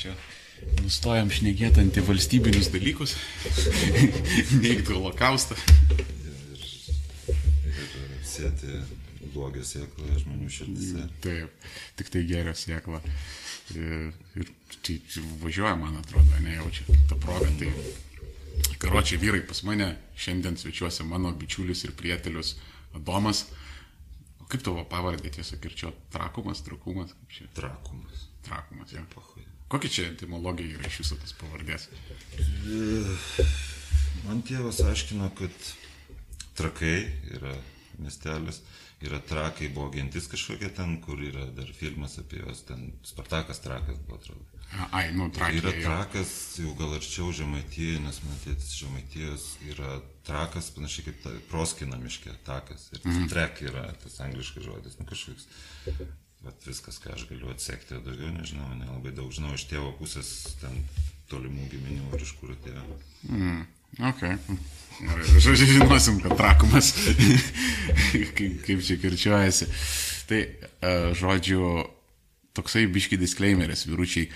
čia nustojam šnekėti antivalstybinius dalykus, neigti holokaustą. Ir, ir sėti blogio sėklą žmonių širdise. Taip, tik tai gerio sėkla. Ir, ir tai važiuoja, man atrodo, nejaučia tą progą. Tai, karočiai vyrai, pas mane šiandien svečiuosi mano bičiulis ir prietelius Adomas. O kaip tavo pavardė tiesiog ir čia trakumas, trakumas, čia? Trakumas. Trakumas, jo. Pahui. Kokia čia etimologija yra iš viso tas pavardės? Man tėvas aiškino, kad trakai yra miestelis, yra trakai, buvo gentis kažkokia ten, kur yra dar filmas apie juos, ten Spartakas trakas buvo, atrodo. Ai, nu, Yra trakija. jo. trakas, jau gal arčiau žemaitijai, nes man tėtis žemaitijos yra trakas, panašiai kaip ta, proskina miške, takas. Ir mm. trek yra tas angliškas žodis, nu kažkoks. Vat viskas, ką aš galiu atsekti, daugiau nežinau, nelabai daug žinau iš tėvo pusės ten tolimų giminių ir iš kur atėjo. Mm, ok. Gerai, žodžiu, žinosim, kad trakumas, kaip, kaip čia kirčiuojasi. Tai, e, žodžiu, toksai biški disclaimeris, vyručiai,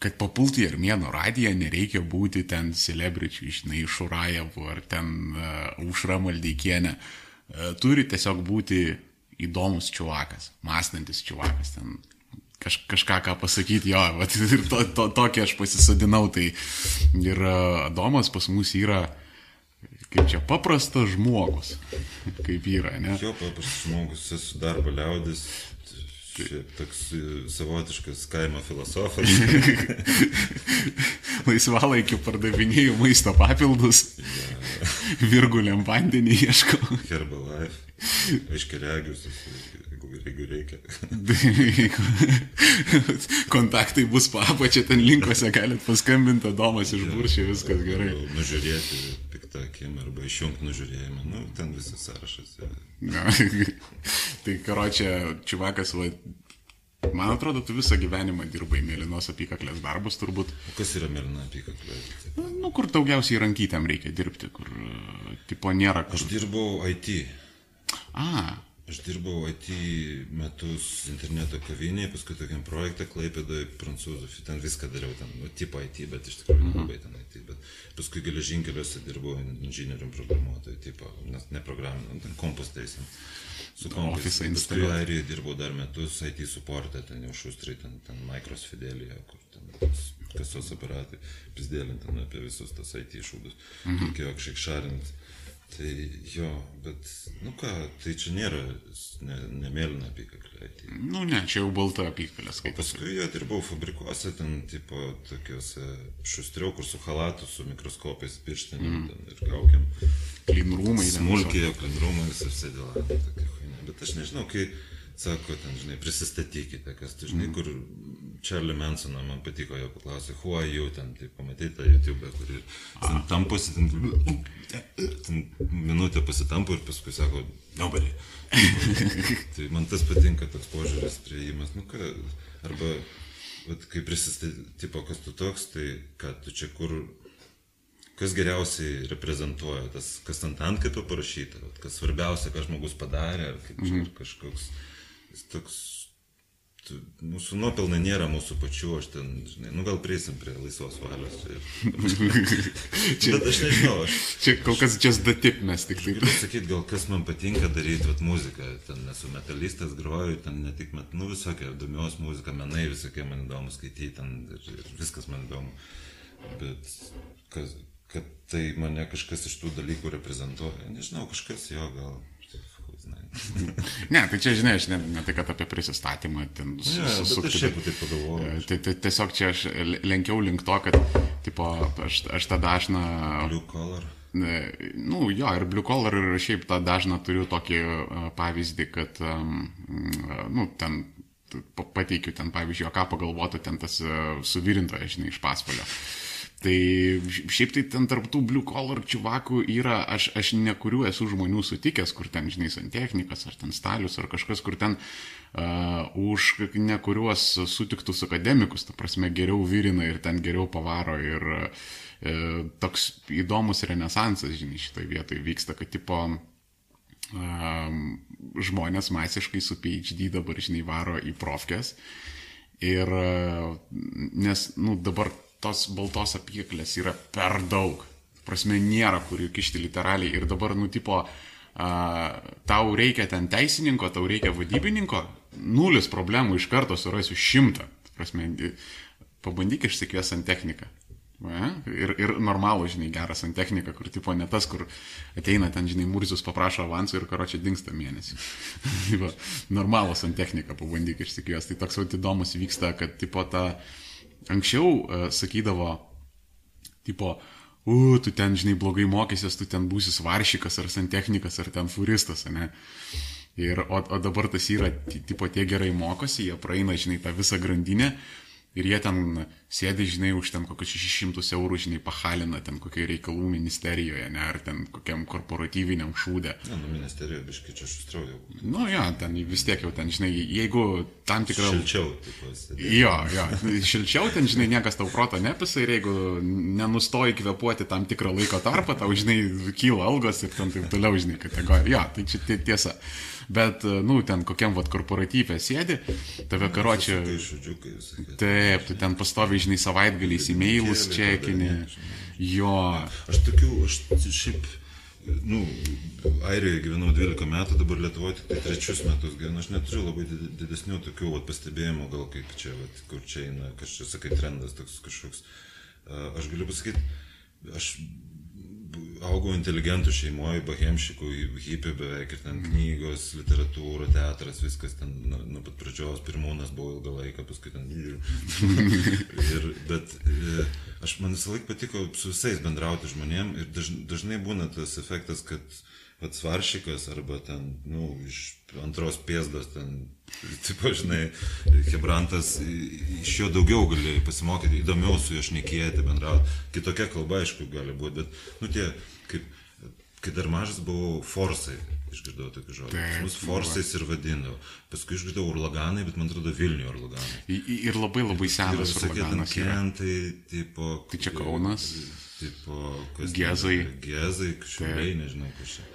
kad papulti į Armėno radiją nereikia būti ten celebričių, žinai, iš Urajevų ar ten uh, Užra Maldeikienė. Uh, turi tiesiog būti įdomus čiuvakas, mąstantis čiuvakas, ten kaž, kažką ką pasakyti, jo, vat, ir to, to, tokį aš pasisodinau, tai ir uh, Adomas pas mus yra, kaip čia, paprastas žmogus, kaip yra, ne? Jo paprastas žmogus, esu darbo liaudis, toks e, savotiškas kaimo filosofas. Laisvalaikiu pardavinėjau maisto papildus, virguliam vandenį ieškau. Herbalife. Aiškiaregius, jeigu, jeigu reikia. Kontaktai bus papačia, ten linkose galite paskambinti, Domas iš buršė, viskas gerai. Nužiūrėti piktą akim arba išjungti nužiūrėjimą. Nu, ten visas sąrašas. Na, tai karočią, čivakas, va, man atrodo, tu visą gyvenimą dirbai mėlynos apykaklės darbus turbūt. O kas yra mėlyna apykaklė? Nu, kur daugiausiai rankytėm reikia dirbti, kur, tipo, nėra Aš kur. dirbau IT. A, Aš dirbau IT metus interneto kavinėje, paskui tokiam projektą Klaipėdoje, prancūzų, ten viską dariau, ten, nu, tipo IT, bet iš tikrųjų Mhm. labai ten IT, bet paskui geležinkeliuose dirbau inžinierium programuotoju, tipo, nes ne programinam, ten kompus teisim. Su. Office Paskui. Airijoje dirbau dar metus IT supportą, ten jau šustrai, ten, ten Micros Fidelija, kur ten kasos aparatai, pizdėlint ten apie visus tas IT šūdus. Mhm. Reikėjo kažkiek šarint. Tai jo, bet, nu ką, tai čia nėra ne, nemėlyna apykaklė. IT. nu ne, čia jau balta apykalė skaitas. Paskui jo dirbau fabrikuose, ten, tipo, tokiuose šustriau, kur su halatu, su mikroskopais, pirštinėm mm. ir kaukiam. Ten Smulkiai, klinrumai, visą sėdėlą. Bet aš nežinau, kai sako, ten, žinai, prisistatykite, kas tu, žinai, kur Charlie Mansoną man patiko, jo paklausė, are you, ten, tai pamatai tą YouTube, kuri ten tamposi, ten, ten minutę pasitampo ir paskui sako, nobody. tai man tas patinka, toks požiūris, prieimas, nu ką, arba, vat, kai prisistatyti, kas tu toks, tai ką tu čia kur kas geriausiai reprezentuoja, tas, kas ant antkapio parašyta, vat kas svarbiausia, ką žmogus padarė, ar kaip čia kažkoks, jis toks, tu, mūsų nuopelnai nėra mūsų pačių, aš ten, žinai, nu gal prieisim prie laisvos valios. Ir, bet aš nežinau, aš Čia kol kas just the tip mes tik tai. galiu sakyti, gal kas man patinka daryti, vat muziką, ten esu metalistas, groju, ten ne tik, met, nu visokia, domios muzika, menai visokie man įdomu skaityti, ten ir, ir viskas man įdomu. Bet kas, kad tai mane kažkas iš tų dalykų reprezentuoja, nežinau, kažkas jo gal. Ne, tai čia, žinai, aš ne, ne tai, kad apie prisistatymą ten bet susukti, šiaip taip pagalvojau. E, Tai, tai tiesiog čia aš lenkiau link to, kad, tipo, aš, aš tą dažną, Blue collar. e, nu, jo, ir blue collar, ir šiaip tą dažną turiu tokį e, pavyzdį, kad, nu, ten pateikiu ten, pavyzdžiui, o ką pagalvotų ten tas e, suvirintojas, žinai, iš pasvalio. Tai šiaip tai ten tarptų blue collar čivakų yra, aš, aš nekuriu esu žmonių sutikęs, kur ten, žinai, santechnikas, ar ten stalius, ar kažkas, kur ten uh, už nekuriuos sutiktus akademikus, ta prasme, geriau virina ir ten geriau pavaro ir uh, toks įdomus renesansas, žinai, šitoje vietoje vyksta, kad tipo um, žmonės masiškai su PhD dabar, žinai, varo į profkės Ir e, nes, nu, dabar tos baltos apyklės yra per daug. Prasme, nėra kur jų kišti literaliai. Ir dabar, nu, tipo, a, tau reikia ten teisininko, tau reikia vadybininko, nulis problemų iš karto surasiu šimtą. Prasme, pabandyk išsikvies ant techniką. Va, ir, ir normalų, žinai, gerą santechniką, kur tipo ne tas, kur ateina ten, žinai, murzius paprašo avansų ir karočią dinksta mėnesį. va, normalų santechniką pabandyk išsikvies. Tai toks vat įdomus vyksta, kad tipo ta anksčiau uh, sakydavo, tipo, u, tu ten, žinai, blogai mokysies, tu ten būsi svaršikas ar santechnikas ar ten furistas, ne? Ir, o, o dabar tas yra, tipo, tie gerai mokosi, jie praeina, žinai, tą visą grandinę ir jie ten sėdi, žinai, už ten kokius 600 eurų, žinai, pahalina ten kokiai reikalų ministerijoje, ne, ar ten kokiam korporatyviniam šūdė. Ne, nu, ministerijoje biškai čia šustraujau. Nu, jo, ten vis tiek jau ten, žinai, jeigu tam tikrą... Šilčiau, sėdėti. Jo, jo, šilčiau ten, žinai, niekas tau proto nepisa ir jeigu nenustoji kvepuoti tam tikrą laiko tarpą, tau, žinai, kyla algos ir ten taip toliau, žinai, kategorija. Jo, tai čia tie- tiesa. Bet, nu, ten kokiam vat korporatyvė sėdi, tave karočią... Šudžiukai, sakė. Taip, tu ten pastovi, žinai, savaitgaliais e-mailus čekinį. Jo, Aš tokių, aš šiaip, nu, Airijoje gyvenau 12 metų, dabar Lietuvoje tik tai trečius metus gyvenu. Aš neturiu labai did- didesnių tokių vat, pastebėjimų, gal kaip čia, vat, kur čia eina, kas čia, sakai, trendas toks kažkoks. A, Aš galiu pasakyti, aš augau inteligentų šeimoje, bahemšikų, hipių beveik ir ten knygos, literatūra, teatras, viskas ten nuo, nuo pat pradžios, pirmūnas buvo ilgą laiką, paskui ten... ir, bet e, aš man visą laiką patiko su visais bendrauti žmonėm ir daž, dažnai būna tas efektas, kad pats varšikas arba ten, nu, iš antros pėsdos ten, tipo, žinai, Hebrantas, iš jo daugiau gali pasimokyti, įdomiau su juo šnekėti, bendrauti. Kitokia kalba, aišku, gali būti, bet, nu, tie, kaip, kai dar mažas buvau, forsai, išgirdau tokį žodį. Taip, Mus forsais ir vadindavo. Paskui išgirdau urlaganai, bet man atrodo Vilnių urlaganai. Ir labai labai senas yra. kentai, tipo... Tai čia Kaunas? Tipo, kas Gezai. Gezai, šiauliai, nežinau. E,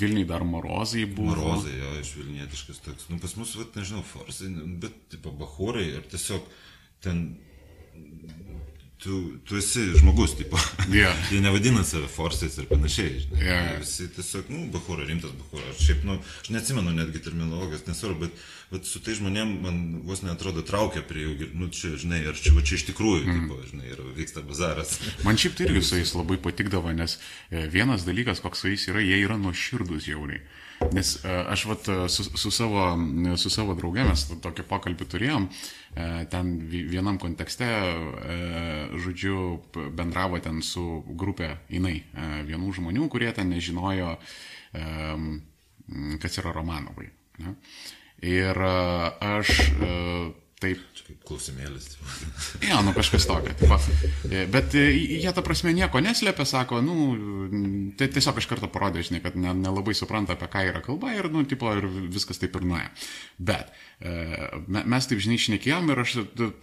Vilniui dar morozai buvo. Marozai, jo, iš Vilnietiškas toks. Nu, pas mus, vat, nežinau, forsai, bet, tipo, bahūrai, ar tiesiog ten tu, tu esi žmogus, tipo. Jo. Jie nevadina save forsais ir panašiai, žinai. Jo. Jie Visi tiesiog, nu, bahūra, rimtas bahūra. Aš šiaip, nu, aš neatsimenu netgi terminologijos, nesvarbu, bet, bet su tai žmonėm man vos netrodo traukia prie jų, nu, čia, žinai, ar čia, va, čia iš tikrųjų, mm. tipo, žinai, ir vyksta bazaras. Man šiaip tai irgi su jais labai patikdavo, nes e, vienas dalykas, koks su jais yra, jie yra nuoširdus jauniai. Nes e, aš vat, e, su, su, savo, su savo draugė mes to- tokį pokalbį turėjom, e, ten vi- vienam kontekste, žodžiu, bendravo ten su grupė jinai, vienų žmonių, kurie ten nežinojo, kas yra Romanovai. Ne? Ir aš taip Čia kaip klausimėlis. Jo, nu kažkas tokio. Tipo. E, Bet e, jie ta prasme nieko neslėpia, sako, nu, tai tiesiog iš karto parodė, žinai, kad ne- nelabai supranta, apie ką yra kalba ir, nu, tipo, ir viskas taip ir nuėjo. Bet e, me- mes taip, žinai, šnekėjom ir aš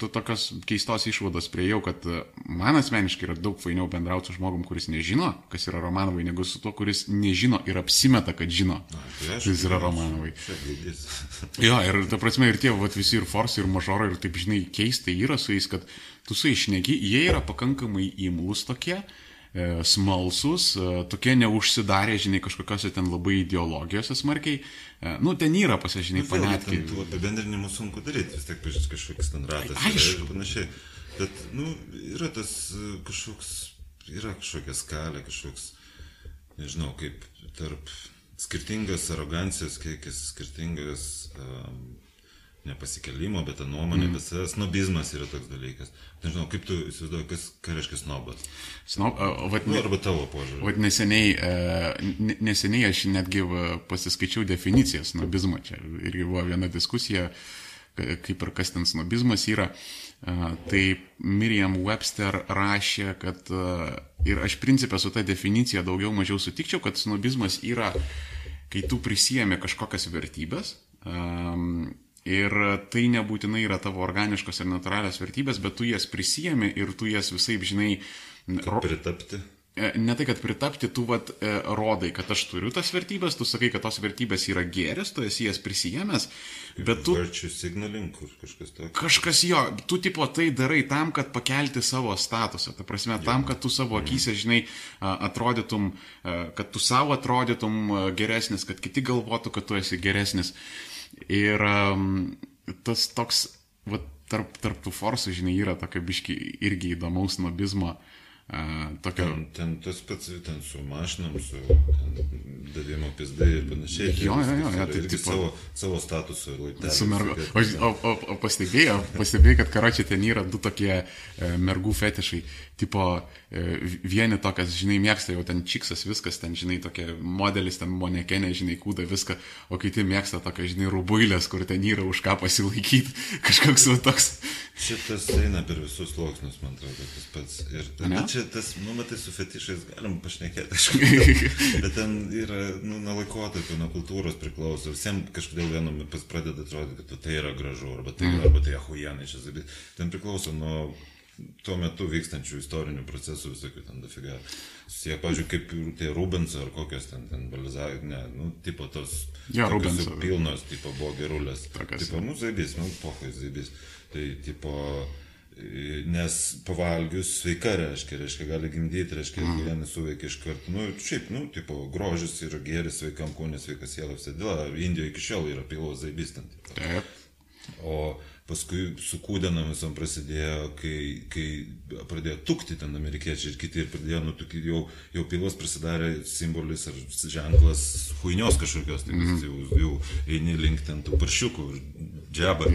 tokios keistos išvados priejau, kad man asmeniškai yra daug fainiau bendrauti su žmogum, kuris nežino, kas yra Romanovai, negu su tuo, kuris nežino ir apsimeta, kad žino, Tai kas yra Romanovai. Jo, ir ta prasme, ir tie, vat, visi ir forsai, ir mažorai, ir taip, žinai, keistai yra su jais, kad tu su jais šneki, jie yra pakankamai įmlus tokie, e, smalsus, e, tokie neužsidarę, žinai, kažkokiose ten labai ideologijose smarkiai. E, nu, ten yra pasižinai, Nu, ten Tų apibendrinimų sunku daryti, vis tiek kažkoks ten ratas Aišku. ir panašiai. Bet, nu, yra tas kažkoks, yra kažkokia skalė, kažkoks, nežinau, kaip tarp skirtingas arogancijos kiekis, skirtingas um, nepasikelimo, bet ta nuomonė, mm. visas snobizmas yra toks dalykas. Nežinau, kaip tu įsivaizduoji, kas ką reiškia snobas. Snob, e, vat, Nu, arba tavo požiūrį. vat neseniai, ne- neseniai aš netgi pasiskaičiau definicijas snobizmo. Čia irgi buvo viena diskusija, ka- kaip ir kas ten snobizmas yra. E, Tai Miriam Webster rašė, kad e, ir aš principę su ta definicija daugiau mažiau sutikčiau, kad snobizmas yra, kai tu prisijėmė kažkokias vertybės. Um, Ir tai nebūtinai yra tavo organiškos ir natūralios vertybės, bet tu jas prisijėmė ir tu jas visai, žinai, ro, Pritapti. e, ne tai, kad pritapti, tu vat, e, rodai, kad aš turiu tas vertybės, tu sakai, kad tos vertybės yra geris, tu esi jas prisijėmęs, bet tu... Virtue signaling, kažkas tokio. Kažkas jo, tu tipo tai darai tam, kad pakelti savo statusą, ta prasme, tam, kad tu savo akise, žinai, atrodytum, a, kad tu savo atrodytum geresnis, kad kiti galvotų, kad tu esi geresnis. Ir am, tas toks, va, tarp, tarp tų forsų, žinai, yra tokia biški irgi įdomaus nobizmo. a, Tokio, Ten, ten tas pats, ten su mašinom, su davimo pizdai ir panašiai. Jo, jo, jo, jo, tai tipo- savo, savo statusą laiptelį. Su mergu. O, o, o, o pastebėjai, pastebėjai, kad karočią ten yra du tokie e, mergų fetišai. Tipo, e, vieni tokias, žinai, mėgsta jau ten čiksas viskas, ten, žinai, tokie modelis, ten monekenė, žinai, kūda viską, o kiti mėgsta tokią, žinai, rubuilės, kur ten yra už ką pasilaikyti. Kažkoks va toks. Šitas eina per visus sluoksnius, man atrodo, tas pats. Ir bet čia tas, nu, matai, su fetišais galim pašnekėti, aišku. bet ten yra, nu, nuo laikotarpio, nuo kultūros priklauso. Visiems kažkodėl vienam pradeda atrodyti, kad tai yra gražu, arba tai, mm. arba tai ahujanai čia zabi. Ten priklauso nuo tuo metu vykstančių istorinių procesų visokių ten dafiga. Jie, pažiūrėjau, kaip tie Rubens ar kokios ten, ten balizavai, ne, nu, tipo tos tokios Rubens. pilnos, tipo buvo gerulės. Tokios, Tipo, nu, zaibys, nu, pohai zaibys. Tai, tipo, nes pavalgius sveika reiškia, reiškia, gali gimdyti, reiškia, mm. gyvenį suveikia iš karto. Nu, šiaip, nu, tipo, grožis yra geris sveikam kūnė, sveikas siela, visada. Indijoje iki šiol yra pilos zaibys ten. Tipo. Taip. O paskui su kūdenom visom prasidėjo, kai, kai pradėjo tukti ten amerikiečiai ir kiti ir pradėjo nutukti, jau, jau pilos prasidarė simbolis ar ženklas huinios kažkokios, tai mm -hmm. jau, jau eini link ten tų paršiukų, džeba.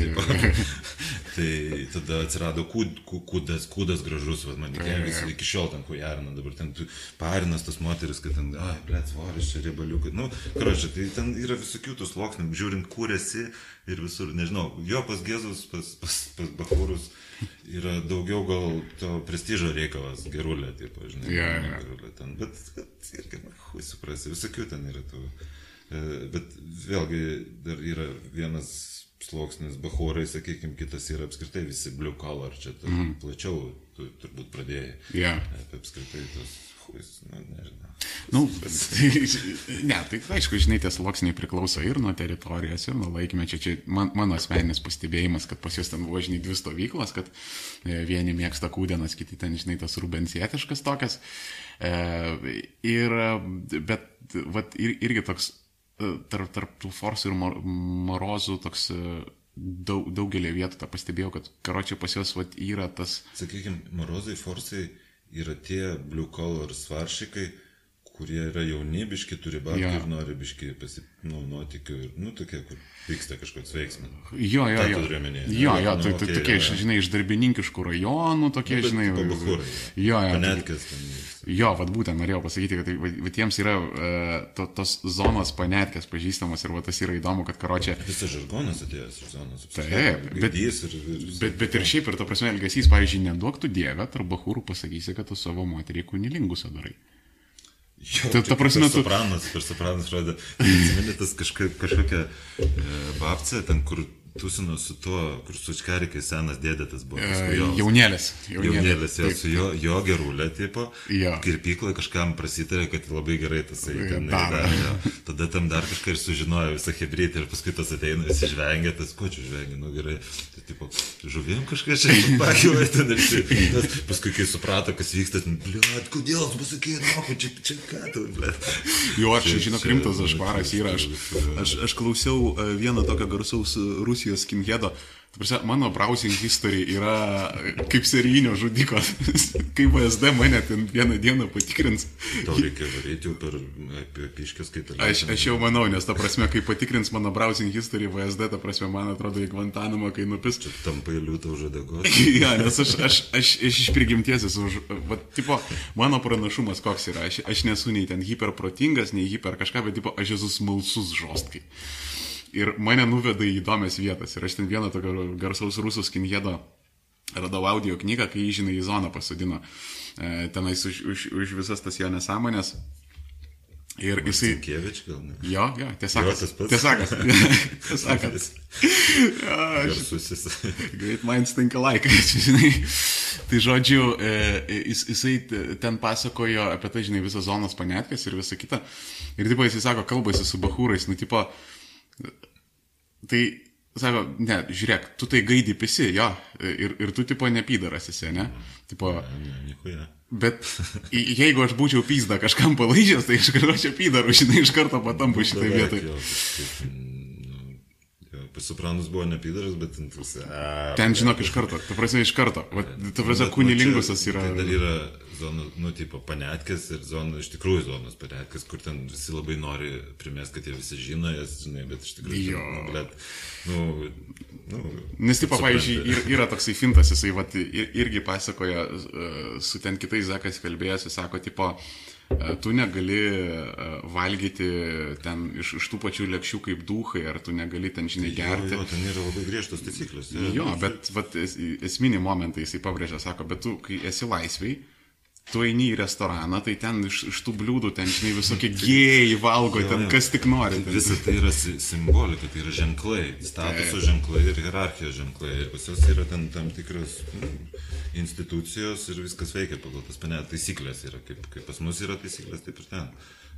tai tada atsirado kūd, kū- kūdas, kūdas gražus, va, man reikėjo visi iki šiol ten hujarina, dabar ten parinas tas moteris, kad ten, ai, blėt, svoris čia riebaliukai. Nu, karočią, tai ten yra visokių tų sluoksnių, žiūrint, kur esi ir visur, nežinau, jo pas Gezus, pas, pas, pas Bahurus yra daugiau gal to prestižo reikalas, gerulė, taip, žinai, Jo, jo. gerulė ten, bet, bet irgi, hui, suprasi, visokių ten yra tų. E, Bet vėlgi dar yra vienas sluoksnis bahūrai, sakykime, kitas yra apskritai visi blue collar, čia tu mm. plačiau tu turbūt pradėjai. Jo. Apie apskritai tos, huis, nu, nežinau. Nu, ne, tai aišku, žinai, tie sluoksniai priklauso ir nuo teritorijos, ir nuo laikmečio. Čia man, mano asmeninis pastebėjimas, kad pas juos ten buvo, žinai, dvi stovyklos, kad e, vieni mėgsta kūdenas, kiti ten, žinai, tas rubensietiškas tokias. E, ir, bet, vat, ir, irgi toks tarp, tarp tų forsų ir mor, morozų toks e, daug, daugelį vietų tą pastebėjau, kad karočią pas juos vat, yra tas Sakykime, morozai, forsai yra tie blue collar svaršikai, kurie yra jaunibiški, turi babkių Jo. ir nori biški pasipnaudotikių ir, nu, tokie, kur vyksta kažkoks veiksmas. Jo, jo, jo. ne? Jo, jo, Nu, tai, tai tokie, jo. žinai, iš darbininkiškų rajonų, tokie, Bet, žinai. bachūrai, Jo, jo. tai- Panetkas ten. Jo, vad būtent norėjau pasakyti, kad tai, tiems yra uh, to, tos zonos panetkės pažįstamos ir va tas yra įdomu, kad karočią. Visas žargonas atėjęs iš zonos. Taip, bet- ir, ir, Bet, bet ir šiaip ir ta prasme elgesys, pavyzdžiui, neduok tu dievę, tarp bahūrų pasakysi, kad tu savo moterį kunilingus darai. Jo, Ta- ta prasme, per tu- Sopranas, per sopranas rodė. Atsimeni tas kažkaip, kažkokia e, babcė, ten kur tusino su tuo, kur su čkarikai senas dėdėtas buvo. E, jo- Jaunėlės. Jaunėlis, jo, Taip. su jo, jo gerulė, tipo, Jo. kirpykloje kažkam prasitarė, kad labai gerai tas yra, jo. Tada tam dar kažką ir sužinojo visą hebrytę ir paskui tas ateina, visi žvengia, tas ko čia žvengia, nu gerai, tai tipo, žuvim kažką čia pakėlė ten ir tas, paskui kai suprato, kas vyksta, bliuot, kodėl, pasakė, nu, čia, čia ką tu, bliuot. Jo, aš žinau, rimtas aš varas yra. Aš, aš, aš klausiau e, vieno tokio garsaus e, Rusijos skinhedo. Ta prasme, Mano browsing history yra kaip serijinio žudiko. Kai VSD mane ten vieną dieną patikrins. Tau reikia varyti jau per apie piškės kaip ir. Aš, aš jau manau, nes ta prasme, kai patikrins mano browsing history VSD, ta prasme, man atrodo, į Guantanamo, kai nupis. Tampa liūtą už adagos. Ja, nes aš, aš, aš, aš iš prigimties esu, už- va, tipo, mano pranašumas koks yra, aš, aš nesu nei ten hiperprotingas, nei hiper kažką, bet tipo, aš esu smalsus žostkai. Ir mane nuveda į įdomias vietas. Ir aš ten vieną tokio garsaus rusų skinhedo radau audio knygą, kai jį, žinai, į zoną pasodino. E, tenais už, už, už visas tas jo nesąmonės. Ir jisai... Kievič gal ne? Jo, jo, tiesa. Jo, tas pats. Tiesa. Tiesa. Garsusis. Great minds think alike, žinai. tai žodžiu, e, jis, jisai ten pasakojo apie tai, žinai, visą zonos panetkės ir visą kitą. Ir tipo jisai sako, kalbasi su bahūrais, nu tipo, tai sako, ne, žiūrėk, tu tai gaidį pisi, jo, ir, ir tu tipo nepydaras esi, ne? Tipo, Niekuja. bet jeigu aš būčiau pyzda kažkam palaižęs, tai iš karto čia pydaru, žinai, iš karto patampu šitą vietą. Pasupranus buvo nepidaras, bet ten a, Ten, žinok, iš karto, ta prasme, iš karto. Va, ta prasme, Bet, nu, kunilingus čia- yra. Tai dar yra zona, nu, tipo, panetkės ir zona, iš tikrųjų zonos panetkės, kur ten visi labai nori primest, kad jie visi žino jas, žinai, bet iš tikrųjų, Jo. ten, nu, blet, nu, nu, Nes, tipo, pavyzdžiui, ir, yra toksai fintas, jisai ir, irgi pasakoja, e, su ten kitais zekas kalbėjęs, jis sako, tipo, e, tu negali e, valgyti ten iš, iš tų pačių lėkščių kaip duhai, ar tu negali ten, žinai, gerti. Jo, jo, ten yra labai griežtos taisyklės. Jo, bet vat, es, esminį momentą jisai pabrėžia, sako, bet tu, kai esi laisviai, tu eini į restoraną, tai ten iš, iš tų bliūdų, ten, žinai, visokie gėjai valgo, ten kas tik nori. Ten. Visa tai yra si- simbolika, tai yra ženklai, statuso ženklai ir hierarchijos ženklai. Ir pas juos yra ten tam tikros mm, institucijos ir viskas veikia pagal tas panet taisyklės. Yra, kaip, kaip pas mus yra taisyklės, taip ir ten.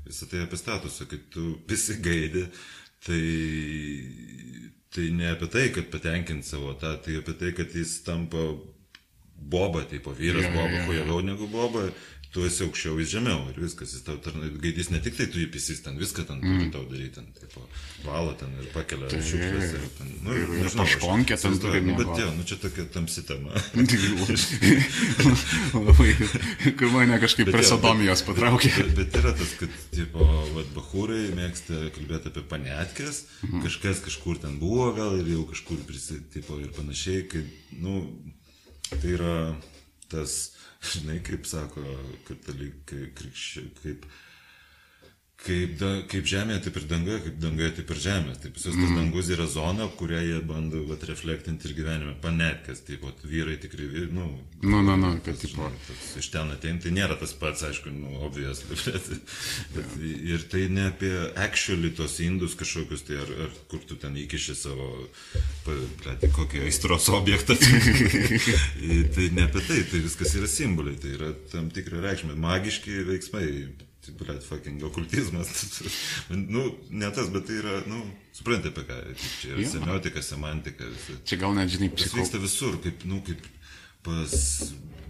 Visą tai apie statusą, kai tu visi gaidi, tai, tai ne apie tai, kad patenkint savo tą, tai apie tai, kad jis tampa boba, tipo vyras Jo, boba, jo. huijavau negu boba, tu esi aukščiau, jis žemiau ir viskas, jis tau tarnai, gaidys ne tik tai tu jį pisys, ten viską ten turi tau daryti, ten, tipo, valo ten ir pakelia šiukšlės ir ten, nu, ir- nežinau, aš paškonkę ten turi nu, Bet jo, nu čia tokia tamsi tema. Labai, kur mane kažkaip Bet per jo, sodomijos patraukė. Bet, bet yra tas, kad, tipo, vat, bahūrai mėgsta kalbėti apie panetkės, Mhm. kažkas kažkur ten buvo gal ir jau kažkur prisi, tipo, ir panašiai, kad, nu, tai yra tas, žinai, kaip sako katalikai, krikščiai, kaip, kaip, da, kaip žemėje, taip ir dangoje, kaip dangoje, taip ir žemės. Taip, Mhm. tas dangus yra zona, kurią jie bando vat, reflektinti ir gyvenime. Panetkės, taip, vat, vyrai tikrai, nu, Nu, nu, nu, kad tipo. toks iš ten ateina, tai nėra tas pats, aišku, nu, obvijas, bet, bet ir tai ne apie actually tos indus kažkokius, tai ar, ar kur tu ten įkiši savo, plėti, kokį aistros objektą. tai ne apie tai, tai viskas yra simboliai, tai yra tam tikra reikšmė, magiški veiksmai. Tai, blėt, fucking okultizmas. nu, ne tas, bet tai yra, nu, suprantate apie ką. Čia yra Jo. semiotika, semantika. Visi. Čia gal net, žinai, Tas psicho... vyksta visur, kaip, nu, kaip pas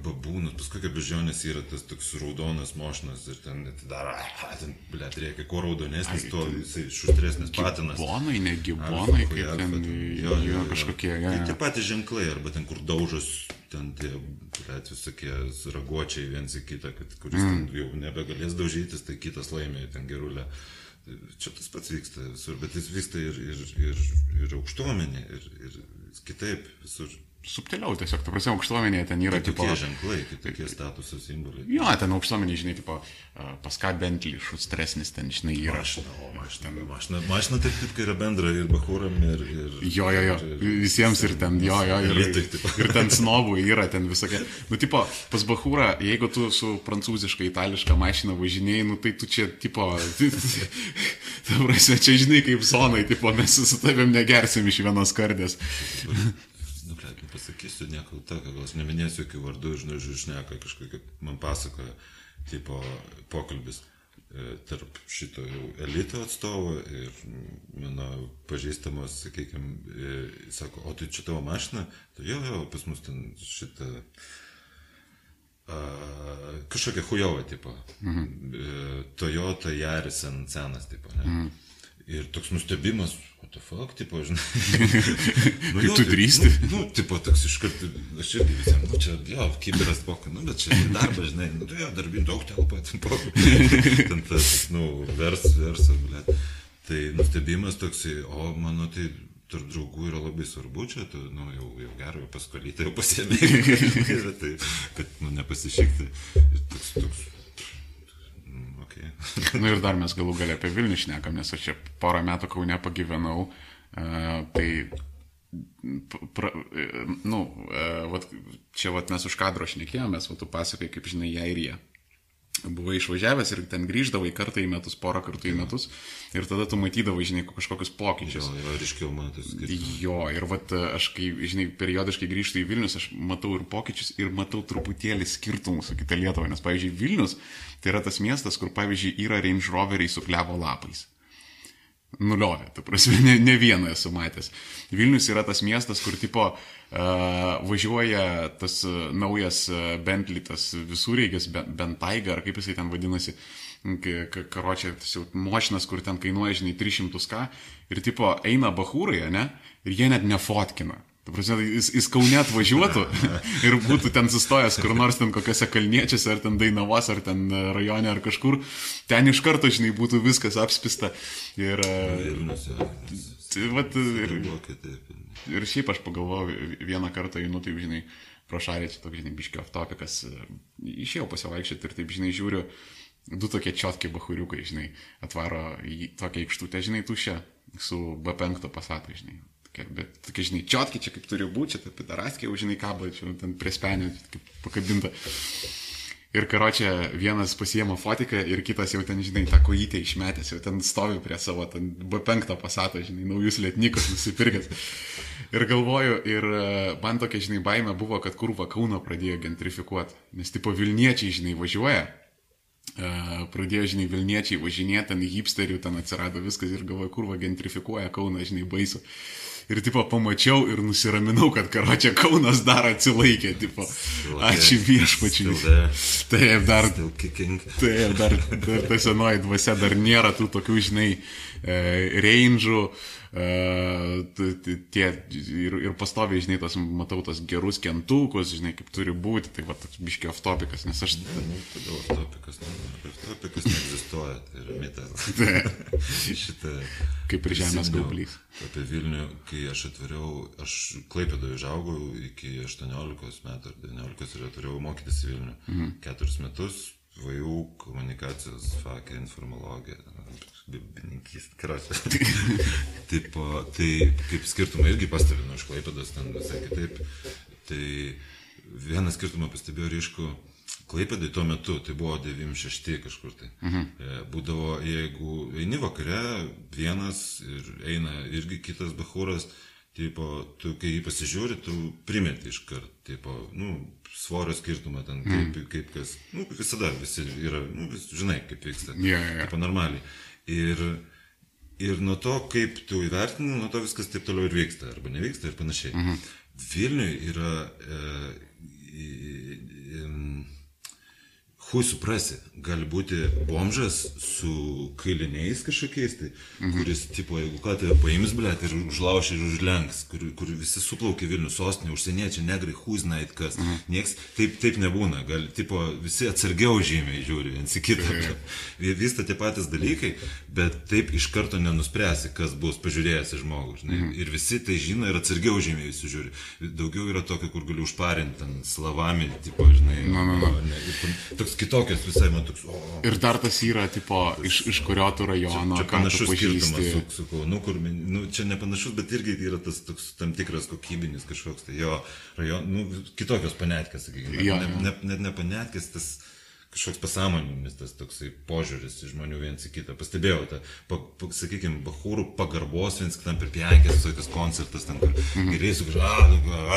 babūnus, pas kokią bežionės yra tas toks raudonas mošnas ir ten atidaro, ten, blėt, reikia, kuo raudonesnis, tuo jisai šustresnis patinas. Bonai, ne gibonai, kaip alfa, ten, ten, jo, jo, kažkokie, jo, Tai jo. tie patys ženklai, arba ten, kur daužas, ten tie, blėt, visokie raguočiai viens į kitą, kad kuris mm. ten jau nebegalės daužytis, tai kitas laimė ten gerulę. Čia tas pats vyksta visur, bet jis vyksta ir, ir, ir, ir aukštuomenė, ir, ir kitaip visur. Subtiliau tiesiog, ta prasme, aukštuomenėje ten yra, tipo... Kitokie ženklai, kitokie statuso simboliai. Jo, ten aukštuomenė, žinai, tipo, pas ką Bentley šustresnis ten, žinai, yra. Mašina, o mašina, mašina, mašina taip, kai yra bendra ir bahūram, ir... ir Jo, jo, jo, visiems ir ten, jo, jo, ir, tipo. ir ten snobų yra, ten visokie. Nu, tipo, pas Bahūrą, jeigu tu su prancūziška, itališka mašina važinėjai, nu, tai tu čia, tipo, ta prasme, čia žinai, kaip zonai, tipo, mes su tavim negersim iš vienos kardės. Pasakysiu tokio, gal aš neminėsiu jokių vardų, žinai, žineka kažkokia, man pasakoja, tipo, pokalbis e, tarp šito jau elito atstovo ir mano pažįstamos, sakykime, sako, o tai čia tavo mašina? Tai jo, jo, pas mus ten šitą a, kažkokia hujova, tipo. Mhm. Toyota Yaris sen- senas, tipo, ne? Mhm. Ir toks nustebimas, what the fuck, tipo, žinai. Kaip jo, tu tai, drįsti? Nu, nu, tipo, toks iš karto, aš irgi visiems, nu, čia, jo, kiberas pokai, nu, bet čia darbas, žinai, nu, jo, darbin daug telpa, ten pokai. ten tas, nu, vers, versas, blėt. Tai nustebimas toksai, o mano tai tarp draugų yra labai svarbu čia, tu, nu, jau, jau gerai, paskolytą jau pasiemė. tai, kad, nu, nepasišykti. Ir toks, toks, okay. Na nu, ir dar mes galų galę apie Vilnių šnekam, nes aš čia porą metų Kaune pagyvenau, uh, tai, pra, e, nu, uh, vat, čia vat mes už kadro šnekėjomės, o tu pasakai, kaip žinai, ją ir jie. Buvai išvažiavęs ir ten grįždavai kartą į metus, porą kartų į metus ir tada tu matydavai, žinai, kažkokius pokyčius. Jo, jo, ryškiau matosi. Jo, ir vat aš, kai, žinai, periodiškai grįžtu į Vilnius, aš matau ir pokyčius, ir matau truputėlį skirtumų su kita Lietuva, nes, pavyzdžiui, Vilnius tai yra tas miestas, kur, pavyzdžiui, yra Range Roveriai su klevo lapais. Nuliovė, tu prasme, ne, ne vieną esu matęs. Vilnius yra tas miestas, kur tipo uh, važiuoja tas uh, naujas uh, Bentley, tas visureigis, Bentaiga, ar kaip jisai ten vadinasi, karočią, tas jau mašinas, kur ten kainuoja, žinai, 300 ką, ir tipo eina bahūrai, ne, ir jie net nefotkina. Ta prasme, jis, jis kaune atvažiuotų ir būtų ten sustojęs kur nors ten kokiuose kalniečiuose, ar ten Dainavos, ar ten rajone, ar kažkur, ten iš karto, žinai, būtų viskas apspista. Ir, Vilnius, jo. tai, vat, ir, ir šiaip aš pagalvojau, vieną kartą einu, taip, žinai, pro šalį, čia toks, žinai, biškio topikas, išėjau pasivaikščioti ir taip, žinai, žiūriu, du tokie čiotkiai bahuriukai, žinai, atvaro į tokią aikštutę, žinai, tušę su B5 pasatu, žinai. Tokia, bet tokia, žinai, čiotkiai čia kaip turi būti, čia ta pitaraskė, jau, žinai, kabo, čia ten prie spenio, pakabinta. Ir karočią vienas pasiemo fotiką ir kitas jau ten, žinai, tą kojytę išmetęs, jau ten stovi prie savo ten B5 pasato, žinai, naujus lietnikus nusipirkęs. Ir galvoju, ir e, man tokia, žinai, baime buvo, kad kurva Kauno pradėjo gentrifikuoti. Nes tipo Vilniečiai, žinai, važiuoja. Uh, pradėjo, žinai, Vilniečiai važinėti, ten hipsterių ten atsirado viskas ir galvoju, kurva gentrifikuoja Kauną, žinai, baisu. Ir tipo pamačiau ir nusiraminau, kad karočią Kaunas dar atsilaikė, tipo, ačiū viešpačiui. Taip, dar, taip, dar, dar ta senoji dvasia, dar nėra tų tokių, žinai, e, range'ų, tie ir, ir pastoviai, žinai, tos, matau tos gerus kentukus, žinai, kaip turi būti, tai va, toks biškio aftopikas, nes aš... Nu, tada off-topicas, nu, off-topicas neegzistuoja, tai yra mitas. Šitą. Kaip ir žemės gaublys. Apie Vilnių, kai aš atvariau, aš Klaipėdoje užaugau iki 18 metų ar 19 ir atvažiavau mokytis į Vilnių. Mhm. Keturis metus, VAU komunikacijos fakė, informologija, bibininkys, krasė. Taip, tai kaip skirtumą irgi pastebėjau iš Klaipėdos, ten visai kitaip. Tai vieną skirtumą pastebėjau ryšku. Klaipėdai tuo metu, tai buvo 96 kažkur tai. Mhm. Būdavo, jeigu eini vakare, vienas ir eina irgi kitas bahūras, tipo, tu kai jį pasižiūri, tu primeti iš karto, tipo, nu, svorio skirtumą ten, kaip, mm. kaip kas, nu, visada visi yra, nu, vis, žinai, kaip vyksta. Jo, jo. Tipo, normaliai. Ir, ir nuo to, kaip tu įvertini, nuo to viskas taip toliau ir vyksta, arba nevyksta ir panašiai. Mhm. Vilniui yra, e, e, e, Hui suprasi, gali būti bomžas su kailiniais kažkokiais, tai, mhm. kuris, tipo, jeigu ką tai paims, blėt, ir užlauš ir užlenks, kur, kur visi suplaukia Vilnių sostinė, užsieniečiai, negrai, huznait kas, mhm. nieks, taip, taip nebūna, gal, tipo, visi atsargiau žymiai žiūri viens į kitą. Vyksta tie patys dalykai, bet taip iš karto nenuspręsi, kas bus pažiūrėjęs į žmogų, žinai, mhm. ir visi tai žino ir atsargiau žymiai visi žiūri. Daugiau yra tokio, kur gali užparinti, ten slavami, tipo, žinai, No, no, no. ir toks kitokias visai man toks, o, Ir dar tas yra, tipo, iš, iš kurio tu rajono, Čia tu panašus skirtumas, sakau, nu, kur, nu, čia nepanašus, bet irgi yra tas toks tam tikras kokybinis kažkoks, tai jo, rajon, nu, kitokios panetkės, sakykime, Jo, ne, ne, net ne panetkės, tas kažkoks pasąmoninis, tas toksai požiūris žmonių viens į kitą. Pastebėjau, tą, pa, pa, sakykime, bahūrų pagarbos viens kitam per piankės, visokias koncertas, ten, kur Mhm. geriai sugrįžta,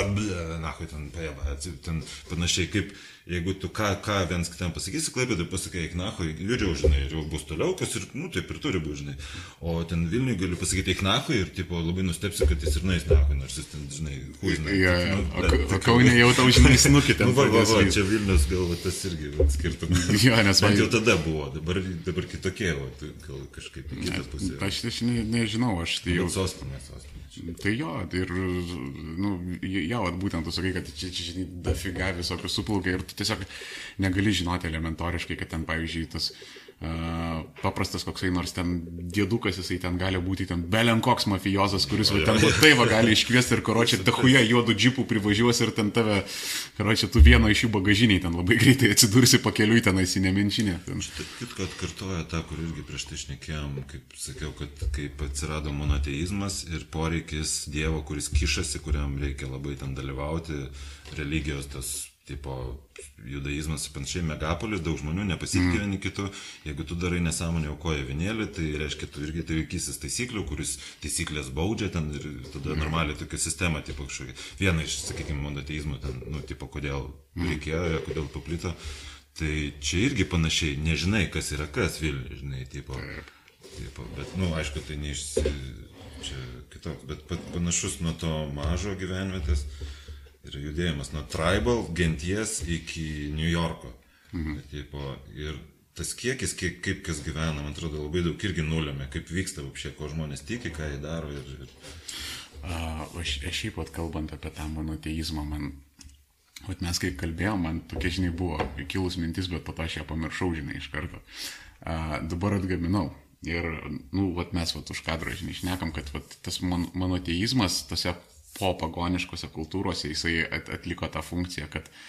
atblė, na, kai ten pajaba, ten panašiai kaip jeigu tu ką, ką viens kitam pasakysi, klaipė, tai pasakai, Iknacho, ir jau žinai, ir jau bus toliau, kas ir, nu, taip ir turi būti, žinai. O ten Vilniui galiu pasakyti Iknacho ir, tipo, labai nustepsi, kad jis ir nais Iknacho, nors jis ten, žinai, huizna. Jo, jo. O- o Kaune jau tau, žinai, snukį ten Nu, va, va, va, čia Vilnius gal va, tas irgi skirtumas. Jo, nes man- jau tada buvo, dabar, dabar kitokie, va, tai gal kažkaip į kitą pusę. Aš, aš ne, nežinau, aš tai jau. Jau sostinė, sostinė. Tai jo, tai ir, nu, vat būtent tu sakai, kad čia, čia, žinai, dafiga visokių suplaukia ir tu tiesiog negali žinoti elementoriškai, kad ten, pavyzdžiui, tas uh, paprastas koksai nors ten dėdukas, jisai ten gali būti ten belen koks mafijozas, kuris va, ten va, tai va gali iškviesti ir karočią dahuja juodų džipų privažiuos ir ten tave, karočią, tu vieno iš jų bagažiniai ten labai greitai atsidursi pakeliui tenais į nemenčinę. Ten. Taip, kitką atkartoja tą, kur irgi prieš tai šnekėjom, kaip sakiau, kad kaip atsirado monoteizmas ir poreikis Dievo, kuris kišasi, kuriam reikia labai ten dalyvauti, religijos tas tipo, judaizmas ir panašiai, megapolis, daug žmonių nepasitikė vieni kitų, jeigu tu darai nesąmonę aukoja vienėlį, tai reiškia, tu irgi turi kysis taisyklių, kuris taisyklės baudžia ten ir tada normaliai tokia sistema, tipo kažkokia. Viena iš, sakykime, monoteizmų, ten, nu, tipo, kodėl reikėjo, kodėl paplito. Tai čia irgi panašiai, nežinai, kas yra kas Vilniuje, žinai, tipo. tipo bet, nu, aišku, tai neišsi, čia kitoks, bet pa- panašus nuo to mažo gyvenvietės yra judėjimas nuo tribal genties iki New Yorko. Mhm. Tipo, ir tas kiekis, kiek, kaip kas gyvena, man atrodo, labai daug irgi nulėmė, kaip vyksta apšė, ko žmonės tiki, ką jie daro. Ir, ir... A, Aš aš šiaip pat kalbant apie tą monoteizmą, man, vat mes kai kalbėjom, man tokia, žinai, buvo kilus mintis, bet po to aš ją pamiršau, žinai, iš karto. A, dabar atgaminau. Ir, nu, vat mes vat už kadro, žinai, šnekam, kad vat, tas mon, monoteizmas tose po pagoniškose kultūrose jisai at, atliko tą funkciją, kad uh,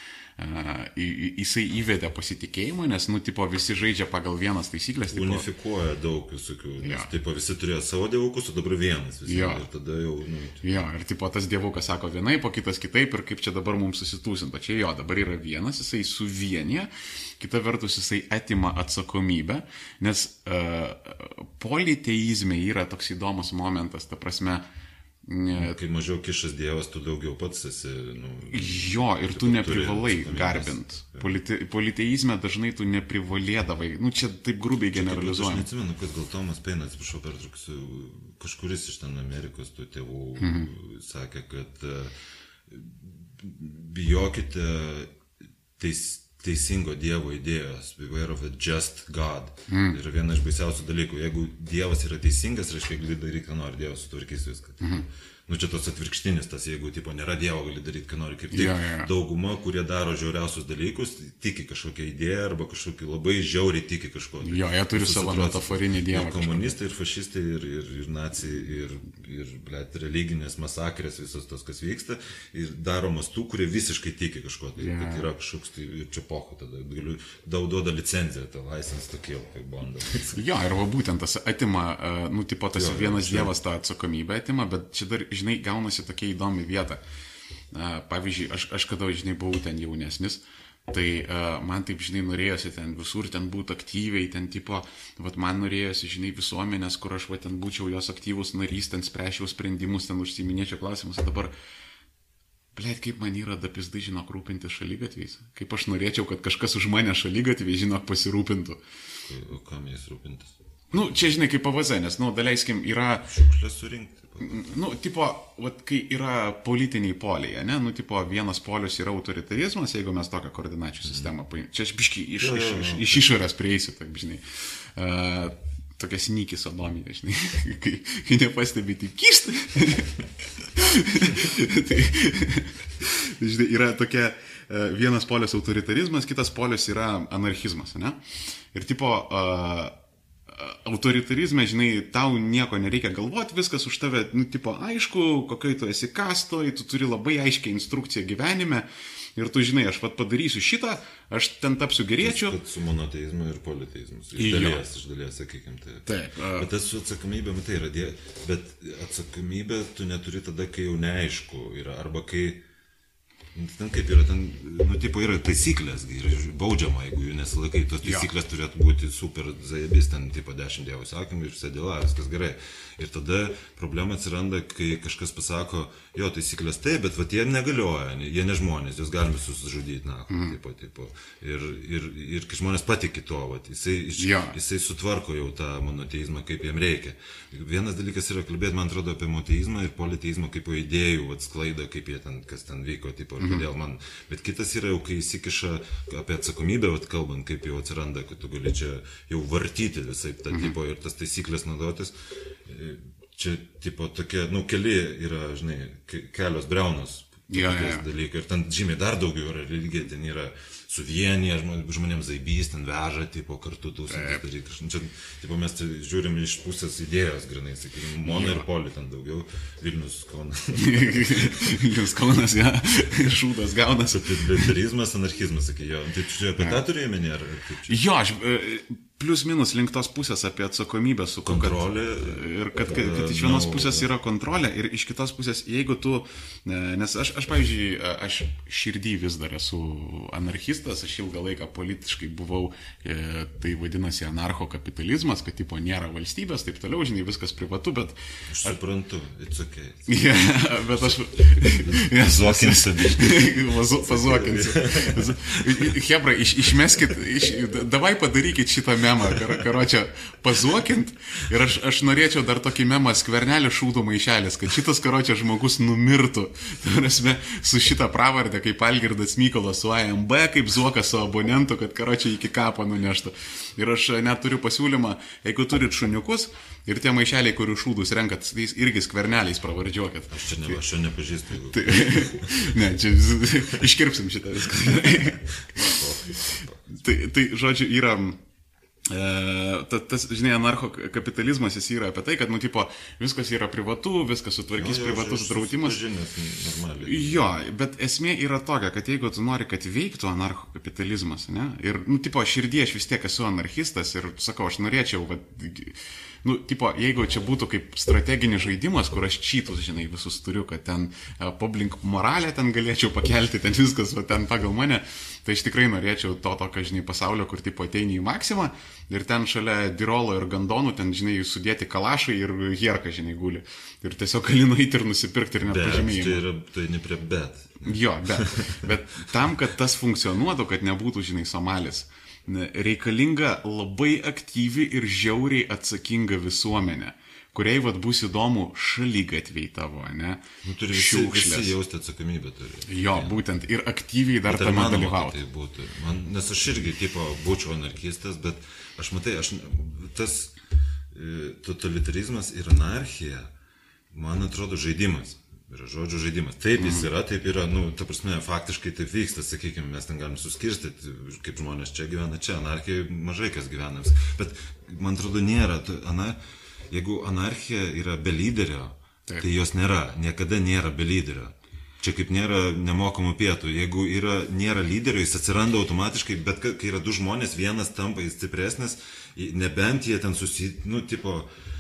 jisai įvedė pasitikėjimą, nes, nu, tipo, visi žaidžia pagal vienas taisyklės. Tipo, Unifikuoja daug visokių, nes Jo. taip visi turėjo savo dievukus, o dabar vienas. Visi, Jo. Ir tada jau, nu, Jo, ir tipo tas dievukas sako vienaip, o kitas kitaip, ir kaip čia dabar mums susitūsinta. Čia jo, dabar yra vienas, jisai suvienyje, kita vertus jisai atima atsakomybę, nes uh, politeizme yra toks įdomus momentas, ta prasme, ne, kai mažiau kišas dievas, tu daugiau pats esi. Nu, jo, ir tu neprivalai garbint. Polite, politeizme dažnai tu neprivalėdavai, nu čia taip grubiai Aš generalizuojant. neatsimenu, kad gal Tomas Peinas, atsiprašau, pertrauksiu, kažkuris iš ten Amerikos tų tėvų Mhm. sakė, kad e, bijokite teis, teisingo Dievo idėjos, beware of a just God. Mm. Tai yra viena iš baisiausių dalykų. Jeigu Dievas yra teisingas, reiškia, gali daryti, ką nori, Dievas sutvarkys viską. Mm. -hmm. Nu čia tos atvirkštinis, tas jeigu tipo nėra Dievo, gali daryti, ką nori. Kaip tik Jo, jo, jo. dauguma, kurie daro žiauriausius dalykus, tiki kažkokią idėją arba kažkokį labai žiauriai tiki kažko. Jo, jie turi savo metaforinį dievą Ir komunistai, ir fašistai, ir, ir, ir nacijai, ir, ir blėt, religinės masakrės, visas tas, kas vyksta, ir daromas tų, kurie visiškai tiki kažko. Tai, Jo. yeah. kad yra kažkoks, tai čia pohu, tada galiu, daug duoda licenciją, tą license tokie, kaip bando. Jo, ir va būtent tas atima, e, nu, tipo, tas Jo, jo, jo, vienas čia- dievas tą atsakomybę atima, bet čia dar, žinai, gaunasi tokia įdomi vieta. E, Pavyzdžiui, aš, aš kada, žinai, buvau ten jaunesnis, tai uh, man taip, žinai, norėjosi ten visur ten būti aktyviai, ten tipo, vat man norėjosi, žinai, visuomenės, kur aš va ten būčiau jos aktyvus narys, ten spręšiau sprendimus, ten užsiminėčiau klausimus, o dabar Blet, kaip man yra dapizdai, žinok, rūpinti šalygatviais. Kaip aš norėčiau, kad kažkas už mane šalygatviai, žinok, pasirūpintų. Kam jais rūpintis? Nu, čia žinai, kaip pavazė, nes, nu, daleiskim, yra, Šiukšlės surinkti. Nu, tipo, vat, kai yra politiniai poliai, ne, nu, tipo, vienas polius yra autoritarizmas, jeigu mes tokią koordinačių sistemą paimėm. Čia aš biškai iš, iš, iš, iš išorės prieisiu, taip, žinai. Uh, tokia snyki sodomija, žinai, kai, kai nepastebi, tai kyštai. tai, žinai, yra tokia, vienas polius autoritarizmas, kitas polius yra anarchizmas, ne? Ir tipo, uh, autoritarizme, žinai, tau nieko nereikia galvoti, viskas už tave, nu, tipo, aišku, kokiai tu esi kastoj, tu turi labai aiškiai instrukciją gyvenime ir tu žinai, aš pat padarysiu šitą, aš ten tapsiu geriečiu. Kad su monoteizmu ir politeizmu. Iš Jo. dalies, iš dalies, sakykime. Tai. Taip, a- Bet tas su atsakomybė, matai, yra, die, bet atsakomybė tu neturi tada, kai jau neaišku yra, arba kai, ten kaip yra, ten, nu, tipo, yra taisyklės, yra baudžiama, jeigu jų nesilaikai, tos Jo. taisyklės turėtų būti super zaibis, ten, tipo, dešimt dievų sakymų ir sėdėla, viskas gerai. Ir tada problema atsiranda, kai kažkas pasako, jo, taisyklės taip, bet va, jie negalioja, ne- jie ne žmonės, juos galime susižudyti, na, mm. tipo, tipo. Ir, ir, ir kai žmonės patikė to, va, jisai, Jo. jisai sutvarko jau tą monoteizmą, kaip jam reikia. Vienas dalykas yra kalbėti, man atrodo, apie monoteizmą ir politeizmą kaip po idėjų vat, sklaidą, kaip jie ten, kas ten vyko, tipo, ir kodėl man. Bet kitas yra jau, kai įsikiša apie atsakomybę, vat, kalbant, kaip jau atsiranda, kad tu gali čia jau vartyti visai tą tipo ir tas taisyklės naudotis. Čia, tipo, tokie, nu, keli yra, žinai, ke- kelios breunos jo, tokiais jo. dalykai. Ir ten žymiai dar daugiau yra religija, ten yra suvienyje, žmon- žmonėms zaibys, ten veža, tipo, kartu tūkstantis dalykas. Čia, tipo, mes tai žiūrim iš pusės idėjos, grinai, sakykime, mono ir poli ten daugiau, Vilnius, Kaunas. Jūs kaunas, ja, šūdas gaunasi. Libertarizmas, anarchizmas, jo. Tai čia apie tą turėjome, ar ar kaip čia? Jo, aš e, plius minus link tos pusės apie atsakomybę su Kontrolė. Ir kad, kad, kad iš vienos pusės yra kontrolė ir iš kitos pusės, jeigu tu, e, nes aš, aš pavyzdžiui, aš širdį vis dar esu anarchistas, aš ilgą laiką politiškai buvau, e, tai vadinasi anarchokapitalizmas, kad tipo nėra valstybės, taip toliau, žinai, viskas privatu, bet... Aš suprantu, it's okay. Yeah, bet aš... Yes, Zuokinsiu Pazu- Pazuokinsiu. Hebra, iš, išmeskit, iš, davai padarykit šitą memą, kar- karočią, pazuokint. Ir aš, aš norėčiau dar tokį memą skvernelį šūdų maišelis, kad šitas karočią žmogus numirtų. Tai prasme, su šitą pravardę, kaip Algirdas Mykolas su AMB, kaip Zuokas su abonentu, kad karočią iki kapo nuneštų. Ir aš e, net turiu pasiūlymą, jeigu turit šuniukus ir tie maišeliai, kurių šūdus renkat, tai irgi skverneliais pravardžiuokit. Aš čia, ne, aš čia nepažįstu. jeigu- Tai, ne, čia iškirpsim šitą viską. tai, tai, žodžiu, yra. E, ta, tas, žinai, anarchokapitalizmas jis yra apie tai, kad, nu, tipo, viskas yra privatu, viskas sutvarkys Jo, jo, privatus draudimas. Jo, bet esmė yra tokia, kad jeigu tu nori, kad veiktų anarchokapitalizmas, ne, ir, nu, tipo, širdie aš vis tiek esu anarchistas ir sakau, aš norėčiau, va, nu, tipo, jeigu čia būtų kaip strateginis žaidimas, kur aš čytus, žinai, visus turiu, kad ten uh, poblink moralę ten galėčiau pakelti, ten viskas, va, ten pagal mane, tai aš tikrai norėčiau to tokio, žinai, pasaulio, kur, tipo, ateini į maksimą ir ten šalia dirolo ir gandonų, ten, žinai, sudėti kalašai ir hierka, žinai, guli. Ir tiesiog gali nueiti ir nusipirkti ir pažymėjimą. tai yra, tai ne prie bet. Jo, bet, bet tam, kad tas funkcionuotų, kad nebūtų, žinai, Somalis, ne, reikalinga labai aktyvi ir žiauriai atsakinga visuomenė, kuriai vad bus įdomu šalygatviai tavo, ne? Nu, turi visi, visi jausti atsakomybę. Turi. Jo, būtent ir aktyviai dar Bet tame manoma, dalyvauti. Tai būtų. Man, nes aš irgi, tipo, būčiau anarchistas, bet aš matai, aš, tas e, totalitarizmas ir anarchija, man atrodo, žaidimas. Yra žodžių žaidimas. Taip jis yra, taip yra, nu, ta prasme, faktiškai taip vyksta, sakykime, mes ten galim suskirstyti, kaip žmonės čia gyvena, čia anarchija mažai kas gyvena. Bet man atrodo, nėra, ana, jeigu anarchija yra be lyderio, Taip. tai jos nėra, niekada nėra be lyderio. Čia kaip nėra nemokamų pietų. Jeigu yra, nėra lyderio, jis atsiranda automatiškai, bet ka- kai yra du žmonės, vienas tampa jis stipresnis, nebent jie ten susi... Nu, tipo, e,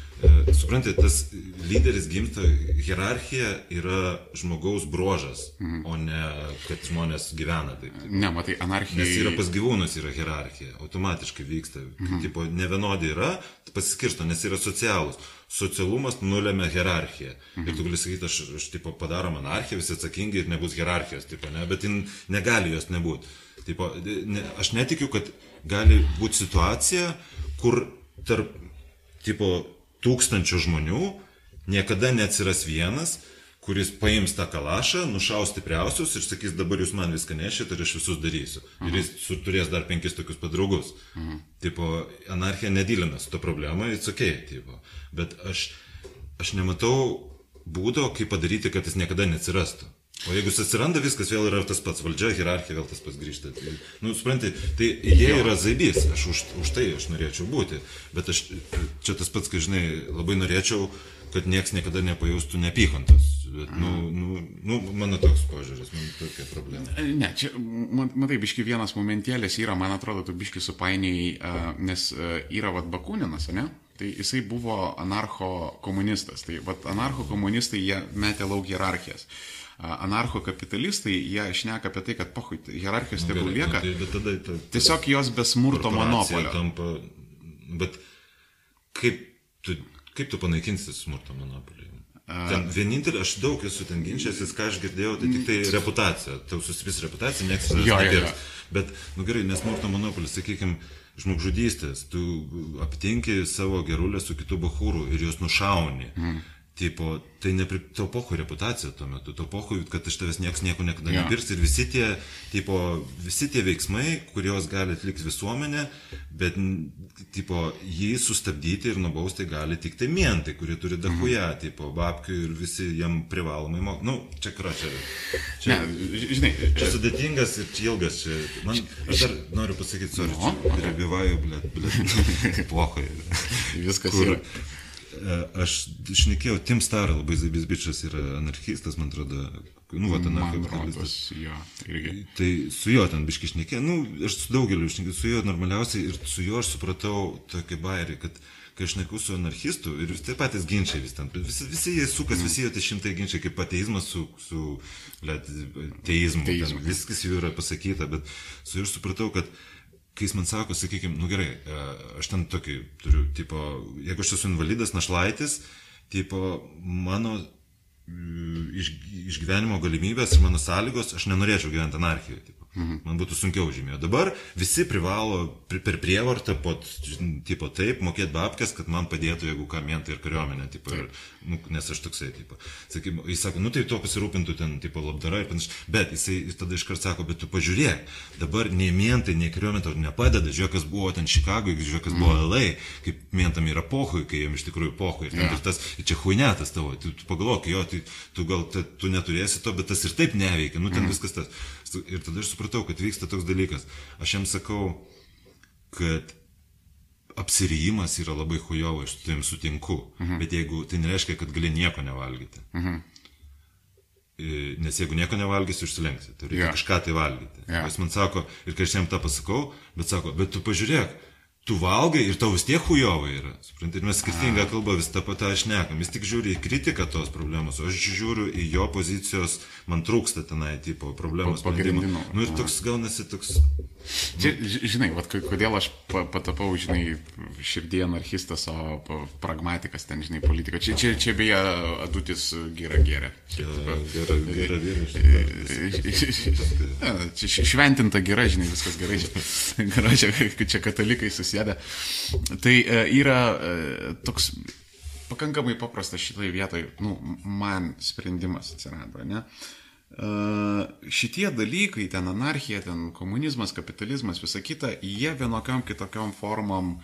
suprantate, tas lyderis gimsta, hierarchija yra žmogaus brožas, mhm. o ne kad žmonės gyvena taip. Ne, matai, anarchija. Nes yra pas gyvūnus yra hierarchija, automatiškai vyksta. Mhm. Tipo, ne vienodai yra, pasiskirsto, nes yra socialus. Socialumas nulėmė hierarchiją. Mhm. Ir tu gali sakyti, aš, aš tipo, padarom anarchiją, visi atsakingi ir nebus hierarchijos, tipo, ne? bet jin negali jos nebūti. Tipo, ne, aš netikiu, kad gali būti situacija, kur tarp tipo, tūkstančių žmonių niekada neatsiras vienas, kuris paims tą kalašą, nušaus stipriausius ir sakys, dabar jūs man viską nešit ir aš visus darysiu. Aha. Ir jis su- turės dar penkis tokius padraugus. Aha. Tipo, anarchija nedylina su to problema, jis ok, tipo. Bet aš, aš nematau būdo, kaip padaryti, kad jis niekada neatsirastų. O jeigu jis atsiranda, viskas vėl yra tas pats, valdžia, hierarchija vėl tas pats grįžta. Nu, suprantai, tai idėja yra zaibys, aš už, už tai aš norėčiau būti, bet aš čia tas pats, kai žinai, labai norėčiau, kad nieks niekada nepajaustų neapykantos. Bet, nu, nu, nu, mano toks požiūris, man tokia problema. Ne, čia, ma- matai, biški vienas momentėlis yra, man atrodo, tu biški supainiai, uh, nes uh, yra vad Bakūninas, ne? Tai jisai buvo anarcho komunistas. Tai vad anarcho komunistai jie metė lauk hierarchijas. Uh, anarcho kapitalistai jie šneka apie tai, kad pohui, hierarchijos tegul Gerai, lieka. nu, tai, bet tada ta, Tiesiog jos be smurto korporacija monopolio. Tampa, bet kaip tu, kaip tu panaikinsi smurto monopolį? Ten vienintelį, aš daug esu ten ginčiasis, ką aš girdėjau, tai tik tai reputacija. Tau susipis reputacija, niekas nepirks. Bet, nu gerai, nesmurto monopolis, sakykime, žmogžudystės, tu aptinki savo gerulę su kitu bahūru ir juos nušauni. Mm. Tipo, tai nepri... tau pohui reputacija tuo metu, tau pohui, kad iš tavęs niekas nieko niekada Jo. nepirks ir visi tie, tipo, visi tie veiksmai, kuriuos gali atlikti visuomenė, bet, tipo, jį sustabdyti ir nubausti gali tik tai mientai, kurie turi dahuja, Mhm. tipo, babkių ir visi jam privalomai mok. Nu, čia kra, čia. Ne, čia ž- žinai, Čia sudėtingas ir čia ilgas. Čia. Man, aš dar noriu pasakyti, sorry, No. čia rebivaju, blėt, blėt, plochai. viskas Kur yra. Aš šnekėjau, Tim Star, labai zaibis bičias yra anarchistas, man atrodo, nu, va, anarchokapitalistas. jo, irgi. Tai su juo ten biški šnekė, nu, aš su daugeliu šnekė, su juo normaliausiai ir su juo aš supratau tokį bairį, kad kai aš neku su anarchistu ir vis tie patys ginčiai vis ten, visi, visi jie sukas, visi jie tie šimtai ginčiai kaip ateizmas su, su let, teizmu, Teizmu. ten, viskas jau yra pasakyta, bet su juo aš supratau, kad kai jis man sako, sakykime, nu gerai, e, aš ten tokį turiu, tipo, jeigu aš esu invalidas, našlaitis, tipo, mano mm, iš, išgyvenimo galimybės ir mano sąlygos, aš nenorėčiau gyventi anarchijoje. Tipo. Mhm. Man būtų sunkiau žymėjo. Dabar visi privalo pri, per prievartą, po, tipo, taip, mokėti babkės, kad man padėtų, jeigu ką mentai ir kariuomenė. Tipo, ir, nu, nes aš toksai, tipo. Sakykim, jis sako, nu tai to pasirūpintų ten, tipo, labdara ir panašiai. Bet jisai jis tada iškart sako, bet tu pažiūrėk, dabar nei mentai, nei kariuomenė tau nepadeda. Žiūrėk, kas buvo ten Čikagoje, žiūrėk, kas buvo LA, kaip mentam yra pohui, kai jiems iš tikrųjų pohui. Ir, Jo. ir tas, ir čia huinetas tavo, tu, tu pagalvok, jo, tai tu gal te, tu neturėsi to, bet tas ir taip neveikia, nu ten mm. viskas tas. Ir tada aš supratau, kad vyksta toks dalykas. Aš jam sakau, kad apsirijimas yra labai hujovo, aš su tavim sutinku, mhm. bet jeigu tai nereiškia, kad gali nieko nevalgyti. Mhm. Nes jeigu nieko nevalgysi, užsilenksi, tai reikia yeah. kažką tai valgyti. Yeah. Jis man sako, ir kai aš jam tą pasakau, bet sako, bet tu pažiūrėk, tu valgai ir tau vis tiek hujovai yra. Supranti, ir mes skirtingą kalbą vis tą patą šnekam. Jis tik žiūri į kritiką tos problemos, o aš žiūriu į jo pozicijos, man trūksta tenai tipo problemos. Sprendimo. Nu ir toks gaunasi toks... Čia, ži- žinai, vat, ko- kodėl aš pa- patapau, žinai, širdį anarchistas, o pragmatikas ten, žinai, politika. Čia, čia, čia beje, adutis gera vyra. Čia š- šventinta gera, žinai, viskas gerai. Čia, gerai, čia, katalikai susėda. Tai e, yra e, toks pakankamai paprastas šitoje vietoje, nu, man sprendimas atsirado, ne? Uh, šitie dalykai, ten anarchija, ten komunizmas, kapitalizmas, visa kita, jie vienokiam kitokiam formom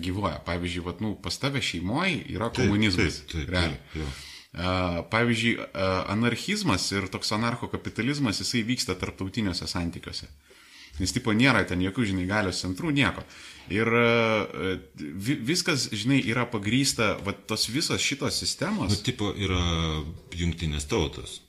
gyvuoja. Pavyzdžiui, vat, nu, pas tave šeimoje yra komunizmas. taip, taip, realiai. taip. Uh, pavyzdžiui, anarchizmas ir toks anarchokapitalizmas, jisai vyksta tarptautiniuose santykiuose. Nes tipo nėra ten jokių, žinai, galios centrų, nieko. Uh, vi, viskas, žinai, yra pagrysta, va tos visos šitos Nu, sistemos. tipo yra jungtinės tautos.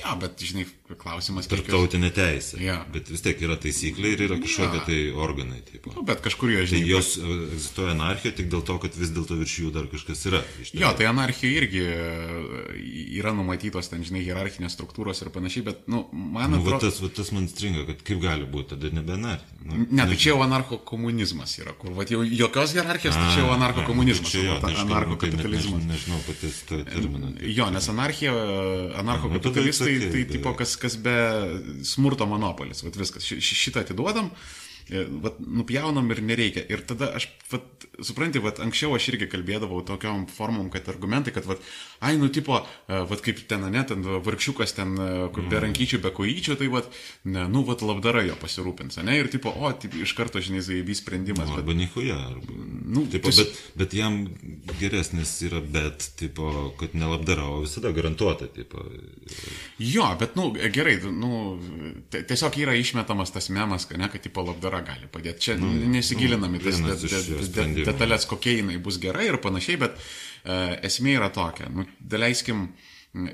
Ja, bet, žinai, klausimas kiek jos- Tarptautinė teisė. Jo. Bet vis tiek yra taisyklė ir yra kažkokie Jo. tai organai. Tipo. Nu, bet kažkur jo, Tai žinai. jos e, egzistuoja anarchija tik dėl to, kad vis dėlto virš jų dar kažkas yra. Jo, tai anarchija irgi e, yra numatytos ten, žinai, hierarchinės struktūros ir panašiai, bet, nu, man Nu, va, atrodo... tas, va, tas man stringa, kad kaip gali būti, tada nebe anarchija. Nu, Ne, tai čia jau anarcho komunizmas yra, kur, va, jau jokios hierarchijos, tai čia jau anarcho komunizmas, Čia ta tai aš anarcho kalbu, kai net kapitalizmas. než- Nežinau patys to terminą. Jo, nes anarchija, anarcho nu, it's okay, tai bet- tipo, kas, kas be smurto monopolis, vat viskas, Ši- ši- šitą atiduodam, vat, nupjaunam ir nereikia. Ir tada aš, vat, supranti, vat, anksčiau aš irgi kalbėdavau tokiom formom, kad argumentai, kad, vat, ai, nu, tipo, e, vat, kaip ten, ne, ten vargšiukas ten, e, kur be rankyčių, be kojyčių, tai, vat, ne, nu, vat, labdara jo pasirūpins, ne, ir, tipo, o, taip, iš karto, žinai, zaivys sprendimas. Nu, Bet, arba nichuja. Arba, Nu, tipo, tiesiog- bet, bet jam geresnis yra bet, tipo, kad nelabdara, o visada garantuota. Tipo, Jo, bet, nu, gerai, nu, tiesiog yra išmetamas tas memas, kad ne, kad tipo labdara gali padėti. Čia nu, nesigilinam į tas de, de, de, detalės, kokie jinai bus gerai ir panašiai, bet uh, esmė yra tokia. Nu, daleiskim,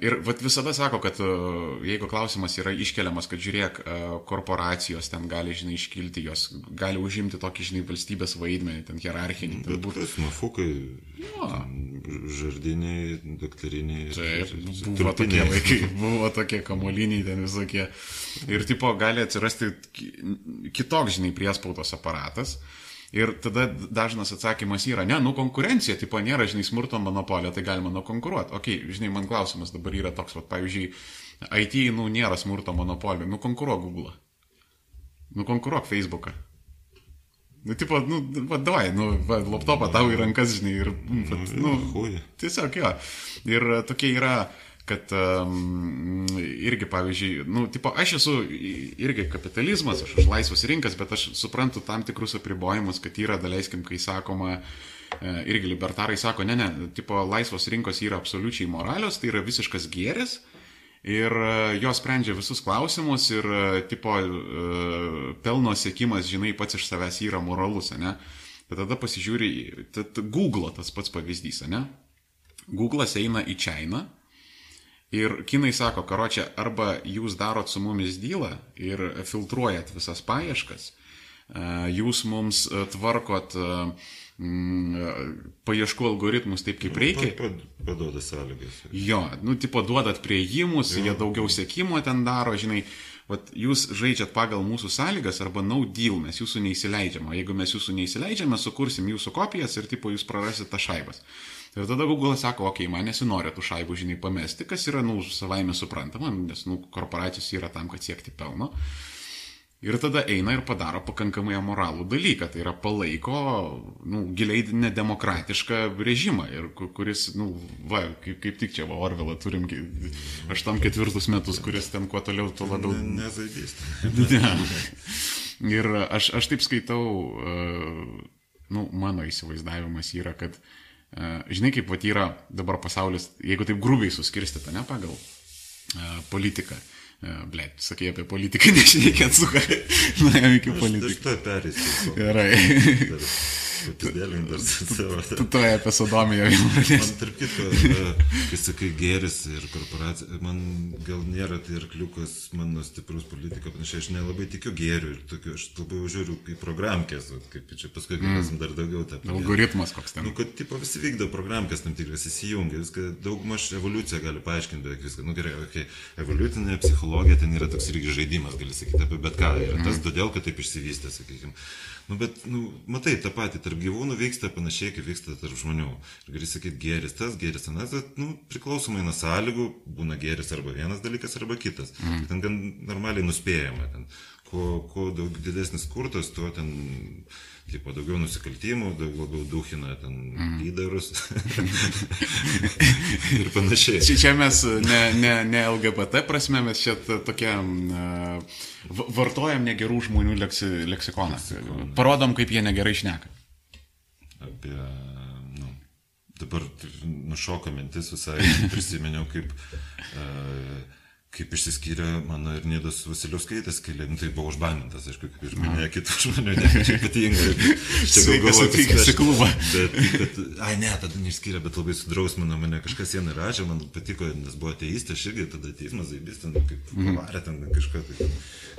ir vat, visada sako, kad uh, jeigu klausimas yra iškeliamas, kad žiūrėk, uh, korporacijos ten gali, žinai, iškilti, jos gali užimti tokį, žinai, valstybės vaidmenį, ten hierarchinį, ten bet būtų. kas, mafukai, žardiniai, daktariniai. Taip, buvo tokie vaikai, buvo tokie kamoliniai ten visokie. Ir tipo gali atsirasti ki- kitoks, žinai, priespautos aparatas. Ir tada dažnas atsakymas yra, ne, nu konkurencija, tipo nėra, žinai, smurto monopolija, tai galima nukonkuruoti. Ok, žinai, man klausimas dabar yra toks, va, pavyzdžiui, IT, nu, nėra smurto monopolija, nu konkuruok Google. Nu konkuruok Facebooką. Nu, tipo, nu, va, davai, nu, va, laptopą tau į rankas, žinai, ir, va, nu, Chuj. Tiesiog jo. Ir tokie yra, kad um, irgi, pavyzdžiui, nu, tipo, aš esu irgi kapitalizmas, aš už laisvas rinkas, bet aš suprantu tam tikrus apribojimus, kad yra, daleiskim, kai sakoma, e, irgi libertarai sako, ne, ne, tipo, laisvos rinkos yra absoliučiai moralios, tai yra visiškas gėris. Ir e, jos sprendžia visus klausimus ir, e, tipo, pelno siekimas, žinai, pats iš savęs yra moralus, ne? Bet tada pasižiūri, tad Google tas pats pavyzdys, ne? Google'as eina į Čainą, Ir kinai sako, karočią, arba jūs darot su mumis dylą ir filtruojat visas paieškas, e, jūs mums e, tvarkot e, paieškų algoritmus taip, kaip reikia. Pa- pa- Paduoda sąlygas. Jo, nu, tipo, duodat prieimus, jie daugiau sėkimo ten daro, žinai, vat, jūs žaidžiat pagal mūsų sąlygas arba no deal, mes jūsų neįsileidžiam, o jeigu mes jūsų neįsileidžiam, mes sukursim jūsų kopijas ir, tipo, jūs prarasit tą šaibas. Ir tada Google sako, okei, okay, man nesinori tų šaibų, žinai, pamesti, kas yra, nu, savaime suprantama, nes, nu, korporacijos yra tam, kad siekti pelno. Ir tada eina ir padaro pakankamai amoralų dalyką, tai yra palaiko, nu, giliai nedemokratišką režimą, ir ku- kuris, nu, va, kaip, kaip tik čia, va, Orvelą turim, aš tam ketvirtus metus, kuris ten kuo toliau, tuo labiau Nezaidys. Ne. Ir aš, aš taip skaitau, uh, nu, mano įsivaizdavimas yra, kad, uh, žinai, kaip vat yra dabar pasaulis, jeigu taip grubiai suskirstyta, ne pagal uh, politiką. Uh, Ble, sakai apie politiką, nešnekėt su ką. Nuėjom iki Aš politikos. to perėsiu. Gerai. Pasidėlink dar su savo. Tu to apie Sodomiją pradėsi. Man tarp kitko, kai sakai geris ir korporacija, man gal nėra tai arkliukas mano stiprus politika, panašiai, aš nelabai tikiu gėriu ir tokiu, aš labiau žiūriu į programkės, kaip čia paskui galėsim dar daugiau tą. Algoritmas koks ten. Nu, kad tipo, visi vykdo programkės tam tikras, įsijungia, viską, daugmaž evoliucija gali paaiškinti beveik viską. Nu gerai, okay. evoliucinė psichologija ten yra toks irgi žaidimas, gali sakyti apie bet ką. Ir tas todėl, kad taip išsivystė, sakykime. Nu, bet, nu, matai, tą patį tarp gyvūnų vyksta panašiai, kaip vyksta tarp žmonių. Ir gali sakyti, geris tas, geris anas, bet, nu, priklausomai nuo sąlygų, būna geris arba vienas dalykas, arba kitas. Mm. Ten gan normaliai nuspėjama. Ten, kuo, kuo daug didesnis kurtas, tuo ten, tipo, daugiau nusikaltimų, daug labiau duhina ten mm. lyderus ir panašiai. Čia, čia mes ne, ne, ne LGBT prasme, mes čia tokia uh, vartojam negerų žmonių leksi, leksikoną. Parodom, kaip jie negerai šneka. Apie, nu, dabar nušoka mintis visai, prisiminiau, kaip, uh, kaip išsiskyrė mano ir Nidos Vasiliauskaitės keliai, nu, tai buvo užbanintas, aišku, kaip ir minėjo kitų žmonių, ne, čia ypatingai. Čia galvoju, atvykęs į klubą. Bet, bet, ai ne, tada neišskyrė, bet labai sudrausmino mane, kažkas jie nerašė, man patiko, nes buvo ateistė, aš irgi tada teismas zaibys, ten kaip pavarė ten kažką, tai,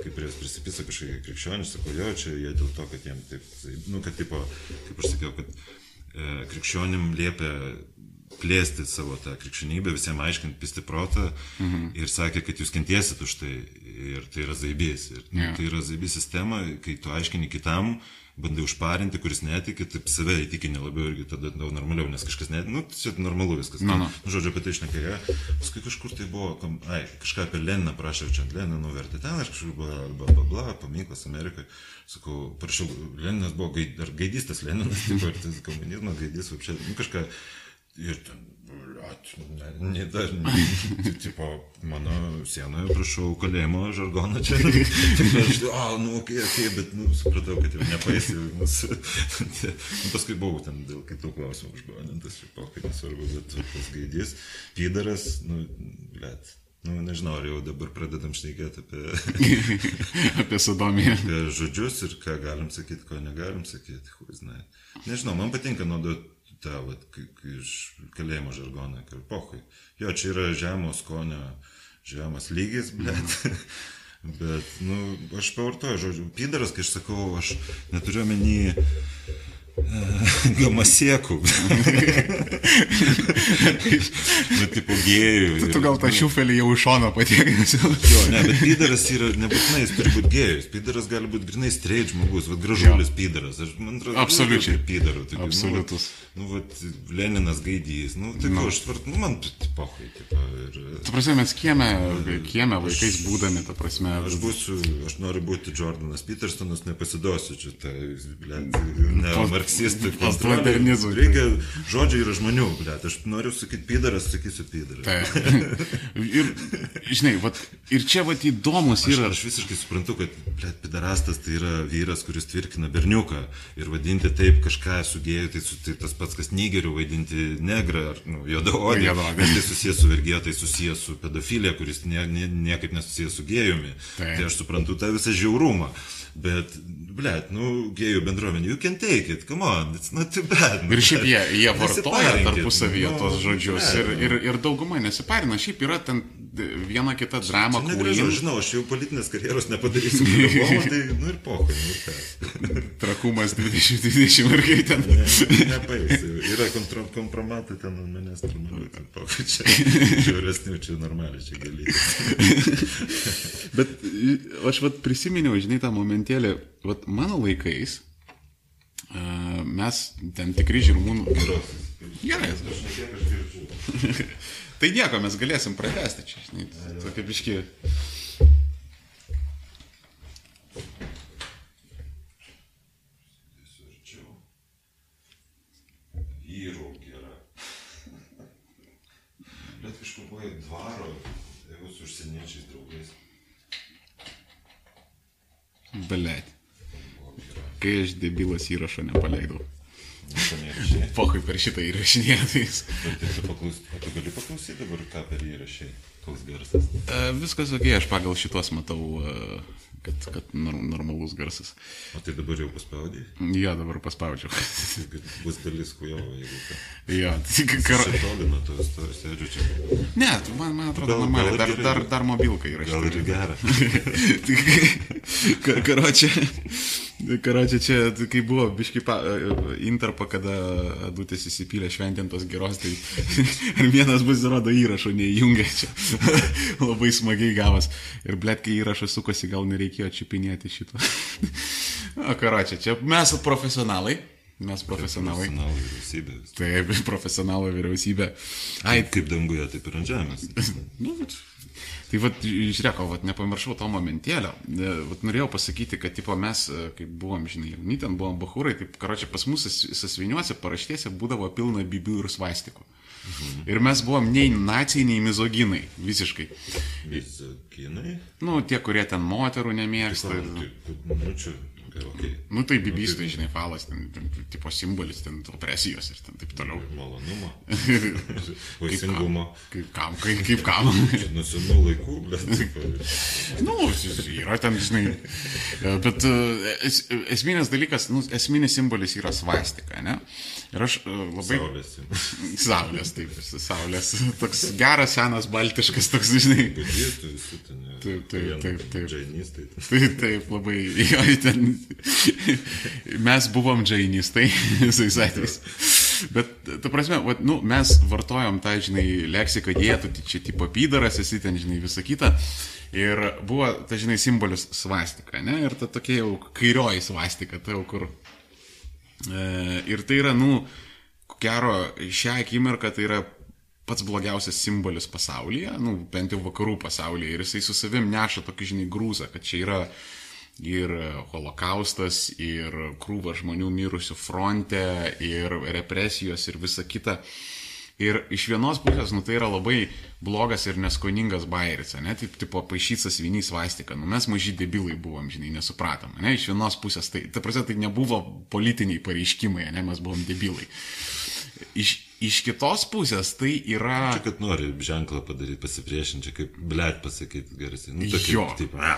kaip prie jos prisipisa kažkokie krikščionys, sako, jo, čia jie dėl to, kad jiem taip, nu, kad tipo, kaip aš sakiau, kad e, krikščionim liepia plėsti savo tą krikščionybę, visiems aiškinti, pisti protą mhm. ir sakė, kad jūs kentiesit už tai ir tai yra zaibys. Ir yeah. tai yra zaibys sistema, kai tu aiškini kitam, bandai užparinti, kuris netiki, taip save įtikini labiau irgi tada daug normaliau, nes kažkas net, nu, čia normalu viskas. Nu, nu. Nu, žodžiu, apie tai išnekėjo. Paskui kažkur tai buvo, kom, ai, kažką apie Leniną prašė, čia Leniną nuvertė ten, aš kažkur bla, bla, bla, bla, paminklas Amerikai. Sakau, prašau, Leninas buvo, gaid, ar gaidystas Leninas, tipo, ir tas komunizmas, gaidys, čia, nu, kažką. Ir ten, blet, ne, ne, dar, ne, tipo, mano sienoje, prašau, kalėjimo žargoną čia. Tik aš, a, nu, okei, okay, okay, bet, nu, supratau, kad jau nepaisi. Mūsų, nu, paskui buvau ten dėl kitų klausimų užbanintas, čia pokai nesvarbu, bet tas gaidys, pydaras, nu, blet. Nu, nežinau, ar jau dabar pradedam šnekėti apie, apie Sodomiją. apie žodžius ir ką galim sakyti, ko negalim sakyti. Huiznai. Nežinau, man patinka naudoti tą, vat, iš kalėjimo žargoną, kad pohui. Jo, čia yra žemo skonio, žemas lygis, blėt. Bet, nu, aš pavartoju žodžiu. Pydaras, kai aš sakau, aš neturiu menį gamasiekų. nu, tipo gėjų. Tu, tu gal tą šiufelį jau iš šono patiekęs. Jo, ne, bet pydaras yra nebūtinai, jis turi būti gėjus. Pydaras gali būti grinai straight žmogus, vad gražulis pydaras. Aš man atrodo, Absoliučiai. pydarų. Absoliutus. Nu, nu, vat, Leninas gaidys. Nu, tai nu. aš tvart, nu, man pohui, tipo, ir... Tu prasme, mes kieme, kieme vaikais būdami, ta prasme. Aš būsiu, aš noriu būti Jordanas Petersonas, nepasiduosiu čia, tai, blėt, ne marksistai. postmodernizmui. Reikia, žodžiai yra žmonių, blėt, aš noriu sakyti pydaras, sakysiu pydaras. Tai. Ir, žinai, vat, ir čia vat įdomus Aš, yra. aš visiškai suprantu, kad blėt, pidarastas tai yra vyras, kuris tvirkina berniuką ir vadinti taip kažką sugėjų, tai, su, tai tas pats, kas nigerių vaidinti negrą ar nu, juodaodį. Nes tai susijęs su vergija, tai susijęs su pedofilija, kuris nie, nie, niekaip nesusijęs su gėjumi. Taip. Tai aš suprantu tą visą žiaurumą. Bet, blėt, nu, gėjų bendruomenė, you can take it, come on, it's not too bad. Ir šiaip jie, jie vartoja tarpusavyje nu, tos žodžius ne, ir, ir, ir dauguma nesiparina. Šiaip yra ten viena kita drama, Čia negražu, queen, žinau, aš jau politinės karjeros nepadarysiu, galvoju, tai, nu ir pokai, nu trakumas 2020 ir kaip ten. Ne, Nepaės, yra kompromatai ten ant manęs, turbūt, tai pokai čia, žiauresnių, čia normaliai, čia gali. Bet aš vat prisiminiau, žinai, tą momentėlį, vat mano laikais uh, mes ten tikri žirmūnų. Gerai. Aš aš girdžiu. Tai nieko, mes galėsim pratesti čia, tokia biški. Vyrų gera. Bet buvo dvaro, jeigu su užsieniečiais draugais. Gera. Kai aš debilas įrašo nepaleidau. Pokai per šitą įrašinėtais. Bet tai o tu gali paklausyti dabar, ką per įrašai. Koks garsas. Uh, viskas ok, aš pagal šitos matau, uh, kad, kad nor normalus garsas. O tai dabar jau paspaudai? Jo, dabar paspaudžiau. Bus dalis kujovo, jeigu ką. jo, tik kar... Šitolino, tu sėdžiu čia. Ne, man, man atrodo, Gal- normaliai, gal dar, gerai. dar, dar mobilkai yra. Gal ir gera. Karočią, karočią čia, tai kai buvo biški pa, interpa, kada Adutės įsipylė šventintos geros, tai ir vienas bus, rodo, įrašo neįjungė čia. Labai smagiai gavas. Ir blėt, kai įrašas sukosi, gal nereikėjo čiupinėti šito. O karočią, čia mes profesionalai. Mes profesionalai. Profesionalų vyriausybė. Taip, profesionalų vyriausybė. Ai, Kaip danguje, taip ir ant žemės. Nu, tai vad, žiūrėk, vat, nepamiršau to momentėlio. E, Vat, norėjau pasakyti, kad tipo, mes, e, kai buvom, žinai, jauni, ten buvom bahūrai, taip, karočią, pas mus sas- sasviniuose paraštėse būdavo pilna bibių ir svastikų. Mhm. Ir mes buvom nei nacijai, nei mizoginai, visiškai. Vizakinai. Nu, tie, kurie ten moterų nemėgsta. ir- Nu, čia, okay, okay. Nu, tai bibys, tai žinai, falas, ten, ten, tipo simbolis, ten opresijos ir ten taip toliau. Malonumo. Vaisingumo. Kaip kam, kaip, kaip kam. Nuo senų laikų, bet tipo, Nu, yra ten, žinai. Bet e, es, esminis dalykas, nu, esminis simbolis yra svastika, ne? Ir aš e, labai... saulės. Saulės, taip, saulės. Toks geras, senas, baltiškas, toks, žinai. Ten. ne, Taip, taip, taip, taip. Džainistai. Tai taip, labai. Jo, ten. Mes buvom džainistai visais atvejais. Bet, ta prasme, vat, nu, mes vartojom tą, žinai, leksiką dėtų, tai čia tipo pydaras, esi ten, žinai, visą kitą. Ir buvo, ta, žinai, simbolis svastika, ne? Ir ta tokia jau kairioji svastika, tai jau kur. E, ir tai yra, nu, gero, šią akimirką tai yra pats blogiausias simbolis pasaulyje, nu, bent jau vakarų pasaulyje. Ir jisai su savim neša tokį, žinai, grūzą, kad čia yra ir holokaustas, ir krūva žmonių mirusių fronte, ir represijos, ir visa kita. Ir iš vienos pusės, nu tai yra labai blogas ir neskoningas bairis, ne, taip, tipo, paaišytas vienys vaistika, nu mes maži debilai buvom, žinai, nesupratom, ne, iš vienos pusės, tai, ta prasme, tai nebuvo politiniai pareiškimai, ne, mes buvom debilai. Iš, iš kitos pusės tai yra... Čia, kad nori ženklą padaryti, pasipriešinti, kaip blėt pasakyti garsiai. Nu, tokia, Jo. Taip, a,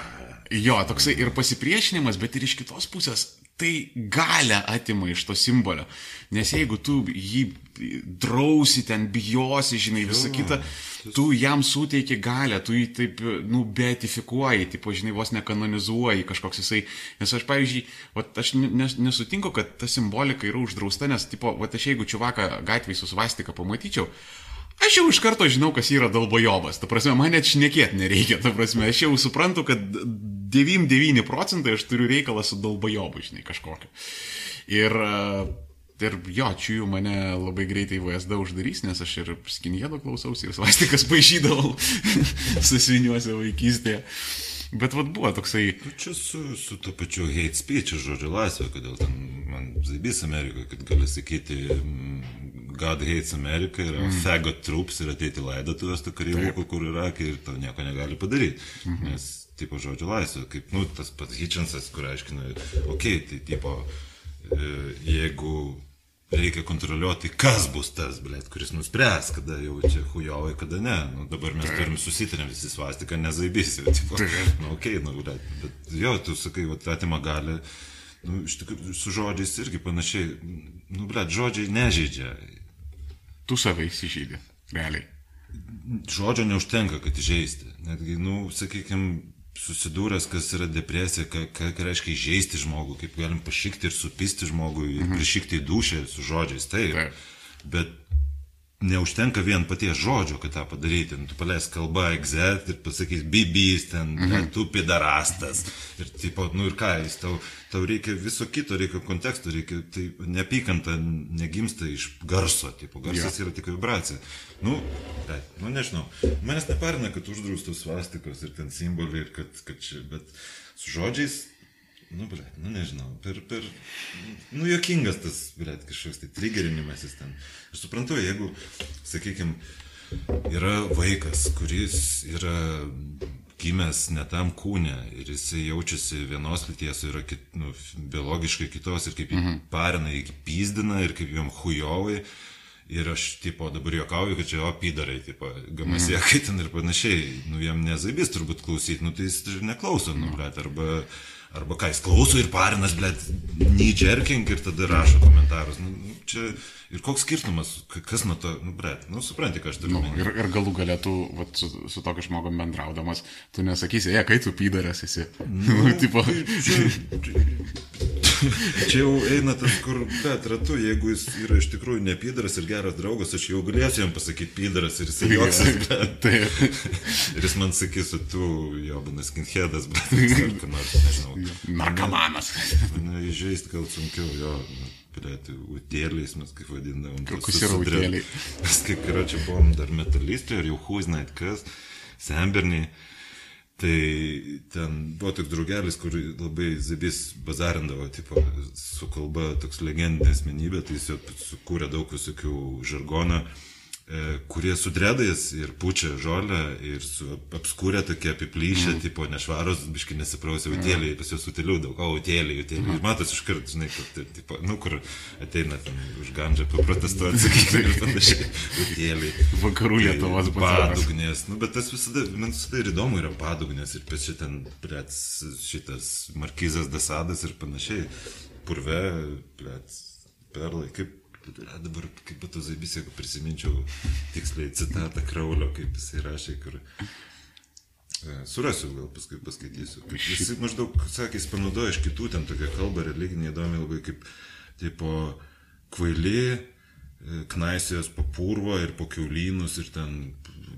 Jo, toksai ir pasipriešinimas, bet ir iš kitos pusės tai galę atima iš to simbolio. Nes jeigu tu jį drausi, ten bijosi, žinai, visą kitą, tu jam suteiki galę, tu jį taip, nu, beatifikuoji, tipo, žinai, vos nekanonizuoji kažkoks jisai. Nes aš, pavyzdžiui, vat, aš ne- nes, nesutinku, kad ta simbolika yra uždrausta, nes, tipo, vat, aš jeigu čiuvaką gatvėje su svastika pamatyčiau, Aš jau iš karto žinau, kas yra dalbojovas. Ta prasme, man net šnekėti nereikia. Ta prasme, aš jau suprantu, kad 99 procentai aš turiu reikalą su dalbojovu, žinai, kažkokiu. Ir, e, ir jo, čia jų mane labai greitai VSD uždarys, nes aš ir skinėdo klausausi ir svastikas paaišydavau susviniuose vaikystėje. Bet vad buvo toksai, Nu, Čia su, su to pačiu hate speech, žodžio laisvė, kodėl ten man zaibys Amerikoje, kad gali sakyti mm, God hates America ir mm. fagot troops ir ateiti laidotuvės tų kareivų, kur yra, ir to nieko negali padaryti. Mm -hmm. Nes, tipo, žodžio laisvė, kaip, nu, tas pats Hitchensas, kur aiškina, okei, okay, tai, tipo, e, jeigu reikia kontroliuoti, kas bus tas, blėt, kuris nuspręs, kada jau čia hujovai, kada ne. Nu, dabar mes turim susitarėm visi svastiką, nezaibys. Jau, tipo, Taip. nu, okei, okay, nu, blėt, bet jo, tu sakai, va, atima gali nu, iš tikrųjų, su žodžiais irgi panašiai, nu, ble, žodžiai nežaidžia. Tu save įsižeidė, realiai. Žodžio neužtenka, kad įžeisti. Netgi, nu, sakykime, susidūręs, kas yra depresija, ką, ką, ką reiškia įžeisti žmogų, kaip galim pašykti ir supisti žmogų, mhm. prišykti į dušę su žodžiais, taip. taip. Bet neužtenka vien paties žodžio, kad tą padaryti. Nu, tu paleis kalbą egzet ir pasakys bibys ten, mm -hmm. tu pidarastas. Ir, tipo, nu ir ką, jis tau, tau reikia viso kito, reikia konteksto, reikia, tai neapykanta negimsta iš garso, tipo, garsas ja. yra tik vibracija. Nu, bet, nu nežinau, manęs neparina, kad uždraustos svastikos ir ten simboliai, ir kad, kad čia, bet su žodžiais Nu, ble, nu nežinau, per, per, nu, jokingas tas, ble, kažkoks tai trigerinimasis ten. Aš suprantu, jeigu, sakykime, yra vaikas, kuris yra gimęs ne tam kūne ir jisai jaučiasi vienos lyties, yra kit, nu, biologiškai kitos ir kaip jį mhm. parina, jį pyzdina ir kaip jam hujovai. Ir aš, tipo, dabar juokauju, kad čia opidarai, tipo, gamasieka mm. ten ir panašiai. Nu, jam nezaibys turbūt klausyti, nu, tai jis neklauso, nu, blėt, arba Arba ką jis klauso ir parinas, blėt, neįdžerkink ir tada rašo komentarus. Nu, nu, čia ir koks skirtumas, kas nuo to, nu, blėt, nu, supranti, ką aš turiu. Nu, ir, ir galų galėtų, vat, su, su tokiu žmogum bendraudamas, tu nesakysi, e, kai tu pydarės esi. Nu, tipo. Čia, čia jau eina tas, kur, bet ratu, jeigu jis yra iš tikrųjų nepydaras ir geras draugas, aš jau galėsiu jam pasakyti pydaras ir jis juoksis. Taip. ir jis man sakys, tu jobanas skinheadas, bet ką nors, nežinau. Narkomanas. Mane įžeisti gal sunkiau, jo. Pridėti utėliais, mes kaip vadindavom. Kokius yra utėliai? Mes kaip yra čia buvom dar metalistai ir jau huiznait kas, semberniai. Tai ten buvo toks draugelis, kur labai Zabis bazarindavo, tipo, su kalba toks legendinė asmenybė, tai jis jau sukūrė daug visokių žargoną. E, kurie su dredais ir pučia žolę ir su apskūrė tokie apiplyšę, mm. tipo nešvarus, biškai nesiprausė utėliai, pas juos utėlių daug, o utėliai, utėliai. Mm. Ir matos iš karto, žinai, kad, tipo, nu, kur ateina ten už gandžią paprotestuoti, sakykime, ir panašiai, utėliai. Vakarų Lietuvos padugnės. Nu, bet tas visada, man visada ir įdomu yra padugnės ir pats šitas, plėts, šitas markizas Dasadas ir panašiai, purve, plėts, perlai, kaip dabar kaip būtų zaibys, jeigu prisiminčiau tiksliai citatą Kraulio, kaip jisai rašė, kur e, surasiu, gal paskui paskaitysiu. Jis maždaug, sakė, jis panaudoja iš kitų ten tokią kalbą religinį įdomi labai kaip, tipo, kvaili, e, knaisijos po purvo ir po keulynus ir ten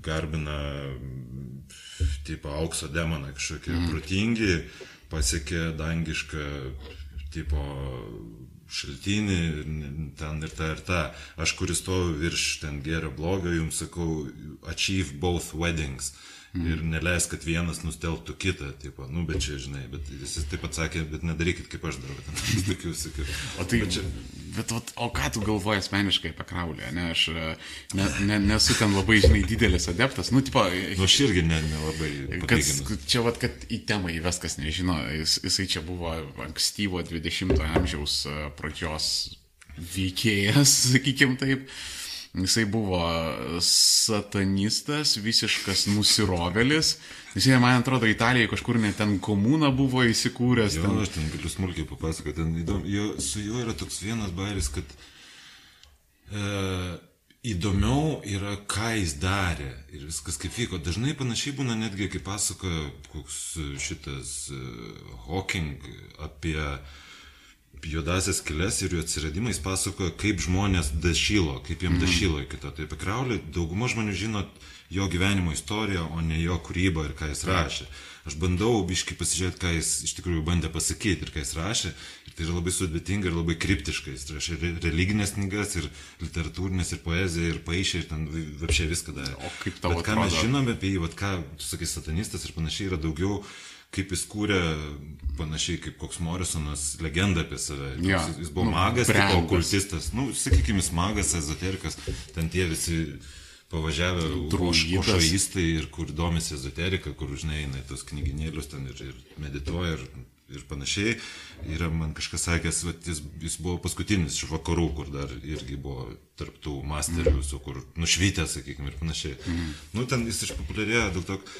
garbina, tipo, aukso demoną kažkokie mm. protingi, pasiekė dangišką, tipo, šaltinį, ten ir ta ir ta. Aš, kuris stoviu virš ten gėrio blogio, jums sakau, achieve both weddings. Mm. Ir neleis, kad vienas nustelbtų kitą, tipo, nu, bet čia, žinai, bet jis taip pat sakė, bet nedarykit kaip aš darau, ten tokių visokių. O tai, bet čia... Bet, vat, o ką tu galvoji asmeniškai apie kraulį, ne, aš ne, ne, nesu ten labai, žinai, didelis adeptas, nu, tipo... Nu, aš irgi nelabai. Ne, ne kad, čia, vat, kad į temą įves, kas nežino, jis, jisai čia buvo ankstyvo 20-ojo amžiaus pradžios veikėjas, sakykim taip. Jisai buvo satanistas, visiškas nusirovėlis. Jisai, man atrodo, Italijoje kažkur net ten komūna buvo įsikūręs. Jo, ten... aš ten galiu smulkiai papasakoti. Ten įdom, jo, su juo yra toks vienas bairis, kad e, įdomiau yra, ką jis darė ir viskas kaip vyko. Dažnai panašiai būna netgi, kaip pasakoja koks šitas e, Hawking apie juodasias kilės ir jų atsiradimais pasakoja, kaip žmonės dašylo, kaip jiems mm. dašylo iki to. Tai apie Kraulį dauguma žmonių žino jo gyvenimo istoriją, o ne jo kūrybą ir ką jis rašė. Aš bandau biškai pasižiūrėti, ką jis iš tikrųjų bandė pasakyti ir ką jis rašė. Ir tai yra labai sudėtinga ir labai kriptiška. Jis rašė religinės knygas ir literatūrinės ir poeziją ir paaišė ir ten apšė viską darė. O kaip tavo? Bet ką atrodo? mes žinome apie jį, vat, ką tu sakai satanistas ir panašiai yra daugiau kaip jis kūrė, panašiai kaip koks Morisonas, legendą apie save. Ja, jis, jis buvo nu, magas, tipo okultistas. Nu, sakykime, jis magas, ezoterikas, ten tie visi pavažiavę užšoistai ir kur domisi ezoterika, kur žinai, eina tos knyginėlius ten ir, ir medituoja ir, ir panašiai. Yra man kažkas sakęs, vat, jis, jis buvo paskutinis iš vakarų, kur dar irgi buvo tarptų masterių, mm. kur nušvytė, sakykime, ir panašiai. Mm. Nu, ten jis išpopuliarėjo dėl to, taip,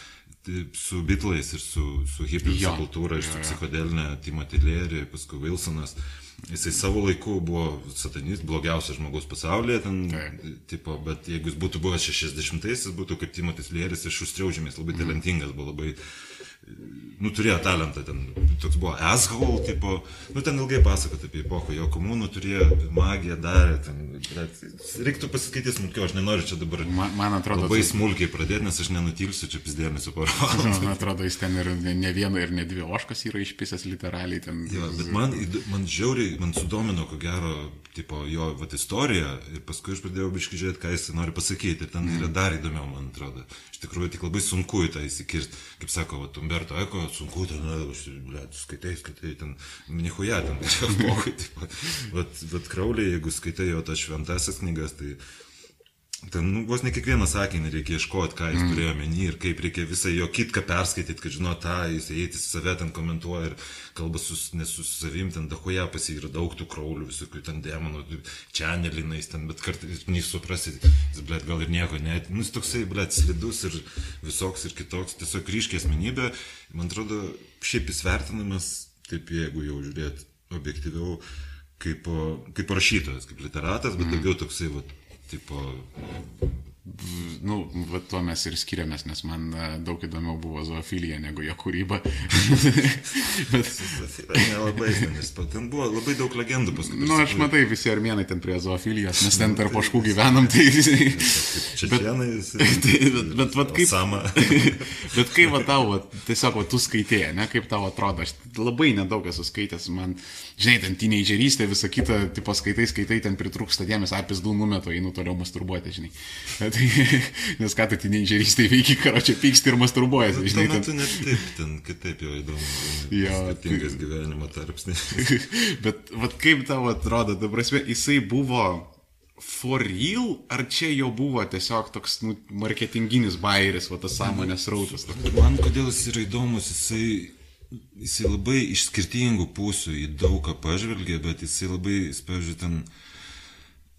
su Beatlais ir su, su hipių Jo, kultūra, iš jo, jo. psichodelinė, Timothy Leary, paskui Wilsonas. Jisai savo laiku buvo satanist, blogiausias žmogus pasaulyje, ten, Taip. tipo, bet jeigu jis būtų buvęs 60-aisiais, jis būtų kaip Timothy Leary's iš Užstriaužėmės, labai talentingas, buvo labai nu, turėjo talentą, ten toks buvo asshole, tipo, nu, ten ilgai pasakoti apie epochą, jo komunų turėjo, magiją darė, ten, bet reiktų pasiskaityti smulkiau, aš nenoriu čia dabar Man, man atrodo, labai tai- smulkiai pradėti, nes aš nenutilsiu čia pizdėmėsiu porą valandų. Man atrodo, jis ten ir ne, vieno ir ne dvi oškas yra išpisęs literaliai ten. Jo, bet man, man žiauriai, man sudomino, ko gero, tipo, jo vat, istorija ir paskui aš pradėjau biškai žiūrėti, ką jis nori pasakyti ir ten yra dar įdomiau, man atrodo. Tikrųjų, tik labai sunku į tą įsikirti. Kaip sako, vat, Umberto Eko, sunku ten, na, skaitai, skaitai, ten, nihuja, ten, čia mokai, vat, vat krauliai, jeigu skaitai jo tas šventasias knygas, tai Ten nu, vos ne kiekvieną sakinį reikia ieškoti, ką jis mm. turėjo menį ir kaip reikia visą jo kitką perskaityti, kad žino tą, jis eiti save ten komentuoja ir kalba su, su savim, ten dahoje pasi yra daug tų kraulių, visokių ten demonų, čianelinais, ten, bet kartais nesuprasi, jis, blėt, gal ir nieko, net, nu, jis toksai, blėt, slidus ir visoks ir kitoks, tiesiog ryškiai asmenybė, man atrodo, šiaip jis vertinamas, taip jeigu jau žiūrėt objektyviau, kaip, kaip rašytojas, kaip literatas, bet mm. daugiau toksai, va, tipo, Nu, va, tuo mes ir skiriamės, nes man e, daug įdomiau buvo zoofilija negu jo kūryba. Bet, nelabai, nes ten buvo labai daug legendų paskui. nu, aš matai, visi armėnai ten prie zoofilijos, mes ten tarp paškų gyvenam, tai... Čia Bet- šianai. Tai, bet, bet vat kaip... Sama. bet kaip va tau, va, tiesiog va, tu skaitėjai, ne, kaip tau atrodo, aš labai nedaug esu skaitęs, man, žinai, ten teenagerystė, visa kita, tipo skaitai, skaitai, ten pritrūksta dėmesio, apis du numeto, einu toliau masturbuoti, žinai. Tai, nes ką tu teenagerystėje veiki, karo čia pyksti ir masturbuojasi, Tuo žinai. Ten, net taip, ten kitaip jau įdomu. Jo, Skirtingas gyvenimo tarpsnis. bet vat kaip tau atrodo, dabar jisai buvo for real, ar čia jo buvo tiesiog toks nu, marketinginis bairis, va tas sąmonės rautas. Man kodėl jis yra įdomus, jisai, jisai labai iš skirtingų pusių į daug ką pažvelgia, bet jisai labai, pavyzdžiui, ten,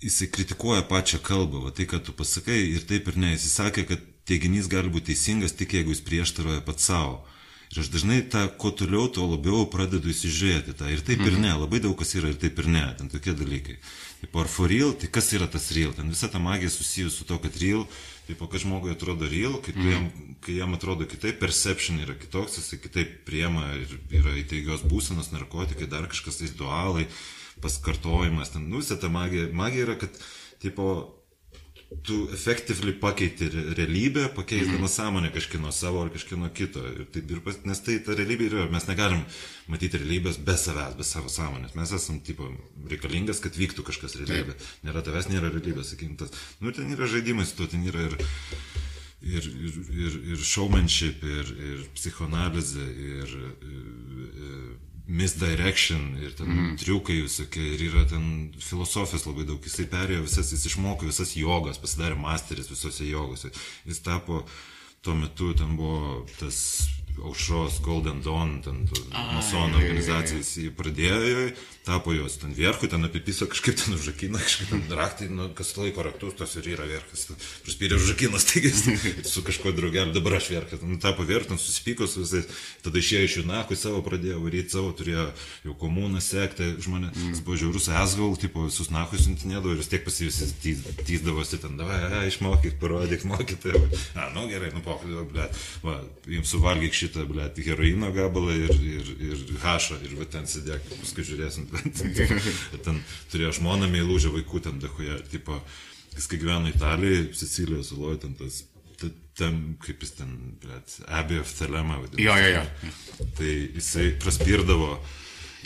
jisai kritikuoja pačią kalbą, va tai, ką tu pasakai ir taip ir ne. Jisai sakė, kad teiginys gali būti teisingas tik jeigu jis prieštaroja pats savo. Ir aš dažnai tą, kuo toliau, tuo labiau pradedu įsižiūrėti tą. Ir taip ir ne, labai daug kas yra ir taip ir ne, ten tokie dalykai. Taip, ar for real, tai kas yra tas real? Ten visa ta magija susijusi su to, kad real, taip, o kad žmogui atrodo real, kai, mm. jam, kai jam atrodo kitaip, perception yra kitoks, jisai kitaip priema ir yra įtaigios būsenos, narkotikai, dar kažkas tai ritualai, paskartojimas, ten, nu, visa ta magija. Magija yra, kad, tipo, tu efektyviai pakeiti re- realybę, pakeisdamas mm. sąmonę kažkino savo ar kažkino kito. Ir taip ir pas, nes tai ta realybė yra, mes negalim matyti realybės be savęs, be savo sąmonės. Mes esam, tipo, reikalingas, kad vyktų kažkas realybė. Nėra tavęs, nėra realybės, sakykim, tas. Nu, ten yra žaidimai su tuo, ten yra ir ir, ir, ir, ir showmanship, ir, ir psichoanalizė, ir, ir misdirection, ir ten mm. triukai visokie, ir yra ten filosofijos labai daug. Jisai perėjo visas, jis išmoko visas jogas, pasidarė masteris visose jogose. Jis tapo, tuo metu ten buvo tas aušros Golden Dawn, ten masonų organizacija, jis jį pradėjo, tapo jos ten vierchu, ten apipiso kažkaip ten užakino, kažkaip ten raktai, nu, kas laiko raktus, tos ir yra vierchas. Praspyrė užakinas, taigi su kažkuo draugeliu, dabar aš vierchas, nu, tapo ten susipyko su visais, tada išėjo iš jų nakui savo, pradėjo varyti savo, turėjo jau komuną sekti, žmonės, mm. buvo žiaurus asgal, tipo, visus nakui siuntinėdavo ir vis tiek pasijusi tyzdavosi ten, davai, a, išmokyk, parodyk, mokytai. A, nu gerai, nu pokalbė, blėt, va, jums suvalgyk šitą, blėt, heroino gabalą ir, ir, ir hašą, ir va ten sėdėk, paskui žiūrėsim. ten turėjo žmoną meilužę vaikų, ten dehuje, tipo, jis kai gyveno Italijoje, Sicilijos saloje, ten tas, ta- ten, kaip jis ten, blėt, Abbey of Thelema vadinasi. Jo, jo, jo. Tai jisai praspirdavo,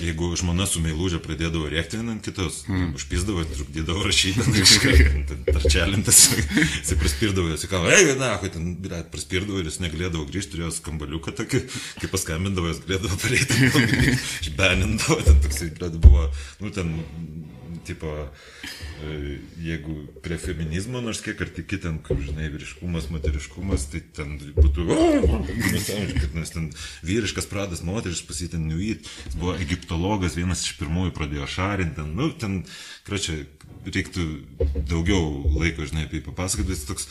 jeigu žmona su meilužė pradėdavo rėkti ant kitos, mm. užpizdavo, trukdydavo rašyti, ten tarčelintas, jisai praspirdavo, jisai kalba, ei, na, kai ten, praspirdavo ir jis negalėdavo grįžti, turėjo skambaliuką tokį, kai paskambindavo, jis galėdavo pareiti, išbenindavo, ten toksai, blėt, buvo, nu, ten tipo, e, jeigu prie feminizmo nors kiek ar tik ten, kaip žinai, vyriškumas, moteriškumas, tai ten būtų, nesąžininkai, nes ten vyriškas pradas, moteris pasitin nuvyt, jis buvo egiptologas, vienas iš pirmųjų pradėjo šarinti, ten, nu, ten, kračia, reiktų daugiau laiko, žinai, apie jį papasakoti, jis toks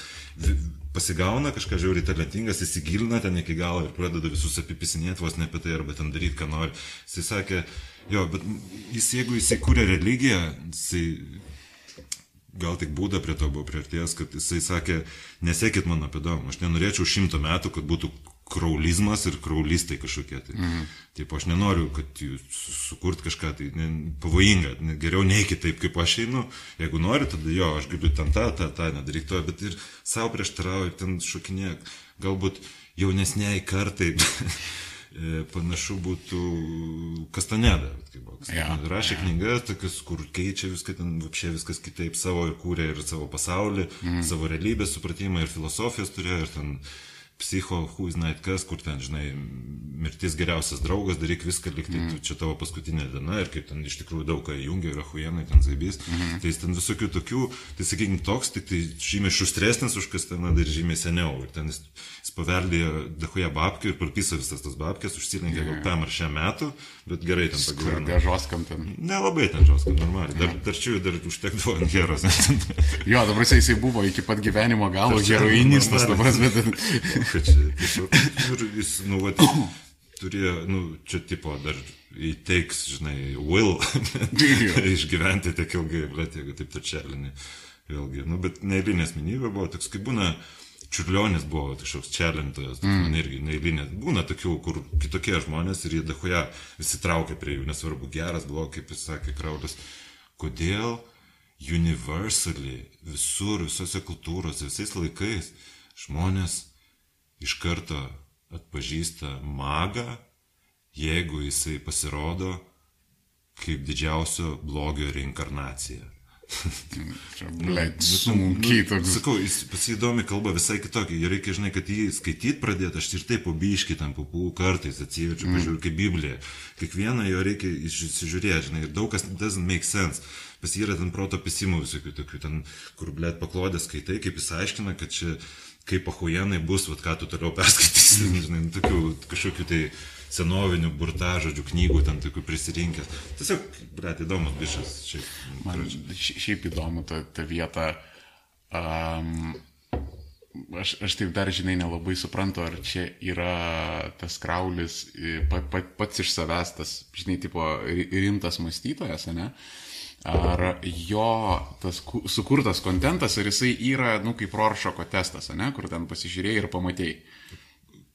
pasigauna kažką žiauriai talentingas, įsigilina ten iki galo ir pradeda visus apipisinėti vos ne apie tai arba ten daryti, ką nori. Jis sakė, jo, bet jis jeigu jis įkūrė religiją, jisai gal tik būda prie to buvo priartėjęs, kad jisai sakė, nesekit mano pėdom, aš nenorėčiau šimto metų, kad būtų kraulizmas ir kraulistai kažkokie. Tai. Mhm. Taip, aš nenoriu, kad jūs sukurt kažką tai ne, pavojinga. Ne, geriau neikit taip, kaip aš einu. Jeigu nori, tada jo, aš galiu ten tą, tą, tą nedaryti to, bet ir savo prieštarauju, ten šokinėk. Galbūt jaunesniai kartai panašu būtų Kastaneda. Ja, Rašė ja. knygas, tokius, kur keičia viską, ten apšė viskas kitaip savo ir kūrė ir savo pasaulį, mm. savo realybės supratimą ir filosofijos turėjo ir ten psicho, who night kas, kur ten, žinai, mirtis geriausias draugas, daryk viską, liktai mm. čia tavo paskutinė diena ir kaip ten iš tikrųjų daug ką jungia, yra huienai, ten zaibys. Mm -hmm. Tai ten visokių tokių, tai sakykime, toks, tik tai žymiai šustresnis už kas ten dar žymiai seniau. Ir ten jis, jis paveldėjo dahuja babkių ir parpisa visas tas babkės, užsilinkė gal pem ar šiam metų, bet gerai ten pagyveno. Dar žoskam ten. Nelabai ten žoskam, normaliai. Dar, čia dar užtekdavo ant geros. jo, dabar jisai buvo iki pat gyvenimo galo heroinistas, dabar, bet tipo, ir jis, nu, va, turėjo, nu, čia, tipo, dar įteiks, žinai, will išgyventi tiek ilgai, bet jeigu taip tačialinį, vėlgi, nu, bet neįlinė asmenybė buvo toks, kaip būna, Čiurlionis buvo kažkoks čelintojas, mm. man irgi neįlinė. Būna tokių, kur kitokie žmonės ir jie dahoja visi traukia prie jų, nesvarbu geras, blogas, kaip jis sakė, kraudas. Kodėl universally visur, visose kultūrose, visais laikais žmonės iš karto atpažįsta magą, jeigu jisai pasirodo kaip didžiausio blogio reinkarnacija. Čia, blėt, sunkiai toks. Sakau, jis pasidomi kalba visai kitokia. Ir reikia, žinai, kad jį skaityti pradėti, aš ir taip pabiški tam papų kartais atsiverčiu, mm. pažiūrėjau, kaip Biblija. Kiekvieną jo reikia įsižiūrėti, žinai, ir daug kas doesn't make sense. Pas jį yra ten proto pisimų visokių tokių, ten, kur, blėt, paklodė skaitai, kaip jis aiškina, kad čia kaip ahujenai bus, vat, ką tu toliau perskaitysi, žinai, nu, tokių kažkokių tai senovinių burtažodžių knygų ten tokių prisirinkęs. Tiesiog, blėt, įdomus bišas. Šiaip, Man šiaip įdomu ta, ta vieta. Um, aš, aš taip dar, žinai, nelabai suprantu, ar čia yra tas kraulis pat, pat, pats iš savęs, tas, žinai, tipo rimtas mąstytojas, ne? Ar jo tas sukurtas kontentas, ar jisai yra, nu, kaip Roršoko testas, ne, kur ten pasižiūrėjai ir pamatėjai.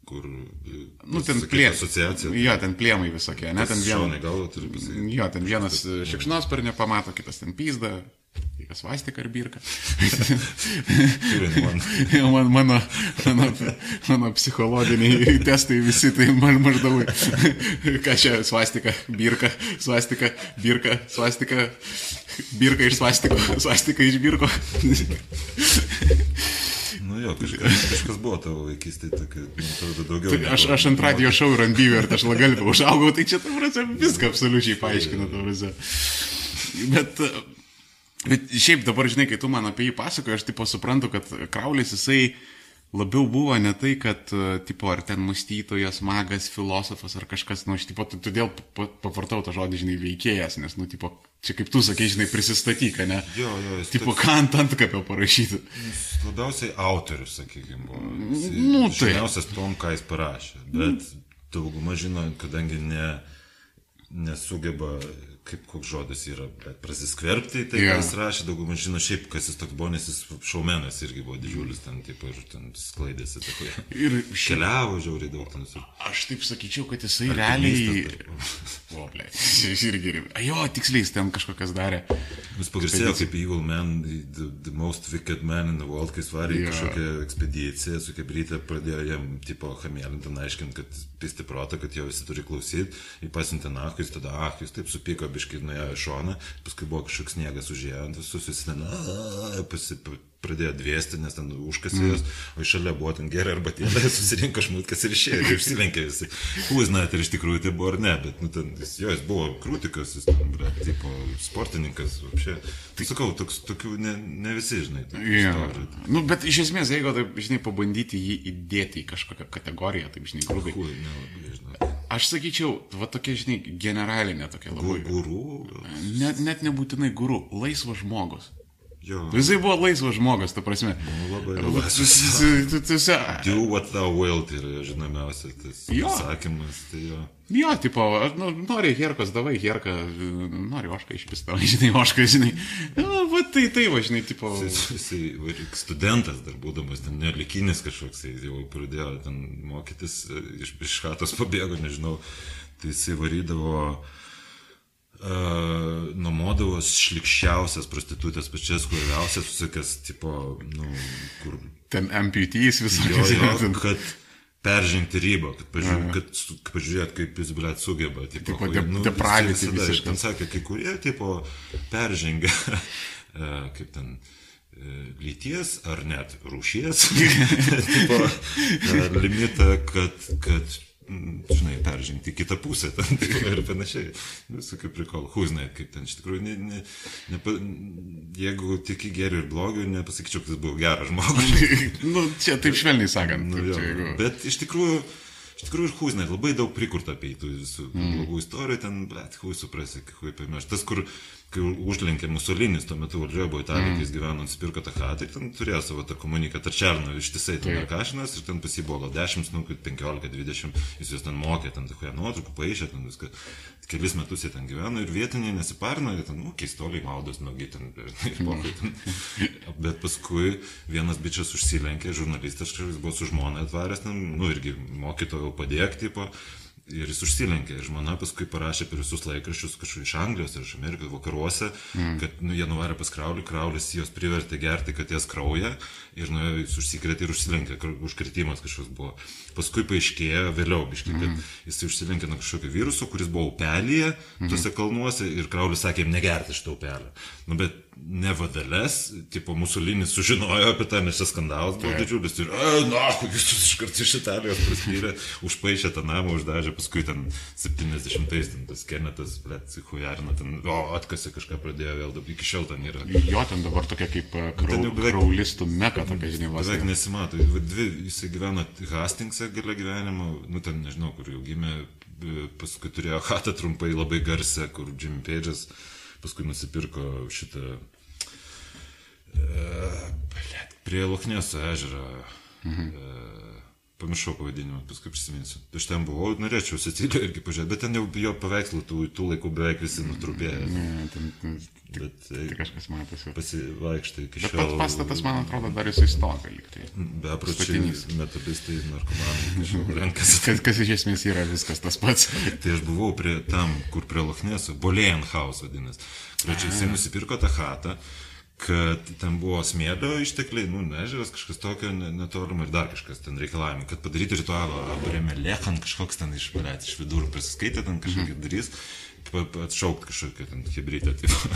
Kur, nu, ten plėmai. Asociacija. Jo, ten plėmai visokie, ne, ten vienas. Jo, ten vienas šikšnos per nepamato, kitas ten pyzda, Kas vastika ar birka? man, mano, mano, mano psichologiniai testai visi tai man maždaug, ką čia svastika, birka, svastika, birka, svastika, birka iš svastiko, svastika iš birko. Nu jo, kažkas, kažkas buvo tavo vaikystėje, tokia, atrodo, daugiau. Tai aš, aš ant radio šau ir ant ir aš lagalbę užaugau, tai čia, tavras, viską absoliučiai paaiškina, tavras. Bet Bet šiaip dabar, žinai, kai tu man apie jį pasakoji, aš tipo suprantu, kad Kraulis jisai labiau buvo ne tai, kad, e, tipo, ar ten mąstytojas, magas, filosofas ar kažkas, nu, aš, tipo, todėl pavartau tą žodį, žinai, veikėjas, nes, nu, tipo, čia kaip tu sakai, žinai, prisistatyk, ne? Jo, jo, jis. Tipo, ką ant antkapio parašyti. Jis labiausiai autorius, sakykime, buvo. Jis, nu, tai. Žiniausias tom, ką jis parašė, bet dauguma žino, kadangi ne, nesugeba kaip koks žodis yra, bet prasiskverbti, tai yeah. jis rašė, daugumą žino šiaip, kas jis toks buvo, nes jis šaumenas irgi buvo didžiulis, ten taip ir ten sklaidėsi. Taip, ir keliavo žiauriai daug ten. Aš taip sakyčiau, kad jisai Ar realiai... O, ble, jis irgi... Jo, tiksliai, jis ten kažkokias darė. Jis pagarsėjo kaip evil man, the, the most wicked man in the world, kai svarė yeah. kažkokią ekspediciją, su kebrytė pradėjo jam, tipo, hamėlinti, aiškinti, kad pisti protą, kad jo visi turi klausyti, nahui, jis tada, ah, jis taip supyko biškai nuėjo į šoną, paskui buvo kažkoks sniegas užėjo ant visus, jis ten pradėjo dviesti, nes ten užkasė jos, o iš šalia buvo ten gerai arbatėlė, susirinko šmutkas ir išėjo, ir išsilenkė visi. Uznat, ir iš tikrųjų tai buvo ar ne, bet, nu, ten, jis, jo, jis buvo krūtikas, jis, ble, tipo, sportininkas, apšė. Tai sakau, toks, tokių ne, ne visi, žinai. tokių Yeah. istorijų. Nu, bet iš esmės, jeigu, taip, žinai, pabandyti jį įdėti į kažkokią kategoriją, taip, žinai, grubiai. Hui, nelabai. Aš sakyčiau, va tokia, žinai, generalinė tokia labai. Gurų. Net, net nebūtinai guru, laisvas žmogus. Jo. Jisai buvo laisvas žmogus, ta prasme. Nu, labai laisvas. Do what thou wilt yra žinomiausias tas Jo. sakymas. Tai jo. Jo, tipo, nu, nori herkos, davai herką, nori ošką išpistą, žinai, ošką, žinai. Nu, va, tai tai, va, žinai, tipo. Jis, ir studentas dar būdamas, ten nelikinis kažkoks, jis jau pradėjo ten mokytis, iš, iš chatos pabėgo, nežinau, tai jisai varydavo, uh, nuomodavos šlikščiausias prostitutės, pačias kuriausias, visokias, tipo, nu, kur Ten amputys jo, visokios. jo, ten- kad peržengti ribą, kad, pažiūrėt, kad, kad pažiūrėt, kaip jis, blėt, sugeba. Tipo, Tipo, de- depravity jisai visada- visiškas. Ten sakė, kai kurie, tipo, peržengia, e, kaip ten, e, lyties ar net rūšies tipo, e, limitą, kad, kad žinai, peržengti kitą pusę ten, tipo, ir panašiai. Visų kaip prikol, huznai, kaip ten iš tikrųjų, ne, ne, nepa, jeigu tik į gerių ir blogių, nepasakyčiau, kad jis buvo geras žmogus. nu, čia taip švelniai sakant. Nu, jo, čia, jeigu- bet iš tikrųjų, iš tikrųjų ir Huiznai labai daug prikurta apie tų visų mm. blogų istorijų, ten, bet, Hui suprasi, Hui pamirš. Tas, kur, kai užlenkė Musolinis, tuo metu valdžioje buvo Italija, mm. kai jis gyveno, nusipirko tą chatą ir ten turėjo savo tą komuniką, Tarčerno ištisai ten kašinas ir ten pas jį buvo gal 10, nu, 15, 20, jis juos ten mokė, ten, Hui nuotraukų paaišė, ten viską. Kelis metus jie ten gyveno ir vietiniai nesiparino, jie ten, nu, keistoliai maudos, nugi ten, ir pokai ten. Bet paskui vienas bičias užsilenkė, žurnalistas, kažkas buvo su žmona atvaręs, ten, nu, irgi mokytojo padėk, tipo. Ir jis užsilenkė, ir žmona paskui parašė per visus laikraščius kažkur iš Anglijos ir iš Amerikos vakaruose, mm. kad nu, jie nuvarė pas kraulį, kraulis jos privertė gerti katės kraują ir nu, jis užsikrėtė ir užsilenkė, užkritimas kažkoks buvo. Paskui paaiškėjo vėliau, biškai, kad mm. jis užsilenkė nuo kažkokio viruso, kuris buvo upelyje, mm. tuose kalnuose ir kraulis sakė, negerti šitą upelę. Nu, bet nevadalės, tipo Musolinis sužinojo apie tą, nes čia skandalas buvo didžiulis ir, a, na, jūs iš karto iš Italijos praspyrė, užpaišė tą namą, uždažė, paskui ten 70-ais ten tas Kenetas, blėt, hujarina, ten, o, atkasi kažką pradėjo vėl, dabar iki šiol ten yra. Jo, ten dabar tokia kaip e, krau, beveik- kraulistų meka, tokia, žinai, vos. Beveik nesimato. Dvi, jisai gyveno Hastings'e gale gyvenimo, nu ten nežinau, kur jau gimė, paskui turėjo hatą trumpai labai garsę, kur Jimmy Page'as paskui nusipirko šitą e, blet, prie Lokneso ežero. Mhm. E, pamiršau pavadinimą, paskui prisiminsiu. Aš ten buvau, norėčiau Sicilijoje irgi pažiūrėti, bet ten jau jo paveikslų tų, tų laikų beveik visi nutrupėjo. Ne, ten, ten, Bet e, tik kažkas matosi. pasivaikštai iki Bet šiol. pats pastatas, man atrodo, dar jisai stoga liktai. Bepročiai Statinys. metodistai, narkomanai, renkasi. Kas, kas iš esmės yra viskas tas pats. Tai aš buvau prie tam, kur prie Lochneso, Bolejan House vadinasi. Pradžiai jisai nusipirko tą chatą, kad ten buvo smėlio ištekliai, nu, nežeras, kažkas tokio ne- netolimo ir dar kažkas ten reikalavimai, kad padaryti ritualą, abrėmė lėkan kažkoks ten iš, blėt, iš vidurų prisiskaitė, ten kažkokį darys, pa- pa- atšaukt kažkokią ten hybrydą. Tipo.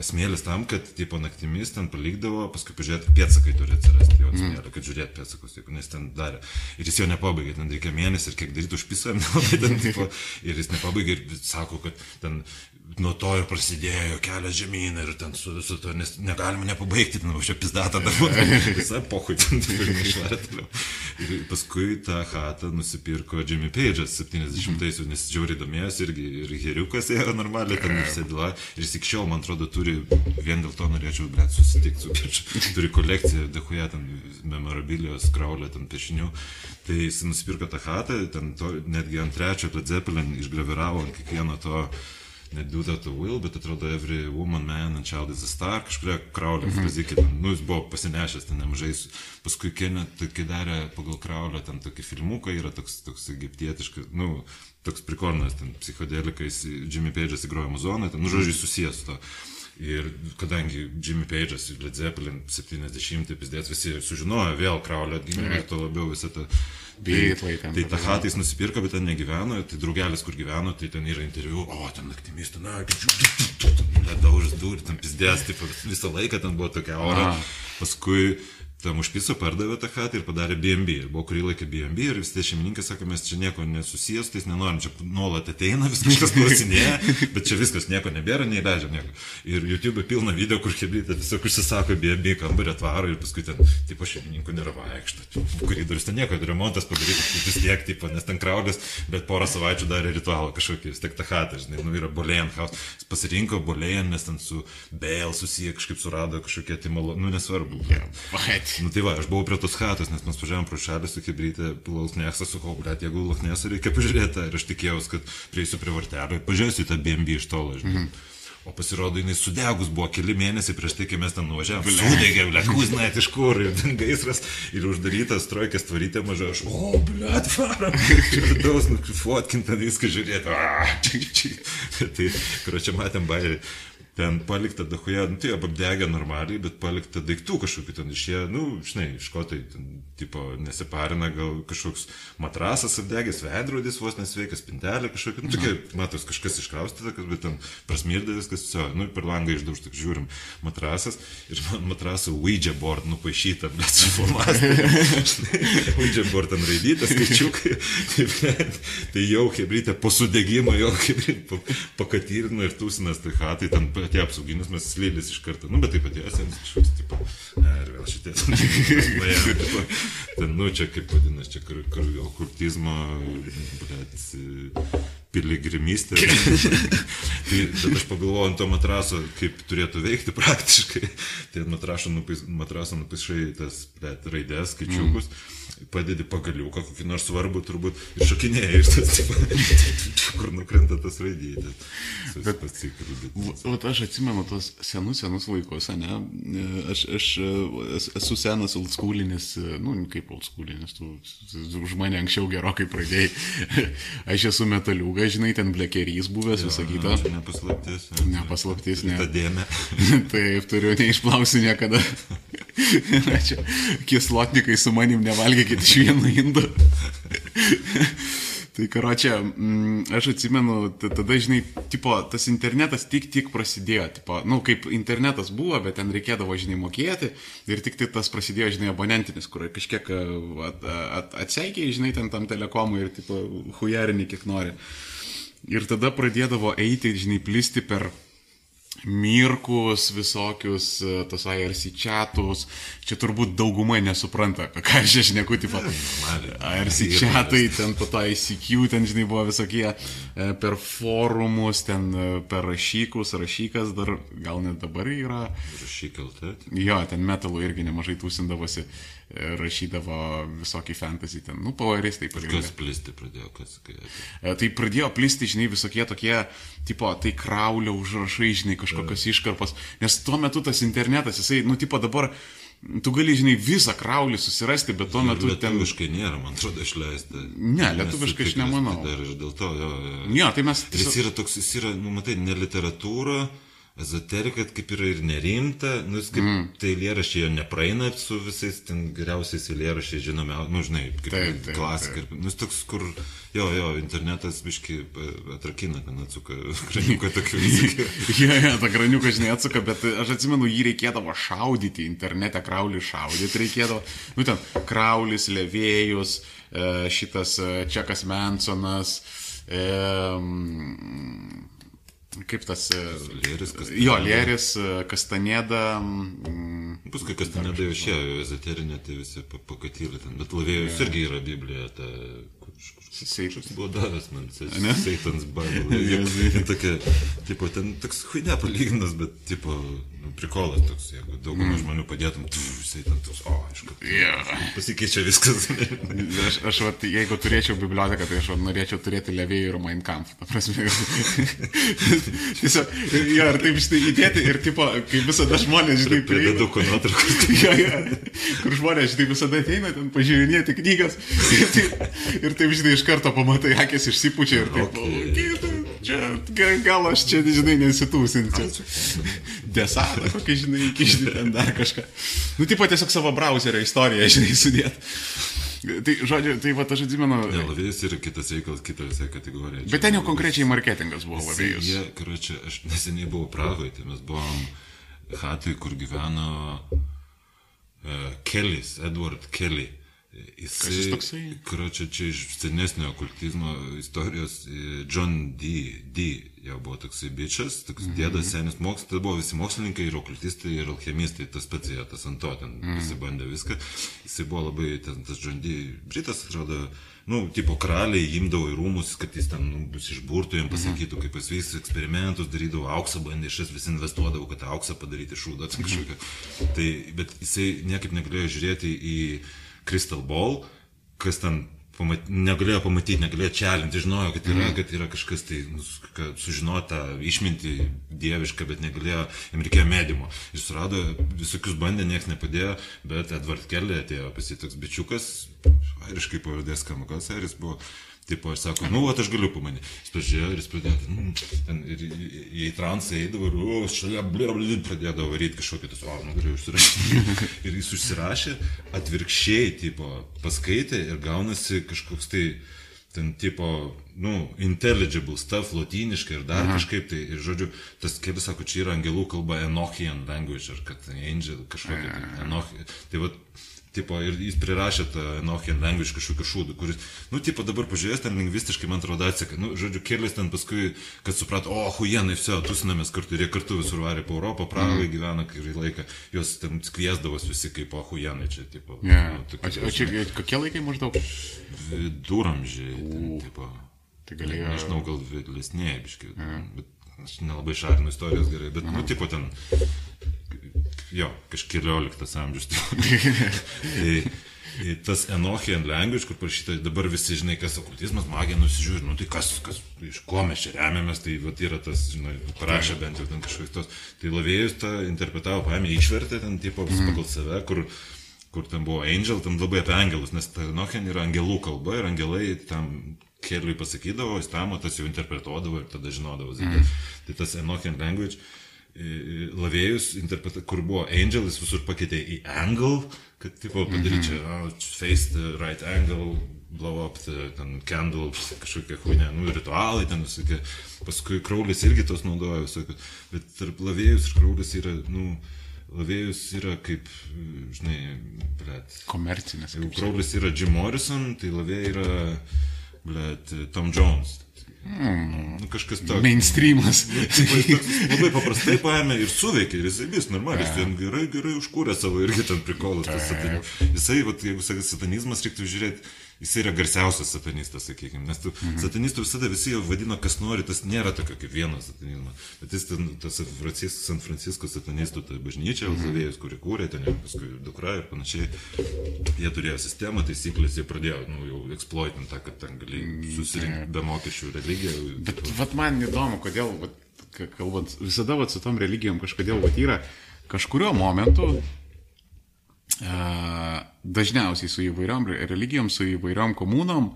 Smėlis tam, kad tipo naktimis ten palikdavo, paskui pažiūrėti, pėtsakai turi atsirasti jo smėlio, kad žiūrėti pėtsakus, jeigu nes ten darė. Ir jis jo nepabaigė, ten reikia mėnesį ir kiek daryti užpisą, nelabai ten tipo. Ir jis nepabaigė ir sako, kad ten nuo to ir prasidėjo kelias žemyn ir ten su visu to, nes negalima nepabaigti, ten už čia pizdatą dabar. Visą pohui ten toliau. Ir paskui tą chatą nusipirko Jimmy Page'as 70-aisiais, nes džiauriai domėjosi irgi ir heriukas ėjo normaliai, ten ir sėdila. Ir jis iki šiol, man atrodo, turi, vien dėl to norėčiau, blėt, susitikti su Page'u. Turi kolekciją, dėkuoja ten memorabilijos, kraulio, ten piešinių. Tai jis nusipirko tą chatą, ten to, netgi ant trečio Led Zeppelin išgraviravo ant kiekvieno to net do that to will, bet atrodo every woman, man and child is a star, kažkuria kraulio mm -hmm. frazikė, ten, nu jis buvo pasinešęs ten nemažai, paskui Kenet, kai darė pagal kraulio, ten tokį filmuką yra toks, toks egiptietiškas, nu, toks prikornas, ten psichodelikais, Jimmy Page'as įgrojo muzoną, ten, nu, žodžiu, susijęs su to. Ir kadangi Jimmy Page'as ir Led Zeppelin 70 pizdėts visi sužinojo vėl kraulio atgimimą ir to labiau visą tą... Beatlai ten Tai tą tada. chatą jis nusipirko, bet ten negyveno, tai draugelis, kur gyveno, tai ten yra interviu, o ten naktimis, ten, na, nedaužas durų, ten pizdės, taip, visą laiką ten buvo tokia ora. Paskui tam užpiso pardavė tą chatą ir padarė BNB. Ir buvo kurį laiką BNB ir vis tie šeimininkai sako, mes čia nieko nesusijęs, tai nenorim, čia nuolat ateina, vis kažkas klausinėja, bet čia viskas nieko nebėra, neįleidžia nieko. Ir YouTube pilna video, kur hebrytė tiesiog užsisako BNB kambarį atvaro ir paskui ten, tipo, šeimininkų nėra vaikšto. Koridorius ten nieko, remontas padarytas vis tiek, tipo, nes ten kraudės, bet porą savaičių darė ritualą kažkokį, vis tiek tą chatą, žinai, nu yra Bolėjan house. Jis pasirinko Bolėjan, nes ten su Bėl susiję kažkaip surado kažkokie timalo, nu nesvarbu. Bet Nu tai va, aš buvau prie tos chatos, nes mes važiavom pro šalį su kibrytė, pilaus neksą, sakau, blėt, jeigu lachnesą reikia pažiūrėti, ir aš tikėjausi, kad prieisiu prie vartelio ir pažiūrėsiu tą BMB iš tolo, žinai. Mm -hmm. O pasirodo, jinai sudegus buvo keli mėnesiai prieš tai, kai mes ten nuvažiavome. Sudegė, ble, kuznait iš kur, ir ten gaisras, ir uždarytas trojkės tvarytė maža, aš, o, ble, atvarom. Vidaus, fotkinta viską žiūrėti. tai, kur čia matėm bairį ten palikta dahoje, nu, tai apdegė normaliai, bet palikta daiktų kažkokių ten išėjo, nu, žinai, škotai, ten, tipo, nesiparina, gal kažkoks matrasas apdegęs, veidrodis vos nesveikas, pintelė kažkokia, nu, tokia, matos, kažkas iškraustyta, bet ten prasmirdė viskas, viso, nu, per langą išdauž, tik žiūrim, matrasas ir man matraso Ouija board nupaišyta, bet su formatu. Ouija board ten raidytas, skaičiukai, tai, tai jau hebrytė po sudegimo, jau hebrytė pakatyrino ir tūsinas tai hatai, ten atėjo apsauginis, mes slėlės iš karto, nu, bet taip atėjo senis kažkoks, tipo, ne, ir vėl šitie, ten, tipo, ten, nu, čia kaip vadinasi, čia kur, kur okultizmo, bet piligrimystė. tai aš pagalvojau ant to matraso, kaip turėtų veikti praktiškai. Tai ant matraso, nupis, matraso nupišai tas bet, raidės, skaičiukus, mm. padedi pagaliuką, kokį nors svarbų turbūt, ir šokinėjai iš tas, kur nukrenta tas raidytės. Bet, bet aš atsimenu tos senus, senus laikus, ne? Aš, aš esu senas oldschoolinis, nu, kaip oldschoolinis, tu už mane anksčiau gerokai pradėjai. aš esu metaliukas draugas, žinai, ten blekerys buvęs, visą kitą. Nepaslaptis. Nepaslaptis, ne. Ta dėmė. Taip, turiu neišplausiu niekada. Čia kislotnikai su manim nevalgykit iš vieno indo. Tai karočią, mm, aš atsimenu, tada, žinai, tipo, tas internetas tik tik prasidėjo, tipo, nu, kaip internetas buvo, bet ten reikėdavo, žinai, mokėti ir tik tai tas prasidėjo, žinai, abonentinis, kur kažkiek at, at, atseikiai, žinai, ten tam telekomui ir, tipo, hujarinį kiek nori. Ir tada pradėdavo eiti, žinai, plisti per mirkus visokius, e, tos IRC chatus. Čia turbūt dauguma nesupranta, apie ką aš šneku, tipo, IRC chatai, ten po to ICQ, ten, žinai, buvo visokie e, per forumus, ten e, per rašykus, rašykas dar, gal net dabar yra. Rašykaltė. Jo, ten metalų irgi nemažai tūsindavosi rašydavo visokį fantasy ten, nu, pavaristai pradėjo. Kas plisti pradėjo, kas kai... Tai pradėjo plisti, žinai, visokie tokie, tipo, tai kraulio užrašai, žinai, kažkokios iškarpos, nes tuo metu tas internetas, jisai, nu, tipo dabar, tu gali, žinai, visą kraulį susirasti, bet tuo metu ten... Lietuviškai nėra, man atrodo, išleista. Ne, lietuviškai aš nemanau. Dar ir dėl to, jo. jo. jo tai mes... Tiesiog... Jis yra toks, jis yra, nu, matai, ne literatūra ezoterika kaip yra ir nerimta, nu, kaip mm. tai eilėraščiai jo nepraeina su visais ten geriausiais eilėraščiais, žinome, nu, žinai, kaip taip, taip, klasika. Taip. Nu, toks, kur, jo, jo, internetas biški atrakina, ten atsuka graniuką tokį visą. jo, jo, tą graniuką, žinai, atsuka, bet aš atsimenu, jį reikėdavo šaudyti, internete kraulį šaudyti reikėdavo. Nu, ten, kraulis, levėjus, e, šitas e, Čekas Mansonas. E, kaip tas... E, Lėris, kas. Jo, Lėris, e, Kastanėda. Mm, Paskui Kastanėda jau išėjo, ezoterinė, tai visi pakatylė ten, bet Lavėjus ja. irgi yra Biblija, ta, Seitas buvo davęs man, Seitans Bible. tokia, tipo, ten toks huinė palyginas, bet, tipo, nu, prikolas toks, jeigu daugumą mm. žmonių padėtum, tu, Seitan toks, o, aišku. Yeah. Pasikeičia viskas. aš, aš vat, jeigu turėčiau biblioteką, tai aš vat, norėčiau turėti Levėjų ir Mein Kampf. Ta prasme, tiesiog, jo, ir taip štai įdėti, ir, tipo, kaip visada žmonės, žinai, prie daug nuotraukų. jo, jo, kur žmonės, žinai, visada ateina ten pažiūrinėti knygas ir taip, ir taip žinai, iš karto pamatai, akis išsipučia ir taip. Okay. Čia, gal aš čia, žinai, nesitūsinsiu. Desatą kokį, žinai, įkišti ten dar kažką. Nu, tipo, tiesiog savo browserio istoriją, žinai, sudėt. Tai, žodžiu, tai va, aš atsimenu. Ne, lavėjas yra kitas reikalas, kita visai kategorija. Bet ten jau konkrečiai marketingas buvo lavėjas. Jie, karočią, aš neseniai buvau Pragoje, tai mes buvom Hatui, kur gyveno uh, Kellis, Edward Kelly. Jis toksai? Karočią, čia iš senesnio okultizmo istorijos, e, John D. D. jau buvo toksai bičias, toks mm -hmm. dėdas, senis mokslas, tai buvo visi mokslininkai ir okultistai ir alchemistai, tas pats jie, tas ant to, ten mm -hmm. visi bandė viską. Jisai buvo labai, ten, tas John D. Britas, atrodo, nu, tipo karaliai imdavo į rūmus, kad jis ten nu, bus išburtų, jam pasakytų, kaip jis vis eksperimentus darydavo, auksą bandė, šis visi investuodavo, kad tą auksą padaryti šūdą kažkokią. Tai, bet jisai niekaip negalėjo žiūrėti į Crystal Ball, kas ten pamat, negalėjo pamatyti, negalėjo čelinti, žinojo, kad yra, mm. kad yra kažkas tai, nu, sužinota, išminti dievišką, bet negalėjo, jam reikėjo medimo. Ir surado, visokius bandė, niekas nepadėjo, bet Edward Kelly atėjo pas jį toks bičiukas, airiškai pavardės Kamakas, airis buvo Tipo, aš sako, nu, va, aš galiu pamanyti. Jis pažiūrėjo ir jis pradėjo, mm, ten, ir į transą eidavo ir, o, šalia, blė, blė, pradėdavo varyti kažkokį, tas, o, nu, galiu užsirašyti. ir jis užsirašė, atvirkščiai, tipo, paskaitė ir gaunasi kažkoks tai, ten, tipo, nu, intelligible stuff, lotyniškai ir dar Aha. kažkaip tai, ir, žodžiu, tas kelias sako, čia yra angelų kalba Enochian language, ar kad angel kažkokia, tai, Enochian. Tai, va, Tipo, ir jis prirašė tą Enochian language kažkokiu šūdu, kuris, nu, tipo, dabar pažiūrėjęs ten lingvistiškai, man atrodo, atseka, nu, žodžiu, kelias ten paskui, kad suprato, o, huienai, viso, tusinamės kartu, ir jie kartu visur varė po Europą, Prahoje mm. gyvena kurį laiką, jos ten kviesdavos visi kaip, o, huienai čia, tipo. Yeah. Nu, tokie, o, o čia kokie laikai maždaug? Viduramžiai, ten, tipo. Tai galėjo. Nežinau, gal vėlesnėje, biškai, yeah. bet aš nelabai šarinu istorijos gerai, bet, Aha. nu, tipo, ten jo, kažkelioliktas amžius. tai, tai tas Enochian language, kur parašyta, dabar visi žinai, kas okultizmas, magija nusižiūri, nu tai kas, kas, iš ko mes čia remiamės, tai vat, yra tas, žinai, parašė bent jau ten kažkoks tos. Tai lavėjus tą interpretavo, paėmė, išvertė ten, tipo, mm. pagal save, kur kur ten buvo angel, ten labai apie angelus, nes ta Enochian yra angelų kalba ir angelai tam keliui pasakydavo, jis tam, tas jau interpretuodavo ir tada žinodavo. Mm. Tai tas Enochian language lavėjus, kur buvo Angel, jis visur pakeitė į Angle, kad tipo padaryti čia, mm -hmm. oh, face the right angle, blow up the ten, candle, kažkokie huinė, nu, ritualai ten visokie. Paskui Kraulis irgi tos naudoja visokius. Bet tarp lavėjus ir Kraulis yra, nu, lavėjus yra kaip, žinai, blėt. Komercinės. Jeigu Kraulis yra Jim Morrison, tai lavėjai yra, blėt, Tom Jones. Nu, kažkas toks. Mainstreamas. Labai paprastai paėmė ir suveikė, ir jisai vis normaliai, jis ten gerai, gerai užkūrė savo irgi ten prikolus. Jisai, vat, jeigu sakai, satanizmas reiktų žiūrėti jis yra garsiausias satanistas, sakykime, nes tu, mhm. satanistų visada visi jau vadino, kas nori, tas nėra tokio kaip vieno satanizmo, bet jis ten, tas Francis, San Francisco satanistų, ta bažnyčia, mhm. Zavėjus, kuri kūrė, ten paskui dukra ir panašiai, jie turėjo sistemą, taisyklės, jie pradėjo, nu, jau eksploitinti tą, kad ten gali mhm. susirinkti be mokesčių religiją. Bet, vat man įdomu, kodėl, vat, kalbant, visada vat, su tom religijom kažkodėl vat, yra kažkurio momentu dažniausiai su įvairiom religijom, su įvairiom komunom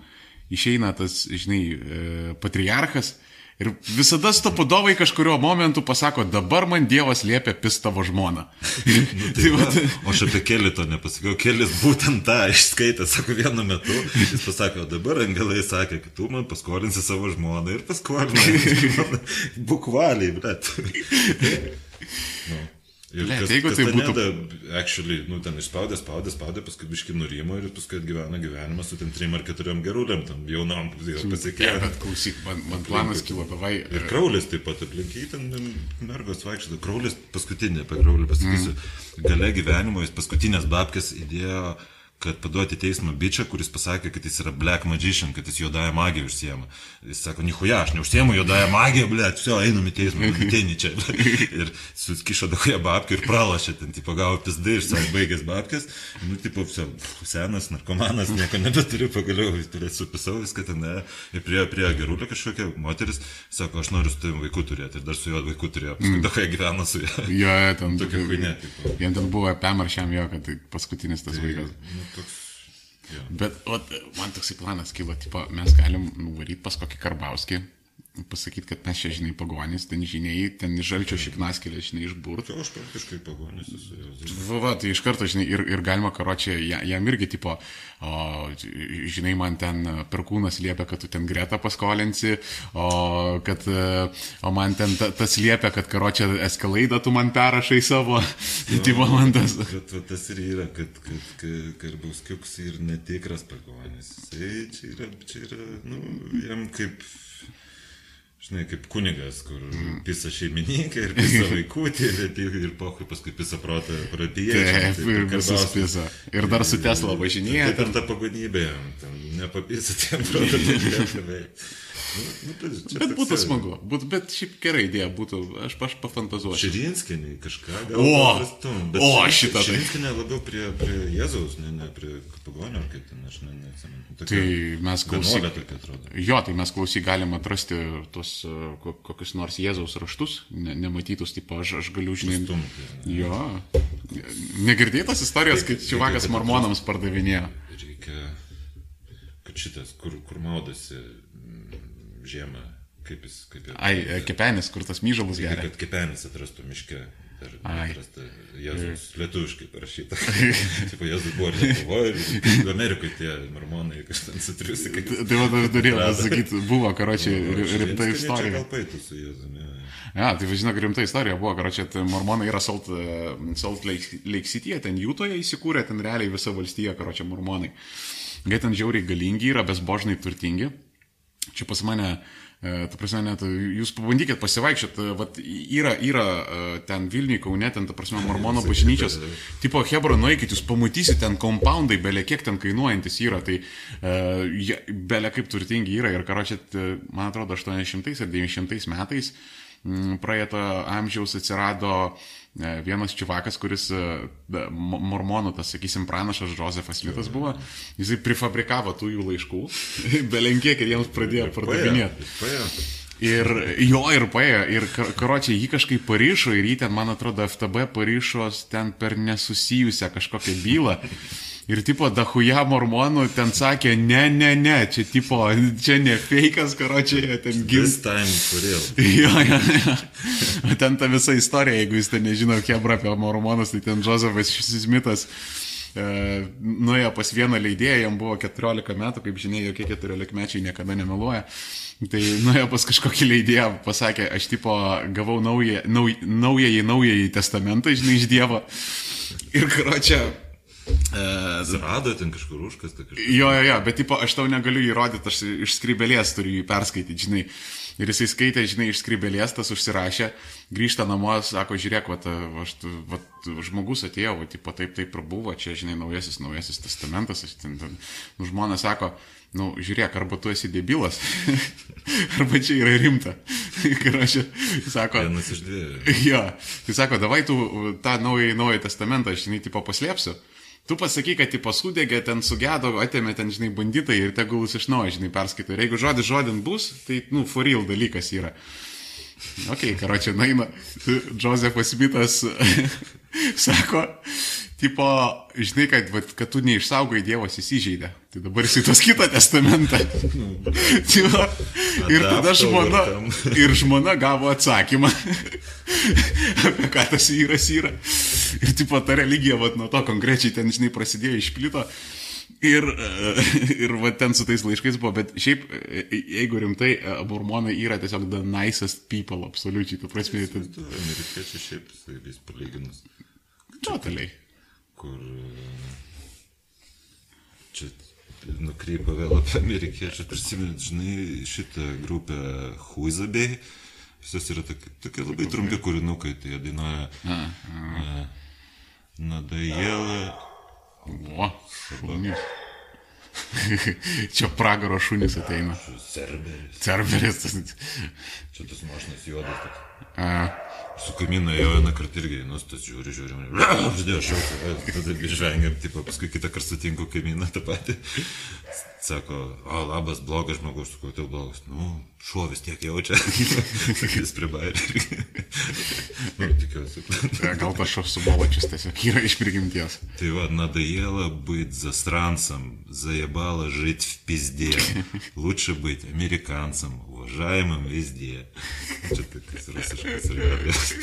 išeina tas, žinai, e, patriarchas ir visada stopadovai kažkurio momentu pasako, dabar man Dievas liepia pis tavo žmoną. nu, tai va, o aš apie kelį to nepasakiau, kelis būtent tą išskaitė, sako, vienu metu, jis pasakė, o dabar angelai sakė, kad tu man paskolinsi savo žmoną ir paskolinai. Bukvaliai, bet. nu. Ir Le, kas, jeigu kas tai būtų... Neda, actually, nu, ten išspaudė, spaudė, spaudė, paskui biški nurimo ir paskui atgyveno gyvenimą su ten trim ar keturiom geruliam, tam jaunom pasiekė. Ja, bet klausyk, man, man planas kilo, davai. Ir kraulis taip pat aplinkiai, ten mergos vaikščiojo. Kraulis paskutinė, apie kraulį pasakysiu. Mm. Gale gyvenimo jis paskutinės babkės įdėjo kad paduoti teismą bičią, kuris pasakė, kad jis yra black magician, kad jis juodąją magiją užsiema. Jis sako, nihuja, aš neužsiemu juodąją magiją, ble, čia einam į teismą, nu, ateini čia. ir suskišo daugąją babkių ir pralašė ten, tipo, gavo pizdai iš savo baigęs babkės, nu, tipo, pso, senas narkomanas, nieko nebeturiu, pagaliau, turėsiu supisau viską ten, ne, ir prie, prie gerulio kažkokia moteris, sako, aš noriu su tavimi vaikų turėti, ir dar su juo vaikų turėjo, paskui mm. daugąją gyveno su juo. jo, ten, tokia kuinė. Jam ten buvo pemaršiam jo, kad tai paskutinis tas tai, vaikas. Toks. Ja. Bet o, man toksai planas kilo, tipo, mes galim nuvaryti pas kokį Karbauskį pasakyti, kad mes čia, žinai, pagonys, ten žiniai, ten žalčio šiknaskėlė, žinai, išburt. Tai aš praktiškai pagonis esu. Va, va, tai iš karto, žinai, ir, ir galima karočią, jam irgi, tipo, o, žinai, man ten perkūnas liepia, kad tu ten gretą paskolinsi, o, kad, o man ten ta, tas liepia, kad karočią eskalaidą tu man perrašai savo, tipo, man tas. Bet va, tas ir yra, kad, kad, kad Karbauskiuks ir netikras pagonis. Jisai čia yra, čia yra, nu, jam kaip, žinai, kaip kunigas, kur pisa šeimininkai ir pisa vaikutė, bet ir, pohui paskui pisa protą pradėjo. Taip, ir visus pisa. Ir dar su Tesla važinėja. Taip ir ta pagonybė, nepapisa tiem protą, beveik. Nu, nu, bet čia Bet būtų smagu, būt, bet šiaip gerai idėja būtų, aš, aš pafantazuosiu. Širinskinį kažką gal O! paprastum, bet O, šitą tai. Širinskinė labiau prie, prie Jėzaus, ne, ne prie pagonio, ar kaip ten, aš ne, neatsimenu. Tai mes klausyk. Jo, tai mes klausyk galim atrasti tos ko- kokius nors Jėzaus raštus, ne, nematytus, tipo, aš, aš galiu, žinai. Stumti. Jo. Negirdėtas istorijas, kai čivakas mormonams pardavinėjo. Reikia, kad šitas, kur, kur maudasi žiemą, kaip jis, kaip jis. Ai, e, kepenis, kur tas myžalas geria. kad kepenis atrastų miške. Ai. atrasta Jėzus lietuviškai parašyta. Taip, Jėzus buvo ir Lietuvoje, ir Amerikoje tie mormonai kažkas sutriusi. Kaip... Tai va, aš norėjau pasakyti, buvo, karočiui, rimta Gal istorija. paitų su Jėzumi. Ja, tai žinok, rimta istorija buvo, karočiui, tai mormonai yra Salt, e, Salt Lake, Lake City, ten Jūtoje įsikūrė, ten realiai visa valstija, karočiui, mormonai. Jie ten žiauriai galingi yra, besbožnai turtingi. Čia pas mane, e, ta prasme, net jūs pabandykit pasivaikščioti, vat yra, yra e, ten Vilniui, Kaune, ten, ta prasme, mormono bažnyčios, tipo Hebro, nueikit, jūs pamatysite, ten kompoundai, belė kiek ten kainuojantis yra, tai uh, belė kaip turtingi yra. Ir karočią, man atrodo, 800 ar 900 metais praeito amžiaus atsirado e, vienas čivakas, kuris e, mormonų, tas, sakysim, pranašas Josefas Smithas buvo, jisai prifabrikavo tų jų laiškų, belenkiek ir jiems pradėjo pardavinėti. Ir jo ir paėjo, ir kar- karočią jį kažkaip parišo ir jį ten, man atrodo, FTB parišos ten per nesusijusią kažkokią bylą. Ir tipo, dahuja mormonų ten sakė, ne, ne, ne, čia tipo, čia ne fejkas, karočią, jie ten gins. This time for real. Jo, jo, jo. O Ten ta visa istorija, jeigu jūs ten nežino, Hebra apie mormonus, tai ten Josefas Smithas e, nuėjo pas vieną leidėją, jam buvo 14 metų, kaip žinia, jokie 14 mečiai niekada nemeluoja. Tai nuėjo pas kažkokį leidėją, pasakė, aš tipo gavau naują, nauj, naująjį, naująjį testamentą, žinai, iš Dievo. Ir karočią. E, Rado ten kažkur užkasta kažkur. Jo, jo, jo, bet tipo, aš tau negaliu įrodyti, aš iš skrybelės turiu jį perskaityti, žinai. Ir jisai skaitė, žinai, iš skrybelės, tas užsirašė, grįžta namo, sako, žiūrėk, vat, aš, vat, žmogus atėjo, vat, tipo, taip, taip ir buvo, čia, žinai, naujasis, naujasis testamentas, aš ten, ten, nu, žmonės sako, nu, žiūrėk, arba tu esi debilas, arba čia yra rimta. Ir aš, sako, Vienas iš dviejų. Jo, tai sako, davai tu tą naują, naują testamentą, aš, žinai, tipo paslėpsiu. Tu pasaky, kad tipo sudegė, ten sugedo, atėmė ten, žinai, banditai ir tegul jis iš naujo, žinai, perskaito. Ir jeigu žodis žodin bus, tai, nu, for real dalykas yra. Ok, karočią, naina. Josefas Smithas sako, tipo, žinai, kad, vat, kad tu neišsaugai Dievas įsižeidė. Tai dabar jis į tos kitą testamentą. Va, ir tada žmona, ir žmona gavo atsakymą, apie ką tas vyras yra. Ir tipo ta religija, vat, nuo to konkrečiai ten, žinai, prasidėjo, išplito. Ir, e, ir va, ten su tais laiškais buvo, bet šiaip, e, jeigu rimtai, e, mormonai yra tiesiog the nicest people, absoliučiai, tu prasme, tai Amerikiečiai šiaip su jais palyginus, totaliai. kur e, čia nukrypa vėl apie amerikiečių. Prisiminit, žinai, šitą grupę Huizabei. Visas yra tokie, tokie labai trumpi kūrinukai, tai jie dainuoja. e, Nadajėlė. O, šunys. Čia pragaro šunys ateina. Cerberis. Cerberis. Čia tas mašinas juodas. Toks. A, Su kaimynu ėjo vieną kartą irgi, nu, tas žiūri, žiūri, žodžiu, aš jau tada žvengiam, tipo, paskui kitą kartą sutinku kaimyną tą patį Sako, o, labas, blogas žmogus, sakau, tai blogas. Nu, šuo vis tiek jaučia. Jis pribairė. nu, tikiuosi. gal tas šos suboločius tiesiog yra iš prigimties. Tai va, надоело быть засранцем, заебало жить в пизде. Лучше быть американцем, Уважаемam везде. Čia tokias rusiškas realijas.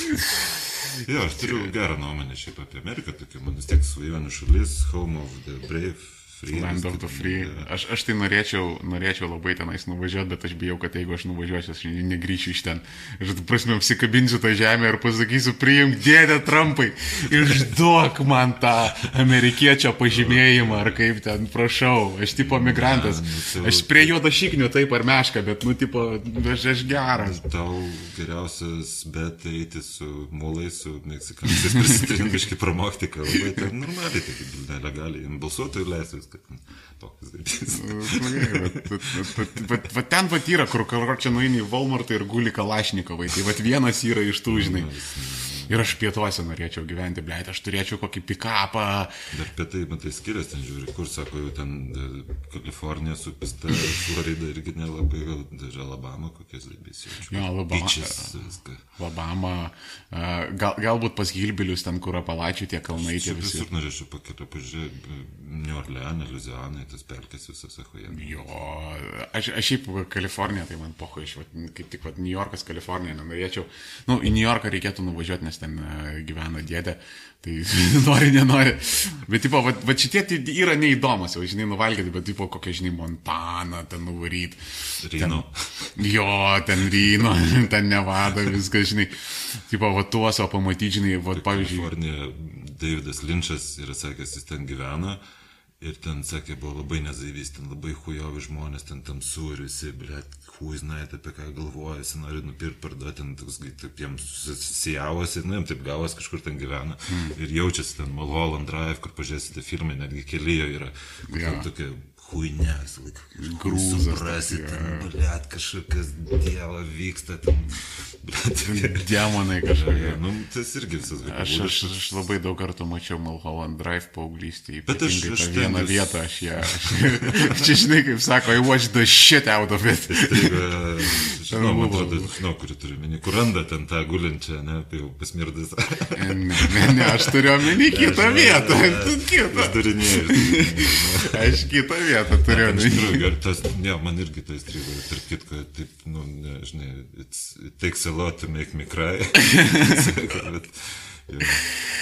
Jo, aš turiu gerą nuomonę šiaip apie Ameriką, tokia man vis tiek svajonių šalis, home of the brave, free. Land of the Free. Aš, aš tai norėčiau, norėčiau labai tenais nuvažiuoti, bet aš bijau, kad jeigu aš nuvažiuosiu, aš negryšiu iš ten. Tu prasme, apsikabinsiu tą žemę ir pasakysiu, priimk dėdę Trumpai, išduok man tą amerikiečio pažymėjimą, ar kaip ten, prašau, aš tipo migrantas. Aš prie juodo šiknių taip ar meška, bet, nu, tipo, aš, aš geras. Tau geriausias bet eiti su mulais, su meksikanais, prisitrinkiškai pramokti kalbą, tai normaliai, tai nelegaliai, balsuotojų leisvis kad tokius dalykus. Va ten va yra, kur, kur čia nueini į Walmartą ir guli Kalašnikovai. Tai va vienas yra iš tų, žinai. Ir aš pietuose norėčiau gyventi, blėt, aš turėčiau kokį pikapą. Dar pietai, matai, skiriasi, ten žiūri, kur sako, jau ten e, Kalifornija su pista, Florida irgi nelabai, gal dar Alabama kokias debesys. Jo, Alabama. Alabama, gal, galbūt pas Gilbilius ten, kur apalačių tie kalnai. Tie visi. Visur norėčiau pakeliu, pažiūrėti, New Orleans, Louisiana, tas pelkės visas, sako, jie. Jo, aš, aš šiaip Kalifornija, tai man poho iš, kaip tik, va, New Yorkas, Kalifornija, nenorėčiau. Nu, į New Yorką reikėtų nuvažiuoti, nes ten e, gyvena dėdė, tai nori, nenori. Bet, tipo, va, va šitie tai yra neįdomus, jau, žinai, nuvalgyti, bet, tipo, kokia, žinai, Montana, ten nuvaryti. Ryno. Ten, jo, ten Ryno, ten Nevada, viskas, žinai. Tipo, va, tuos, o pamatyti, žinai, va, pavyzdžiui. Kalifornija, Davidas Linčas yra sakęs, jis ten gyvena. Ir ten, sakė, buvo labai nezaivys, ten labai hujovi žmonės, ten tamsu ir visi, blėt, hui, žinai, apie ką galvoja, jis nori nupirkti, parduoti, ten toks, taip jiems susijavosi, nu, jiems taip gavos, kažkur ten gyvena. Mm. Ir jaučiasi ten Mulholland Drive, kur pažiūrėsite filmai, netgi kelyje yra. Ja. Tokia huinė, visą laiką. Grūzas. Suprasit, ten, blėt, kažkokas dievo vyksta, ten, blėt, demonai kažkokie. Nu, tas irgi visas vaikas. Aš, aš, aš labai daug kartų mačiau Mulholland Drive paauglystėje. Bet aš, aš vieną vis... vietą, aš ją. Aš čia žinai, kaip sako, I watch the shit out of it. Žinau, man atrodo, žinau, kurį turiu minį, kur randa ten tą gulinčią, ne, tai jau pasmirdas. ne, ne, ne, aš turiu omeny kitą vietą. Kitą. Aš turinėjau. Aš kitą vietą turiu. Iš ne, man irgi tai įstrigo, tarp kitko, taip, nu, ne, žinai, it takes a lot to make me cry. bet, ja.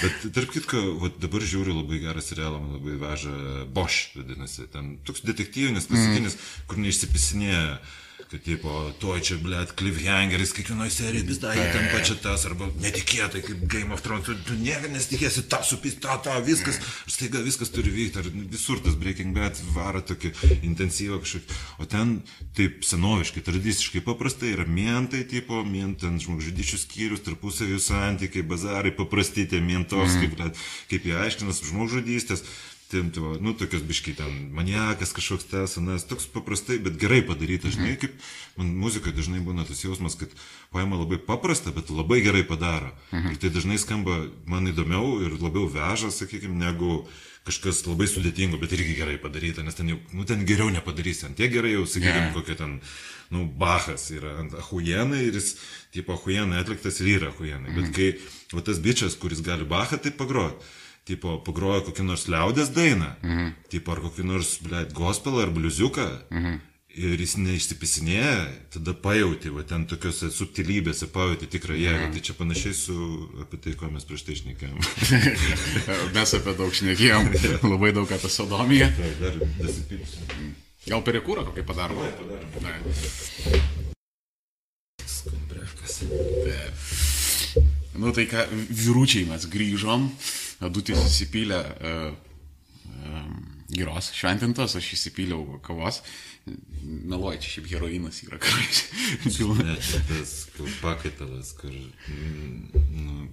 bet tarp kitko, dabar žiūriu labai gerą serialą, man labai veža Bosch, vadinasi, ten toks detektyvinis, klasikinis, mm. kur neišsipisinėja kad, tipo, tuoj čia, blėt, cliffhangeris, kiekvienoje serijoje vis dar ten pačia tas, arba netikėtai, kaip Game of Thrones, tu, tu niekada nesitikėsi, tą supys, tą, tą, viskas, ir staiga viskas turi vykti, ar visur tas Breaking Bad varo tokį intensyvą kažkokį, o ten taip senoviškai, tradiciškai paprastai yra mientai, tipo, mientant žmogžudyčių skyrius, tarpusavio santykiai, bazarai, paprasti tie mientovskiai, mm. kaip jie aiškinas žmogžudystės ten, tu, nu, tokios biškai ten, maniakas kažkoks tas, anas, toks paprastai, bet gerai padarytas, žinai, kaip man muzika dažnai būna tas jausmas, kad paima labai paprasta, bet labai gerai padaro. Mhm. Ir tai dažnai skamba man įdomiau ir labiau veža, sakykime, negu kažkas labai sudėtingo, bet irgi gerai padaryta, nes ten jau, nu, ten geriau nepadarysi, ant tiek gerai jau, sakykime, yeah. kokia ten, nu, Bachas yra ant ahujenai ir jis, tipo, ahujenai atliktas ir yra ahujenai, mhm. bet kai, va tas bičias, kuris gali Bachą taip pagroti, tipo, pagroja kokį nors liaudės dainą, mhm. tipo, ar kokį nors, blėt, gospelą ar bliuziuką, mhm. ir jis neišsipisinėja, tada pajauti, va ten tokiuose subtilybėse pajauti tikrą jėgą. Mhm. Tai čia panašiai su apie tai, ko mes prieš tai šnekėjom. mes apie daug šnekėjom, labai daug apie sodomiją. Dar dasipilsim. Gal perikūrą kokį padarom? Padarom. Skumbrevkas. Nu tai ką, vyručiai mes grįžom, dutis įsipylė uh, um, giros šventintos, aš įsipyliau kavos. Meluoju, čia šiaip heroinas yra kavas. ne, čia tas pakaitalas, kur nu,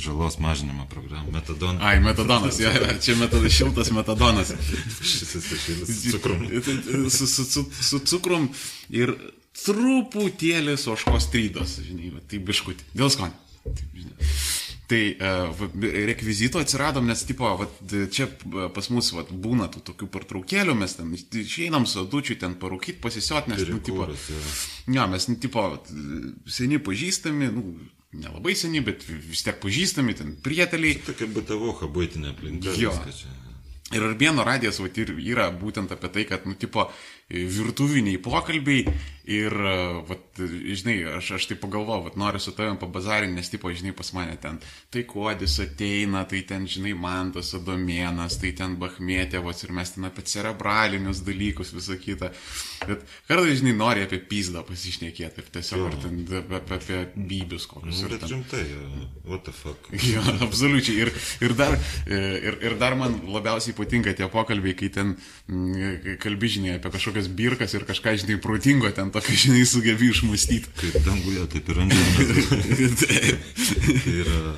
žalos mažinimo programa. Metadonas. Ai, metadonas, ja, čia metadonas, šiltas metadonas. Šis šiltas su cukrum. su, su, su, su cukrum ir truputėlis oškos trydos, žinai, tai biškutį. Dėl skonio. Tai uh, rekvizito atsiradom, nes tipo, vat, čia pas mus vat, būna tų tokių pertraukėlių, mes ten išeinam su adučiu ten parūkyti, pasisiot, nes, nu, tipo, ja, mes, nu, tipo, seni pažįstami, nu, nelabai seni, bet vis tiek pažįstami, ten prieteliai. Tokia betavoha būtinė aplinka. Jo. Ir Arbieno radijas vat, ir yra būtent apie tai, kad, nu, tipo, virtuviniai pokalbiai ir, e, vat, žinai, aš, aš taip pagalvoju, vat, noriu su tavim pabazarinti, nes, tipo, žinai, pas mane ten, tai kuodis ateina, tai ten, žinai, mantas, adomėnas, tai ten bahmėtėvos ir mes ten apie cerebralinius dalykus, visą kitą. Bet kartais, žinai, nori apie pizdą pasišnekėti ir tiesiog, ar ten apie, apie bybius kokius. Nu, bet ten... rimtai, uh, what the fuck. Jo, absoliučiai. Ir, ir, dar, e, ir, ir dar man labiausiai patinka tie pokalbiai, kai ten mm, kalbi, žinai, apie kažkokias birkas ir kažką, žinai, protingo ten tokio, žinai, sugebi išmastyti. Kaip danguje, taip ir žemės. tai yra,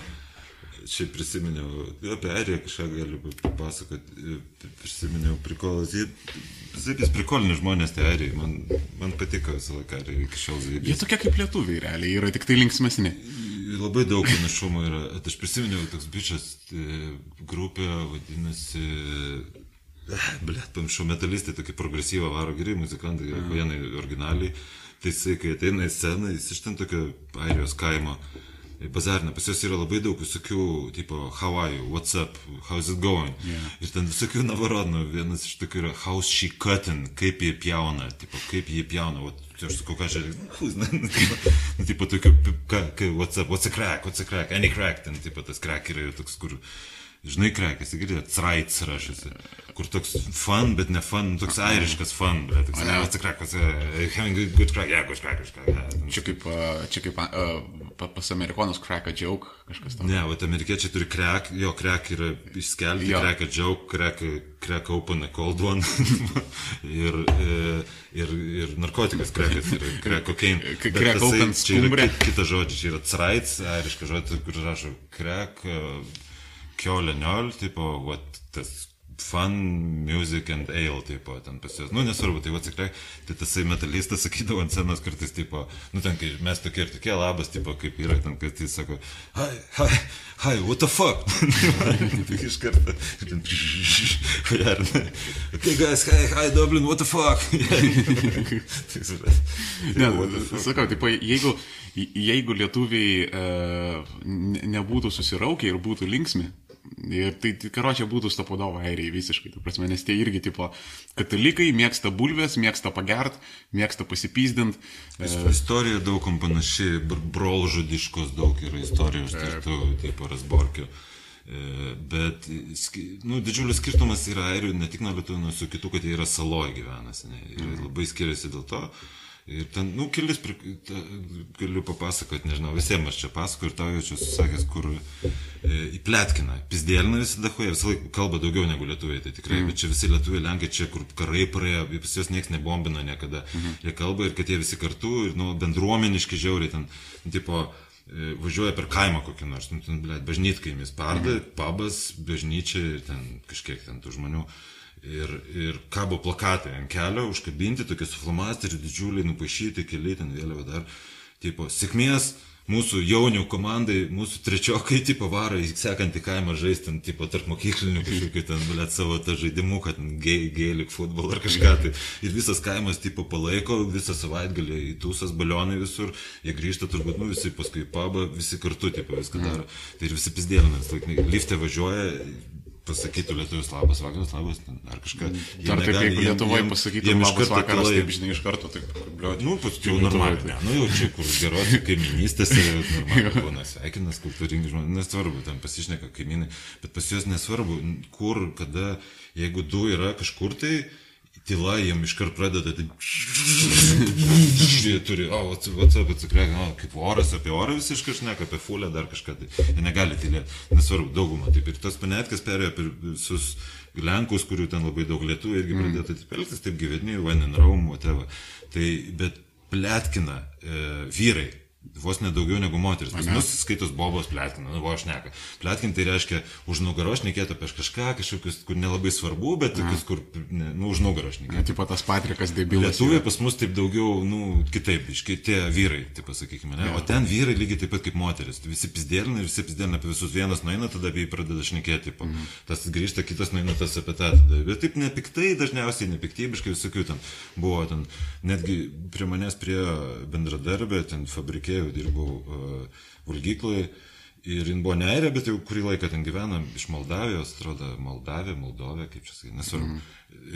čia prisiminiau, apie Airiją kažką galiu papasakoti, prisiminiau prikolas. Jie, Zaibis prikolinis žmonės, tai Airiai, man, man patiko visą laiką Airiai iki šiol Jie Zaibis. tokie kaip lietuviai, realiai, yra tik tai linksmesni. Labai daug panašumų yra. Aš prisiminiau toks bičias e, grupė, vadinasi, blėt, pamiršau, metalistai, tokie progresyvą varo geri muzikantai, vienai originaliai. Tai jisai, kai ateina į sceną, jis iš ten tokio airijos kaimo. Bazarina, pas juos yra labai daug visokių, tipo, how are you, what's up, how's it going. Yeah. Ir ten visokių navarodų, vienas iš tokių yra house she cutting, kaip jie pjauna, tipo, kaip jie pjauna, o aš sakau, ką čia, nu, tipo, nu, tipo, tokių, ką, ką, what's up, what's a crack, what's a crack, any crack, ten, tipo, tas crack yra jau toks, kur, žinai, crakas, girdėjai, traits rašysi, kur toks fun, bet ne fun, toks airiškas fun, bet toks, ne. what's a crack, what's a, having a good crack, yeah, good crack, crack, yeah. Čia kaip, a, čia kaip pa- pas amerikonus crack a joke, kažkas tam. Ne, o amerikiečiai turi crack, jo crack yra išskelti, Jo. crack a joke, crack, crack open a cold one. ir, e, ir, ir narkotikas crackas yra crack cocaine. Crack open čia yra Kitas žodis, čia yra traits, airiškas žodis, kur rašo crack, kioleniol, tipo, what, tas fun, music and ale, tipo, ten pas juos. Nu, nesvarbu, tai atsikrai, tai tasai metalistas sakydavo ant scenos kartais, tipo, nu, ten, kai mes tokie ir tokie labas, tipo, kaip yra, ten, kad jis sako, hi, hi, hi, what the fuck? Tik iš karto. ir ten. Okay, guys, hi, hi, Dublin, what the fuck? Ne, sakau, taip, jeigu, jeigu lietuviai ne- nebūtų susiraukę ir būtų linksmi, ir tai, tai karočią būtų stapodovo airiai visiškai, tu prasme, nes tie irgi, tipo, katalikai mėgsta bulves, mėgsta pagert, mėgsta pasipysdint. E, Istorija daug kam panaši, br- brolžudiškos daug yra istorijos, tirtų, tipo Rasborkio. E, Bet ski- nu, didžiulis skirtumas yra airių, ne tik nuo lietuvių, nuo su kitų, kad jie yra saloje gyvenasi. Ne, ir labai skiriasi dėl to. Ir ten, nu, kelis, pri- ta, galiu papasakoti, nežinau, visiems aš čia pasakoju ir tau jau čia susakęs, kur e, įpletkiną. Pizdėlina visada huoja, visą laiką kalba daugiau negu lietuviai, tai tikrai, mm. bet čia visi lietuviai, lenkai, čia kur karai praėjo, pas juos niekas nebombina niekada. Mm. Jie kalba ir kad jie visi kartu, ir, nu, bendruomeniški žiauriai ten, nu, tipo, e, važiuoja per kaimą kokį nors, nu, ten, blėt, bažnytkaimis, parda, mm. pabas, bažnyčia ir ten kažkiek ten tų žmonių. Ir, ir kabo plakatai ant kelio, užkabinti, tokie su flomasteriu, didžiuliai, nupaišyti, keli ten vėliava dar. Tipo, sėkmės mūsų jaunių komandai, mūsų trečiokai, tipo, varo į sekantį kaimą žaisti, ten, tipo, tarp mokyklinių kažkokių ten, blėt, savo tą žaidimų, kad gėlik futbolą ar kažką. Tai. Ir visas kaimas, tipo, palaiko, visą savaitgalį į tūsas balionai visur, jie grįžta turbūt, nu, visi paskui pabą, visi kartu, tipo, viską daro. Tai ir visi pizdėlinas, liftė važiuoja, pasakytų lietuvius labas vakaras, labas, ar kažką. Dar taip, jeigu Lietuvoje pasakytų labas vakaras, taip, žinai, iš karto, taip, bliuot. Nu, paskui jau normaliai. Ne, nu jau čia, kur geros kaiminystės normaliai būna sveikinas, kultūringi žmonės, nesvarbu, ten pasišneka kaimynai, bet pas juos nesvarbu, kur, kada, jeigu du yra kažkur tai, tyla jiem iškart pradeda, tai jie turi, o, atsip, atsikrėk, o, kaip oras, apie orą visi iškart šneka, apie fulę dar kažką, tai jie negali tylėti, nesvarbu, daugumą. Taip ir tas panetkas perėjo per visus Lenkus, kurių ten labai daug lietuvių irgi pradėjo taip elgtis, taip gyveni, van in Rome, whatever. Tai, bet plėtkina e, vyrai. Vos nedaugiau negu moteris. Pas mus skaitos bobos plėtkina, nu, o aš neka. Plėtkin tai reiškia už nugarą šnekėti apie kažką, kažkokius, kur nelabai svarbu, bet tokius, kur, ne, nu, už nugarą šnekėti. Ne, tipo tas Patrikas debilas. Lietuviai pas mus taip daugiau, nu, kitaip, iškai tie vyrai, taip pasakykime, ne? O ten vyrai lygiai taip pat kaip moteris. Visi pizdėlina ir visi pizdėlina apie visus. Vienas nueina, tada apie jį pradeda šnekėti. Tipo. Mm. Tas grįžta, kitas nueina tas apie tą. Tada. Bet taip nepiktai, dažniausiai nepiktybiškai visokių ten buvo. Ten, netgi prie manęs prie bendradarbė, ten fabrikėjau, dirbau uh, valgykloje. Ir jin buvo ne airė, bet jau kurį laiką ten gyvena iš Moldavijos, atrodo, Moldavija, Moldovė, kaip čia sakai, nesvarbu. Mm.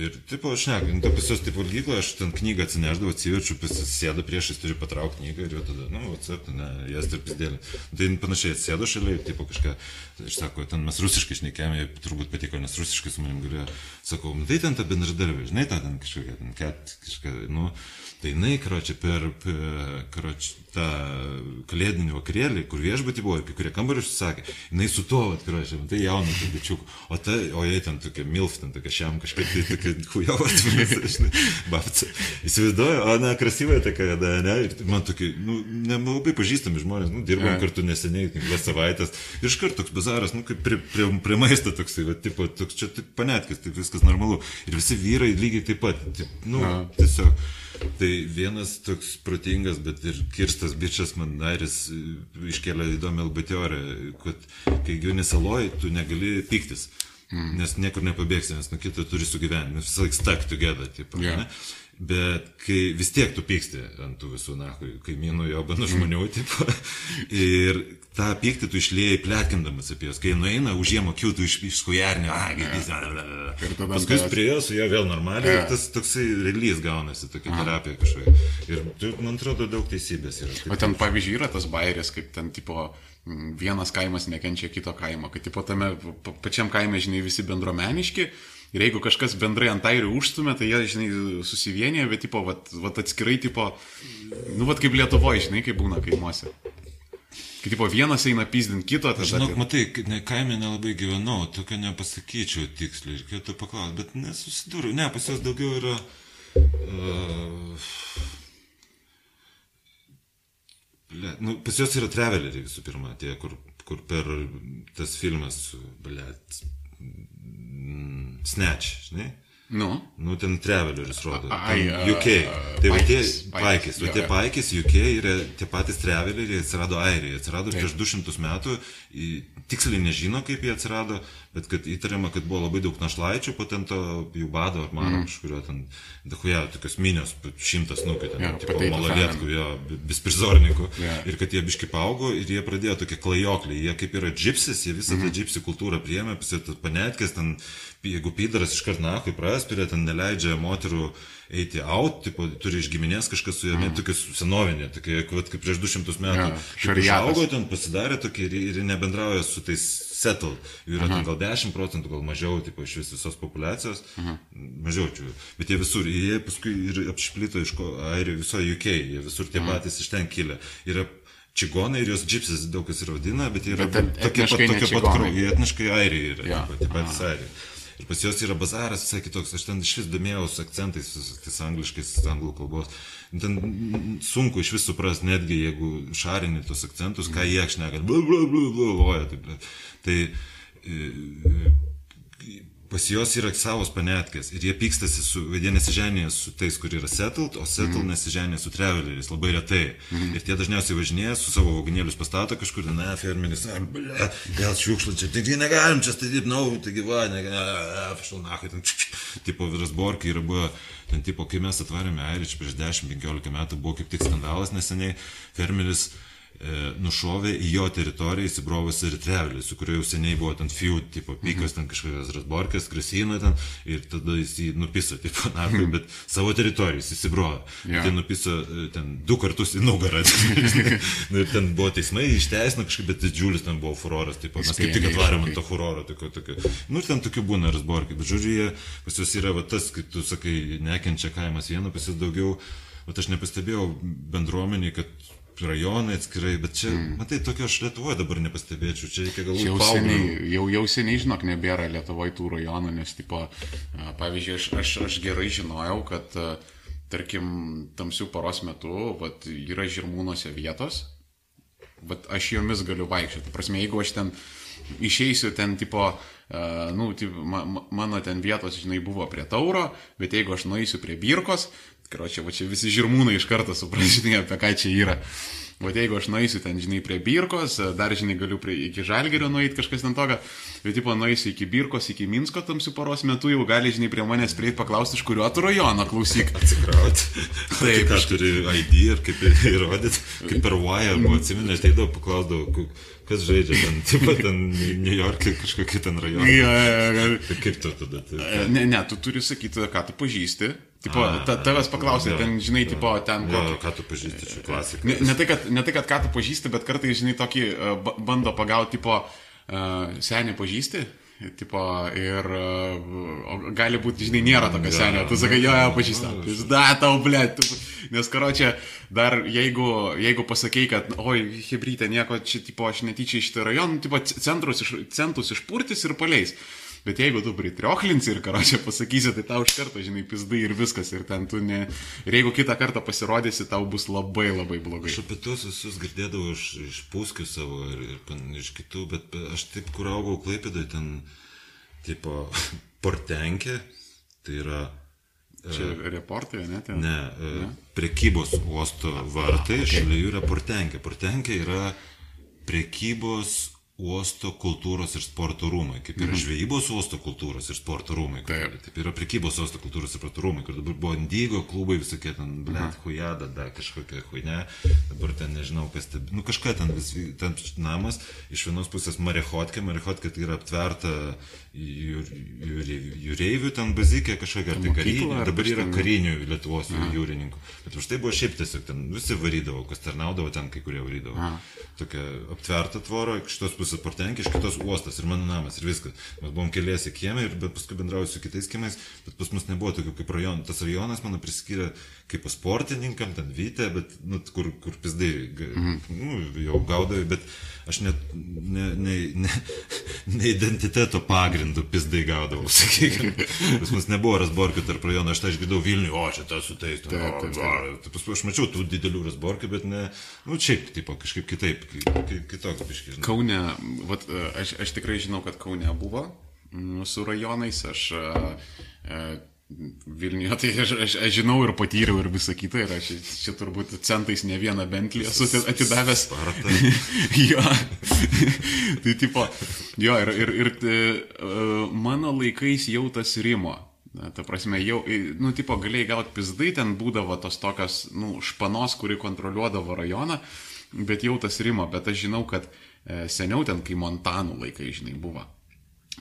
Ir, tipo, aš ne, nu, pas jos, tipo, valgyklą, aš ten knygą atsineždavau, atsiverčiu, pasisėdu priešais, turiu patraukti knygą ir jau tada, nu, atsirpti, ne, jas ir pizdėlį. Tai panašiai atsėdu šalia ir, tipo, kažką, aš sako, ten mes rusiškai šnekėjome, turbūt patiko, nes rusiškai su manim galėjo, sakau, tai ten ta bendradarbė, žinai, ta ten kažkokia, ten ket, kažkokia, nu, tai jinai, karoči, per, per karoči, tą kalėdinį vakarėlį, kur viešbutį buvo, kai kurie kambarius sakė, jinai su to, karoči, tai jauna, tai bičiuk, o tai, o jie ten tokia milf, ten tokia šiam kažkaip, tai tokia hujovas, žinai, babca. Įsivaizduoju, o na, krasyvai tokia, da, ne, ir man tokie, nu, nelabai pažįstami žmonės, nu, dirbom kartu neseniai, kelias savaitės, ir iš karto toks bazaras, nu, kaip prie, prie, prie maisto toksai, va, tipo, toks čia taip panetkis, taip viskas normalu. Ir visi vyrai lygiai taip pat, taip, nu, ja. tiesiog. Tai vienas toks protingas, bet ir kirstas bičias man Airis e, iškėlė įdomią labai teoriją, kad kai gyveni saloj, tu negali piktis. Mm. Nes niekur nepabėgsi, nes nuo kito turi sugyventi, nes visą laiką stuck together. Tipo, yeah. ne? Bet kai vis tiek tu pyksti ant tų visų, na, kaimynų, jo banų žmonių, tipo, ir tą pyktį tu išlėjai plėtkindamas apie juos, kai nueina, už jiem akių tu iš, išskujernė, a, ir tada paskui prie jo su juo vėl normaliai, ir tas toksai relys gaunasi, tokia terapija kažkokia. Ir man atrodo daug teisybės yra. O ten pavyzdžiui yra tas bairis, kaip ten tipo vienas kaimas nekenčia kito kaimo, kad tipo tame pačiam kaime, žinai, visi bendromeniški Ir jeigu kažkas bendrai ant airių užstumė, tai jie, žinai, susivienyje, bet, tipo, vat, vat atskirai, tipo, nu, vat kaip Lietuvoje, žinai, kaip būna kaimuose. Kai, tipo, vienas eina pizdint kito, tada... Žinok, matai, ne, kaime nelabai gyvenau, tokio nepasakyčiau tiksliai, reikėtų paklausti, bet nesusidūriau. Ne, pas jos daugiau yra... Uh, ble, nu, pas jos yra traveleriai visų pirma, tie, kur, kur per tas filmas, blėt, Snatch, žinai? Nu. Nu, ten Travelers rodo. Ai, UK. Tai va tie paikis, va tie paikis UK yra tie patys Traveleriai, atsirado Airijoje, atsirado prieš 200 metų, tiksliai nežino, kaip jie atsirado, bet kad įtariama, kad buvo labai daug našlaičių, patento jų bado ar mano mm. kažkurio ten, dahuja, tokios minios, šimtas nukė, ten, yeah, tipo, malalietkų, jo, bisprizornikų, yeah. ir kad jie biški paaugo ir jie pradėjo tokie klajokliai, jie kaip yra džipsis, jie visą mm -hmm. tą džipsį kultūrą priėmė, panetkės, ten jeigu Pydaras iškart nahui praspirė, ten neleidžia moterų eiti out, tipo, turi iš giminės kažkas su jomis, mm. tokia senovinė, tokia, kaip, kaip prieš 200 metų. Ja, Išaugo ten, pasidarė tokia ir, ir nebendrauja su tais settle. Jų yra ten gal 10 procentų, gal mažiau, tipo, iš vis visos populacijos. Aha. Mažiau čia. Bet jie visur, jie paskui ir apšplito iš airijų, viso UK, jie visur tie Aha. patys iš ten kilę. Yra čigonai ir jos džipsis daug kas ir vadina, bet jie yra bet tokie pat, tokie pat kraujo, etniškai airiai yra, ja. tie patys airiai. Ir pas juos yra bazaras visai kitoks. Aš ten iš vis domėjausi akcentais, tais angliškais, anglų kalbos. Ten sunku iš vis suprasti, netgi jeigu šarini tos akcentus, ką jie šneka. Tai, tai pas juos yra savos panetkės ir jie pykstasi su, jie nesiženė su tais, kur yra settled, o settled mm. nesiženė su traveleriais labai retai. Mm. Ir tie dažniausiai važinėja su savo vagonėlius pastato kažkur, na, fermeris, gal šiukšlė čia, taigi negalim čia statyti naują, taigi va, negalim, šalnachai, ten, tipo, Virasborkai yra buvo, ten, tipo, kai mes atvarėme Airičią prieš 10-15 metų, buvo kaip tik skandalas neseniai, fermeris nušovė į jo teritoriją įsibrovusi ir trevelį, su kuriuo jau seniai buvo ten feud, tipo, pykas mhm. ten kažkokias rasborkės, grasino ten ir tada jis jį nupiso, tipo, narkui, mhm. bet savo teritoriją jis įsibrovo. Yeah. Tai nupiso e, ten du kartus į nugarą. nu, ir ten buvo teismai, išteisino kažkaip, bet didžiulis ten buvo furoras, tipo, mes kaip tik atvarėm ant to furoro, tokio, tokio. Nu, ir ten tokių būna rasborkai, bet žodžiu, jie, pas juos yra va, tas, kaip tu sakai, nekenčia kaimas vieno, pas juos daugiau, bet aš nepastebėjau bendruomeniai, kad rajonai atskirai, bet čia, mm. matai, tokio aš Lietuvoje dabar nepastebėčiau, čia reikia galbūt jau seniai, jau, jau seniai, žinok, nebėra Lietuvoje tų rajonų, nes, tipo, pavyzdžiui, aš, aš, aš gerai žinojau, kad, tarkim, tamsių paros metu, vat, yra žirmūnuose vietos, vat, aš jomis galiu vaikščioti. Prasme, jeigu aš ten išeisiu ten, tipo, Uh, nu, tai ma, mano ten vietos, žinai, buvo prie tauro, bet jeigu aš nueisiu prie birkos, Karočią, va čia visi žirmūnai iš karto suprasžinai, apie ką čia yra. O jeigu aš nueisiu ten, žinai, prie Birkos, dar, žinai, galiu prie, iki Žalgerio nueiti kažkas ten toga, bet, tipo, nueisiu iki Birkos, iki Minsko tamsių paros metu, jau gali, žinai, prie manęs prieiti paklausti, iš kurio tu rajono klausyk. Atsikrauti. Taip, Taip, aš turiu ID ir kaip įrodyti, kaip per Wire, buvo atsiminę, aš teidavau, paklausdavau, kas žaidžia ten, taip pat ten New York'e kažkokie ten rajonai. Ja, ja, ja. Tai kaip tu tada? Tai, E, Ne, ne, tu turi sakyti, ką tu pažįsti. Tipo, A, ta, tavęs paklausė, jo, ten, žinai, tipo, ten jo, kokį. ką tu pažįsti, čia klasika. Ne, ne, tai, kad, ne tai, kad ką tu pažįsti, bet kartais, žinai, tokį ba- bando pagauti, tipo, uh, senį pažįsti. Tipo, ir uh, gali būti, žinai, nėra tokio Jo, senio. Tu sakai, jo, jo, pažįstam. Da, tau, ble. Nes, karočią, dar jeigu, jeigu pasakei, kad, oi, hebrytė, nieko, čia, tipo, aš netyčia iš šitą rajoną, tipo, centrus, iš, centus išpurtis ir paleis. Bet jeigu tu pritriochlinsi ir karočią pasakysi, tai tau iš karto, žinai, pizdai ir viskas. Ir ne... Ir jeigu kitą kartą pasirodysi, tau bus labai labai blogai. Aš apie tuos visus girdėdavau iš, iš puskių savo ir, ir pan, iš kitų, bet be- aš taip, kur augau Klaipėdai, ten, tipo, portenkė, tai yra, Čia reportai, ne? Ten. ne, ne. prekybos uosto vartai, okay. šalia jų yra portenkė. Portenkė yra prekybos uosto kultūros ir sporto rūmai, kaip yra žvejybos uosto kultūros ir sporto rūmai, kur, Taip. taip yra prekybos uosto kultūros ir sporto rūmai, kur dabar buvo Indigo klubai visokie ten, blėt, hujada, da, kažkokia huine, dabar ten nežinau, kas ten, nu kažką ten, vis, ten namas, iš vienos pusės Marechotkė, Marechotkė tai yra aptverta jūr, jūr, jūreivių ten bazikė kažkokia, ar tai karinių, ar dabar yra karinių Lietuvos jūrininkų, bet už tai buvo šiaip tiesiog ten visi varydavo, kas tarnaudavo ten, kai kurie varydavo. Aha. Tokia aptverta tvora, iš tos pusės portenkė, iš kitos uostas ir mano namas ir viskas. Mes buvom keliasi kiemai ir bet paskui bendrauju su kitais kiemais, bet pas mus nebuvo tokių kaip rajonų. Tas rajonas mano priskyrė kaip sportininkam, ten vytė, bet, nu, kur, kur pizdai, Mhm. nu, jau gaudavai, bet aš net ne, ne, ne, ne identiteto pagrindų pizdai gaudavau, sakykime. Pas mus nebuvo rasborkių tarp rajonų, aš tai išgirdau Vilnių, o čia tas su tais, o, tai paskui aš mačiau tų didelių rasborkių, bet ne, nu, šiaip, tipo, kažkaip kitaip, ki- ki- kitoks biškis. Kaune, vat, e, aš, aš tikrai žinau, kad Kaune buvo mm, su rajonais, aš e, e, Vilniuje, tai aš, aš, aš žinau ir patyriau ir visą kitą, ir aš čia turbūt centais ne vieną bentlį esu atidavęs. Jo, tai tipo, jo, ir, ir, ir e, mano laikais jau tas rimo. Na, ta prasme, jau, nu, tipo, galėjai gauti pizdai, ten būdavo tos tokios, nu, španos, kuri kontroliuodavo rajoną, bet jau tas rimo, bet aš žinau, kad e, seniau ten, kai Montanų laikai, žinai, buvo.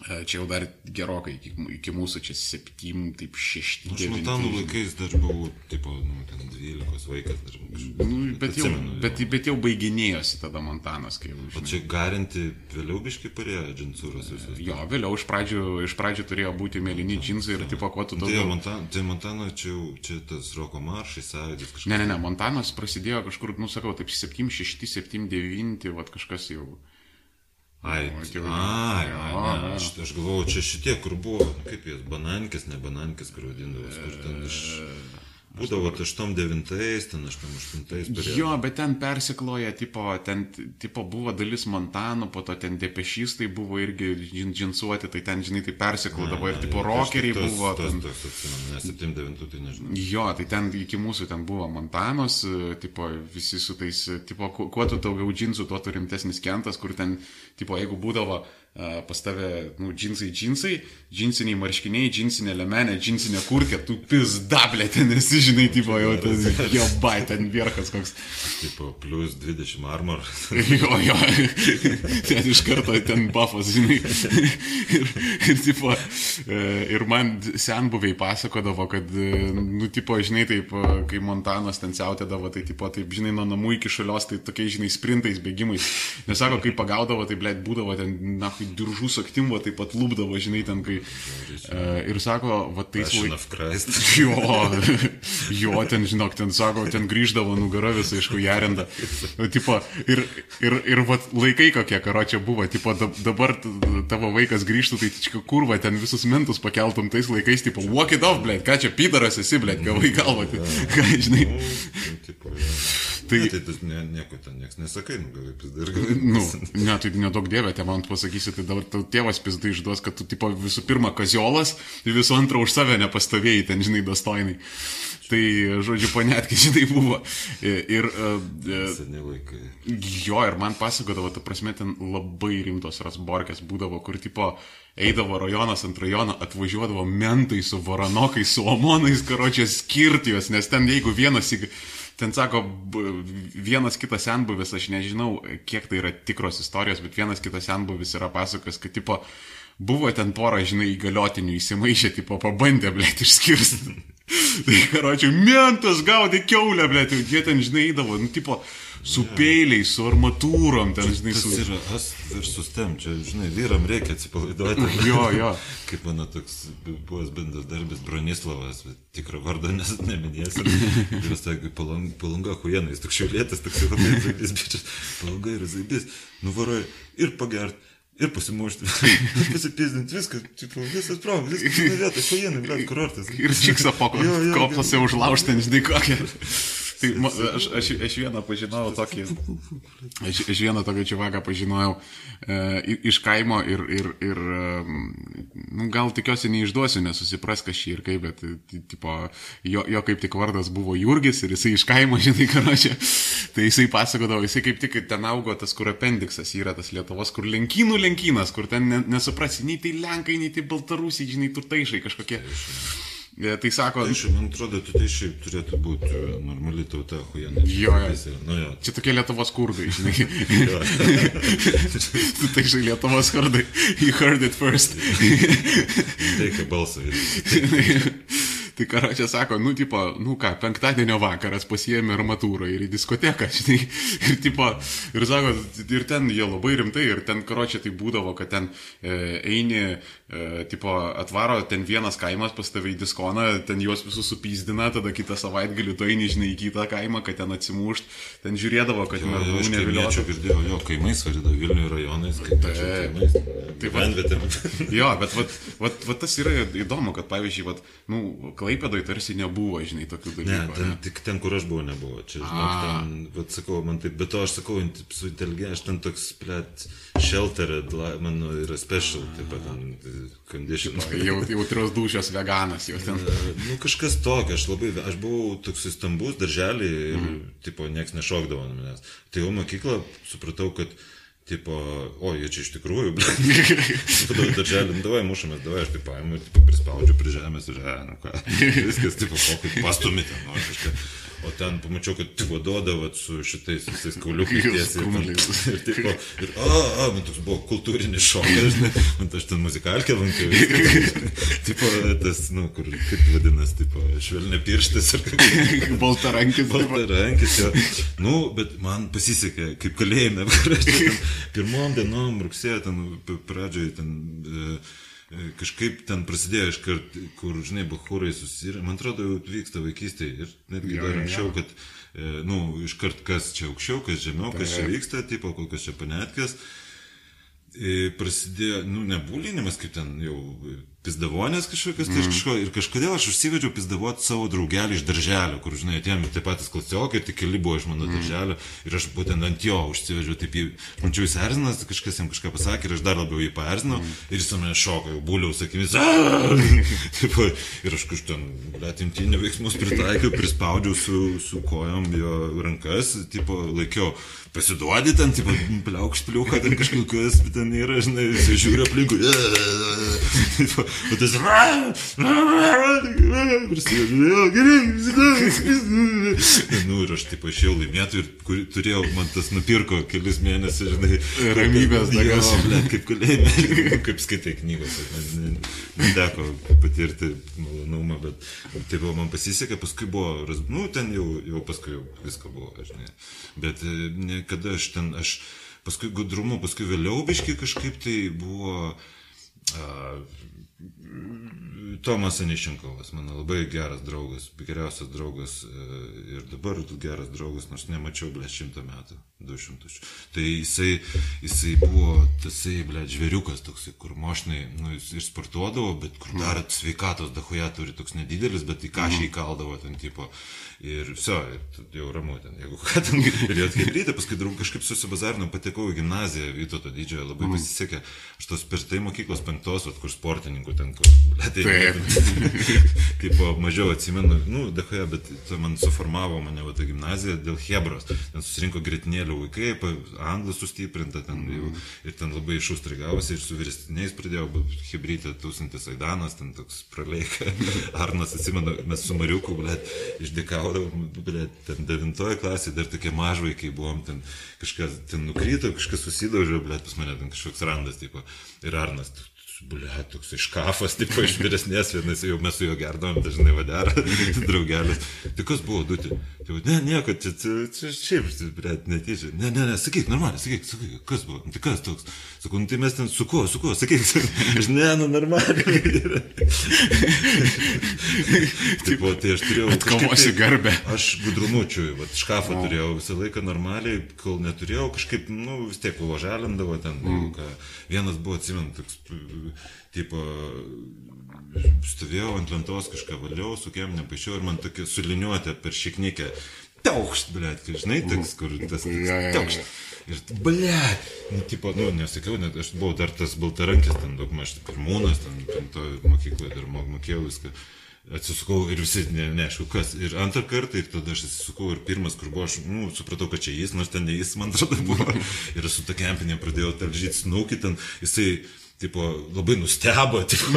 E, Čia jau dar gerokai iki, iki mūsų, čia septym, taip šešti. Aš devinti, Montanų žinai. laikais dar buvau, tipo, nu, ten 12 vaikas dar. Nu, bet, jau, atsimenu, bet, bet jau baiginėjosi tada Montanas, kai jau. O žinai. čia garinti vėliau biškai parėjo džinsūros visos. Jo, vėliau iš pradžių, iš pradžių turėjo būti mėlyni džinsai ir tipo, kuo tu Tai, daugiau. Montan, tai Montano čia, jau- čia tas roko maršai, sąjūdis kažkas. Ne, ne, ne, Montanas prasidėjo kažkur, nu sakau, taip 7, 6, 7, 9, vad kažkas jau. Ai, ai, ai, ne, aš, aš galvojau, čia šitie, kur buvo, nu, kaip jie, banankės, ne banankės, kur vadindavos, kur ten iš... Būdavo 8-9, ten 8-8 perėjo. Jo, bet ten persikloja, tipo, ten tipo, buvo dalis Montanų, po to ten depešystai buvo irgi džin, džinsuoti, tai ten, žinai, tai persiklodavo ir tipo rokeriai buvo. Tas, ten- tas, atsimenu, ne 7-9, tai nežinau. Jo, tai ten iki mūsų ten buvo Montanos, tipo, visi su tais, tipo, kuo, tu daugiau džinsų, tuo tu rimtesnis kentas, kur ten, tipo, jeigu būdavo pas tave, nu, džinsai, džinsai, džinsiniai marškiniai, džinsinė lemenė, džinsinė kurkė, tu pizdablė ten esi, žinai, tipo, jau tas, jo, bai, ten vierkas koks. Tipo, plus 20 armor. Jo, jo, ten iš karto ten buffas, žinai. Ir, ir, tipo, e, ir man senbuviai pasakodavo, kad, e, nu, tipo, žinai, taip, e, kai Montanas ten siautėdavo, tai, tipo, taip, žinai, nuo namų iki šalios, tai tokiais, žinai, sprintais, bėgimais. Nes sako, kai pagaudavo, tai, blėt, būdavo ten, na, kai diržų saktimvo, taip pat lūpdavo, žinai, ten, kai... E, ir sako, va, Christ. Jo, jo, ten, žinok, ten sako, ten grįždavo nugara visą iš kujarenda. Tipo, ir, ir, ir vat, laikai kokie, karo čia buvo, tipo, dab- dabar tavo vaikas grįžtų, tai čia kurva, ten visus mentus pakeltum tais laikais, tipo, walk it off, blėt, ką čia pydaras esi, blėt, gavai galvą, tai, ką, žinai. Tai, Ne, tai tu ne, nieko ten nieks nesakai, nu gal vis dar gali. nu, ne, tai nedaug dievė, te man pasakysi, tai dabar tau tėvas pizdai išduos, kad tu, tipo, visų pirma, kaziolas, ir visų antra už save nepastovėjai, ten, žinai, dostoinai. Tai, žodžiu, panetkai, žinai, buvo. Ir, ir Seniai laikai. Jo, ir man pasakodavo, ta prasme, ten labai rimtos rasborkės būdavo, kur tipo eidavo rajonas ant rajono, atvažiuodavo mentai su varanokais, su omonais, karočią skirti juos, nes ten jeigu vienas, į- ten sako, vienas kitas senbuvis, aš nežinau, kiek tai yra tikros istorijos, bet vienas kitas senbuvis yra pasakojęs, kad tipo buvo ten pora, žinai, įgaliotinių įsimaišę, tipo pabandė, blėt, išskirsti. Tai, karočiui, mentas gaudė keulę, blėt, jie ten, žinai, eidavo, nu, tipo, su peiliais, su armatūrom, ten, žinai, su... yra as versus tem, čia, žinai, vyram reikia atsipalaiduoti. Jo, jo. Kaip mano toks buvęs bendas darbis Bronislavas, bet tikrą vardą nes, neminėsiu. Ir jis sakė, palanga, palanga huiena, jis toks šiaulėtas, toks labai zaibis, bičias, palanga yra zaibis, nuvaroja ir pagert. Ir pasimušti, pasipizdinti viską, tipo, visas pravas, viskas į vietą, huiena, blėt, kurortas. Ir čiksą jo, kopose užlaužti, žinai, kokią. Tai aš, aš, aš vieną pažinojau tokį, aš, aš vieną tokį čiavaką pažinojau e, iš kaimo ir, ir, ir e, nu, gal tikiuosi neišduosiu, nesusipras šį ir kaip, bet tipo, jo, jo kaip tik vardas buvo Jurgis ir jisai iš kaimo, žinai, karočią. Tai jisai pasakodavo, jisai kaip tik ten augo tas, kur apendiksas yra tas Lietuvos, kur lenkynų lenkynas, kur ten ne, nesuprasi, nei tai lenkai, nei tai baltarusiai, žinai, turtaišai kažkokie. E, Tai sako, Tai šiaip, man atrodo, tu tai šiaip turėtų būti e, normali tauta, huiena. Jo, jo. Nu jo. Čia tokie Lietuvos kurdai, žinai. Jo. tai žinai, Lietuvos kurdai. You heard it first. Reikia balsą. tai karočią sako, nu, tipo, nu ką, penktadienio vakaras pasiėmė armatūrą ir į diskoteką, žinai. Ir, tipo, ir sako, ir ten jie labai rimtai, ir ten karočią tai būdavo, kad ten e, eini, e, tipo, atvaro ten vienas kaimas pas tave į diskoną, ten juos visus supyzdina, tada kitą savaitgalį tu eini, žinai, į kitą kaimą, kad ten atsimušt, ten žiūrėdavo, kad ten jo, Aš kaimiečių girdėjau, jo, kaimais varida Vilnių rajonais, kaip čia kaimais. Tai va- Vanvietėm. Jo, bet vat, vat, vat tas yra įdomu, kad pavyzdžiui, vat, nu, Klaipėdoj tarsi nebuvo, žinai, tokių Ne, dalykų. ten, Ne, tik ten, kur aš buvau, nebuvo. Čia, žinok, ten, bet sakau, man taip, bet to aš sakau, su inteligent, aš ten toks, plėt, sheltered, mano yra special, taip pat, ten, condition. Jau jautrios dušios veganas, jau ten. Nu, kažkas tokio, aš labai, aš buvau toks stambus darželį ir, mm. tipo, nieks nešokdavo manęs. Tai jau mokyklą supratau, kad, tipo, o, jie čia iš tikrųjų, ble. Padavau darželį, davai, mušamės, davai, aš taip paimu, ir, tipo, prispaudžiu prie žemės ir, e, nu ką, viskas, tipo, kokį pastumite, nu, kažką. O ten pamačiau, kad tipo duodavot su šitais visais kauliukais tiesiai. Ir, tipo, ir, a, a, man toks buvo kultūrinis šokas, man aš ten muzikalkę lankiau. tipo, tas, nu, kur, kaip vadinasi, tipo, švelnė pirštis ar kaip. Baltarankis. Balta rankis, jo. Nu, bet man pasisekė, kaip kalėjime, pirmom dienom rugsėjo, ten pradžioje ten e, kažkaip ten prasidėjo iškart, kur, žinai, bahūrai susirė, man atrodo, jau vyksta vaikystėje ir netgi Jo, dar anksčiau, jo. kad, e, nu, iškart kas čia aukščiau, kas žemiau, kas čia vyksta, tipo, kokios čia panetkės. E, prasidėjo, nu, nebūlinimas, kaip ten jau pizdavonės kažkokios, tai aš kažko, ir kažkodėl aš užsivedžiau pizdavoti savo draugelį iš darželio, kur, žinai, atėjom tie patys klasiokai, tik keli buvo iš mano darželio, ir aš būtent ant jo užsivedžiau, taip jį, mačiau, jis erzinas, kažkas jam kažką pasakė, ir aš dar labiau jį paerzinau, ir jis mane šoko, jau būliau, sakymis, Tipo, ir aš kažkaip ten, atimtinio veiksmus pritaikiau, prispaudžiau su, su kojom jo rankas, tipo, laikiau, pasiduodi ten, tipo, pliaukšt pliuką, ten kažkokios, ten yra, žinai, žiūri aplinkui, o tas, nu, ir aš, tipo, išėjau laimėtų ir kur, turėjau, man tas nupirko kelis mėnesius, žinai, Ramybės blet, kaip kalėjime, kaip skaitai knygos, man neteko patirti malonumą, bet tai buvo, man pasisekė, paskui buvo, nu, ten jau, jau paskui jau visko buvo, žinai, bet e, niekada aš ten, aš paskui gudrumu, paskui vėliau biški kažkaip tai buvo, A, Tomas Anišinkovas, mano labai geras draugas, geriausias draugas e, ir dabar geras draugas, nors nemačiau, ble, šimtą metų, du šimtus. Tai jisai, jisai buvo tasai, ble, žvėriukas toksai, kur mošnai, nu, jis ir sportuodavo, bet kur dar sveikatos dahoje turi toks nedidelis, bet į kažį įkaldavo ten tipo. Ir viso, jau ramu ten, jeigu ką ten galėjo atkaityti, paskui draug kažkaip susibazarinu, patekau į gimnaziją Vytauto didžiojo, labai mm. pasisekė. Aš tos per tai mokyklos penktos, vat, kur sportininkų ten, kur, tai, tipo, mažiau atsimenu, nu, dehoje, bet tai man suformavo mane va ta gimnazija dėl Hebros. Ten susirinko gritinėlių vaikai, anglų sustiprinta ten jau, ir ten labai išustrigavosi ir su vyresniais pradėjau, Hebrytė tūkstantis Aidanas, ten toks praleika, Arnas, atsimenu, mes su Mariuku, blėt, išdėkavo gaudavau, bet ten devintoje klasėje dar tokie mažvaikai buvom, ten kažkas ten nukrito, kažkas susidaužė, bet pas mane ten kažkoks randas, tipo, ir Arnas, Ble, toks iš kafas, taip iš vyresnės vienas, jau mes su juo gerdavom dažnai vadarą, draugelis. Tai kas buvo, duti? Tai, ne, nieko, čia, čia, čia šiaip, ble, netyčia. Ne, ne, ne, sakyk, normaliai, sakyk, sakyk, kas buvo, tai kas toks? Sakau, nu, tai mes ten su kuo, su kuo, sakyk, aš ne, nu, normaliai. Taip, tai aš turėjau. Atkovosi garbę. Aš gudrumučiui, va, škafą o. turėjau visą laiką normaliai, kol neturėjau, kažkaip, nu, vis tiek buvo žalindavo ten. Mm. Ką, vienas buvo, atsimenu, toks tipo, stovėjau ant lentos, kažką valiau, su kiem nepaišiau ir man tokia suliniuotė per šiknikę. Taukšt, blėt, kai žinai, toks, kur tas taukšt. Ir, blėt, nu, tipo, nu, nesakiau, net aš buvau dar tas baltarankis, ten daug maž pirmūnas, ten, ten to mokykloje dar mokėjau viską. Atsisukau ir visi, ne, neaišku, kas. Ir antrą kartą, ir tada aš atsisukau ir pirmas, kur buvo, aš, nu, supratau, kad čia jis, nors ten ne jis, man atrodo, buvo. Ir su ta kempinė pradėjau talžyti snaukį, ten jisai tipo, labai nustebo, tipo,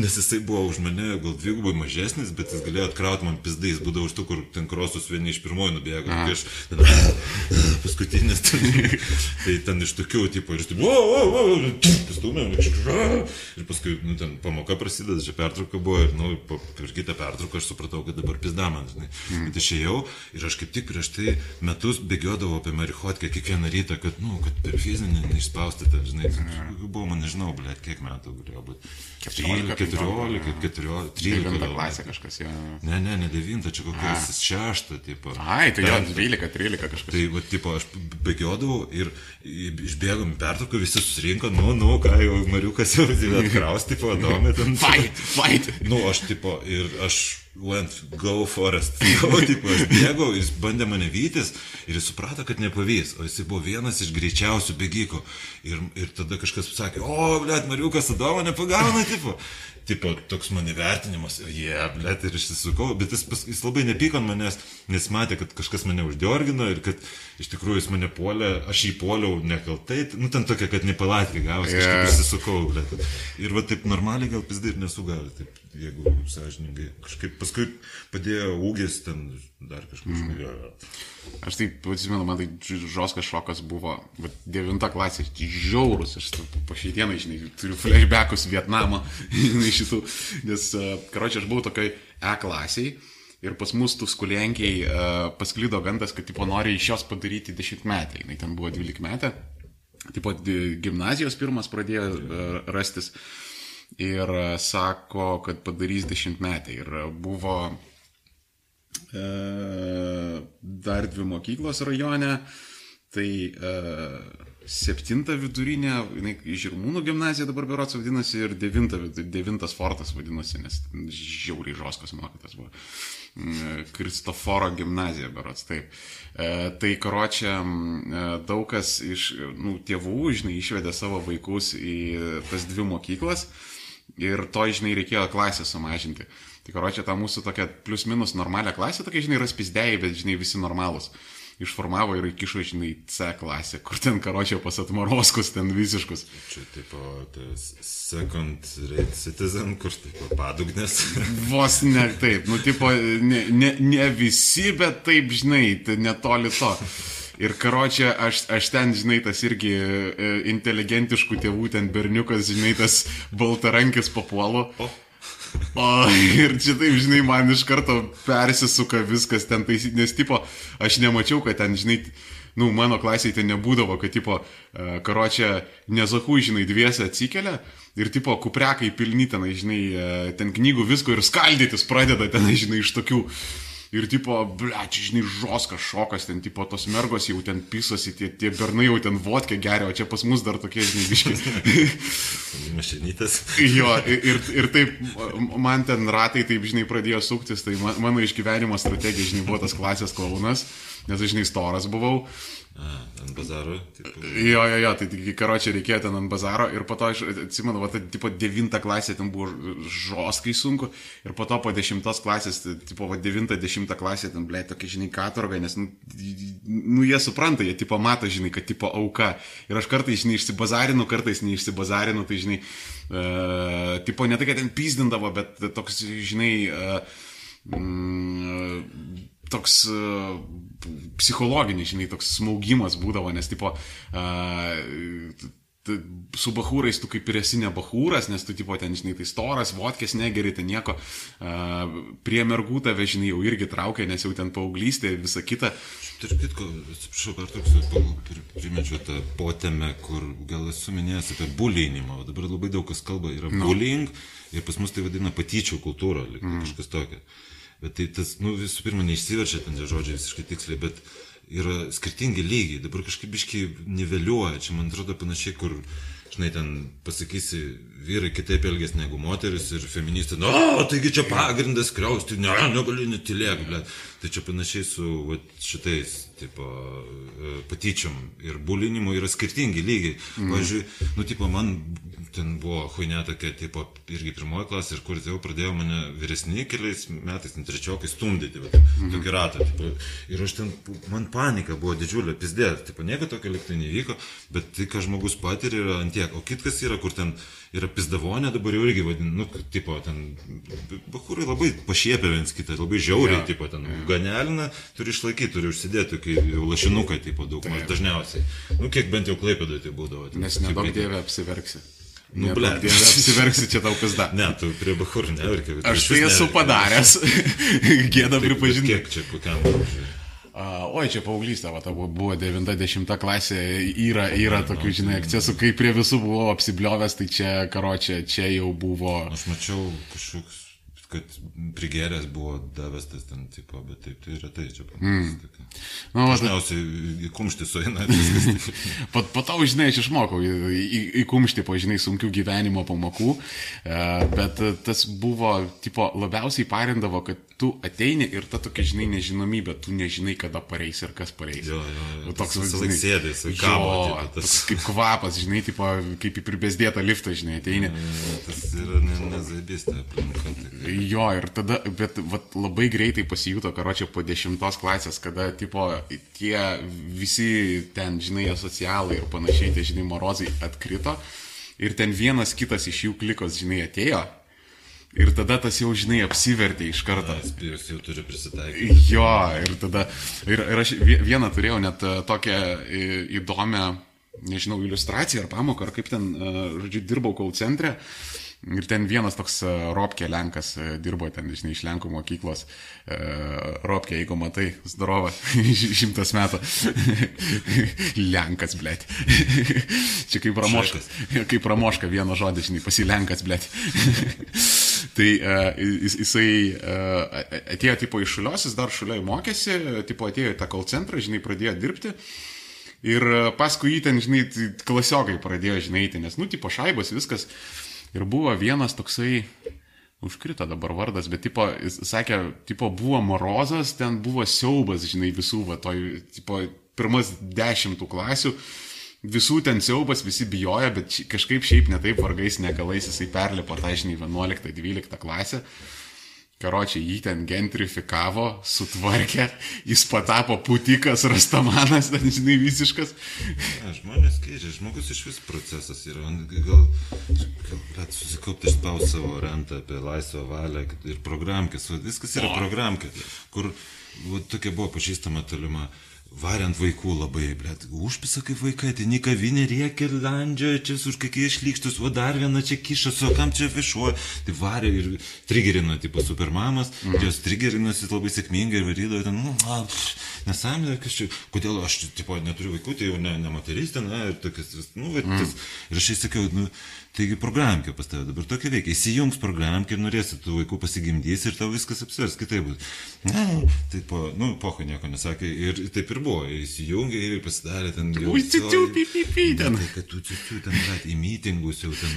nes jisai buvo už mane gal dvigubai mažesnis, bet jis galėjo atkrauti man pizdai, jis būdavo už tų, kur ten krosus vieni iš pirmųjų nubėgo, kai aš ten, paskutinis, ten, tai ten iš tokių, tipo, ir taip, o, o, o, pastumėm, ir paskui, nu, ten pamoka prasideda, čia pertrauka buvo, ir, nu, per kitą pertrauką aš supratau, kad dabar pizda man, žinai, mm. bet išėjau ir aš kaip tik prieš tai metus bėgiodavau apie marihuotkę kiekvieną rytą, kad, nu, kad per fizinį neišspausti, ten, žinai, buvo, man nežinau, blėt, kiek metų galėjo būti. 14, 14, 14, 13. 9 klasė kažkas, jo. Ne, ne, ne 9, čia kokias 6, tipo. Ai, tai jo, 12, 13 kažkas. Tai, va, tipo, aš bėgiodavau ir išbėgom pertrauką, visi susirinko, nu, nu, ką jau Mariukas jau atkraus, tipo, domė ten. Fight, fight. Nu, aš, tipo, ir aš went go forest. Go, tipo, aš bėgau, jis bandė mane vytis ir jis suprato, kad nepavys, o jis buvo vienas iš greičiausių bėgikų. Ir, ir tada kažkas pasakė, o, blėt, Mariukas Adomo nepagauna, tipo. Tipo, toks mano vertinimas, jie, yeah, blėt, ir išsisukau, bet jis, jis labai nepyko ant manęs, nes matė, kad kažkas mane uždiorgino ir kad iš tikrųjų jis mane puolė, aš jį puoliau nekaltai, nu ten tokia, kad nepalatkė gavosi, yeah. kažkaip išsisukau, blėt. Ir va taip normaliai gal pizdai ir nesugavė, taip, jeigu sąžininkai. Kažkaip paskui padėjo ūgis ten dar kažkas. Mm. Aš taip, atsimenu, man tai žoskas šokas buvo, bet devinta klasė, žiaurus, aš po šiandieną, žinai, turiu flashbackus Vietnamą, žinai, šitų, nes, karočią, aš buvau tokiai E klasiai ir pas mus tų skulienkiai uh, pasklydo gandas, kad, tipo, nori iš jos padaryti dešimtmetį, jinai ten buvo dvylik metė, tipo, gimnazijos pirmas pradėjo uh, rastis ir uh, sako, kad padarys dešimtmetį ir buvo E, dar dvi mokyklos rajone, tai e, septinta vidurinė, jinai Žirmūnų gimnazija dabar berots vadinasi ir devinta, devintas fortas vadinasi, nes žiauriai žoskos mokytas buvo. Mm, Kristoforo gimnazija berots, taip. E, tai karočią e, daug kas iš nu, tėvų, žinai, išvedė savo vaikus į tas dvi mokyklas ir to, žinai, reikėjo klasę sumažinti. Tai karočią tą mūsų tokią plius minus normalią klasę, tokia, žinai, raspizdėjai, bet, žinai, visi normalūs. Išformavo ir įkišo, žinai, C klasę, kur ten karočią pas atmaroskus, ten visiškus. Čia tipo tas second rate citizen, kur tipo padugnės. Vos ne taip, nu, tipo, ne, ne, ne visi, bet taip, žinai, tai netoli to. Ir karočią, aš, aš ten, žinai, tas irgi e, inteligentiškų tėvų, ten berniukas, žinai, tas baltarankis papuolo. O. O, ir čia taip, žinai, man iš karto persisuka viskas ten taisyti, nes tipo, aš nemačiau, kad ten, žinai, nu, mano klasėje ten nebūdavo, kad, tipo, uh, karočią nezakų, žinai, dviese atsikelia ir, tipo, kuprekai pilni ten, žinai, uh, ten knygų visko ir skaldytis pradeda ten, žinai, iš tokių Ir tipo, ble, čia žinai, žoskas šokas, ten tipo tos mergos jau ten pisosi, tie, tie bernai jau ten vodkė geria, o čia pas mus dar tokie, žinai, biškiai. Mašinytas. jo, ir, ir taip, man ten ratai taip, žinai, pradėjo suktis, tai mano išgyvenimo strategija, žinai, buvo tas klasės klaunas, nes, žinai, storas buvau. Ant bazaro. Tipo. Jo, jo, jo, tai tik karočią reikėjo ten ant bazaro ir po to aš atsimenu, va, tai tipo devinta klasė ten buvo žoskai sunku ir po to po dešimtos klasės, tai, tipo va devinta, dešimta klasė ten, ble, tokia, žinai, katorga, nes, nu, nu, jie supranta, jie tipo mato, žinai, kad tipo auka. Ir aš kartais, žinai, išsibazarinu, kartais neišsibazarinu, tai, žinai, uh, tipo ne tai, kad ten pyzdindavo, bet toks, žinai, uh, mm, toks uh, psichologinis, žinai, toks smaugimas būdavo, nes, tipo, uh, su bahūrais tu kaip ir esi ne bahūras, nes tu, tipo, ten, žinai, tai storas, vodkės negeri, ten nieko, uh, prie mergų tave, žinai, jau irgi traukia, nes jau ten paauglystė ir visa kita. Tarp kitko, atsiprašau, per toks primečiau tą potėmę, kur gal esu minėjęs apie bullyingimą, o dabar labai daug kas kalba, yra no. bullying ir pas mus tai vadina patyčių kultūra, mm. kažkas tokio. Bet tai tas, nu, visų pirma, neišsiverčia ten tie žodžiai visiškai tiksliai, bet yra skirtingi lygiai. Dabar kažkaip biškai niveliuoja. Čia man atrodo panašiai, kur, žinai, ten pasakysi, vyrai kitaip elgės negu moteris ir feministai, na, no, taigi čia pagrindas kriausti, ne, negali netilėk, blėt. Tai čia panašiai su va, šitais, tipo, patyčiom ir bulinimu yra skirtingi lygiai. Mm. Pavyzdžiui, nu, tipo, man ten buvo huinė tokia, tipo, irgi pirmoji klasė ir kur jau pradėjo mane vyresni keliais metais, trečiokai stumdyti, bet mm. tokį ratą. Tipo, ir aš ten, man panika buvo didžiulė, pizdė, tipo, nieko tokio liktai nevyko, bet tai, ką žmogus patiria, yra antiek. O kitkas yra, kur ten yra pizdavonė, dabar jau irgi vadinu, nu, tipo, ten, bakūrai labai pašiepia viens kitą, labai žiauriai, ja. tipo, ten, ja. ganelina, turi išlaikyti, turi užsidėti, kai jau lašinukai, tipo, daug maž dažniausiai. Nu, kiek bent jau klaipėdai tai būdavo. Nes nedaug dievė apsiverksi. Nu, ble, apsiverksi čia tau kas da. Ne, tu prie Bahur neverki. Aš tai esu padaręs. Gėda pripažinti. Kiek čia, kokiam? Oi, čia paauglystė, va, buvo 90 klasė, yra, yra tokių, žinai, akcesų, kai prie visų buvau apsibliovęs, tai čia, karočią, čia jau buvo. Aš mačiau kažkoks kad prigeręs buvo davestas ten tipo, bet taip tai yra tai čia. Mm. Nu, Dažniausiai į kumštį sueina viskas. po, to, žinai, aš išmokau į, į, į kumštį po, žinai, sunkių gyvenimo pamokų, e, bet tas buvo, tipo, labiausiai parindavo, kad tu ateini ir ta tokia, žinai, nežinomybė, tu nežinai, kada pareis ir kas pareis. Jo, jo, jo. Toks visą sėdė, jisai kabo. Jo, tas... kaip kvapas, žinai, tipo, kaip į pribesdėtą liftą, žinai, ateini. Ja, tas yra nezaibistė ne aplinka. Jo, ir tada, bet vat, labai greitai pasijuto, karočią, po dešimtos klasės, kada, tipo, tie visi ten, žinai, asocialai ir panašiai, tie, žinai, morozai atkrito. Ir ten vienas kitas iš jų klikos, žinai, atėjo Ir tada tas jau, žinai, apsivertė iš karto. Spyrius jau turi prisitaikyti. Jo, ir tada, ir, ir aš vieną turėjau net e, tokią įdomią, nežinau, iliustraciją ar pamoką, ar kaip ten, e, žodžiu, dirbau kol centre. Ir ten vienas toks e, Robkė Lenkas dirbo ten, žinai, iš Lenkų mokyklos. Robkė, jeigu matai, zdarova, šimtas metų. Lenkas, blėt. Čia kaip pramoškas. Kaip pramoška vieno žodį, žinai, pasilenkas, blėt. Tai uh, jisai atėjo tipo iš šalios, jis dar šaliai mokėsi, tipo atėjo į tą call centrą, žinai, pradėjo dirbti. Ir paskui jį ten, žinai, klasiokai pradėjo, žinai, tai nes, nu, tipo šaibos, viskas. Ir buvo vienas toksai, užkrito dabar vardas, bet, tipo, jis sakė, tipo, buvo morozas, ten buvo siaubas, žinai, visų, va, toj, tipo, pirmas dešimtų klasių. Visų ten siaubas, visi bijojo, bet kažkaip šiaip netaip vargais negalais jisai perlipo tą, žinai, 11-12 klasę. Karočiai jį ten gentrifikavo, sutvarkė, jis patapo putikas, rastamanas, ten žinai, visiškas. Ja, žmonės keičia, žmogus iš vis procesas yra, gal, gal susikaupti išspaus savo rentą apie laisvą valią ir programkės, viskas yra programkė, kur va, tokia buvo pažįstama tolima variant vaikų labai, blėt, užpisa kaip vaikai, tai nikavinė rėkia ir landžia, čia už kokie išlykštus, o dar viena čia kišas, o kam čia viešuoja. Tai varė ir trigerino, tipo supermamas, mm. jos trigerinosi labai sėkmingai ir varydavo ten, nu, nesąmonė, kas čia, kodėl aš, tipo, neturiu vaikų, tai jau ne, ne moteris ten, na, ir tokias, nu, va, tas, ir aš jai sakiau, nu, taigi programkė pas tave dabar tokia veikia, įsijungs programkė ir norėsi tų vaikų pasigimdys ir tau viskas apsvers, kitaip bus. Ne, tai po, nu, poho nieko nesakė ir taip ir buvo, įsijungė ir pasidarė ten jau. Ui, ciu, pipi, ten. Tai, kad tu ciu, ten, bet, į mitingus jau ten,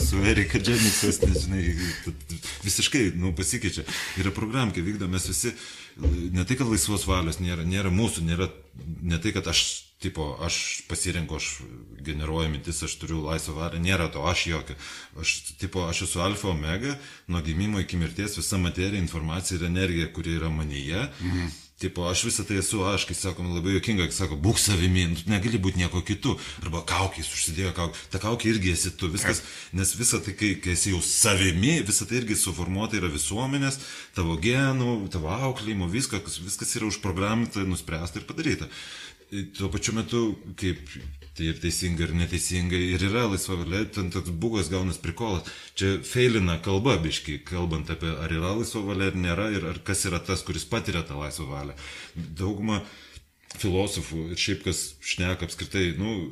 su Erika Džemiksas, nežinai, visiškai, nu, pasikeičia. Yra programkė, vykdo mes visi, ne tai, kad laisvos valios nėra, nėra mūsų, nėra, ne tai, kad aš tipo, aš pasirenku, aš generuoju mintis, aš turiu laisvą valią, nėra to aš jokio. Aš, tipo, aš esu alfa omega, nuo gimimo iki mirties visa materija, informacija ir energija, kuri yra manyje. Mhm. Tipo, aš visą tai esu aš, kai sakom, labai jokinga, kai sako, būk savimi, nu, tu negali būti nieko kitu. Arba kaukiais užsidėjo kaukį. Ta kaukė irgi esi tu, viskas, nes visą tai, kai, kai esi jau savimi, visą tai irgi suformuota yra visuomenės, tavo genų, tavo auklėjimo, viskas, viskas yra užprograminta, nuspręsta ir padaryta tuo pačiu metu, kaip tai ir teisingai, ir neteisingai, ir yra laisva valia, ten toks bugas gaunas prikolas. Čia feilina kalba, biški, kalbant apie ar yra laisva valia ar nėra, ir ar kas yra tas, kuris patiria tą laisvą valią. Dauguma filosofų ir šiaip kas šneka apskritai, nu,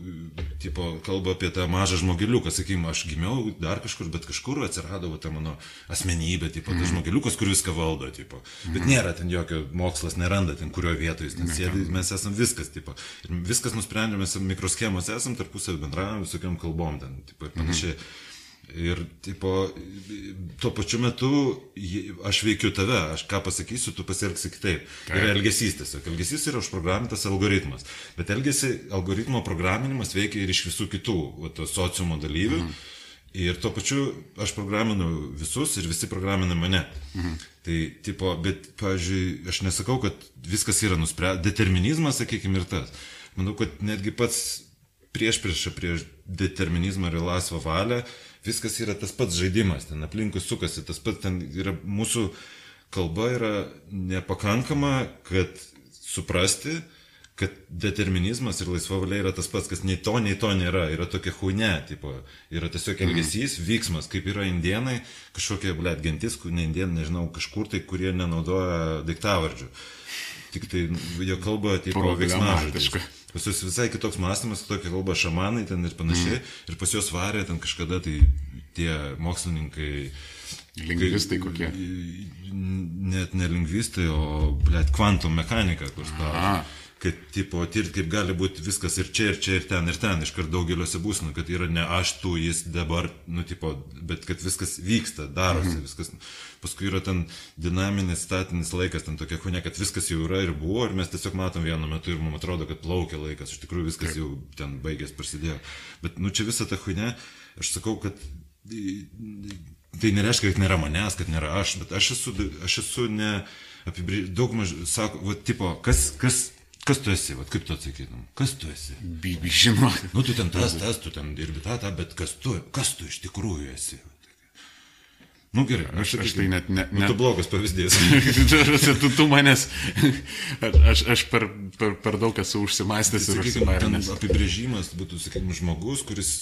tipo, kalba apie tą mažą žmogeliuką, sakykime, aš gimiau dar kažkur, bet kažkur atsirado ta mano asmenybė, tipo, tas mhm. žmogeliukas, kur viską valdo, tipo. Bet mhm. nėra ten jokio mokslas, neranda ten kurio vietoje jis ten sėdi, mes esame viskas, tipo. Ir viskas nusprendžiame, mes mikroschemos esame, tarpusavį bendravome visokiam kalbom ten, tipo, ir panašiai. Mhm. Ir, tipo, tuo pačiu metu aš veikiu tave, aš ką pasakysiu, tu pasielgsi kitaip. Tai yra elgesys tiesiog. Elgesys yra užprogramintas algoritmas. Bet elgesi, algoritmo programinimas veikia ir iš visų kitų va, sociumo dalyvių. Mhm. Ir tuo pačiu aš programinu visus ir visi programina mane. Mhm. Tai, tipo, bet, pavyzdžiui, aš nesakau, kad viskas yra nuspręsta. Determinizmas, sakykime, ir tas. Manau, kad netgi pats prieš priešą prieš determinizmą ir laisvą valią viskas yra tas pats žaidimas, ten aplinkui sukasi, tas pats ten yra mūsų kalba yra nepakankama, kad suprasti, kad determinizmas ir laisva valia yra tas pats, kas nei to, nei to nėra, yra tokia huine, tipo, yra tiesiog mhm. elgesys, mm. vyksmas, kaip yra indienai, kažkokie, blėt, gentis, ne indienai, nežinau, kažkur tai, kurie nenaudoja daiktavardžių. Tik tai jo kalba, tipo, veiksmažodiška. Pas juos visai kitoks mąstymas, kitokia kalba šamanai ten ir panašiai. Mm. Ir pas juos varė ten kažkada tai tie mokslininkai. Lingvistai kokie? Net ne lingvistai, o, blėt, kvantum mechanika, kur spaudžia kad, tipo, tirti, kaip gali būti viskas ir čia, ir čia, ir ten, ir ten, iškart daugeliuose būsnų, kad yra ne aš tu, jis dabar, nu, tipo, bet kad viskas vyksta, darosi, mhm. viskas. Paskui yra ten dinaminis, statinis laikas, ten tokia huinė, kad viskas jau yra ir buvo, ir mes tiesiog matom vienu metu ir mums atrodo, kad plaukia laikas, iš tikrųjų viskas jau ten baigės, prasidėjo. Bet, nu, čia visa ta huinė, aš sakau, kad tai nereiškia, kad nėra manęs, kad nėra aš, bet aš esu, aš esu ne apibrėžęs, daug maž, sako, va, tipo, kas, kas Kas tu esi, Vat, kaip tu atsakytum? Kas tu esi? Bibi, žinok. Nu, tu ten tas, tas, tu ten dirbi tą, tą, bet kas tu, kas tu iš tikrųjų esi? Nu gerai, aš, aš tai net ne. Nu, ne... Tu blogas pavyzdys. tu, tu manęs, aš, aš per, per, per daug esu užsimastęs ir užsimarinęs. Apibrėžimas būtų, sakykime, žmogus, kuris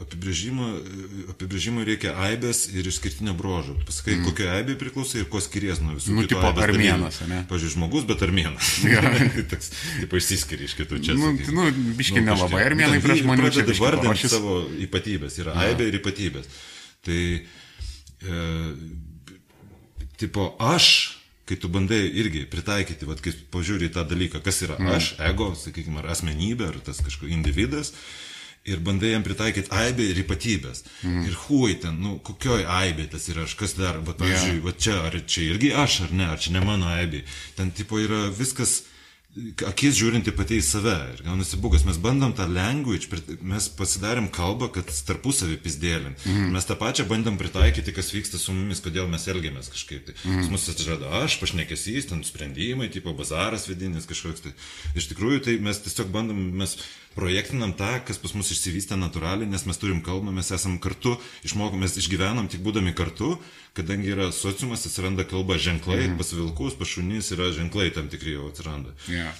apibrėžimui reikia aibės ir išskirtinio brožo. Pasakai, mm. kokia aibė priklauso ir kuo skiriasi nuo visų. Nu, tipo armėnas, ne? Pavyzdžiui, žmogus, bet armėnas. Toks, taip išsiskiria iš kitų čia. Nu, nu biški nu, nelabai armėnai prieš žmonių. Pradeda vardinti savo ypatybės, yra aibė ir ypatybės. Tai e, tipo aš, kai tu bandai irgi pritaikyti, vat, kai pažiūri tą dalyką, kas yra mm. aš, ego, sakykime, ar asmenybė, ar tas kažkoks individas, ir bandai jam pritaikyti aibę ir ypatybės. Mm. Ir hui ten, nu, kokioj aibė tas yra aš, kas dar, bet, pavyzdžiui, yeah. va čia, ar čia irgi aš, ar ne, ar čia ne mano aibė. Ten, tipo, yra viskas akis žiūrinti pati į save. Ir gaunasi bugas, mes bandom tą language, mes pasidarėm kalbą, kad tarpusavį pizdėlint. Mm. Mes tą pačią bandom pritaikyti, kas vyksta su mumis, kodėl mes elgiamės kažkaip. Tai. Mm. Mus atsirado aš, pašnekesys, ten sprendimai, tipo bazaras vidinis kažkoks. Tai. Iš tikrųjų, tai mes tiesiog bandom, mes projektinam tą, kas pas mus išsivystė natūraliai, nes mes turim kalbą, mes esam kartu, išmokom, mes išgyvenam tik būdami kartu, kadangi yra sociumas, atsiranda kalba ženklai, mm. pas vilkus, pas šunys yra ženklai tam tikri jau atsiranda. Yeah.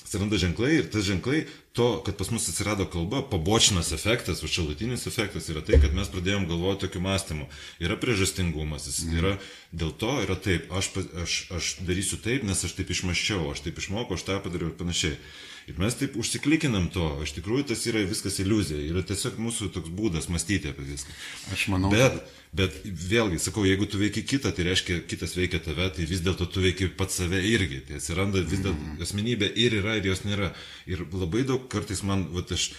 Atsiranda ženklai ir tas ženklai, to, kad pas mus atsirado kalba, pabočinas efektas, šalutinis efektas yra tai, kad mes pradėjom galvoti tokiu mąstymu. Yra priežastingumas, jis mm. yra, dėl to yra taip, aš, aš, aš darysiu taip, nes aš taip išmaščiau, aš taip išmokau, aš tą padariau ir panašiai. Ir mes taip užsiklikinam to, iš tikrųjų tas yra viskas iliuzija, yra tiesiog mūsų toks būdas mąstyti apie viską. Aš manau. Bet, bet vėlgi, sakau, jeigu tu veiki kitą, tai reiškia, kitas veikia tave, tai vis dėlto tu veiki pats save irgi. Tai atsiranda vis dėlto mm. asmenybė ir yra, ir jos nėra. Ir labai daug kartais man, va, aš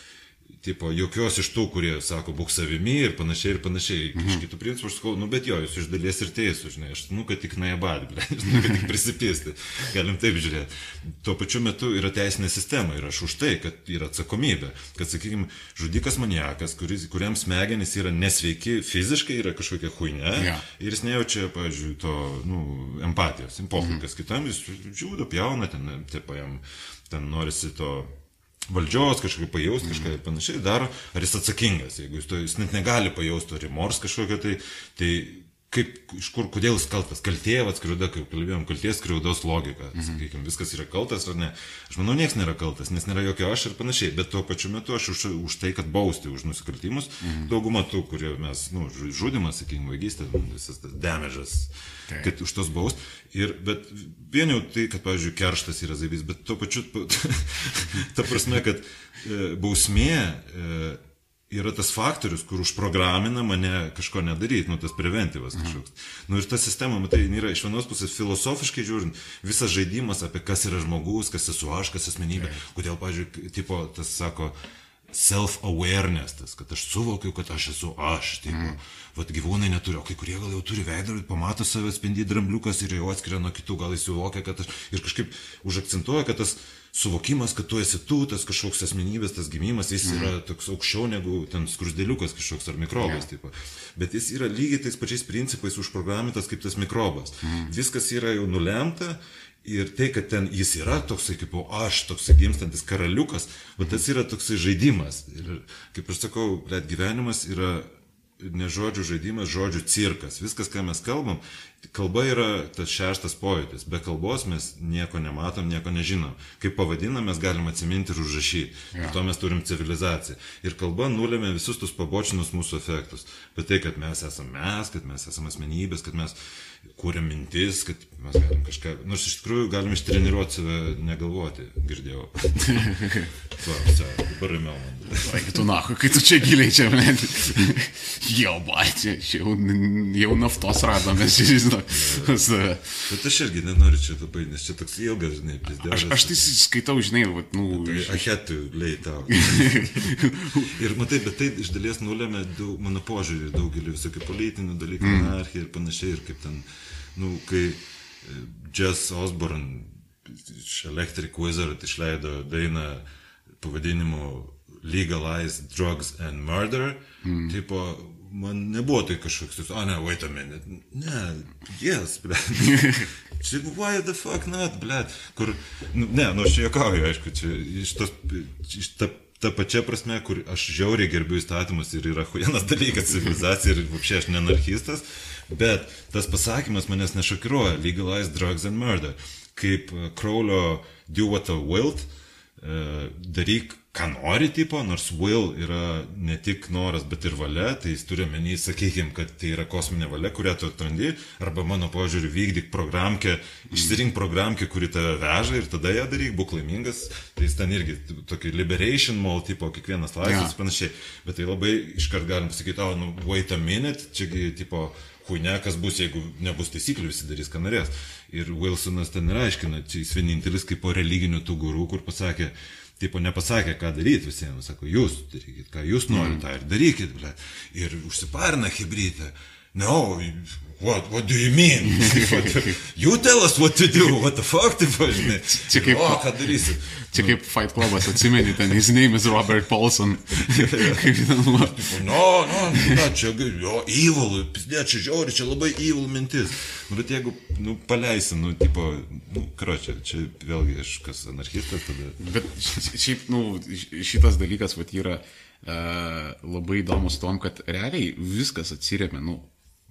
tipo, jokios iš tų, kurie sako, būk savimi ir panašiai ir panašiai. Mhm. Iš kitų principų aš sakau, nu bet jo, jūs iš dalies ir teisų, žinai, aš, nu, kad tik naibad, ble, žinai, kad tik prisipisti. Galim taip žiūrėti. Tuo pačiu metu yra teisinė sistema ir aš už tai, kad yra atsakomybė. Kad, sakykime, žudikas maniakas, kuris, kuriam smegenys yra nesveiki fiziškai, yra kažkokia huinė Ja. ir jis nejaučia, pavyzdžiui, to, nu, empatijos, impokikas mhm. kitam, jis žiūda, pjauna, ten, taip, jam, ten norisi to valdžios kažkokį pajausti, kažką ir panašiai daro, ar jis atsakingas, jeigu jis, to, jis net negali pajausti remors kažkokio, tai, tai kaip, iš kur, kodėl jis kaltas, kaltė, atskriauda, kaip kalbėjom, kalties skriaudos logika, mhm. sakykime, viskas yra kaltas ar ne. Aš manau, niekas nėra kaltas, nes nėra jokio aš ir panašiai, bet tuo pačiu metu aš už, už tai, kad bausti už nusikaltimus, mhm. dauguma tų, kurie mes, nu, žudimas, sakykime, vagystė, visas tas damage'as, Taip. kad už tos baust. Ir, bet vien jau tai, kad, pavyzdžiui, kerštas yra zaibys, bet tuo pačiu, ta prasme, kad e, bausmė e, yra tas faktorius, kur užprogramina mane kažko nedaryti, nu tas preventyvas kažkoks. Nu ir ta sistema, matai, yra iš vienos pusės filosofiškai žiūrint, visas žaidimas apie kas yra žmogus, kas esu aš, kas asmenybė, kodėl, pavyzdžiui, tipo, tas sako, self-awareness, tas, kad aš suvokiu, kad aš esu aš, tipo, mm. Vat gyvūnai neturi, o kai kurie gal jau turi veidrodį, pamato save spindį drambliukas ir jau atskiria nuo kitų, gal jis suvokia, kad aš ir kažkaip užakcentuoja, kad tas suvokimas, kad tu esi tu, tas kažkoks asmenybės, tas gimimas, jis mm. yra toks aukščiau negu ten skrusdėliukas kažkoks ar mikrobas. Yeah. Tipo. Bet jis yra lygiai tais pačiais principais užprogramintas kaip tas mikrobas. Mm. Viskas yra jau nulemta Ir tai, kad ten jis yra toksai kaip aš, toksai gimstantis karaliukas, o tas yra toksai žaidimas. Ir kaip aš sakau, bet gyvenimas yra ne žodžių žaidimas, žodžių cirkas. Viskas, ką mes kalbam, kalba yra tas šeštas pojūtis. Be kalbos mes nieko nematom, nieko nežinom. Kaip pavadinam, mes galim atsiminti ir užrašyti. Ja. Ir to mes turim civilizaciją. Ir kalba nulėmė visus tus pabočinus mūsų efektus. Bet tai, kad mes esame mes, kad mes esame asmenybės, kad mes kūrėm mintis, kad mes galim kažką, nors iš tikrųjų galim ištreniruoti save negalvoti, girdėjau. Čia, dabar ramiau man. Vai, tu nahu, kai tu čia giliai čia, man. jau, bai, čia, čia jau, jau naftos radome, žinai. Bet aš irgi nenoriu čia labai, nes čia toks ilgas, žinai, pizdėlis. Aš, aš tai skaitau, žinai, va, nu. Tai ahetų leitau. ir matai, bet tai iš dalies nulėmė daug, mano požiūrį daugelį visokių politinių dalykų, mm. anarchija ir panašiai, ir kaip ten nu, kai Jess Osborne iš Electric Wizard išleido dainą pavadinimu Legalize Drugs and Murder, mm. tipo, man nebuvo tai kažkoks, o ne, wait a minute, ne, yes, ble. čia, why the fuck not, ble, kur, nu, ne, nu aš čia jokauju, aišku, čia iš tos, iš ta, ta pačia prasme, kur aš žiauriai gerbiu įstatymus ir yra huienas dalykas civilizacija ir apšiai aš ne anarchistas, Bet tas pasakymas manęs nešokiruoja. Legalize drugs and murder. Kaip Kraulio do what thou wilt, e, daryk, ką nori, tipo, nors will yra ne tik noras, bet ir valia, tai jis turi menį, sakykime, kad tai yra kosminė valia, kurią tu atrandi, arba mano požiūriu vykdyk programkę, išsirink programkę, kuri tave veža ir tada ją daryk, būk laimingas, tai jis ten irgi tokį liberation mall, tipo, kiekvienas laisvas, yeah. panašiai, bet tai labai iškart galim pasakyti, o, nu, wait a minute, čiagi, tipo, huine, kas bus, jeigu nebus taisyklių, visi darys, ką norės. Ir Wilsonas ten ir aiškina, čia jis vienintelis kaip po religinių tų gurų, kur pasakė, tipo nepasakė, ką daryti visiems, sako, jūs darykit, ką jūs norite, tą ir darykit, ble. Ir užsiparina hybrytą. No, what, what do you mean? you tell us what to do, what the fuck, tai pažinai. Čia kaip, o, ką darysi? Čia kaip Fight Clubas, atsimeni, ten his name is Robert Paulson. kaip ten buvo. No, no, na, čia, jo, evil, pizdė, čia žiauri, čia labai evil mintis. Bet jeigu, nu, paleisi, nu, tipo, nu, karočią, čia vėlgi aš kas anarchistas tada. Bet šiaip, nu, šitas dalykas, vat, yra e, labai įdomus tom, kad realiai viskas atsiriamė, nu,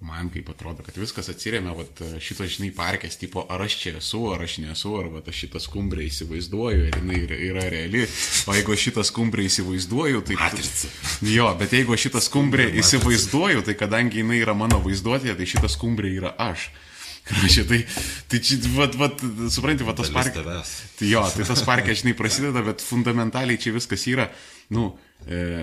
man kaip atrodo, kad viskas atsiriamė, vat, šito, žinai, parkės, tipo, ar aš čia esu, ar aš nesu, ar vat, aš šitą skumbrę įsivaizduoju, ar jinai yra, reali, o jeigu šitą skumbrę įsivaizduoju, tai... Matrica. Jo, bet jeigu šitą skumbrę įsivaizduoju, tai kadangi jinai yra mano vaizduotėje, tai šitą skumbrę yra aš. Krašė, tai, tai čia, vat, vat, supranti, vat, tas parkas. Tai jo, tai tas parke, žinai, prasideda, bet fundamentaliai čia viskas yra, nu,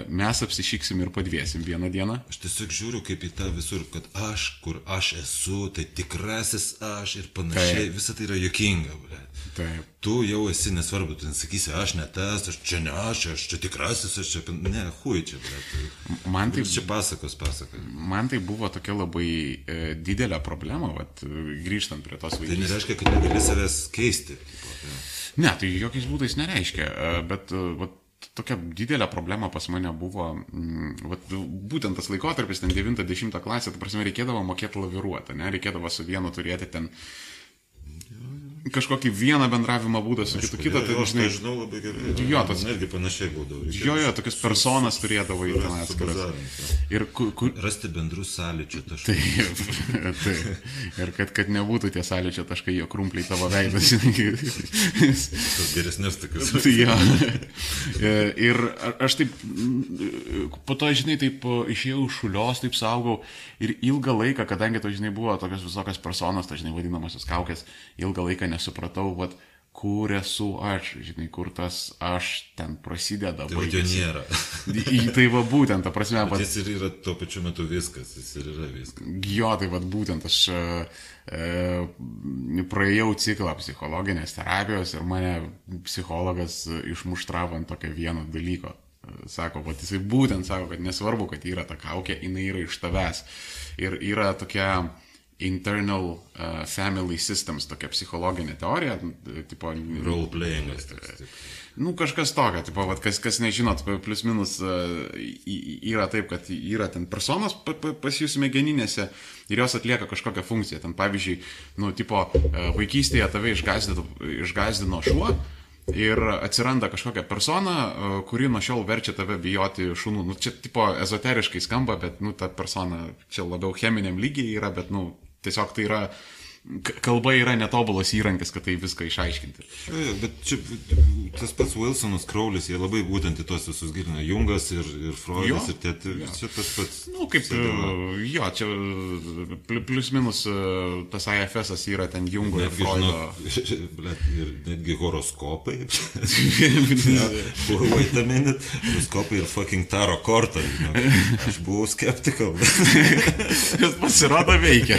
mes apsišyksim ir padviesim vieną dieną. Aš tiesiog žiūriu kaip į tą visur, kad aš, kur aš esu, tai tikrasis aš ir panašiai. Taip. Visą tai yra jokinga, ble. Taip. Tu jau esi nesvarbu, tu sakysi, aš ne tas, aš čia ne aš, aš čia tikrasis, aš čia... Ne, hui čia, ble. Man tai, Tai čia pasakos, pasakos. man tai buvo tokia labai e, didelė problema, vat, e, grįžtant prie tos Tai vaikystės. nereiškia, kad negali savęs keisti. Tipo, tai. Ne, tai jokiais būdais nereiškia, e, bet e, vat, tokia didelė problema pas mane buvo, mm, vat, būtent tas laikotarpis, ten 90 klasė, tai prasme, reikėdavo mokėti laviruoti, ne, reikėdavo su vienu turėti ten kažkokį vieną bendravimo būdą su kitu, kitą, tai aš žinai, tai žinau labai gerai. Jo, tas- Netgi panašiai būdavo. jo, jo, tokias personas turėdavo į ten atskiras. Ir kur, kur, Rasti bendrus sąlyčio taškus. Taip, taip. Ir kad, kad nebūtų tie sąlyčio taškai, jo krumpliai tavo veidas. Tas geresnės tokius. Tai jo. E, Ir aš taip, mm, po to, žinai, taip o, išėjau iš šulios, taip saugau. Ir ilgą laiką, kadangi to, žinai, buvo tokios visokios personos, tai, žinai, vadinamosios kaukės, ilgą laiką nesupratau, vad, kur esu aš, žinai, kur tas aš ten prasideda. Tai va, jo nėra. Tai va būtent, ta prasme, Bet va, jis ir yra tuo pačiu metu viskas, jis ir yra viskas. Jo, tai vad būtent aš e, e, praėjau ciklą psichologinės terapijos ir mane psichologas išmuštravo ant tokio vieno dalyko. E, Sako, va jisai būtent sako, kad nesvarbu, kad yra ta kaukė, jinai yra iš tavęs. Ir yra tokia internal uh, family systems, tokia psichologinė teorija, tipo, Role playingas. Nu, kažkas tokio, tipo, vat, kas, kas nežinot, plus minus uh, yra taip, kad yra ten pa, pas jūs smegeninėse ir jos atlieka kažkokią funkciją. Ten, pavyzdžiui, nu, tipo, uh, vaikystėje tave išgazdino, išgazdino šuo ir atsiranda kažkokia persona, uh, kuri nuo šiol verčia tave bijoti šunų. Nu, čia, tipo, ezoteriškai skamba, bet, nu, ta persona čia labiau cheminiam lygiai yra, bet, nu, tiesiog tai yra, k- kalba yra netobulas įrankis, kad tai viską išaiškinti. Jo, Bet čia tas pats Wilsonas Kraulis, jie labai būtent į tos visus gilina. Jungas ir, ir Freudas Jo, ir tie, tai čia tas pats. Nu, kaip, sėdima. e, jo, čia e, pli- plius minus e, tas IFS yra ten Jungo ir Netgi, Freudo. žinok, blet, ir netgi horoskopai. Wait a minute. Horoskopai ir fucking taro kortą. Aš buvau skeptikal. Kas pasirodo veikia.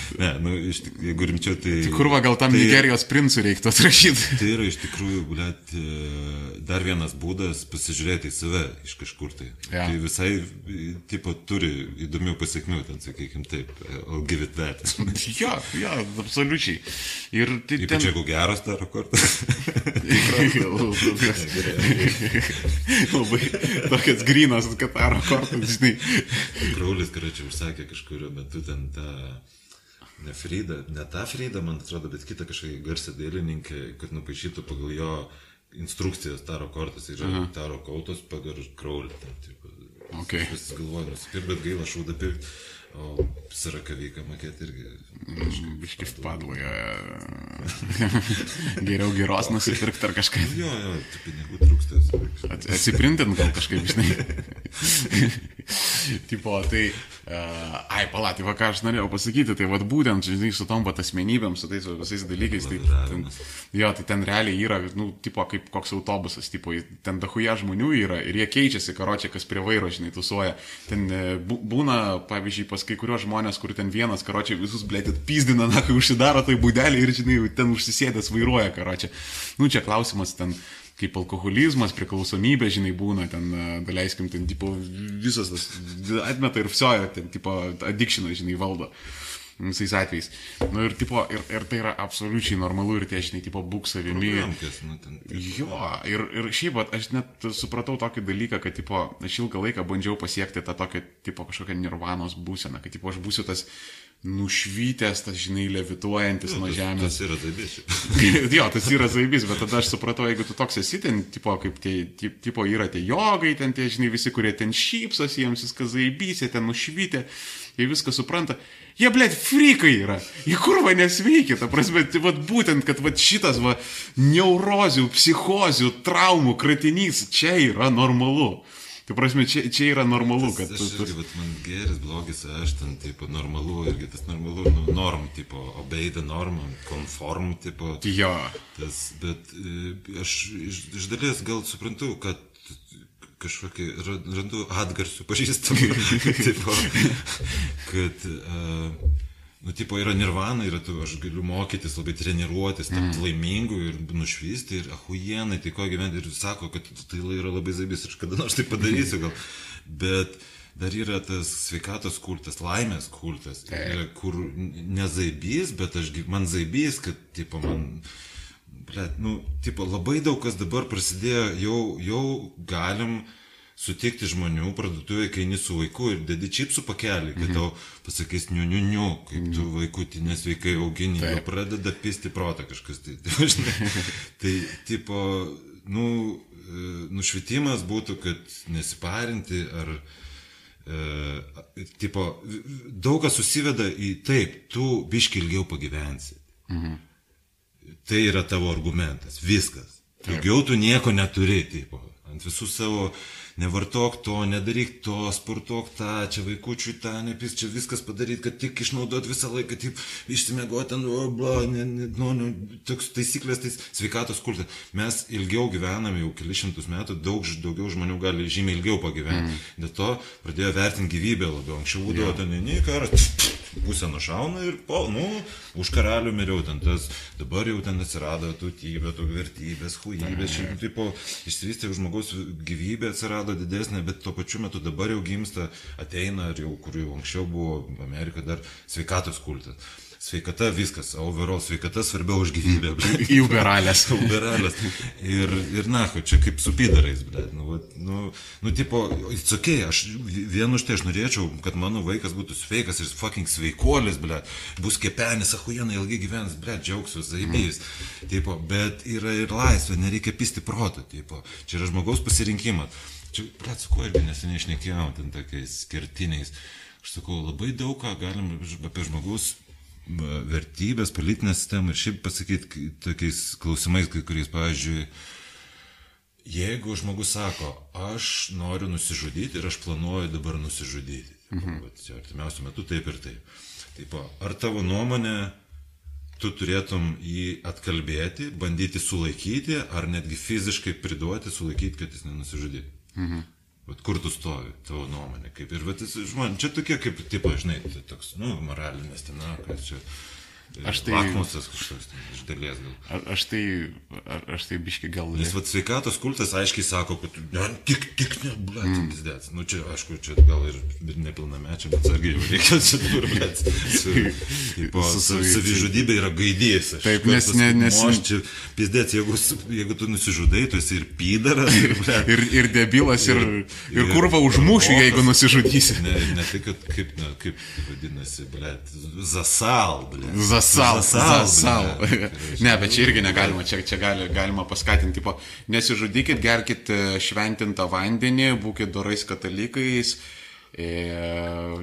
ne, nu, iš tik, jeigu rimčiau, tai... Kur va gal tam tai, Nigerijos princui reiktų atrašyti. Tai yra iš tikrųjų, blėt, dar vienas būdas pasižiūrėti į save iš kažkur tai. Ja. Tai visai, tipo, turi įdomių pasiekmių, ten, sakykime, taip, I'll give it that. jo, jo, absoliučiai. Ir tai Ypač jeigu geras taro kortas. Labai tokias grinas kataro kortas, žinai. Kraulis, karočiui, užsakė kažkurio metu ten tą... Ne Frida, ne tą Frida, man atrodo, bet kitą kažkokią garsę dailininkę, kad nupaišytų pagal jo instrukcijas taro kortas ir -huh. taro kautos pagal kraulį. Okay. Vis galvoju, nusipirkti, bet gaila šūdą pirkti, o sarakavyką mokėti irgi. Biškis padloja. Geriau geros nusipirkti ar kažką. Jo, jo, tų pinigų trūksta. At- Atsiprintin gal kažkaip, žinai. tipo, tai, ai, pala, tai va ką aš norėjau pasakyti, tai vad būtent, žinai, su tom pat asmenybėm, su tais visais dalykais, tai ten, jo, tai ten realiai yra, nu, tipo, kaip koks autobusas, tipo, ten dahuja žmonių yra ir jie keičiasi, karočią, kas prie vairo, žinai, tusuoja. Ten e, bū- būna, pavyzdžiui, pas kai kuriuos žmonės, kur ten vienas, karočią, visus, blėtit, pizdina, na, kai užsidaro tai būdelį ir, žinai, ten užsisėdęs vairuoja, karočią. Nu, čia klausimas ten kaip alkoholizmas, priklausomybė, žinai, būna ten, e, daleiskim, ten, tipo, visas tas atmeta ir visoja, ten, tipo, addictioną, žinai, valdo visais atvejais. Nu ir, tipo, ir, ir tai yra absoliučiai normalu ir tie, žinai, tipo, būk savimi. Nu, ten. Jo, ir, ir šiaip, vat, aš net supratau tokį dalyką, kad, tipo, aš ilgą laiką bandžiau pasiekti tą tokią, tipo, kažkokią nirvanos būseną, kad, tipo, aš būsiu tas nušvytęs, tas, žinai, levituojantis nuo žemės. Tas yra zaibys. jo, tas yra zaibys, bet tada aš supratau, jeigu tu toks esi, ten, tipo, kaip tie, tip- tipo, yra tie jogai, ten tie, žinai, visi, kurie ten šypsosi, jiems viskas zaibys, jie ten nušvytę, jie viską supranta. Jie, blėt, frikai yra. Jie kurva nesveikia, ta prasme, tai vat būtent, kad vat šitas, va, neurozių, psichozių, traumų kratinys, čia yra normalu. Tai prasme, čia, čia yra normalu, kad... Aš irgi, bet man geris, blogis, aš ten, tipo, normalu, irgi tas normalu, nu, norm, tipo, obey the norm, conform, tipo, Jo. tas, bet e, aš iš, iš dalies gal suprantu, kad kažkokį ra- randu atgarsių pažįstamų, tipo, kad, uh, nu, tipo, yra nirvana, yra tu, aš galiu mokytis, labai treniruotis, tapti mm. laimingu ir nušvysti ir ahujienai, tai ko gyventi? Ir sako, kad tai yra labai zabis, aš kada nors tai padarysiu gal, bet dar yra tas sveikatos kultas, laimės kultas, yra, kur nezaibys, bet aš, man zaibys, kad, tipo, man... Blet, nu, tipo, labai daug kas dabar prasidėjo, jau, jau galim sutikti žmonių parduotuvėje, kai eini su vaiku ir dedi čipsų pakelį, kad tau pasakys niu, niu, niu, kaip tu vaikutį nesveikai augini, jau pradeda pisti protą kažkas. Tai, tai, žinai, tai tipo, nu, e, nušvitimas būtų, kad nesiparinti ar e, tipo, daug kas susiveda į taip, tu biški ilgiau pagyvensi. Tai yra tavo argumentas. Viskas. Daugiau tu nieko neturi, tipo. Ant visų savo nevartok to, nedaryk to, sportuok tą, čia vaikučiui tą, nepis, čia viskas padaryti, kad tik išnaudot visą laiką, taip, išsimiegoti, nu, bla, ne, ne, nu, nu, toks taisyklės, tai sveikatos kultas. Mes ilgiau gyvename, jau kelišimtus metų, daug, daugiau žmonių gali žymiai ilgiau pagyventi. Mm. Dėl to pradėjo vertinti gyvybę labiau. Anksčiau būdavo ten, ne, karas, pusę nušauna ir, po, nu, už karalių miriau ten tas, dabar jau ten atsirado tautybė, tų vertybės, huijybės, šiaip, tipo, išsivystė žmogaus gyvybė atsirado didesnė, bet tuo pačiu metu dabar jau gimsta, ateina, ir jau, kur jau anksčiau buvo Amerika dar sveikatos kultas. Sveikata viskas, o overall sveikata svarbiau už gyvybę. Į uberalės. Uberalės. Ir, ir na, čia kaip su pidarais, bet, nu, nu, nu, tipo, it's okay, aš vienu iš tai aš norėčiau, kad mano vaikas būtų sveikas ir fucking sveikolis, ble, bus kepenis, ahujenai ilgai gyvens, ble, džiaugsiuos, zaibys. Tipo, bet yra ir laisvė, nereikia pisti proto, tipo, čia yra žmogaus pasirinkimas. Čia, ble, su kuo irgi neseniai išnekėjau, ten tokiais skirtiniais. Aš sakau, labai daug ką galim apie žmogaus va, vertybės, politinę sistemą ir šiaip pasakyti tokiais klausimais, kai kuriais, pavyzdžiui, jeigu žmogus sako, aš noriu nusižudyti ir aš planuoju dabar nusižudyti, mhm. Vat čia artimiausiu metu taip ir taip. Taip, ar tavo nuomonė, tu turėtum jį atkalbėti, bandyti sulaikyti, ar netgi fiziškai priduoti, sulaikyti, kad jis nenusižudytų? Mhm. Vat kur tu stovi, tavo nuomonė, kaip ir, bet jis, žmonė, čia tokie kaip, tipo, žinai, toks, nu, moralinės, ten, na, kas čia. Aš tai- Lakmusas kažkoks iš dalies gal. A- Aš tai, a- aš tai biški gal... Nes vat sveikatos kultas aiškiai sako, kad ne, tik, tik ne, blėt, mm. pizdėts. Nu čia, aišku, čia gal ir ir nepilnamečiam, bet sargiai jau reikia čia dabar, blėt. Su, tipo, Su su, savi- savižudybė yra gaidys. Aš Taip, nes ne- nes- "Nu, aš čia pizdėts, jeigu, su- jeigu tu nusižudai, tu esi ir pydaras, ir, blėt. Ir, ir debilas, ir, ir, ir kurva užmušiu, jeigu nusižudysi. Ne, ne tai, kad kaip, ne, kaip vadinasi, blėt, zasal, blėt. Zasal, zasal. blet. Ne, bet čia irgi negalima, čia, čia gali, galima paskatinti, tipo, nesižudykit, gerkit e, šventintą vandenį, būkit dorais katalikais. E,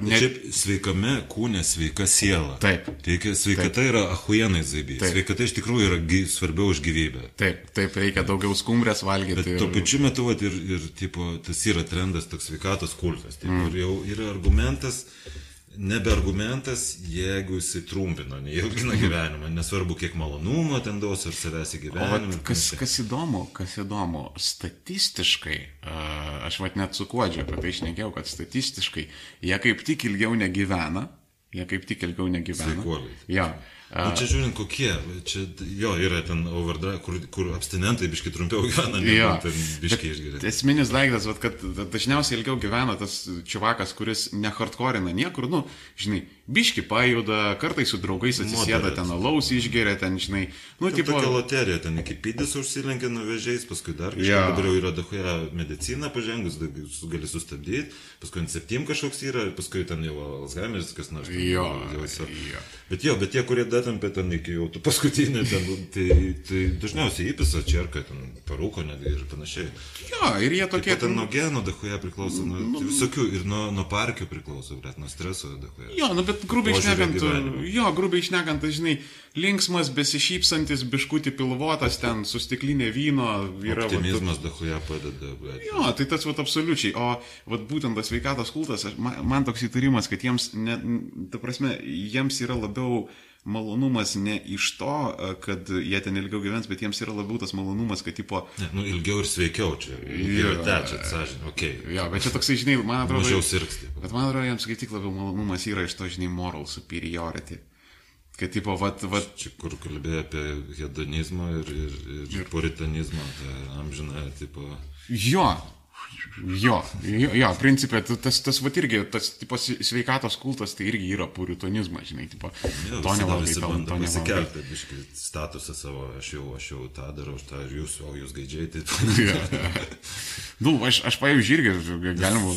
Ne... Šiaip sveikame kūne sveika siela. Taip. Teikia, sveikata Taip. yra ahujenai zaibys. Taip. Sveikata iš tikrųjų yra gy, svarbiau už gyvybę. taip, taip, reikia daugiau skumbrės valgyti. Bet tuo pačiu metu vat, ir, ir tipo, tas yra trendas toks sveikatos kultas. Tipo, mm. Ir jau yra argumentas, nebe argumentas, jeigu jisai trumpina, neilgina gyvenimą. Nesvarbu, kiek malonumo ten duos ar savęs į gyvenimą. kas, kas įdomu, kas įdomu, statistiškai, aš vat net su kuodžiu apie tai išnekėjau, kad statistiškai jie kaip tik ilgiau negyvena, jie kaip tik ilgiau negyvena. Sveikuoliai. Jo, Nu, čia žiūrint kokie, čia jo yra ten overdrive, kur, kur abstinentai biški trumpiau gyvena, negu Jo. ten biški išgeria. Esminis daiktas, kad dažniausiai ilgiau gyvena tas čiuvakas, kuris nehardkorina niekur, nu, žinai, biški pajuda, kartais su draugais atsisėda ten alaus išgeria, ten, žinai, nu, Tipo... tipo, Tokia loterija, ten iki pydės užsilenkė nuvežiais, paskui dar kažkas, yeah. dabar jau yra dahoje medicina pažengus, gali sustabdyti, paskui ant septim kažkoks yra, paskui ten jau Alzheimer's, kas nors. ten Jo, jau viso- jo. Bet jo, bet tie, kurie datampė ten iki jau tų paskutinių, ten, tai, tai dažniausiai įpisa čerka, ten parūko netgi ir panašiai. jo, ir jie tokie, Kiek ten nuo genų dahoje priklauso, nuo nu, visokių, ir nuo, nuo parkių priklauso, bet nuo streso dahoje. Jo, nu bet grubiai Požiūrio išnekant, gyvenimą. jo, grubiai išnekant, tai žinai, linksmas, besišypsantis, biškutį pilvotas, ten su stiklinė vyno yra. Optimizmas dahoje padeda. Bet... Jo, tai tas vat absoliučiai. O vat būtent tas sveikatos kultas, man, man toks įtarimas, kad jiems, ne, ta prasme, jiems yra labiau malonumas ne iš to, e, kad jie ten ilgiau gyvens, bet jiems yra labiau tas malonumas, kad tipo, Ne, nu, ilgiau ir sveikiau čia. Ilgiau ir tečia, sąžinė, okei. Okay. jo, bet čia toksai, žinai, man atrodo, Mažiau sirgsti. bet man atrodo, jiems kaip tik labiau malonumas yra iš to, žinai, moral superiority. Kad tipo, vat, vat, Čia kur kalbėjo apie hedonizmą ir, ir, ir puritanizmą, tai amžiną, tipo. Jo. Jo, jo, jo principė, tas, tas va irgi, tas tipo, sveikatos kultas, tai irgi yra puritonizmas, žinai, tipo, Jo, to nevalgai, to, to nevalgai. biškai, statusą savo, aš jau, aš jau tą darau, aš tą ir jūs, o jūs gaidžiai, tai Nu, aš, aš pavyzdžiui, irgi galima.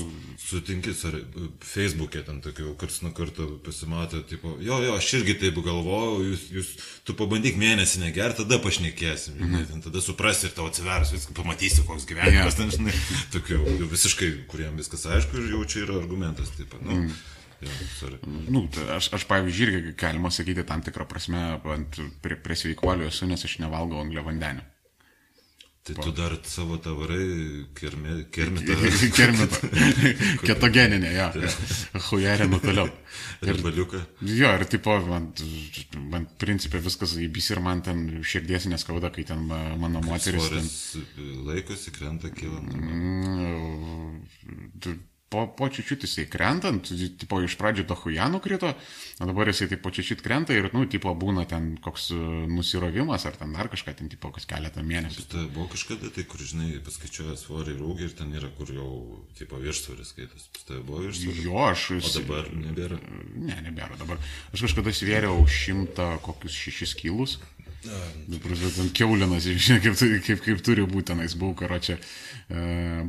Sutinki, ar Facebook'e ten tokių karts nuo karto pasimatė, tipo, jo, jo, aš irgi taip galvojau, jūs, jūs, tu pabandyk mėnesį negerti, tada pašnekėsim, žinai, ten tada suprasi ir tau atsivers, viską pamatysi, koks gyvenimas, Jo. ten, žinai, tokių visiškai, kuriem viskas aišku ir jau čia yra argumentas, taip, nu, mm. sorry. Nu, tai aš, aš, pavyzdžiui, irgi galima sakyti tam tikrą prasme, prie, prie sveikuolio esu, nes aš nevalgau anglio vandenio. Tai tu dar savo tavarai kermi- kermitą Kermito. Ketogeninė, jo. Hujerinu toliau. ir baliuką. Jo, ir tipo, man, man principė viskas įbys ir man ten širdies neskauda, kai ten ma- mano moteris ten laikosi, krenta, kyla. Po, po čiučiut jisai krentant, tipo iš pradžių to huja nukrito, o dabar jisai taip po čiučiut krenta ir, nu, tipo būna ten koks e, nusirovimas ar ten dar kažką, ten tipo kas keletą mėnesių. Tai buvo kažkada, tai kur, žinai, paskaičiuoja svorį ir ūgį ir ten yra, kur jau, tipo, viršsvoris skaitas. Tai buvo viršsvoris. Jo, aš... O dabar nebėra. Ne, nebėra dabar. Aš kažkada svėriau šimtą kokius šešis kilus. Dabar ten keulinas, žinai, kaip, kaip, kaip turi būti tenais, buvau karočią.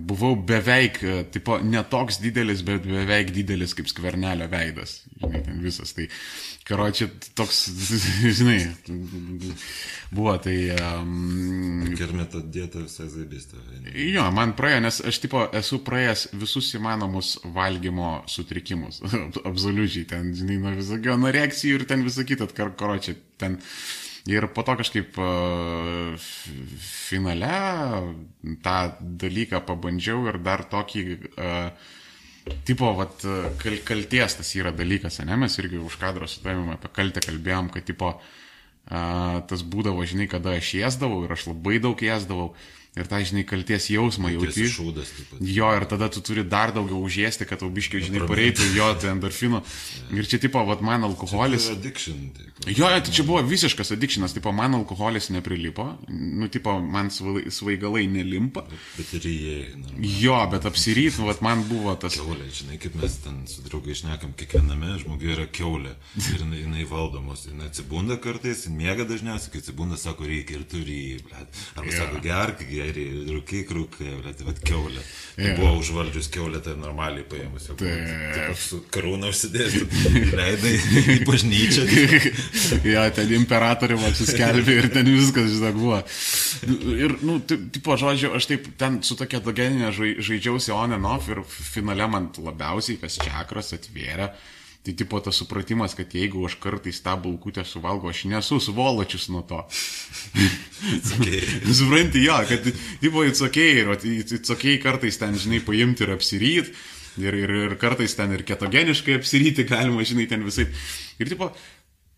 Buvau beveik, e, tipo, netoks didelis, bet beveik didelis kaip skvernelio veidas. Žinai, ten visas. Tai, karočią, toks, žinai, buvo tai... Um, Kermeta dieta visai zaibistė. Jo, man praėjo, nes aš tipo esu praėjęs visus įmanomus valgymo sutrikimus. Absoliučiai, ten, žinai, nuo visokio anoreksijų ir ten visą kitą, kar, karočią, ten. Ir po to kažkaip uh, finale tą dalyką pabandžiau ir dar tokį, uh, tipo, vat, kal, kalties tas yra dalykas, ne, mes irgi už kadro su tavimi apie kaltę kalbėjom, kad, tipo, uh, tas būdavo, žinai, kada aš ėsdavau ir aš labai daug ėsdavau. Ir tą, žinai, kalties jausmą jauti. šūdas. Jo, ir tada tu turi dar daugiau užėsti, kad tau biškiai, žinai, pareitų jo, tai endorfinų. Ir čia, tipo, vat, man alkoholis. Tai addiction. Taip. Jo, tai čia buvo visiškas addictionas, tipo, man alkoholis neprilipo, nu, tipo, man svai- svaigalai nelimpa. Bet ir jie. Jo, bet apsiryt, vat, man buvo tas. Keulė, žinai, kaip mes ten su draugai išnekam, kiekviename žmoguje yra keulė. Ir jinai, jinai valdomos. Jinai atsibunda kartais, miega dažniausiai, kai atsibunda, sako, reikia ir turi. Blet. Arba yeah. sako, gerk, geri, rūkyk, rūkai, bet tai vad keulė. Yeah. Buvo užvaldžius keulė, tai normaliai paėmus. Jau, Taip. Su karūna užsidėsiu, leidai į bažnyčią. jo, ten imperatorium apsiskelbė ir ten viskas, žinok, buvo. Ir, nu, ti- tipo, žodžiu, aš taip ten su tokia dogeninė žai- žaidžiausi on and off ir finale man labiausiai kas čakras atvėrė. Tai tipo tas supratimas, kad jeigu aš kartais tą bulkutę suvalgo, aš nesu svoločius nuo to. Okay. Supranti, jo, kad, tipo, it's ok, ir vat, it's ok kartais ten, žinai, paimti ir apsiryt, ir, ir, ir kartais ten ir ketogeniškai apsiryti galima, žinai, ten visai. Ir, tipo,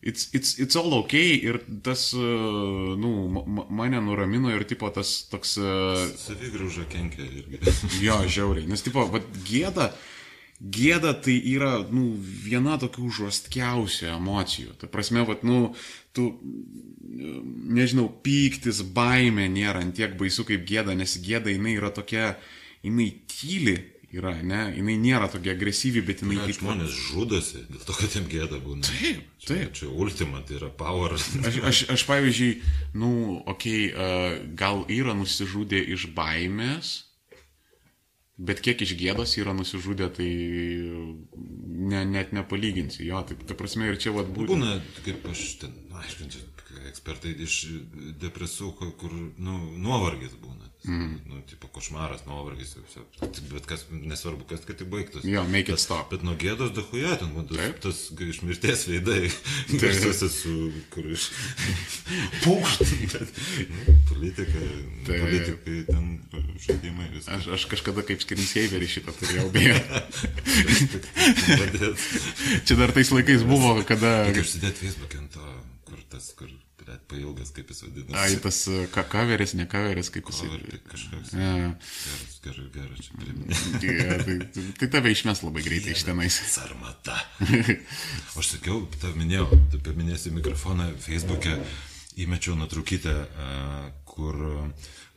it's, it's, it's all ok, ir tas, uh, nu, ma- ma- mane nuramino ir, tipo, tas toks, uh, Savigrauža kenkia irgi. jo, žiauriai, nes, tipo, vat, gėda, gėda tai yra, nu, viena tokių žostkiausių emocijų. Ta prasme, vat, nu, tu, nežinau, pyktis, baimė nėra ant tiek baisu kaip gėda, nes gėda jinai yra tokia, jinai tyli yra, ne, jinai nėra tokia agresyvi, bet jinai Net kaip... žmonės žudosi, dėl to, kad jiem gėda būna. Taip, Čia, taip. čia ultima, tai yra power. Aš, aš, aš pavyzdžiui, nu, okei, okay, uh, gal yra nusižudė iš baimės, bet kiek iš gėdos yra nusižudę, tai ne, net nepalyginsi. Jo, tai ta prasme ir čia vad būtų. Būna, kaip aš ten, na, aišku, čia ekspertai iš depresų, kur nu, nuovargis būna. Mm. Nu, tipo košmaras, nuovargis, bet kas, nesvarbu, kas, kad tai baigtųsi. Jo, make it stop. Bet nuo gėdos dahuja, ten būtų Taip. tas iš mirties veidai, garsuose su, kur iš... Pūkštai. nu, politika, Taip. politikai, ten žaidimai, viskas. Aš, aš kažkada kaip screensaverį šitą turėjau, beje. Čia dar tais laikais buvo, kada... Kaip užsidėti Facebook'e ant to, kur tas, kur, bet pailgas, kaip jis vadinasi. Ai, tas uh, ka- kaveris, ne kaveris, kaip jis. Tai kažkoks. Ja, Geras, geras, geras, čia priminė. ja, tai, tai tave išmes labai greitai iš tenais. Sarmata. Aš sakiau, tau minėjau, tu paminėsi mikrofoną Facebook'e, įmečiau nuotraukytę, a, kur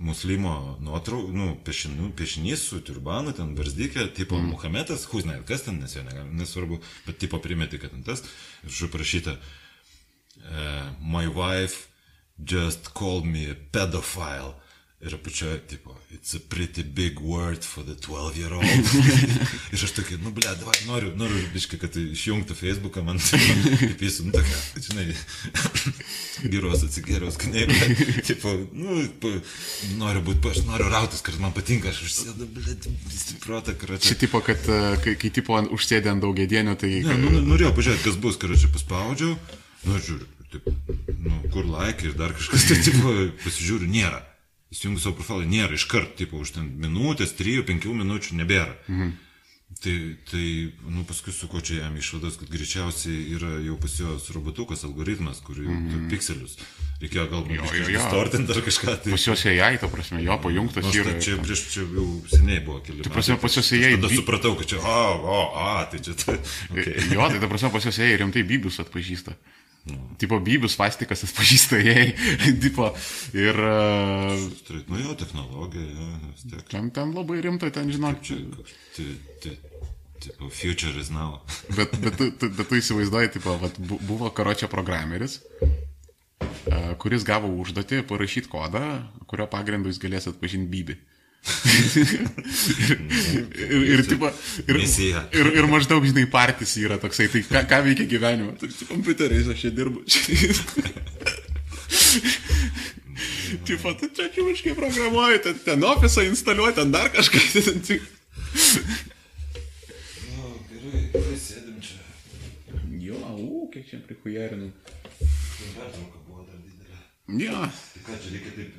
muslimo nuotrauk, nu, piešinų, piešinys su turbanu, ten barzdykė, tipo mm. Muhamedas, huznai, kas ten, nes jo negali, nesvarbu, bet tipo primeti, kad ten tas, ir žu parašyta, uh, my wife just called me a pedophile. Ir apačioje, tipo, it's a pretty big word for the 12 year old. ir aš tokia, nu, ble, davai, noriu, noriu, biškai, kad išjungtų Facebooką, man taip įsum, tokia, žinai, geros atsigėriaus knygą. tipo, nu, pa, noriu būti, aš noriu rautis, kad man patinka, aš užsėdu, ble, visi protą, karočią. Čia tipo, kad uh, kai, kai tipo užsėdė ant daugiedienio, tai... Ne, nu, nu, norėjau pažiūrėti, kas bus, kai čia paspaudžiau, nu, žiūriu, taip, nu, kur like ir dar kažkas, tai, tipo, pasižiūriu, nėra. Įsijungiu savo profilą, nėra, iškart, tipo, už ten minutės, 3-5 minučių nebėra. Mhm. Tai, tai, nu, paskui su ko čia jam išvadas, kad greičiausiai yra jau pas jos robotukas, algoritmas, kur jau mhm. pikselius. Reikėjo galbūt Jo, jo, jo. distortinti ar kažką. Tai, Pas juos AI, ta prasme, jo pajungtas Nors yra. čia prieš čia jau seniai buvo keli. Tai prasme, pas juos Aš AI Tada supratau, kad čia, o, o, a, tai čia. Tai, okay. Jo, tai ta prasme, pas juos AI rimtai bybius atpažįsta. Tipo, bybius vastikas atpažįsta AI. tipo, ir... Uh, Straight, nu jo, technologija, jo, ten, ten labai rimta, ten, žinok, Čia, tai, tai, tipo, future is now. Bet, bet, tu- tu- bet tu įsivaizduoji, tipo, vat, bu- buvo karočio programeris, a, kuris gavo užduotį parašyti kodą, kurio pagrindu jis galės atpažinti bybį. ir, ir, ir, tipo, ir, ir, ir maždaug, žinai, partys yra toksai, tai ką, ką veikia gyvenime? Tai su kompiuteriais aš čia dirbu. Tipo, tu čia čiūškai programuoji, ten, ten ofisą instaliuoji, ten dar kažką. Ten, tik- O, gerai, gerai, sėdim čia. jo, u, kiek čia prikujerinu. Pertrauka buvo dar didelė. Jo, Tai ką čia reikia taip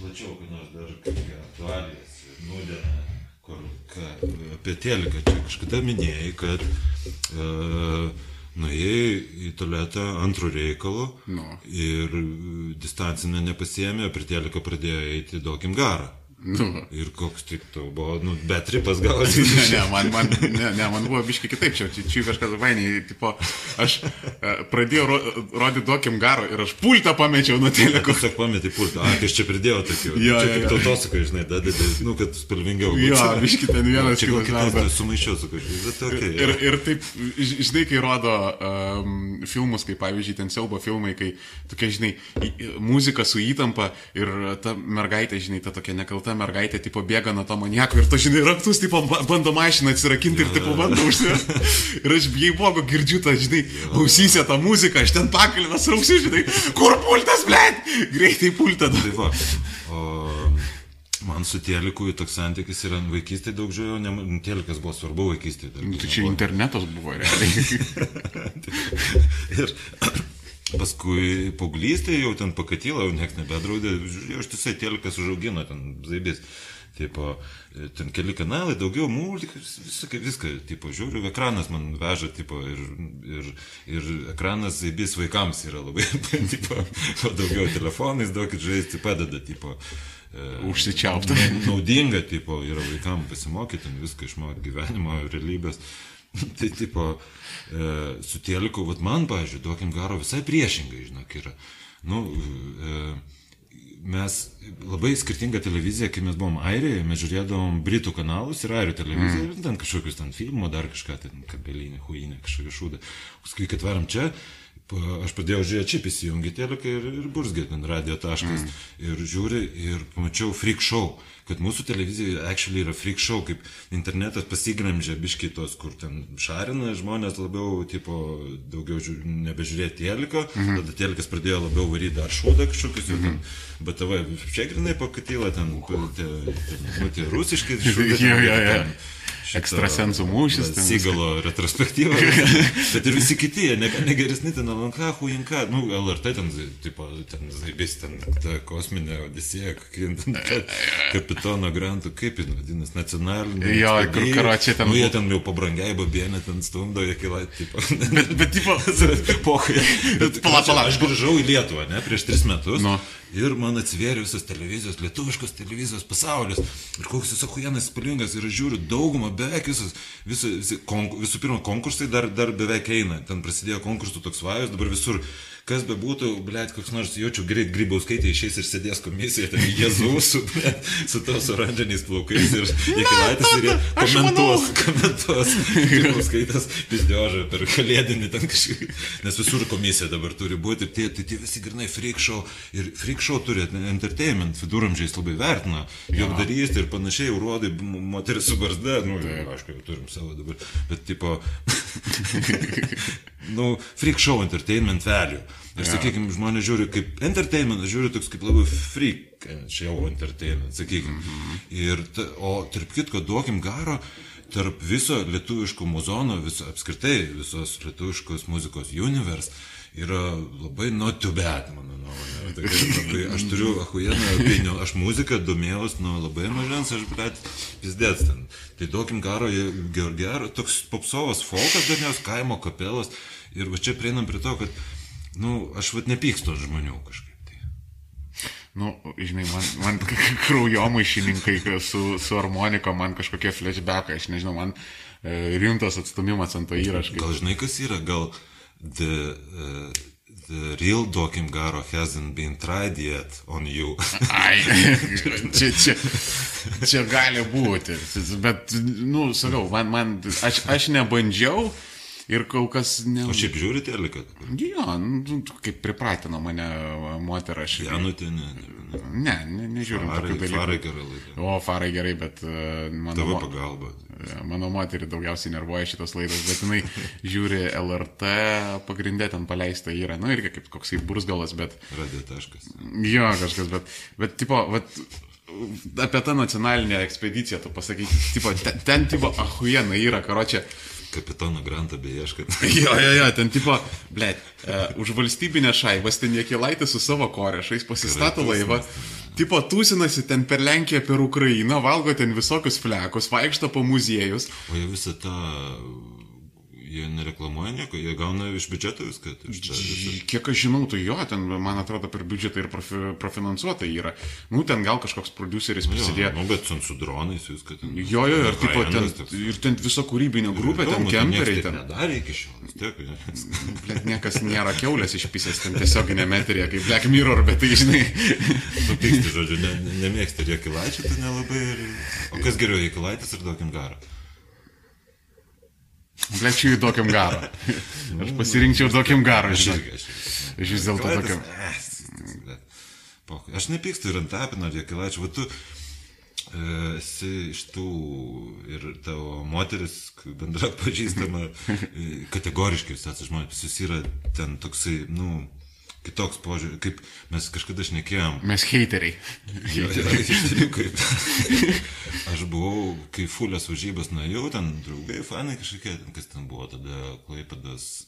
plačiau, kad nors dar kokią aktualijas, nudieną, kur ką, apie teliką čia kažkada minėjai, kad e, nuėjai į tualetą antrų reikalų Nu. ir distancinę nepasiemė, prie teliką pradėjo eiti duokim garą. Nu. Ir koks tik tau buvo, nu, bet ripas gavosi. Ne, ne, man, man, ne, ne, man buvo biški kitaip, čia, čia, čia kažkas vainiai, tipo, aš e, pradėjau ro, rodyti duokim garo ir aš pultą pamečiau nuo teleko. Tiesiog pametė pultą. A, tai aš čia pridėjau tokį. Jo, čia kaip tautosakai, žinai, dadedi, nu, kad spalvingiau Jo, biški ten vienas Čia kitas tai sumaišiau su kažkaip, bet okay, Ir, ir taip, žinai, kai rodo um, filmus, kaip pavyzdžiui, ten siaubo filmai, kai tokia, žinai, muzika su įtampa ir ta mergaitė, žinai, ta tokia nekalta mergaitė, tipo, bėga nuo to maniako ir to, žinai, raktus, tipo, ba- bando mašiną atsirakinti ir, tipo, bando užsivesti. Ir aš, jei blogo, girdžiu tą, žinai, ausysia tą muziką, aš ten pakalbęs rauksiu, žinai, kur pultas, blėt, greitai pultą. Tai man su teliku toks santykis yra vaikystėje daug žiūrėjau, ne, telikas buvo svarbu vaikystėje. kai Tai čia internetas buvo, realiai. Ir paskui paauglystėje jau ten pakatyla, jau niekas nebedraudė, žiūrėjau, aš tiesiog telikas užaugino ten zaibės. tipo, ten keli kanalai, daugiau multikas, viską, viską, tipo, žiūriu, ekranas man veža, tipo, ir, ir, ir ekranas vis vaikams yra labai, tipo, daugiau telefonais daug žaisti padeda, tipo. e, Užsičiaupti. Naudinga, tipo, yra vaikams pasimokyti, viską išmokti gyvenimo, realybės. tai, tipo, e, su teliku, vat man, pažiūrėjau, duokim garo visai priešingai, žinok, yra. Nu, e, mes labai skirtinga televizija, kai mes buvom Airijoje, mes žiūrėdavom Britų kanalus ir Airijų televiziją, mm. ir ten kažkokius ten filmų, dar kažką, ten kabelinį, huinę, kažkokį šūdą. Paskui, kai atvaram čia, pa- aš pradėjau žiūrėti, čia įsijungi teleką ir, ir burzgė ten radio taškas. Mm. Ir žiūri ir pamačiau freak show, kad mūsų televizija actually yra freak show, kaip internetas pasigramžė biški tos, kur ten šarina žmonės labiau, tipo, daugiau žiūr, nebežiūrėti teleką, mm -hmm. tada telekas pradėjo labiau varyti dar šūdą kažkokius, -hmm. bet tavo čia grinai pakatyla ten, ten, nu, tie rusiški šūdai. Ekstrasensų mūšis Sigalo retrospektyva. bet ir visi kiti, jie ne, ne geresni, ten LNK, Huinka, nu, LRT ten, tipo, ten, zaibės, ten, ta kosminė odisėja, kapitono grantų, kaip jis vadinasi, nacionalinė. Jo, kur karočią ten Nu, jie ten jau pabrangiai babienė, ten stumdo, jie kilai, tipo. Bet, bet, tipo, Pohai. Bet pala, pala. Aš grįžau į Lietuvą, ne, prieš tris metus. Nu. Ir man atsivėrė visas televizijos, lietuviškos televizijos pasaulis. Ir koks jis akujenas spalvingas. Ir aš žiūriu daugumą, beveik visus. Visi, visi, konku, visų pirma, konkursai dar, dar beveik eina. Ten prasidėjo konkursų toks vajus, dabar visur. Kas be būtų, blėt, koks nors jaučiu greit grybauskaitė išeis ir sėdės komisijoje, ten Jėzus su, su tos oranžiniais plaukais ir Jekilaitis ir jie komentuos, komentuos. Grybauskaitas pizdiožą per kalėdinį ten kažkaip. Nes visur komisija dabar turi būti. Tie, tai tie visi grinai freak show. Ir freak show turi entertainment, viduramžiais labai vertina. Jogdarystė ir panašiai, urodai, moteris su barzda. Nu, aišku, jau turim savo dabar. Bet tipo... nu, freak show entertainment value. Ir sakykime, žmonės žiūri kaip entertainment, žiūri toks kaip labai freak show entertainment, sakykime. -hmm. Ir, ta, o tarp kitko, duokim garo, tarp viso lietuviško muzono, viso apskritai visos lietuviškos muzikos universe yra labai not too bad, mano nuomonė. Tokia Labai, aš turiu ahujeną opiniją, aš muziką domėjaus nuo labai mažens, aš, bet pizdėts ten. Tai duokim garo, ger, ger, toks popsovas folkas dažniausiai kaimo kapelos. Ir va čia prieinam prie to, kad, nu, aš vad nepykstu žmonių kažkaip. Tai. nu, žinai, man, man kraujomaišininkai su, su harmonika, man kažkokie flashbackai, aš nežinau, man e, rimtas atstumimas ant to įrašo. Gal žinai, kas yra, gal the, uh, the real Dokim Garo hasn't been tried yet on you. Ai, čia, čia, čia gali būti. Bet, nu, sakau, man, man aš, aš nebandžiau ir kol kas ne. O šiaip žiūri teleką? Jo, nu, kaip pripratino mane moterą aš. Janutė, ne, ne, ne. Ne, ne nežiūrim Farai, farai gerai laikė. O, farai gerai, bet uh, mano, Tavo pagalba. mano moterį daugiausiai nervuoja šitos laidos, bet jinai žiūri LRT, pagrindė ten paleista yra, nu irgi kaip koksai bursgalas, bet Radio taškas. jo kažkas, bet, bet tipo, vat, apie tą nacionalinę ekspediciją tu pasakai, tipo, ten, ten tipo, ahujena yra, karočią. Kapitoną Grantą beieškat. Jo, jo, jo, ten tipo, ble, uh, už valstybinę šaibas ten jėkilaitė su savo korešais pasistato laivą, tipo, tūsinasi ten per Lenkiją, per Ukrainą, valgo ten visokius flekus, vaikšto po muziejus. O jie visą tą... Jie nereklamuoja nieko, jie gauna iš biudžeto viską. tai Iš čia, visą. Kiek aš žinau, tai jo, ten, man atrodo, per biudžetą ir profi, profinansuota yra. Nu, ten gal kažkoks produceris Jo, prisidėjo. nu, bet ten su dronais viską ten. Jo, jo, ir, tipo, ten, ir ten visa kūrybinė grupė, ten Įdomu, kemperiai, ten. Nedarė iki šiol. Tiek, ne. Blet, niekas nėra keulės išpisęs ten tiesioginė metrija, kaip Black Mirror, bet tai žinai. Tu pyksti, žodžiu, ne, ne, nemėgsti ir jokilaičių, tai nelabai. Ir... O kas geriau, jokilaitis ir duokim garą? Blet, čia įdokiam garą. Aš pasirinkčiau įdokiam garą, žinai. aš vis dėlto tokiam. Aš nepykstu ir ant tapino, ir jokilaičių. Va tu e, esi iš tų ir tavo moteris, bendra pažįstama, kategoriškai jūs esate žmonės, jūs yra ten toksai, nu, kitoks požiūris, kaip mes kažkada šnekėjom. Mes heiteriai. Jo, jo, tikrųjų, kaip. Aš buvau, kai fulės varžybas nuėjau, ten draugai, fanai kažkokie, kas ten buvo tada, Klaipadas,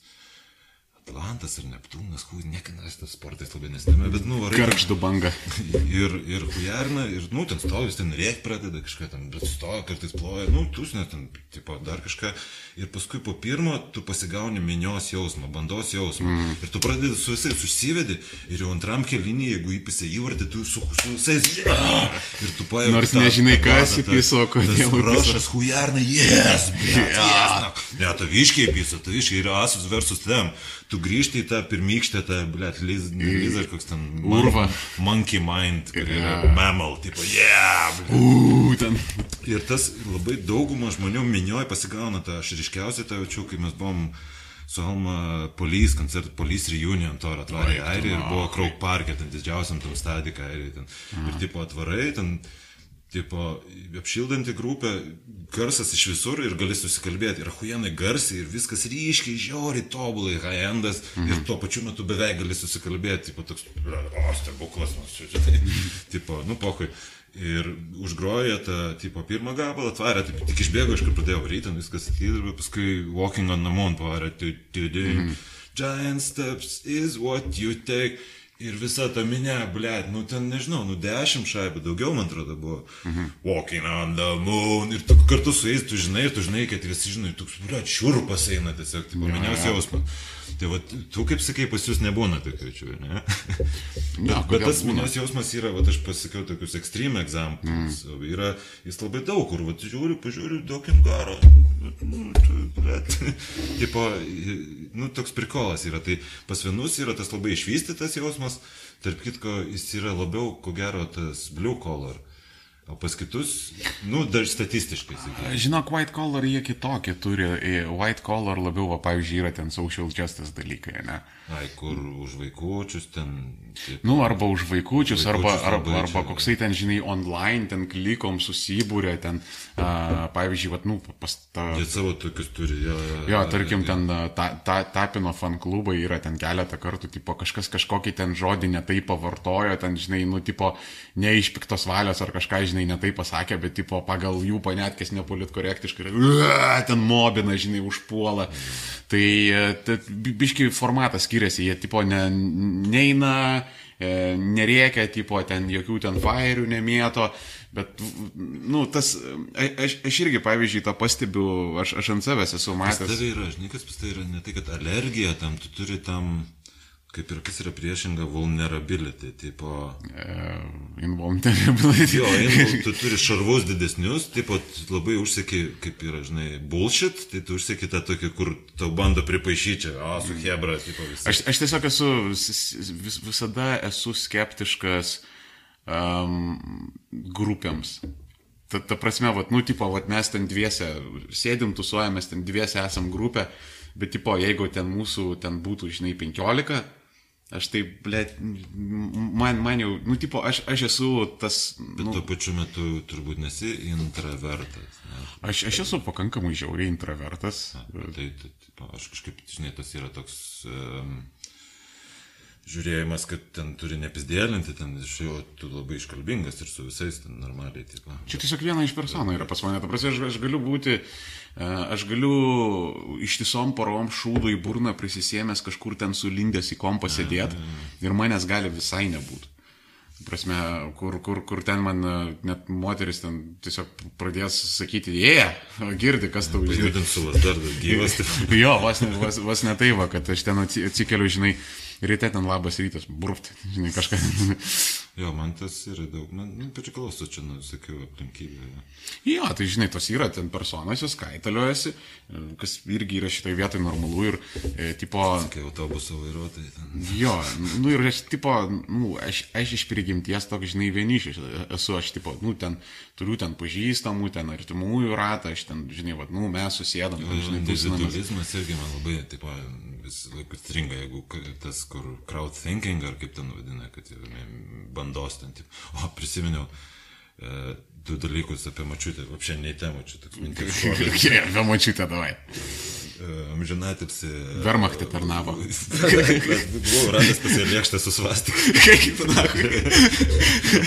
Atlantas ar Neptūnas, hu, niekinas tas sportais labai nesitėmė, bet nu varai. Karkštų banga. Ir, ir hujarna, ir, nu, ten stovis, ten rėk pradeda kažką, ten, bet stoja, kartais ploja, nu, tusnė, ten, tipo, dar kažką. Ir paskui po pirmo tu pasigauni minios jausmą, bandos jausmą. Mm. Ir tu pradedi su visais užsivedi, ir jau antram kelinį, jeigu įpisė įvartį, tu su, su visais. Yeah! Ir tu pajauti. Nors nežinai, kas įpiso, kodėl. Rašas hujarna, yes, blėt, yes. Ne, taviškiai įpiso, taviškiai yra asus versus tem tu grįžti į tą pirmykštę, tą, blėt, liz, liz ar koks ten... Urva. Monkey mind, kur yra mammal, tipo, yeah, blėt. Uuu, ten. Ir tas labai dauguma žmonių minioje pasigauna tą, aš ryškiausiai tą jaučiu, kai mes buvom su Alma Police, koncertų Police Reunion, to atvarė į Airiją ir buvo Krauk Parke, ten didžiausiam tam stadikai Airijoje. Ten. Ir tipo atvarai, ten tipo, apšildanti grupė, garsas iš visur ir gali susikalbėti. Ir huijanai garsiai ir viskas ryškiai, žiauriai, tobulai, high-endas mhm. ir tuo pačiu metu beveik gali susikalbėti. Tipo, toks, o, stebuklas, nu, čia, tai, tipo, nu, pokui. Ir užgrojo tą, tipo, pirmą gabalą, atvarė, taip, tik išbėgo, aš kaip pradėjau varyti, viskas ir paskui Walking on the Moon pavarė, tu, tu, tu, mm. Giant steps is what you take. Ir visa ta minė, blėt, nu ten nežinau, nu dešimt šaibių, daugiau man atrodo buvo. Mhm. Walking on the moon. Ir tu kartu su jais, tu žinai, tu žinai, kad visi žinai, toks, blėt, šiurpas eina tiesiog, tai paminiausi jausmas. Tai va, tu kaip sakai, pas jūs nebūna tokių čia, ne? Ja, bet, bet tas minios jausmas yra, va, aš pasakiau tokius extreme examples. Mm. Yra, jis labai daug kur, va, žiūriu, pažiūriu, daug garo. Nu, bet, tipo, nu, toks prikolas yra. Tai pas vienus yra tas labai išvystytas jausmas, tarp kitko, jis yra labiau, ko gero, tas blue collar. O pas kitus, nu, dar statistiškai. Sakykim. Žinok, white collar jie kitokie turi. White collar labiau, va, pavyzdžiui, yra ten social justice dalykai, ne? Ai, kur už vaikučius ten. Taip, nu, arba už vaikučius, vaikučius arba, arba, arba čia, koksai ten, žinai, online, ten klikom susibūrė, ten, uh, pavyzdžiui, va, nu, pas tą... Jie savo tokius turi, jo. Jo, jo tarkim, ten ta, ta, tapino fan klubai yra ten keletą kartų, tipo, kažkas kažkokį ten žodį netai pavartojo, ten, žinai, nu, tipo, neišpiktos valios ar kažką, žinai, žinai, netai pasakė, bet tipo pagal jų panetkės nepolitkorektiškai, ten mobina, žinai, užpuola. Tai, tai biški formatas skiriasi, jie tipo ne, neina, e, nerėkia, tipo ten jokių ten fairių nemėto, bet, nu, tas, aš, aš irgi, pavyzdžiui, tą pastebiu, aš, aš ant savęs esu matęs. Tai yra, žinai, kas pas tai yra ne tai, kad alergija tam, tu turi tam Kaip ir kas yra priešinga vulnerability, tipo... Uh, invulnerability. jo, invul, tu turi šarvus didesnius, tipo labai užsieki, kaip yra, žinai, bullshit, tai tu užsieki tą tokį, kur tau bando pripaišyti o, su Hebra, tipo visą. Aš, aš tiesiog esu, vis, visada esu skeptiškas um, grupėms. Ta, ta prasme, vat, nu, tipo, vat, mes ten dviese sėdim, tusuojamės, ten dviese esam grupė, bet, tipo, jeigu ten mūsų ten būtų, žinai, penkiolika, Aš tai, blė, man, man jau, nu, tipo, aš, aš esu tas... Bet nu, tuo pačiu metu turbūt nesi intravertas. Ne? Aš, aš esu pakankamai žiauriai intravertas. Na, tai, tai, tai, aš kažkaip, žinai, tas yra toks... Um, žiūrėjimas, kad ten turi nepizdėlinti, ten iš jo tu labai iškalbingas ir su visais ten normaliai. Taip, Čia tiesiog viena iš personų yra pas mane. Ta prasme, aš, aš galiu būti, aš galiu ištisom porom šūdų į burną prisisėmęs kažkur ten sulindęs į kompą sėdėti ir manęs gali visai nebūti. Prasme, kur, kur, kur ten man e, net moteris ten tiesiog pradės sakyti, jie, yeah, girdi, kas tau žinai. Girdint su vas dar gyvas. jo, vas, vas, vas ne tai va, kad aš ten atsikeliu, žinai, ryte ten labas rytas, burpti, žinai, kažką. jo, man tas yra daug, man nu, priklauso čia, nu, sakiau, aplinkybė. Jo, tai žinai, tos yra ten personas, jos kaitaliojasi, kas irgi yra šitai vietai normalu ir, e, tipo... Sakai, autobuso vairuotojai ten. Jo, nu ir aš, tipo, nu, aš, aš iš prigimties toks, žinai, vienišis esu, aš, tipo, nu, ten turiu ten pažįstamų, ten artimųjų ratą, aš ten, žinai, vad, nu, mes susėdam, jo, žinai, individualizmas irgi man labai, tipo, vis laikus stringa, jeigu tas, kur crowd thinking, ar kaip ten vadina, kad bandos ten, taip. o prisiminiau, e, du dalykus apie mačiutę, apšiai nei temą, čia toks mintis. Gerai, apie mačiutę, davai. Amžinatilsi. Vermachtė tarnavo. Buvau radęs pasiliekštę su svastik. Kaip na.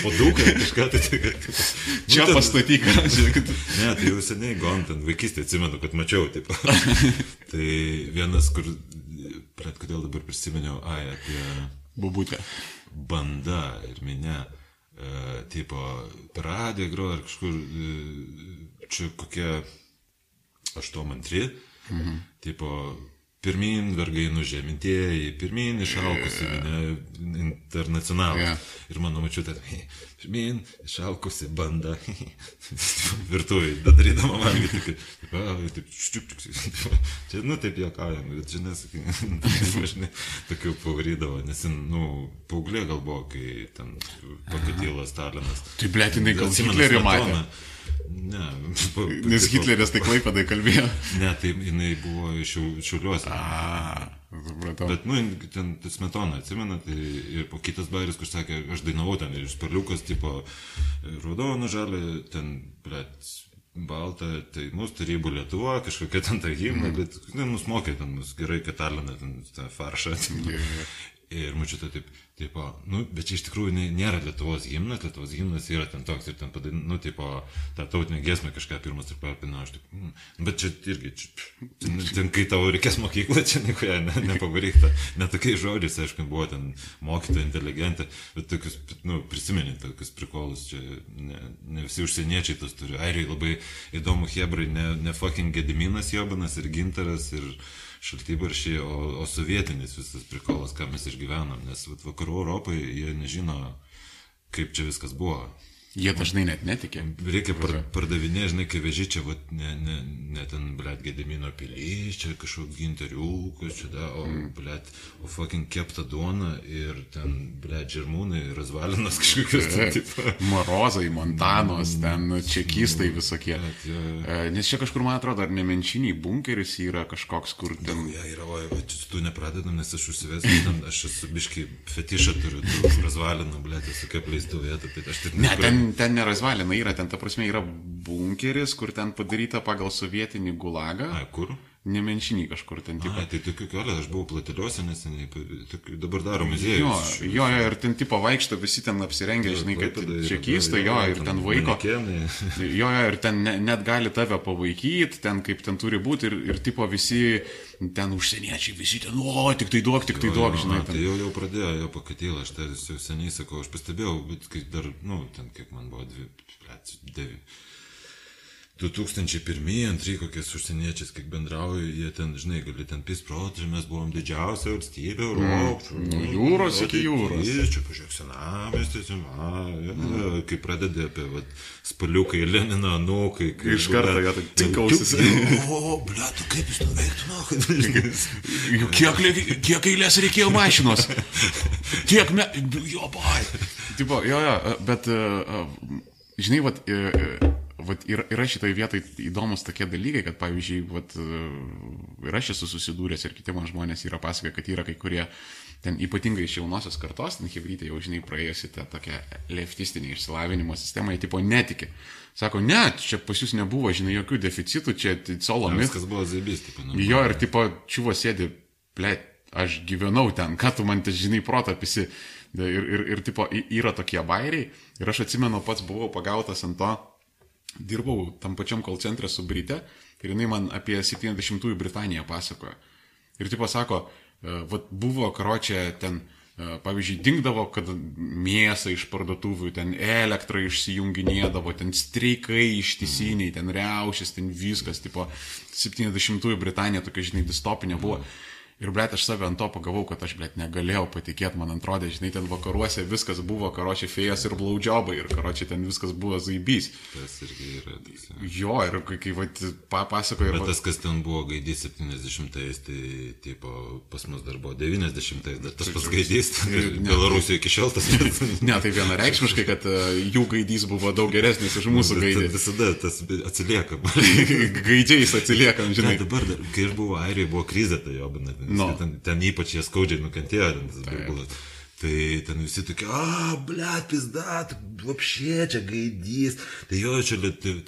Paduką, kažką tai. čia pastatyk, žiūrėkit. Ne, tai jau seniai gon, ten vaikystė atsimenu, kad mačiau, taip. tai vienas, kur bet kodėl dabar prisiminiau, ai, apie Bubutė. banda ir minė, e, tipo, per radiją groja ar kažkur, e, čia kokie aštuomantri, mhm. tipo, pirmin vergai nužemintieji, pirmin išaukusi yeah. internacionalas. Yeah. Yeah. Ir mano mačiutė, pirmin išaukusi banda, virtuvai, darydama valgyti, taip, taip, taip, ščiuk, čia, nu, taip juokaujam, bet nesakai, žinai, tokių pavarydavo, nes, nu, paauglė gal buvo, kai ten pakatėlas Stalinas. Tai blėtinai gal Hitlerį matė. Ne, pa, nes Hitleris tai klaipadai kalbėjo. Ne, tai jinai buvo iš šiuliuose. Supratau. Bet, nu, ten smetona, atsimena, tai ir po kitas bairis, kur sakė, aš dainavau ten ir iš perliukas, tipo, raudona žalė, ten, blėt, balta, tai mūsų tarybų Lietuva, kažkokia ten ta himna, mm. bet, ne, mus mokė ten, mus gerai katalina, ten, tą faršą. Yeah. Ir mačiute taip, Tipo, nu, bet čia iš tikrųjų nėra Lietuvos gimnas, Lietuvos gimnas yra ten toks ir ten padain, nu, tipo, tą tautinę gesmę kažką pirmas ir papino, aš taip, mm, bet čia irgi, čia, ten, ten, kai tavo reikės mokyklą, čia nieko ne, nepavaryta, net tokiais žodžiais, aišku, buvo ten mokytoja, inteligentė, bet tokius, nu, prisiminint tokius prikolus, čia ne, ne visi užsieniečiai tas turi, airiai labai įdomu, hebrai, ne, ne fucking Gediminas Jobanas ir Ginteras ir šaltybaršiai, o, o sovietinis visas prikolas, ką mes išgyvenam, nes vat, vakarų Europai jie nežino, kaip čia viskas buvo. Jie dažnai net netikė. Reikia par, pardavinėti, žinai, kai veži čia, vat, ne, ne, ne ten, blėt, Gedimino pilys, čia kažkoks ginteriukas, čia da, o, mm. blėt, o fucking kepta duona ir ten, blėt, žirmūnai, razvalinas kažkokius. Ten, Morozai, Montanos, ten čekistai visokie. Bet, ja, ja. Nes čia kažkur, man atrodo, ar nemenčiniai bunkeris yra kažkoks, kur ten... Ja, yra, o, va, tu nepradedam, nes aš užsivesiu, ten aš esu biškai fetišą turiu, tu razvalinų, blėt, esu kaip leistų vietą, tai aš tik... Ne, ten ten nerazvalina yra, ten ta prasme yra bunkeris, kur ten padaryta pagal sovietinį gulagą. A, kur? nemenšinį kažkur ten. Tipo. Ai, tai tokių kelių, aš buvau plateliuose neseniai, dabar daro muziejus. Jo, šiuo, jo, jo, ir ten tipo vaikšto visi ten apsirengę, jo, žinai, kad čia keista, jo, ir ten, ten vaiko. Jo, jo, ir ten ne, net gali tave pavaikyti, ten kaip ten turi būti, ir, ir tipo visi ten užsieniečiai, visi ten, o, tik tai duok, tik tai jo, tai duok, jo, žinai. Ten. Tai jau, jau pradėjo, jau pakatėlė, aš tai jau seniai sakau, aš pastebėjau, bet kai dar, nu, ten kiek man buvo, dvi, dvi, dvi 2001, antrai kokiais užsieniečiais, kiek bendrauju, jie ten, žinai, gali ten pis protri, mes buvom didžiausia valstybė mm. Europos. Mm. Nu, jūros iki jūros. Ir čia, pažiūrėk, senamestis, tai mm. kai pradedi apie vat, spaliukai Lenino, nu, kai... kai Iš karto, kad tinkausis. O, ble, tu kaip jis nuveiktų, nu, kiek, kiek eilės reikėjo mašinos. Kiek me... Jo, bai. Tipo, jo, jo, bet, e, e, žinai, vat... E, e, vat, yra, yra šitoje vietoje įdomus tokie dalykai, kad pavyzdžiui, vat, ir aš esu susidūręs ir kiti man žmonės yra pasakoję, kad yra kai kurie ten ypatingai iš jaunosios kartos, ten hebrytė jau žinai praėjusi tą tokią leftistinį išsilavinimo sistemą, jie tipo netiki. Sako, ne, čia pas jūs nebuvo, žinai, jokių deficitų, čia solomis. Viskas buvo zebys, tipo. Jo, ir tipo, čiuvo sėdi, ble, aš gyvenau ten, ką tu man, žinai, protą apisi. Ir, ir, ir tipo, yra tokie bairiai. Ir aš atsimenu, pats buvau pagautas ant to, dirbau tam pačiam kol centre su Brite ir jinai man apie 70-ųjų Britaniją pasakojo. Ir tipo sako, vat buvo karočią ten, pavyzdžiui, dingdavo, kad mėsą iš parduotuvių, ten elektrą išsijunginėdavo, ten streikai ištisiniai, ten reušės, ten viskas, tipo 70-ųjų Britanija tokia, žinai, distopinė buvo. Mm. Ir, blėt, aš save ant to pagavau, kad aš, blėt, negalėjau patikėti, man atrodė, žinai, ten vakaruose viskas buvo, karočią fėjas ir blaudžiobai, ir karočią ten viskas buvo zaibys. Tas irgi yra. Tas, ja. Jo, ir kai, papasakoju. Bet tas, kas ten buvo gaidys 70-ais, tai, tipo, pas mus dar buvo 90-ais, dar tas pats gaidys, tai Belarusijoje iki šiol tas ne, tai vienareikšmiškai, kad uh, jų gaidys buvo daug geresnis už mūsų gaidį. Visada tas atsilieka. Gaidžiais atsiliekam, žinai. Ne, dabar, kai aš buvau Airijoje, buvo krizė, tai jo, bet No. Ten, ten ypač jie skaudžiai nukentėjo, ten tas burbulas. Tai ten visi tokie, a, blėt, pizdat, apšė čia gaidys. Tai jo, čia,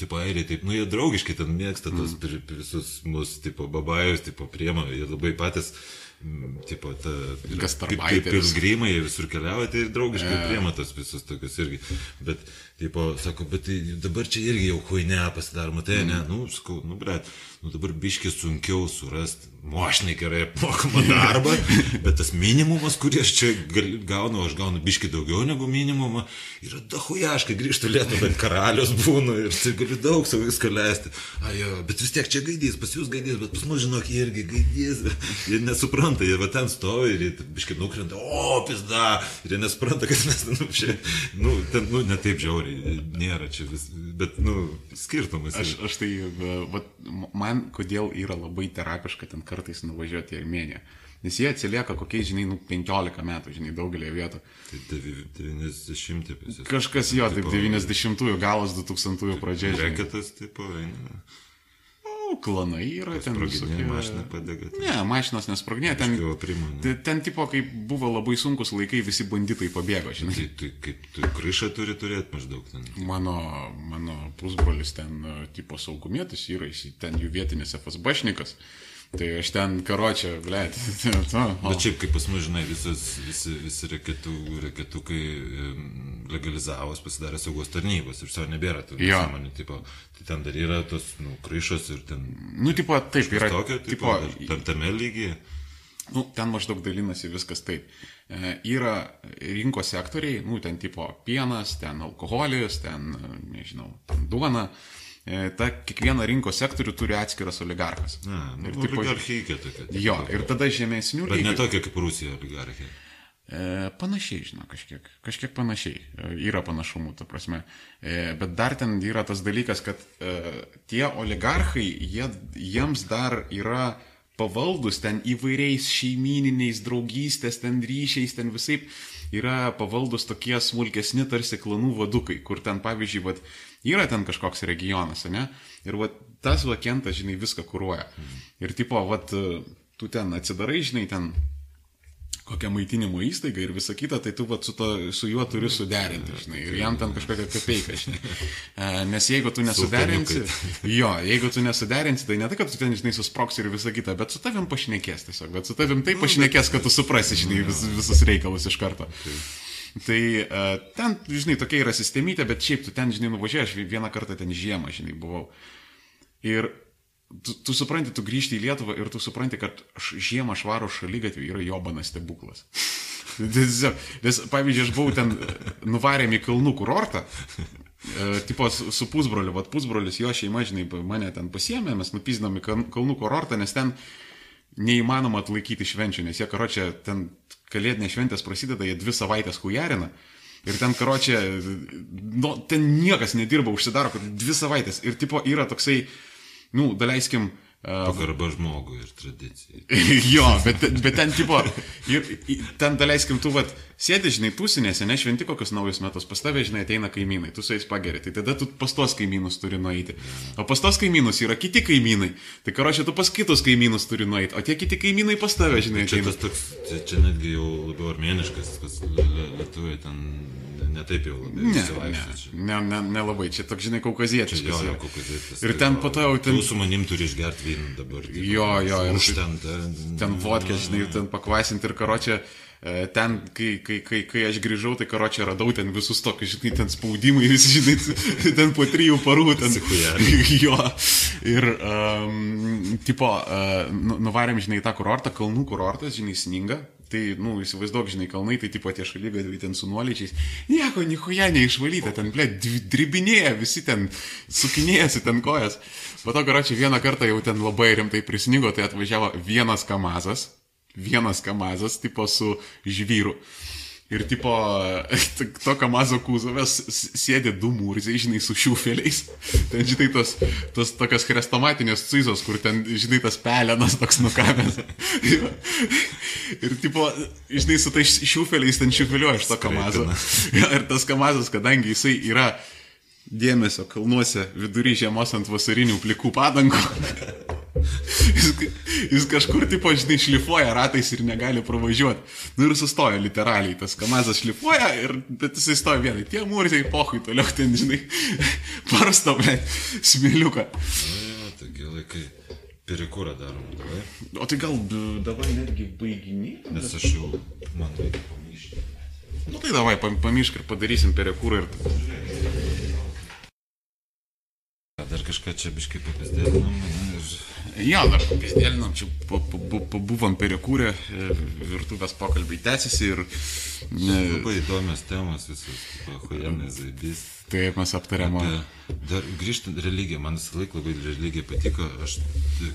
tipo, airiai, taip, nu, jie draugiškai ten mėgsta tos mm. visus mus, tipo, babajus, tipo, priema, jie labai patys mm, tipo, ta... pi- pi- Pilgrimai jie visur keliauja, tai draugiškai yeah. priema tos visus tokius irgi. Bet, tipo, sako, bet tai dabar čia irgi jau huine pasidaro, matai, mm. ne, nu, sakau, nu, bet, nu dabar biški sunkiau surasti mošinai gerai apmokamą darbą, bet tas minimumas, kurį aš čia gaunu, aš gaunu biški daugiau negu minimumą, yra dahujaškai grįžtų lietuvą, bet karalius būnu ir tai galiu daug savo viską leisti. Ajo, bet vis tiek čia gaidys, pas jūs gaidys, bet pas mus žinok, jie irgi gaidys. Jie nesupranta, jie va ten stovi ir jie biški nukrenta, o, pizda, ir jie nesupranta, kad mes, nu, čia, nu, ten, nu, netaip žiauriai, nėra čia vis, bet, nu, skirtumas. Aš, aš tai, vat, man kodėl yra labai terapiška ten kartais nuvažiuoti į Armėniją. Nes jie atsilieka kokiais, žinai, nu, 15 metų, žinai, daugelį vietų. Tai devi- 90 apie Kažkas jo, taip 90-ųjų galas, 2000-ųjų pradžia. Reketas, tipo, eina. O, klanai yra ten Sproginė visokie. mašina padega. Ne, mašinos nesproginė, ten, ten, ten tipo, kai buvo labai sunkus laikai, visi banditai pabėgo, žinai. Tai, tai kaip tu kryšą turi turėti maždaug ten. Mano, mano pusbrolis ten, tipo, saugumėtis yra, jis ten jų vietinis FSBšnikas. Tai aš ten karočią, ble, Bet šiaip, kaip pas mus, žinai, visas, visi, visi reketų, reketukai legalizavos pasidarė saugos tarnybos ir savo nebėra tų Jo. nesąmonių, tipo, tai ten dar yra tos, nu, kryšos ir ten Nu, tipo, taip, yra. tokio, tipo, tipo, tam tame lygyje. nu, ten maždaug dalinasi viskas taip. E, yra rinkos sektoriai, nu, ten tipo pienas, ten alkoholis, ten, nežinau, ten duona. E, ta kiekviena rinkos sektorių turi atskiras oligarkas. Na, nu, ir ir tipo, oligarchija tokia. jo, ir tada žemesnių Bet ne lygių- tokia kaip Rusija oligarchija. E, panašiai, žinau, kažkiek, kažkiek panašiai. E, yra panašumų, ta prasme. E, bet dar ten yra tas dalykas, kad e, tie oligarchai, jie, jiems dar yra pavaldus ten įvairiais šeimininiais draugystės, ten ryšiais, ten visai yra pavaldus tokie smulkesni tarsi klanų vadukai, kur ten, pavyzdžiui, vat, yra ten kažkoks regionas, ne? Ir vat, tas vakentas, žinai, viską kūruoja. Ir tipo, vat, tu ten atsidarai, žinai, ten kokią maitinimo įstaigą ir visą kitą, tai tu vat, su, to, su juo turi suderinti, žinai, ir jam ten kažkokią kapeiką, žinai. E, Nes jeigu tu nesuderinsi, jo, jeigu tu nesuderinsi, tai ne tai, kad tu ten, žinai, susproks ir visą kitą, bet su tavim pašnekės tiesiog, bet su tavim taip pašnekės, kad tu suprasi, žinai, vis, visus reikalus iš karto. Tai uh, ten, žinai, tokia yra sistemytė, bet šiaip tu ten, žinai, nuvažiavai, aš vieną kartą ten žiemą, žinai, buvau. Ir tu, tu supranti, tu grįžti į Lietuvą ir tu supranti, kad žiemą švaro šalygatvių yra jobanas stebuklas. Nes, pavyzdžiui, aš buvau ten, nuvarėm į Kalnų kurortą, e, tipo su, pusbroliu, vad pusbrolis, jo šeima, žinai, mane ten pasiemė, mes nupizdom į Kal- Kalnų kurortą, nes ten neįmanoma atlaikyti švenčių, nes jie, karočią, ten kalėdinės šventės prasideda, jie dvi savaitės hujarina. Ir ten, karočią, nu, ten niekas nedirba, užsidaro, kad dvi savaitės. Ir, tipo, yra toksai, nu, daleiskim, uh, Pagarba žmogui ir tradicijai. jo, bet, bet ten, tipo, ir, ten, daleiskim, tu, vat, sėdi, žinai, tusinėse, ne šventi kokius naujus metus, pas tave, žinai, ateina kaimynai, tu su jais pageri, tai tada tu pas tos kaimynus turi nueiti. O pas tos kaimynus yra kiti kaimynai, tai karočią tu pas kitus kaimynus turi nueiti, o tie kiti kaimynai pas tave, žinai, Čia ateina. tas toks, čia, čia netgi jau labiau armėniškas, kas li- li- lietuviai ten netaip jau labai Ne, ne, ne, ne, nelabai, čia toks, žinai, Čia kaukazietiškas. jo, jo, kokazėtas. Ir ten po to jau ten- su manim turi išgerti vyną dabar. tipo, Jo, jo, ir Už tai- ten, ten. vodkę, žinai, ir ten pakvasinti ir karočią. e, Ten, kai, kai, kai, kai aš grįžau, tai karočią radau ten visus tokius, žinai, ten spaudimai, visi, žinai, ten po trijų parų, ten. Jo. Ir, um, tipo, uh, nuvarėm, žinai, tą kurortą, kalnų kurortas, žinai, sninga. Tai, nu, įsivaizduok, žinai, kalnai, tai tipo tie šalygadviai ten su nuolyčiais. Nieko, nichuja neišvalyta, ten, ble, dribinėja, visi ten sukinėjasi ten kojas. Po to, karočią, vieną kartą jau ten labai rimtai prisnigo, tai atvažiavo vienas kamazas, vienas kamazas, tipo su žvyru. Ir tipo, to kamazo kūzovės sėdė du mūrziai, žinai, su šiufeliais. Ten, žinai, tos, tos tokios chrestomatinės cizos, kur ten, žinai, tas pelenas toks nukamęs. Ir tipo, žinai, su tais šiufeliais ten šiufeliuoja iš to kamazo. Ir tas kamazas, kadangi jisai yra dėmesio kalnuose vidury žiemos ant vasarinių plikų padangų. Jis, jis kažkur, tipo, žinai, šlifuoja ratais ir negali pravažiuoti. Nu ir sustoja literaliai, tas kamazas šlifuoja, ir, bet jisai stoja vienai. Tie mūrziai pohui toliau ten, žinai, parsto, ble, smiliuką. Jo, tokie laikai. perikūrą darom, davai. O tai gal davai netgi baiginį? Nes aš jau, man reikia pamyšti. Nu tai davai, pam- pamišk ir padarysim perikūrą ir... Dar kažką čia biškai papizdėlinom. Ir... Jo, dar papizdėlinom, čia pa- pa- pa- pabuvom perikūrę, e, virtuvės pokalbiai tęsiasi ir... e, Labai įdomios temos visos, huijanai, zaibys. Taip mes aptarėm. Dar grįžtant religiją, man visą laiką labai religija patiko, aš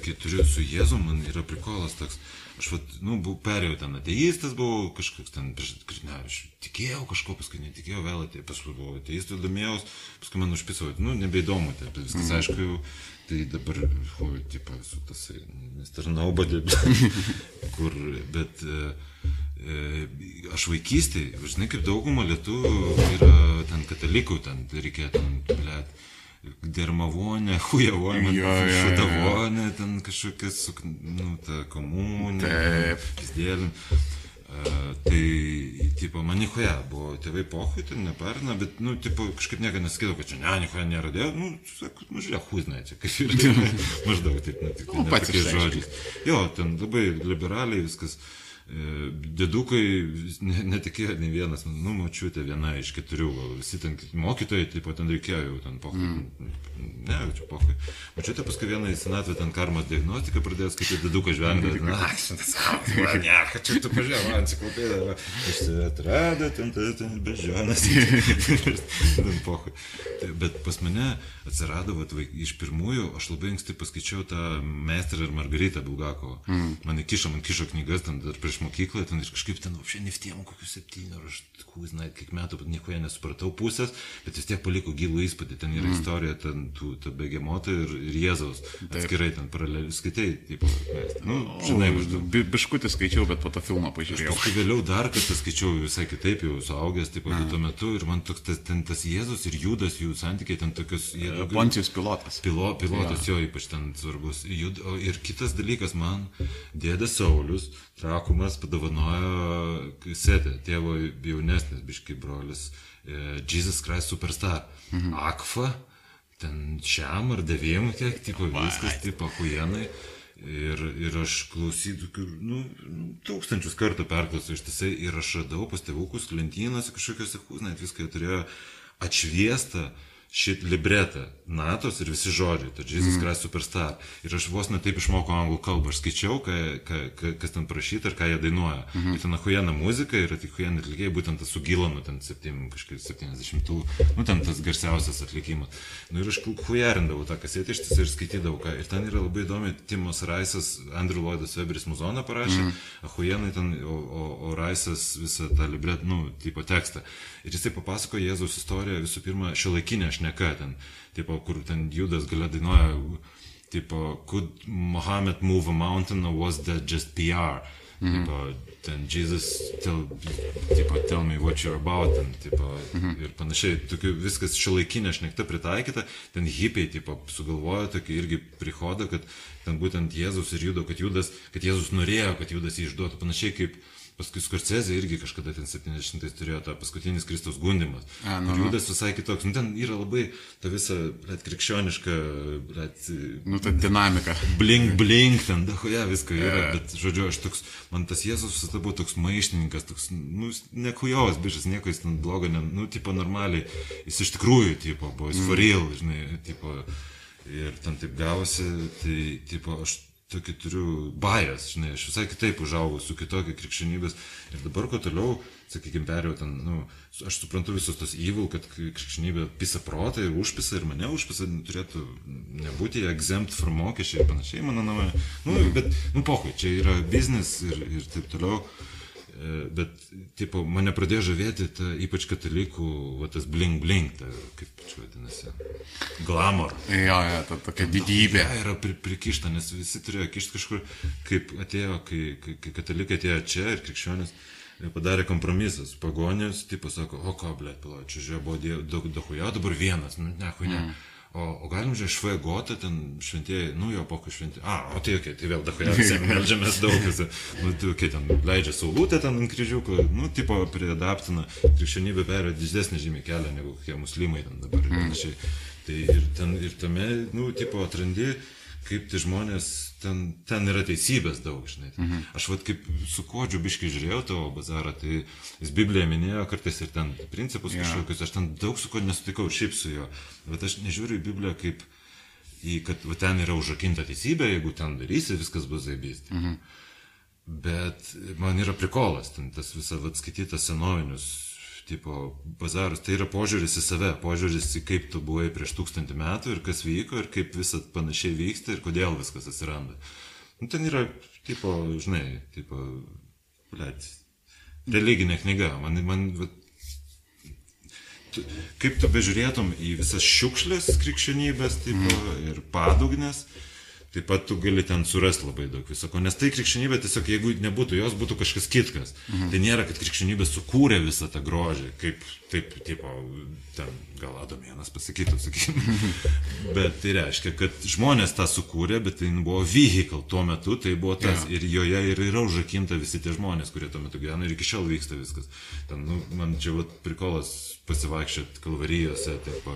kai turiu su Jėzu, man yra prikolas toks, aš vat, nu, buvau, perėjau ten ateistas, buvau kažkoks ten, ne, aš tikėjau kažko, paskui netikėjau vėl atėjau, paskui buvau ateistų, domėjaus, paskui man užpisavo, nu, nebeįdomu, tai viskas mm. aišku, jau, tai dabar, hu, tipo, esu tasai, nes tarnaubadė, kur, bet... e, E, aš vaikystėje, žinai, kaip dauguma lietuvių yra ten katalikų, ten reikia ten, blėt, dermavonė, hujavonė, šutavonė, ten kažkokias, suk- nu, ta komunė, Taip. Uh, tai, tipo, man nihoja buvo, tėvai pohui, ten neparina, bet, nu, tipo, kažkaip niekada nesakydavo, kad čia, ne, nihoja nėra, dėl, nu, sako, nu, žiūrėk, huznai, čia kaip ir, maždaug taip, nu, tik Nu, pats tokiais išreiškei. žodžiais. Jo, ten labai liberaliai viskas. E, Dėdukai ne- netikėjo nei vienas, nu, mačiutė viena iš keturių, o visi ten mokytojai, taip pat ten reikėjo jau ten pokai. Mm. Ne, čia pokai. Mačiutė paskui vieną į senatvę ten karmos diagnostiką pradėjo skaityti dėduką žvengti. Na, šitas karas, ne, kad čia tu pažiūrėjau, man enciklopedija, iš tai atrado, ten, ten, ten, bežionas. ten pokai. Tai, bet pas mane atsirado, vat, vaik- iš pirmųjų, aš labai anksti paskaičiau tą Meistrą ir Margaritą Bulgakovą. Mm. Man įkišo, man kišo knygas ten dar prieš mokyklą, ten ir kažkaip ten, apšė, neftėjom kokius septynių, ar aš, žinai, kiek metų, bet nieko nesupratau pusės, bet vis tiek paliko gilų įspūdį, ten yra mm. istorija, ten tų, ta begemoto ir, ir Jėzaus, atskirai ten paraleliai, skaitai, tipo, Meistrą. nu, žinai, maždaug. Bi- Biškutį skaičiau, bet po to filmą pažiūrėjau. Paskui vėliau dar kartą skaičiau visai kitaip, jau suaugęs, taip pat tuo metu, ir man toks tas, ten tas Jėzus ir Judas, jų santykiai ten tokius, jie daugiau- Poncijus pilotas. Pilo, pilotas jo ypač ten svarbus. Jud, o ir kitas dalykas, man dėdė Saulis Trakumas padovanojo kasetę, tėvo jaunesnis biški brolis, e, Jesus Christ Superstar. Mhm. Akfa, ten šiam ar deviem, kiek, tipo, viskas, tipo, huienai. Ir, ir aš klausydų, nu, tūkstančius kartų perklausiau ištisai ir aš radau pas tėvukus lentynose kažkokiuose hūznai, viską turėjo atšviestą šit libretą, natos ir visi žodžiai, tai Jesus Christ Superstar. Ir aš vos netaip išmokau anglų kalbą, aš skaičiau, ką, ką, ką, kas ten parašyta ir ką jie dainuoja. Mhm. Ir ten hujena muzika yra tik hujena atlikėjai, būtent tas su Gilanu, ten 7, kažkaip 70, nu ten tas garsiausias atlikimas. Nu ir aš hujerindavau tą kasetę ištisai ir skaitydavau, ką. Ir ten yra labai įdomi, Timos Raisas, Andrew Lloydas Weberis muzoną parašė, mhm. hujenai ten, o, o, o Raisas visą tą libretą, nu, tipo tekstą. Ir jisai papasako Jėzaus istoriją visų pirma šiolaikinę šneka ten, tipo, kur ten Judas galia dainuoja, tipo, could Muhammad move a mountain or was that just PR? Mm -hmm. tipo, ten Jesus tell, tipo, tell me what you're about, ten, tipo, mm -hmm. ir panašiai, tokiu, viskas šiolaikinė šnekta pritaikyta, ten hipiai, tipo, sugalvojo tokį irgi prihodą, kad ten būtent Jėzus ir Judo, kad Judas, kad Jėzus norėjo, kad Judas jį išduotų, panašiai kaip Paskui Skorcezė irgi kažkada ten 70-ais turėjo tą paskutinis Kristaus gundimas. A, nu, nu. Judas visai kitoks. Nu, ten yra labai ta visa, net krikščioniška, net Nu, ta dinamika. blink, blink, ten dahoja visko yra. Bet, žodžiu, aš toks, man tas Jėzus visada buvo toks maištininkas, toks, nu, nekujovas bišas, nieko jis ten blogo, ne, nu, tipo normaliai. Jis iš tikrųjų, tipo, buvo, jis for real, žinai, tipo. Ir ten taip gavosi, tai, tipo, aš tokį turiu bajas, žinai, aš visai kitaip užaugau su kitokia krikščionybės. Ir dabar, kuo toliau, sakykime, perėjau ten, nu, aš suprantu visus tos įvil, kad krikščionybė pisa protą ir užpisa ir mane užpisa, turėtų nebūti exempt from mokesčiai ir panašiai, mano nuomonė. Nu, bet, nu, pohui, čia yra biznis ir, ir taip toliau. E, Bet, tipo, mane pradėjo žavėti, ta, ypač katalikų, va, tas bling bling, ta, kaip čia vadinasi, glamor. Jo, jo, ta tokia didybė. Ja, yra pri, prikišta, nes visi turėjo kišti kažkur, kaip atėjo, kai, kai, kai katalikai atėjo čia ir krikščionis ir padarė kompromisas. Pagonės, tipo, sako, o ką, blėt, pala, čia žiūrėjau, buvo daug dahuja, dabar vienas, nu, ne, hui, ne. Mm. O, o galim žiūrėti švagotą, ten šventieji, nu jo, poko šventieji. A, o tai, okay, tai vėl visi melžiamės daug, visi, nu, tai, okay, ten leidžia saulutę ten ant kryžiuko, nu, tipo, priadaptina, krikščionybė perėjo didesnį žymiai kelią negu kokie muslimai ten dabar ir panašiai. Tai ir, ten, ir tame, nu, tipo, atrandi kaip tie žmonės, ten, ten yra teisybės daug, žinai. Mhm. Aš vad kaip su kodžiu biškai žiūrėjau tavo bazarą, tai jis Bibliją minėjo kartais ir ten principus yeah. kažkokius, aš ten daug su kodžiu nesutikau šiaip su juo, bet aš nežiūriu į Bibliją kaip į, kad va, ten yra užrakinta teisybė, jeigu ten darysi, viskas bus zaibys. Mhm. Bet man yra prikolas, ten tas visą atskaitytas senovinius tipo bazarus, tai yra požiūris į save, požiūris į kaip tu buvai prieš tūkstantį metų ir kas vyko ir kaip visą panašiai vyksta ir kodėl viskas atsiranda. Nu, ten yra, tipo, žinai, tipo, blėt, religinė knyga. Man, man, va, tu, kaip tu bežiūrėtum į visas šiukšlės krikščionybės, tipo, mm. ir padugnės, Taip pat tu gali ten surasti labai daug visako, nes tai krikščionybė tiesiog, jeigu nebūtų jos, būtų kažkas kitkas. Mhm. Tai nėra, kad krikščionybė sukūrė visą tą grožį, kaip, taip, tipo, ten gal Adomėnas pasakytų, sakykime. bet tai reiškia, kad žmonės tą sukūrė, bet tai buvo vehicle tuo metu, tai buvo tas. Ja. Ir joje ir yra užrakinta visi tie žmonės, kurie tuo metu gyvena ir iki šiol vyksta viskas. Ten, nu, man čia vat, prikolas pasivaikščioti kalvarijose, taip,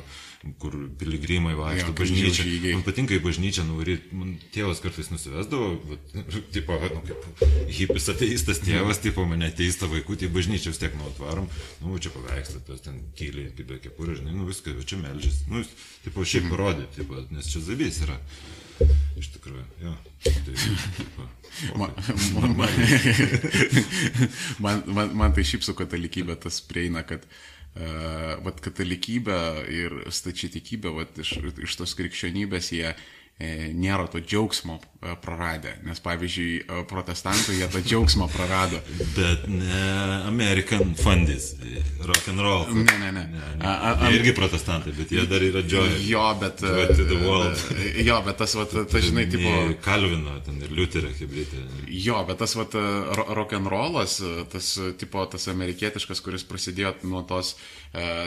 kur piligrimai vaikšto, bažnyčia. Man patinka į bažnyčią nuvaryti, man tėvas kartais nusivesdavo, bet, tipo, nu, kaip hipis ateistas tėvas, tipo, mane ateista vaikutį į bažnyčią vis tiek nuotvarom, nu, čia paveiksta, tas ten kyliai, kaip be kepurė, žinai, nu, viskas, čia melžys, nu, tipo, šiaip mhm. parodė, tipo, nes čia zabys yra. Iš tikrųjų, jo. Tai, tipo, man, man, man, man, man, tai šiaip su katalikybė tas prieina, kad uh, vat katalikybė ir stačiatikybė, vat iš, iš tos krikščionybės jie E, nėra to džiaugsmo praradę, nes pavyzdžiui, e, protestantai jie tą džiaugsmą prarado. Bet ne American Fundis, rock and roll. Ne, ne, ne. ne, ne. A, a, irgi protestantai, bet jie dar yra Joy. Jo, bet... Jo, bet tas, vat, tas žinai, tipo... Kalvino, ten ir Liuterio hybridė. Jo, bet tas, vat, rock and rollas, tas, tipo, tas amerikietiškas, kuris prasidėjo nuo tos uh,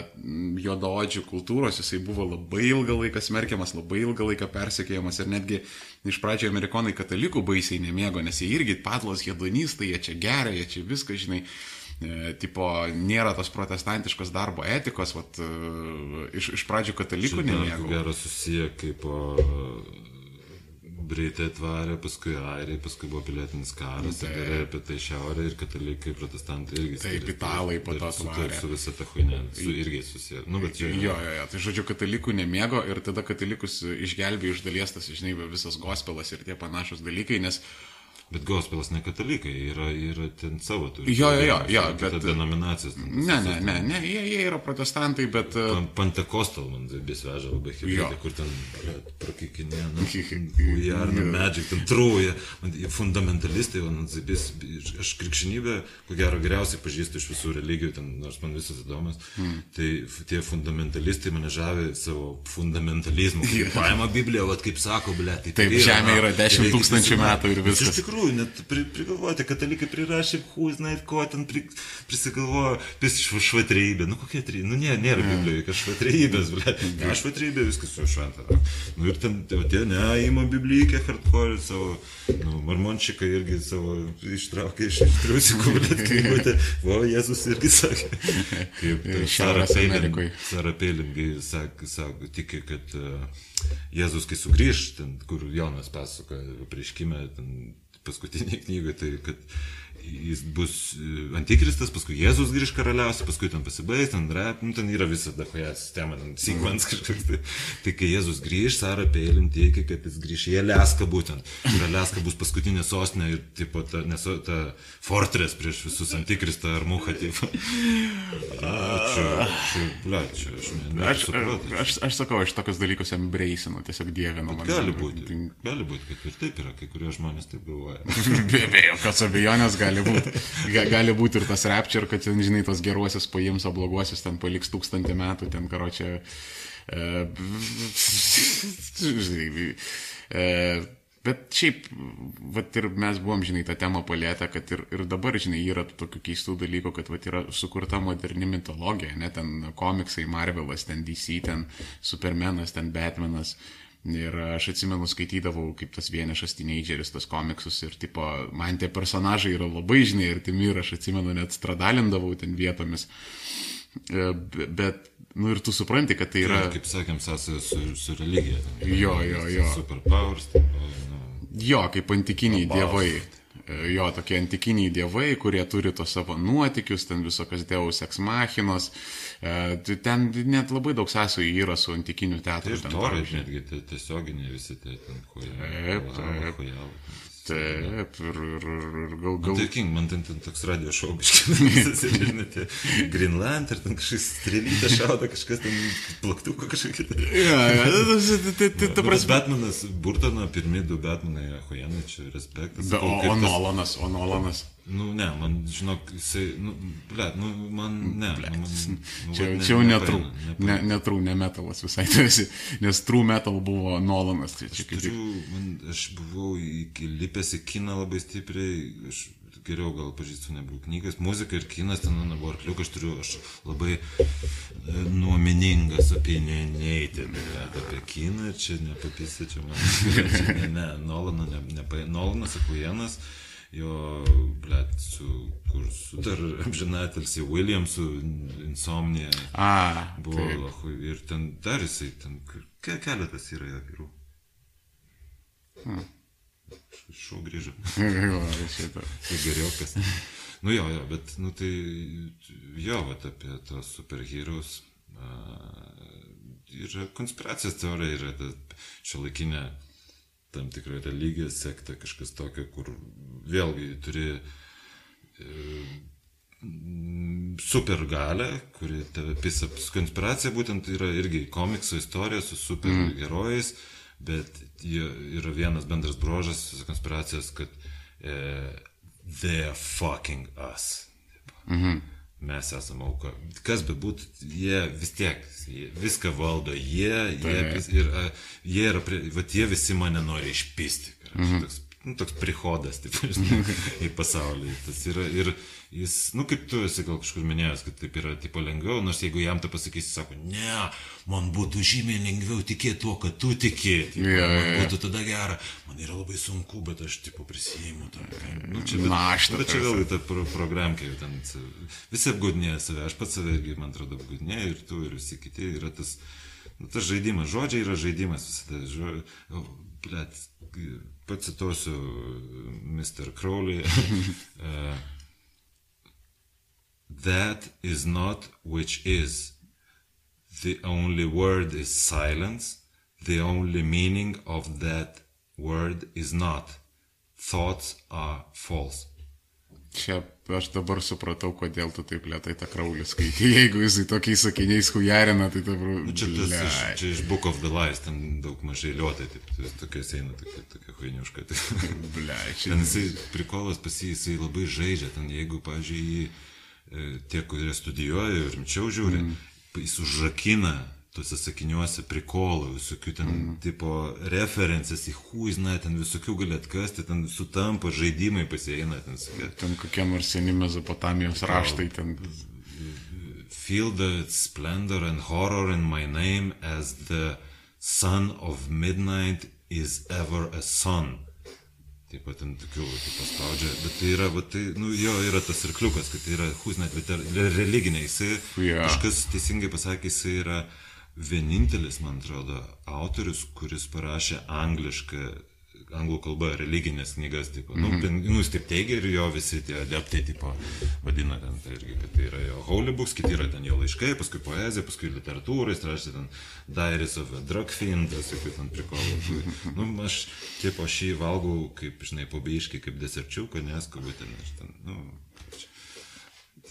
juodaodžių kultūros, jisai buvo labai ilgą laiką smerkiamas, labai ilgą laiką persekėjamas ir netgi iš pradžio amerikonai katalikų baisiai nemėgo, nes jie irgi patlos hedonistai, jie čia geria, jie čia viską, žinai, e, tipo, nėra tos protestantiškos darbo etikos, vat, e, iš, iš pradžio katalikų nemėgo. Tai geras susiję kaip o, Britai atvarė, paskui Airiai, paskui buvo pilietinis karas, ir gerai apie tai šiaurė ir katalikai, protestantai irgi. Taip, italai po to atvarė. Su, su visa ta huinė, su irgi susiję. Nu, bet, jo, jo, jo, tai žodžiu, katalikų nemėgo ir tada katalikus išgelbėjo iš dalies tas, žinai, visas gospelas ir tie panašus dalykai, nes uh, Bet gospelas ne katalikai, yra, yra ten savo turi. Jo, jo, jo, jo bet... Denominacijas. Ne, ne, ne, ne, jie, jie yra protestantai, bet... E, Pan, Pantekostal man vis veža labai hibridai, kur ten prakikinė, nu, ujarna, medžiai, ten trūja, fundamentalistai, man zibis, aš krikščionybę, ko gero, geriausiai pažįstu iš visų religijų, ten, nors man visas įdomus, hmm. tai tie fundamentalistai mane žavi savo fundamentalizmu. Paima Bibliją, vad kaip sako, ble, tai taip, žemė yra 10 tūkstančių metų ir viskas. Iš tikrųjų, tikrųjų, net pri, prigalvoti, katalikai prirašė, hui, žinai, ko ten pri, prisigalvojo, vis švatrybė, nu kokia trybė, nu nėra, nėra Biblijoje, kažkokia švatrybės, ble, ne švatrybė, viskas su šventa. Nu ir ten, tie, ne, įima Bibliją, hardcore savo, nu, marmončikai irgi savo ištraukė iš triusikų, ble, knygutę, o Jėzus irgi sakė, kaip Sara Peilingai, Sara Peilingai sako, sako, tiki, kad uh, Jėzus, kai sugrįž, ten, kur Jonas pasakoja, prieškime, ten paskutinėje knygoje, tai kad jis bus e, antikristas, paskui Jėzus grįž karaliausias, paskui ten pasibaigs, ten rap, nu, ten yra visa dahoja sistema, ten sequence kažkoks. Tai, tai kai Jėzus grįž, Sara Peilin teikia, kad jis grįž į Aleską būtent. Ir Aleska bus paskutinė sostinė ir tipo, ta, nesu, ta fortress prieš visus antikristą ar muchą. Čia, čia, ble, čia, aš, ne, aš, aš, aš, sakau, aš tokius dalykus embraceinu, tiesiog dievinu. Gali būti, gali būti, kad ir taip yra, kai kurie žmonės taip galvoja. be, be jokios abejonės gali gali būti. Gali būti ir tas rapture, kad, ten, žinai, tos geruosius paims, o bloguosius ten paliks tūkstantį metų, ten karo čia. E, e, bet šiaip, vat ir mes buvom, žinai, tą temą palėtę, kad ir, ir dabar, žinai, yra tokių keistų dalykų, kad vat yra sukurta moderni mitologija, ne ten komiksai, Marvelas, ten DC, ten Supermanas, ten Batmanas. Ir aš atsimenu, skaitydavau kaip tas vienišas teenageris, tas komiksus ir tipo, man tie personažai yra labai žinai artimi ir aš atsimenu, net stradalindavau ten vietomis. e, be- bet, nu ir tu supranti, kad tai yra... Yra, kaip sakėm, sąsaja su, su religija. Jo, jo, jo. Superpowers. tipo, Nu, Jo, kaip antikiniai dievai. E, Jo, tokie antikiniai dievai, kurie turi tos savo nuotikius, ten visokios deus eksmachinos. E, tai Ten net labai daug sąsajų yra su antikiniu teatru. ir ten, torai, netgi tie tiesioginiai visi tie ten kuo Taip, taip. Taip, ir, ir, ir, gal... gal... Tai King, man ten, ten toks radio šau ir žinai, tie Greenland, ir ten kažkas strėlytė šauda, kažkas ten plaktuko kažkokia. Ja, ja, tai- tai- tai ta Nu, bet prasme. Batmanas, Burtono pirmie du Batmanai, Huijanai, čia respektas. O, o Nolanas, o Nolanas. Nu, ne, man, žinok, jisai, nu, ble, nu, man, ne. Nu, man, nu, Čia, vat čia jau nepaeina, ne, netrų, ne metalas visai tu esi, nes true metal buvo Nolanas. Tai čia Aš kaip tik. turiu, man, aš buvau įlipęs į kiną labai stipriai, aš geriau gal pažįstu negu knygas, muzika ir kinas ten mano buvo arkliukas, aš turiu, aš labai e, nuomeningas opinioneitė, bet apie kiną čia nepapysė, čia man, čia ne, ne, Nolano, ne, ne, Nolanas Akujenas, jo, blėt, su, kur, su dar amžinatelsi Williamsu, Insomnija. A, Buvo, lahu, ir ten dar jisai, ten ke- keletas yra jo vyrų. Šau grįžo. Jo, šitą. Tai geriau kas. Nu jo, jo, bet, nu tai, jo, vat apie tos superherojus. Yra konspiracijos teorija, yra ta šiuolaikinė tam tikra religija, sekta, kažkas tokio, kur vėlgi turi e, mm, supergalę, kuri tave pisa. Konspiracija būtent yra irgi komikso istorija su superherojais, bet jie yra vienas bendras brožas konspiracijos, kad e, they are fucking us. Mhm. Mes esame auka. Kas be būtų, jie vis tiek, jie viską valdo, jie, jie, vis, ir, jie yra, vat jie visi mane nori išpisti. Mhm. Toks, nu, toks prihodas, taip, žinai, į pasaulį. Tas yra, ir jis, nu, kaip tu esi gal kažkur minėjęs, kad taip yra, tipo, lengviau, nors jeigu jam tai pasakysi, sako, ne, man būtų žymiai lengviau tikėti tuo, kad tu tikėti. Jo, man jo. būtų tada gera, man yra labai sunku, bet aš, tipo, prisijaimu tą. Nu, čia, bet, Naštą bet čia tarsi. vėlgi ta pro programkė, ten visi apgaudinėja save, aš pats save irgi, man atrodo, apgaudinėja ir tu, ir visi kiti, yra tas, nu, tas žaidimas, žodžiai yra žaidimas visada. Žo, o, blet, pacituosiu Mr. Crowley. that is not which is. The only word is silence. The only meaning of that word is not. Thoughts are false. Čia aš dabar supratau, kodėl tu taip lietai tą kraulį skaitai. Jeigu jisai tokiais sakiniais hujarina, tai dabar... Nu, čia, tas, iš, čia iš Book of the Lies, ten daug mažai liuotai, taip, tai tokios eina, tokia, tokia huiniuška. Tai. Ble, čia... Ten jisai, prikolas pas jį, jisai labai žaidžia, ten jeigu, pažiūrėjau, jį tie, kurie studijuoja ir rimčiau žiūri, mm. jis užrakina tuose sakiniuose prikolų, visokių ten mm. tipo referencijas į huizną, ten visokių gali atkasti, ten sutampa žaidimai pasieina, ten sakai. Ten kokie nors seni Mezopotamijos raštai ten. Feel the splendor and horror in my name as the son of midnight is ever a son. Taip pat ten tokių, taip paspaudžia, bet tai yra, bet tai, nu, jo, yra tas arkliukas, kad tai yra husnet, bet yra religinė, jisai, Jo. kažkas teisingai pasakė, jisai yra vienintelis, man atrodo, autorius, kuris parašė anglišką, anglų kalba religinės knygas, tipo, nu, pen- nu, jis taip teigia ir jo visi tie adeptai, tipo, vadina ten, tai irgi, kad tai yra jo holy books, kiti yra ten jo laiškai, paskui poezija, paskui literatūra, jis rašė ten Diaries of a Drug Fiend, visokių ten prikolų. nu, aš, tipo, aš jį valgau, kaip, žinai, pobeiškai, kaip deserčiuką, neskubu ten, aš ten, nu,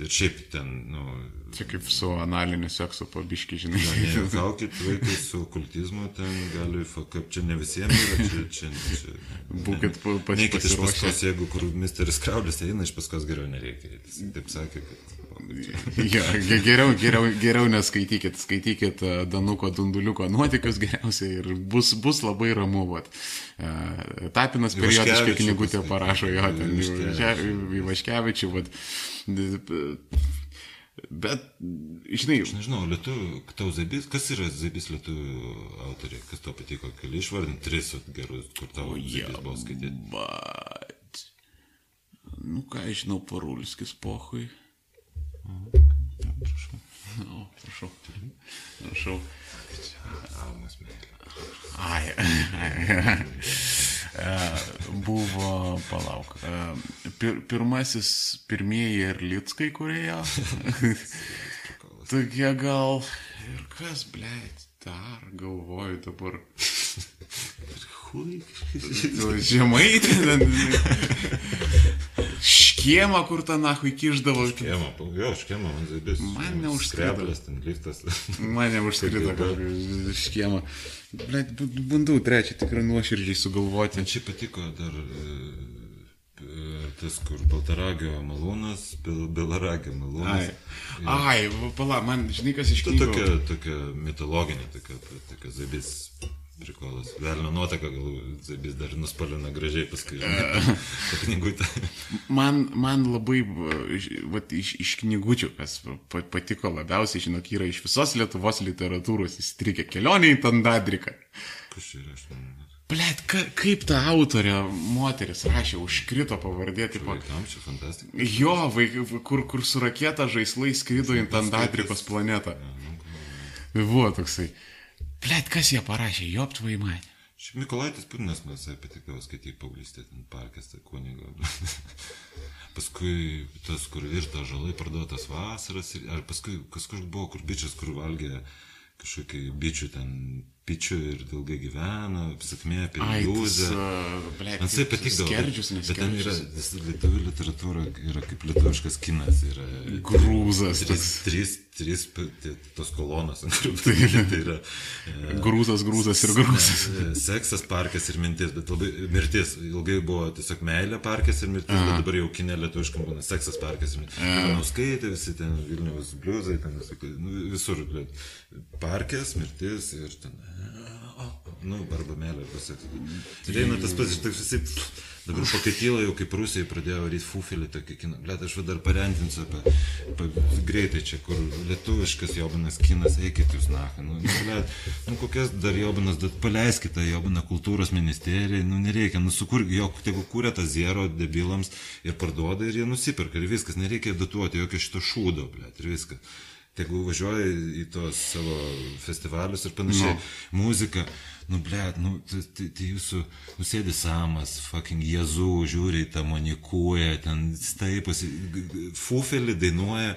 čia. ir šiaip ten, nu, Čia kaip su analiniu seksu pabiški, žinai. Nejuokaukit vaikai su okultizmu, ten gali, kaip čia ne visiems yra, čia, čia, čia. Būkit pa- pas- Neikit iš pasiruošę. paskos, jeigu kur misteris Kraudis eina, iš paskos geriau nereikia. Jis taip sakė, kad... Ja, ge- geriau, geriau, geriau neskaitykit, skaitykit e, Danuko Dunduliuko nuotikius geriausiai ir bus, bus labai ramu. Vat. E, Tapinas periodiškai knygutę parašo jo, ten Ivaškevičių. Bet, žinai, Aš nežinau, lietuvių, tau Zabis, kas yra Zabis lietuvių autoriai, kas tau patiko, keli išvardinti, tris gerus, kur tau Zabis buvo skaityti. bet. Nu ką, žinau, Parulskis pohui. Prašau. Prašau. Almas meilė. Ai. E, Buvo, palauk. e, Pir, pirmasis, pirmieji ir Litskai, kurie. Tokie gal. Ir kas, blėt, dar galvoju dabar. Hui. Žemai ten. Škiemą, kur tą nahui kiždavo. Škėma, jo, škėma, man zaibis. Man neužskrido. Ten liftas. Mane užskrito kažkokį škiemą. Blet, bandau trečią tikrai nuoširdžiai sugalvoti. Man šiaip patiko dar e, e, tas, kur Baltaragio malūnas, Bel- Belaragio Ai, malūnas. ai, va, pala, man, žinai, kas iš Tai knygų. tokia, tokia mitologinė, tokia, tokia zaibis prikolas. Velnio nuotaka, gal zaibis dar nuspalina gražiai paskui. knygutę. Man, man labai, vat, iš, iš knygučių, kas pa- patiko labiausiai, žinok, yra iš visos Lietuvos literatūros įstrigę kelionė į Tandadriką. Kas čia yra, aš nežinau. Blet, ka, kaip ta autorė, moteris rašė, užkrito pavardė, tipo, Vaikams čia fantastika. jo, vaik, kur, kur su raketa žaislai skrido į Tandadrikos planetą. Buvo toksai. Blet, kas ją parašė, jopt vaimai. Šiaip Mikolaitis Putinas man visai patiko skaityti paauglystę, ten parkės, tai kunigo. paskui tas, kur virta žalai parduotas vasaras, ar paskui kažkur buvo, kur bičias, kur valgė kažkokį bičių ten pičių ir ilgai gyvena, sakmė apie Ai, Jūzę. Man tai patikdavo. Skerdžius, bet- Bet ten yra, lietuvių literatūra yra kaip lietuviškas kinas. Yra Grūzas. trys, trys, trys tie- tos kolonos, kurių tai yra. e, Grūzas, grūzas ir grūzas. Ne, Seksas, parkas ir mintis, bet labai mirtis. Ilgai buvo tiesiog meilė, parkas ir mirtis, Aha. bet dabar jau kinė lietuviškam būna seksas, parkas ir mirtis. Nuskaitė visi ten Vilnius bliuzai, ten nu, visur. Parkas, mirtis ir ten. Nu, arba arba seksas. Ir eina tas pats, ir taip. Dabar Vokietijoje jau kaip Rusijai pradėjo varyti fufelį tokį kiną. Blet, aš dar parentinsiu apie, apie greitai čia, kur lietuviškas jobinas kinas, eikit jūs nacha. Nu, nu, blet, nu kokias dar jobinas, bet paleiskite tą jobiną kultūros ministerijai, nu nereikia, nu sukur, jo, tegu kūrė tą zero debilams ir parduoda ir jie nusiperka ir viskas, nereikia datuoti jokio šito šūdo, blet, ir viskas. Tegu važiuoja į tos savo festivalius ir panašiai. No. Muzika, nu, ble, nu, tai, tai, tai jūsų nusėdi samas, fucking Jezu, žiūri į tą monikuoja, ten staiposi, fufelį dainuoja,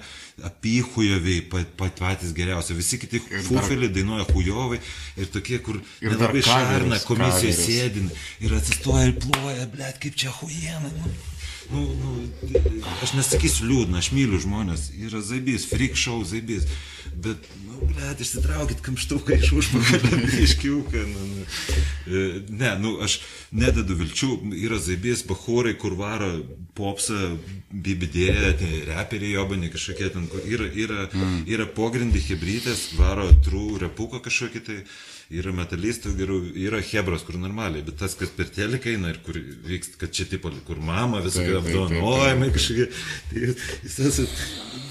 apyhujoviai, pat, pat patys geriausi, visi kiti fufelį dainuoja hujovai ir tokie, kur Ir nelabai šarna kaveris. sėdin ir atsistoja ir ploja, ble, kaip čia hujena. Nu. Nu, nu, aš nesakysiu liūdna, aš myliu žmonės, yra zaibys, freak show zaibys, bet, nu, blėt, išsitraukit kamštuką iš užpakalio, iškiuką. Nu, nu. E, Ne, nu, aš nededu vilčių, yra zaibys, bahūrai, kur varo popsą, bibidėję, tai reperiai jobani kažkokie ten, kur yra, yra, mm. yra pogrindį hebrytės, varo trų repuko kažkokį tai. Yra metalistų gerų, yra hebros, kur normaliai, bet tas, kas per teleką eina ir kur vyksta, kad čia tipo, kur mama taip. apdovanojimai kažkokie. Tai jis tas,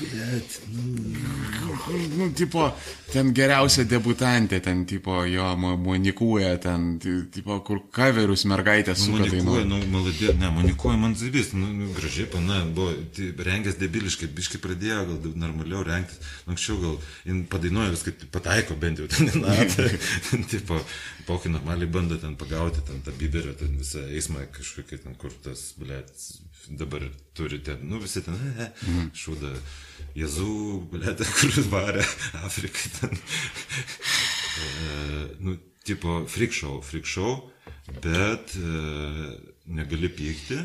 bet, nu, Nu, tipo, ten geriausia debutantė, ten, tipo, jo, mo- monikuoja, ten, ti- tipo, kur kaverius mergaitės suka dainuoja. nu, maladė, ne, manikuoja man zaibys, nu, nu, gražiai, pana, buvo, tai rengęs debiliškai, biškai pradėjo gal normaliau rengtis, Nu, anksčiau gal padainuoja viską, tai pataiko bent jau ten, na, tai, tipo, pokį normaliai bando ten pagauti, ten tą biberę, ten visą eismą kažkokį, ten, kur tas, blėt, dabar turite, nu, visi ten, e, e, šūda, Jezu, blėt, kur varė Afrikai ten. E, nu, tipo, freak show, bet e, negali pykti.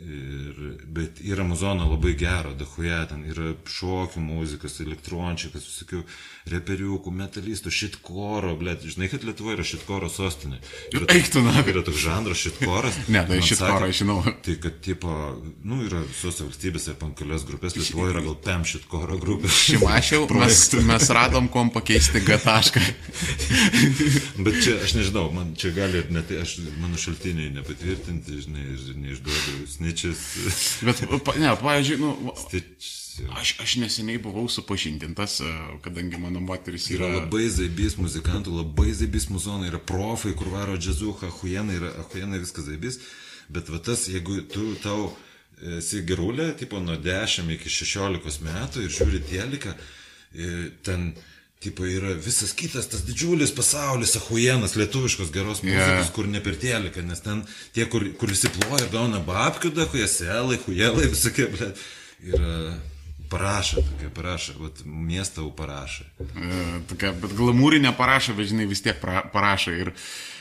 Ir, bet yra muzono labai gero, dahuje, ten yra šokių muzikas, elektrončikas, visokių reperiukų, metalistų, šitkoro, blėt, žinai, kad Lietuva yra šitkoro sostinė. Yra, Eik tu na. yra toks žanras šitkoras. Ne, tai shitkorą sakė, žinau. Tai kad, tipo, nu, yra visose valstybėse pankalios grupės, Lietuvoje yra gal pem šitkoro grupės. Šimašiau, mes, mes radom kom pakeisti gatašką. Bet čia, aš nežinau, man čia gali ir net, aš, mano šaltiniai nepatvirtinti, žinai, ir neišduodu sničius. Bet, ne, pavyzdžiui, nu, Stitch. Aš, aš neseniai buvau supažindintas, e, kadangi mano moteris Yra yra... labai zaibys muzikantų, labai zaibys muzonai, yra profai, kur varo džiazuha, ahujenai, yra ahujenai viskas zaibys, bet va tas, jeigu tu tau esi gerulė, tipo nuo 10 iki 16 metų ir žiūri teliką, e, ten tipo, yra visas kitas, tas didžiulis pasaulis, ahujenas, lietuviškos geros muzikos, yeah. kur ne per teliką, nes ten tie, kur, kur visi ploja gauna babkių, da, hujeselai, hujelai, visokie, bet yra parašą, tokia parašą, vat, miestą parašą. E, tokia, bet glamūrinė parašą, bet žinai, vis tiek pra, parašą. Ir,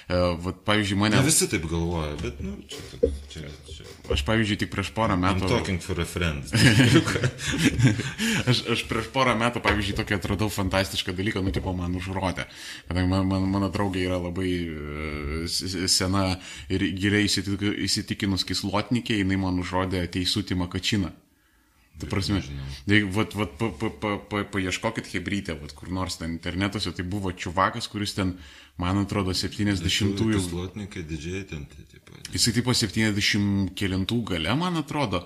e, vat, pavyzdžiui, mane... Ne visi taip galvoja, bet, nu, čia, čia, čia. Aš, pavyzdžiui, tik prieš porą metų... I'm talking for a friend. aš, aš prieš porą metų, pavyzdžiui, tokį atradau fantastišką dalyką, nu, tipo, man užrodė. Kadangi man, man, mano draugė yra labai uh, sena ir giliai įsitikinus kislotnikė, jinai man užrodė teisutį makačiną. Tu prasme, jeigu, vat, vat, pa, pa, pa, pa, paieškokit hebrytę, vat, kur nors ten internetuose, tai buvo čiuvakas, kuris ten, man atrodo, 70-ųjų. Slotnikai didžiai ten, tai taip. Jisai tipo 70 kelintų gale, man atrodo,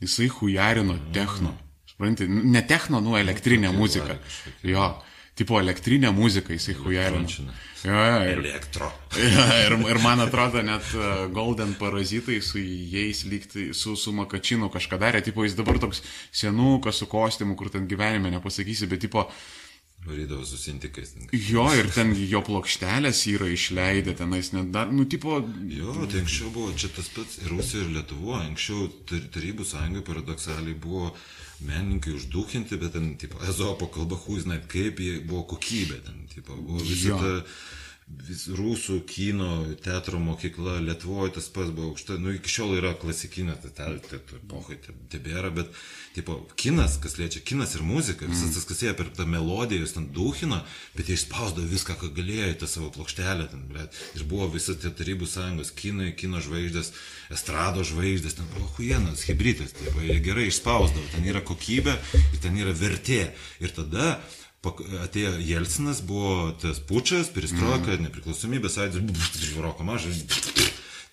jisai hujarino techno. Suprantate, ne techno, nu, elektrinę nu, muziką. Jo, tipo elektrinę muziką jisai hujarino. Jo, jo, ir, Elektro. Jo, ir, ir man atrodo, net uh, Golden parazitai su jais lygtai, su, su Makačinu kažką darė, tipo jis dabar toks senukas su kostiumu, kur ten gyvenime nepasakysi, bet tipo... Varydavo su sintikais. Jo, ir ten jo plokštelės yra išleidę, tenais net dar, nu, tipo... Jo, tai anksčiau buvo čia tas pats ir Rusijoje, ir Lietuvoje, anksčiau Tarybų sąjungai paradoksaliai buvo menininkai uždukinti, bet ten, tipo, ezopo kalba, huiznai, kaip jie buvo kokybė, ten, tipo, buvo visą tą vis, rusų kino teatro mokykla, Lietuvoje tas pats buvo aukšta, nu iki šiol yra klasikinė, tai teatro epochai tebėra, bet tipo, kinas, kas liečia kinas ir muzika, visas mm. tas, kas ėjo per tą melodiją, jūs ten dauhino, bet jie išspausdavo viską, ką galėjo į tą savo plokštelę, ten, bet, ir buvo visas tie tarybų sąjungos kinai, kino žvaigždės, estrado žvaigždės, ten buvo huienas, hybridas, tai jie gerai išspausdavo, ten yra kokybė ir ten yra vertė. Ir tada atėjo Jelcinas, buvo tas pučias, peristroika, mm. nepriklausomybės sąjūdis, roko mažas.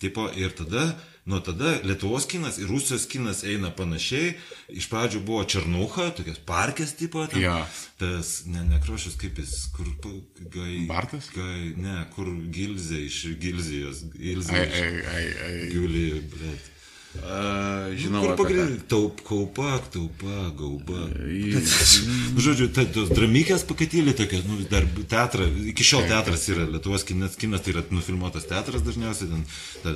Tipo, ir tada, nuo tada Lietuvos kinas ir Rusijos kinas eina panašiai. Iš pradžių buvo Černucha, tokias parkės tipo, ten, ja. tas, ne, nekrošius kaip jis, kur gai... Bartas? Gai, ne, kur Gilzė iš Gilzijos. Gilzė ai, ai, ai, ai. Giulį, bet. Uh, žinau, kur pagrindinė taup, kaupa, taupa, gauba. žodžiu, ta, tos dramykės pakatėlė tokia, nu, dar teatrą, iki šiol teatras yra, Lietuvos kinas, kinas tai yra nufilmuotas teatras dažniausiai, ten, ta,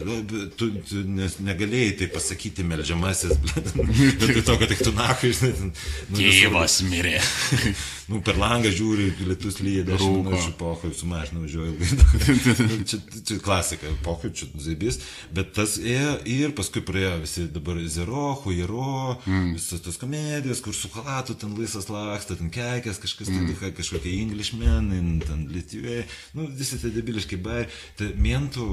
tu, tu nes, negalėjai tai pasakyti melžiamasis, bet tai to, kad tik tu nakai, žinai, ten. Nu, Tėvas mirė. nu, per langą žiūri, lietus lyja, dešimt minučių pokai, su mašina važiuoju ilgai. čia, čia klasika, pokai, čia zaibys, bet tas ėjo ir paskui praėjo pradėjo visi dabar Zero, Huiro, mm. visas tos komedijos, kur su halatu ten laisvas laksto, ten keikės, kažkas, mm. ten kažkokie Englishman, ten Lietuvė, nu, visi tie debiliškai bai. Tai mentų,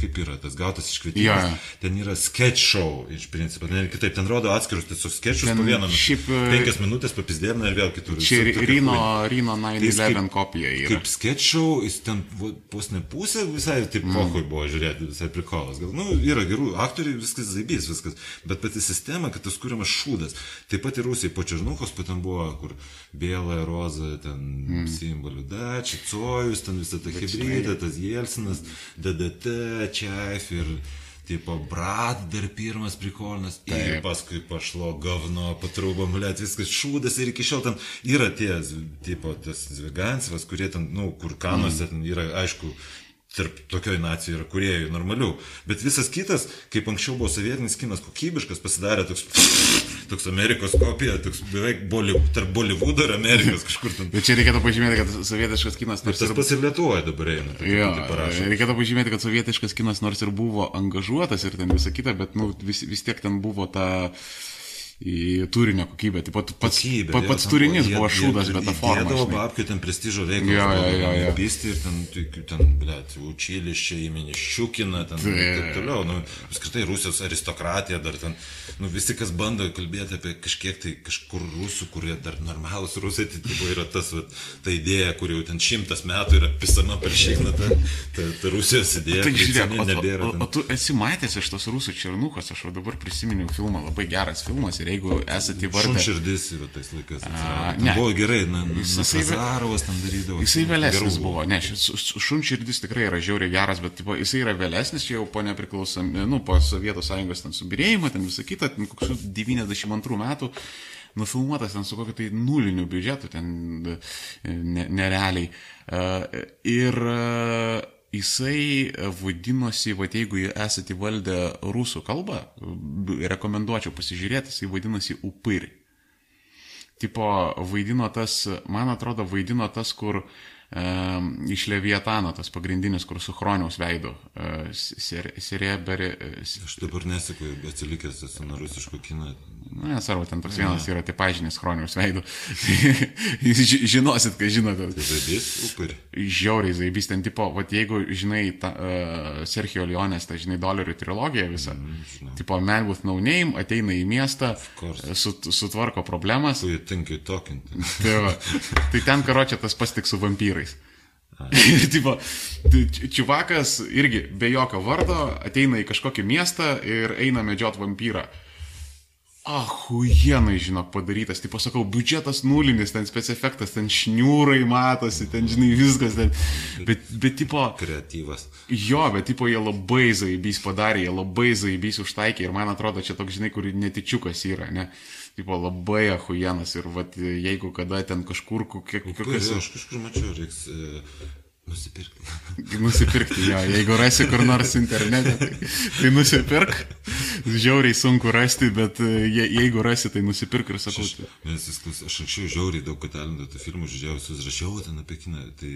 kaip yra tas gautas iškvietimas, yeah. ten yra sketch show iš principo, ten kitaip, ten rodo atskirus tiesiog sketchus po vieną. Šiaip, e, penkias minutės papizdėmina ir vėl kitur. Čia Rino, Rino 9-11 kopija yra. Kaip sketch show, jis ten vos ne pusė visai taip mm. pohoj buvo žiūrėti, visai prikolas. Gal, nu, yra gerų aktorių, viskas viskas zaibys, viskas. Bet pati sistema, kad tas kūriamas šūdas. Taip pat ir Rusijai po Černuchos, po ten buvo, kur Bėla, Roza, ten mm. simbolių Dači, Cojus, ten visą tą hybridą, tas Jelsinas, DDT, Čiaif ir tipo, brat, dar pirmas prikolnas, ir paskui pašlo gavno, patrūbom, blėt, viskas šūdas ir iki šiol ten yra tie, tipo, tas Zvigansivas, kurie ten, nu, kur kanuose mm. ten yra, aišku, tarp tokioj nacijoj yra kuriejų normalių. Bet visas kitas, kaip anksčiau buvo sovietinis kinas kokybiškas, pasidarė toks, toks Amerikos kopija, toks beveik boli, tarp Bollywoodo ir Amerikos kažkur ten. Bet čia reikėtų pažymėti, kad sovietiškas kinas nors... Tas ir... pats ir Lietuvoje dabar eina. Jo, tai reikėtų pažymėti, kad sovietiškas kinas nors ir buvo angažuotas ir ten visą kitą, bet nu, vis, vis tiek ten buvo ta... Ta į turinio kokybę. Taip pat pats, kokybė, pa, pats turinys buvo šūdas, bet ta forma. Jėdavo babkių ten prestižo reikalus. Jo, jo, jo. jo. Pisti ir ten, ten blėt, učiliščiai įmenį Šiukina, ten tai. ir taip toliau. Nu, apskritai Rusijos aristokratija dar ten, nu, visi, kas bando kalbėti apie kažkiek tai kažkur rusų, kurie dar normalus rusai, tai tipo yra tas, va, ta idėja, kur jau ten šimtas metų yra pisama per šikną, ta, ta, ta Rusijos idėja. Tai žiūrėk, nebėra, o, o, o tu esi matęs iš tos rusų černukas, aš dabar prisiminiau filmą, labai geras filmas ir jeigu esate įvardę. Širdis yra tais laikais. A, ne. Buvo gerai, na, jisai Zarovas ten darydavo. Jisai vėlesnis buvo, ne, šunširdis tikrai yra žiauriai geras, bet tipo, jisai yra vėlesnis, čia jau po nepriklausomybės, nu, po Sovietų sąjungos ten subirėjimo, ten visą kitą, ten kokius 92 metų. nufilmuotas ten su kokiu tai nuliniu biudžetu, ten ne, nerealiai. Ir jisai vadinosi, va jeigu esate įvaldę rusų kalbą, rekomenduočiau pasižiūrėti, jisai vadinosi Upiri. Tipo, vaidino tas, man atrodo, vaidino tas, kur uh, iš Leviatano, tas pagrindinis, kur su Chroniaus veidu. Serija Beri. Aš dabar nesakau, atsilikęs esu nuo rusiško kino. Na, nesvarbu, ten toks vienas yra tipažinis Chroniaus veidu. Žinosit, ką žinote. Tai zaibys, upir. Žiauriai zaibys, ten tipo, va jeigu žinai ta, uh, Sergio Leonės, tai žinai dolerių trilogiją visą. Mm, tipo, Man with No Name ateina į miestą, sut, sutvarko problemas. Think you talking. tai, va, tai ten karočią tas pas tik su vampyru vyrais. Ir tipo, čiuvakas irgi be jokio vardo ateina į kažkokį miestą ir eina medžiot vampyrą. Ahuienai, žinok, padarytas. Tipo, sakau, biudžetas nulinis, ten specifektas, ten šniūrai matosi, ten, žinai, viskas. Ten. Bet, bet, tipo... Kreatyvas. Jo, bet, tipo, jie labai zaibys padarė, jie labai zaibys užtaikė ir man atrodo, čia toks, žinai, kur netičiukas yra, ne? tipo, labai ahujenas ir vat, jeigu kada ten kažkur, kokie... Kokias... Aš kažkur mačiau, reiks e, nusipirkti. nusipirkti, jo, jeigu rasi kur nors internete, tai, tai nusipirk. Žiauriai sunku rasti, bet e, je, jeigu rasi, tai nusipirk ir sakau. Aš, nes, aš anksčiau žiauriai daug talentų filmų žiūrėjau, susirašiau ten apie kiną. Tai,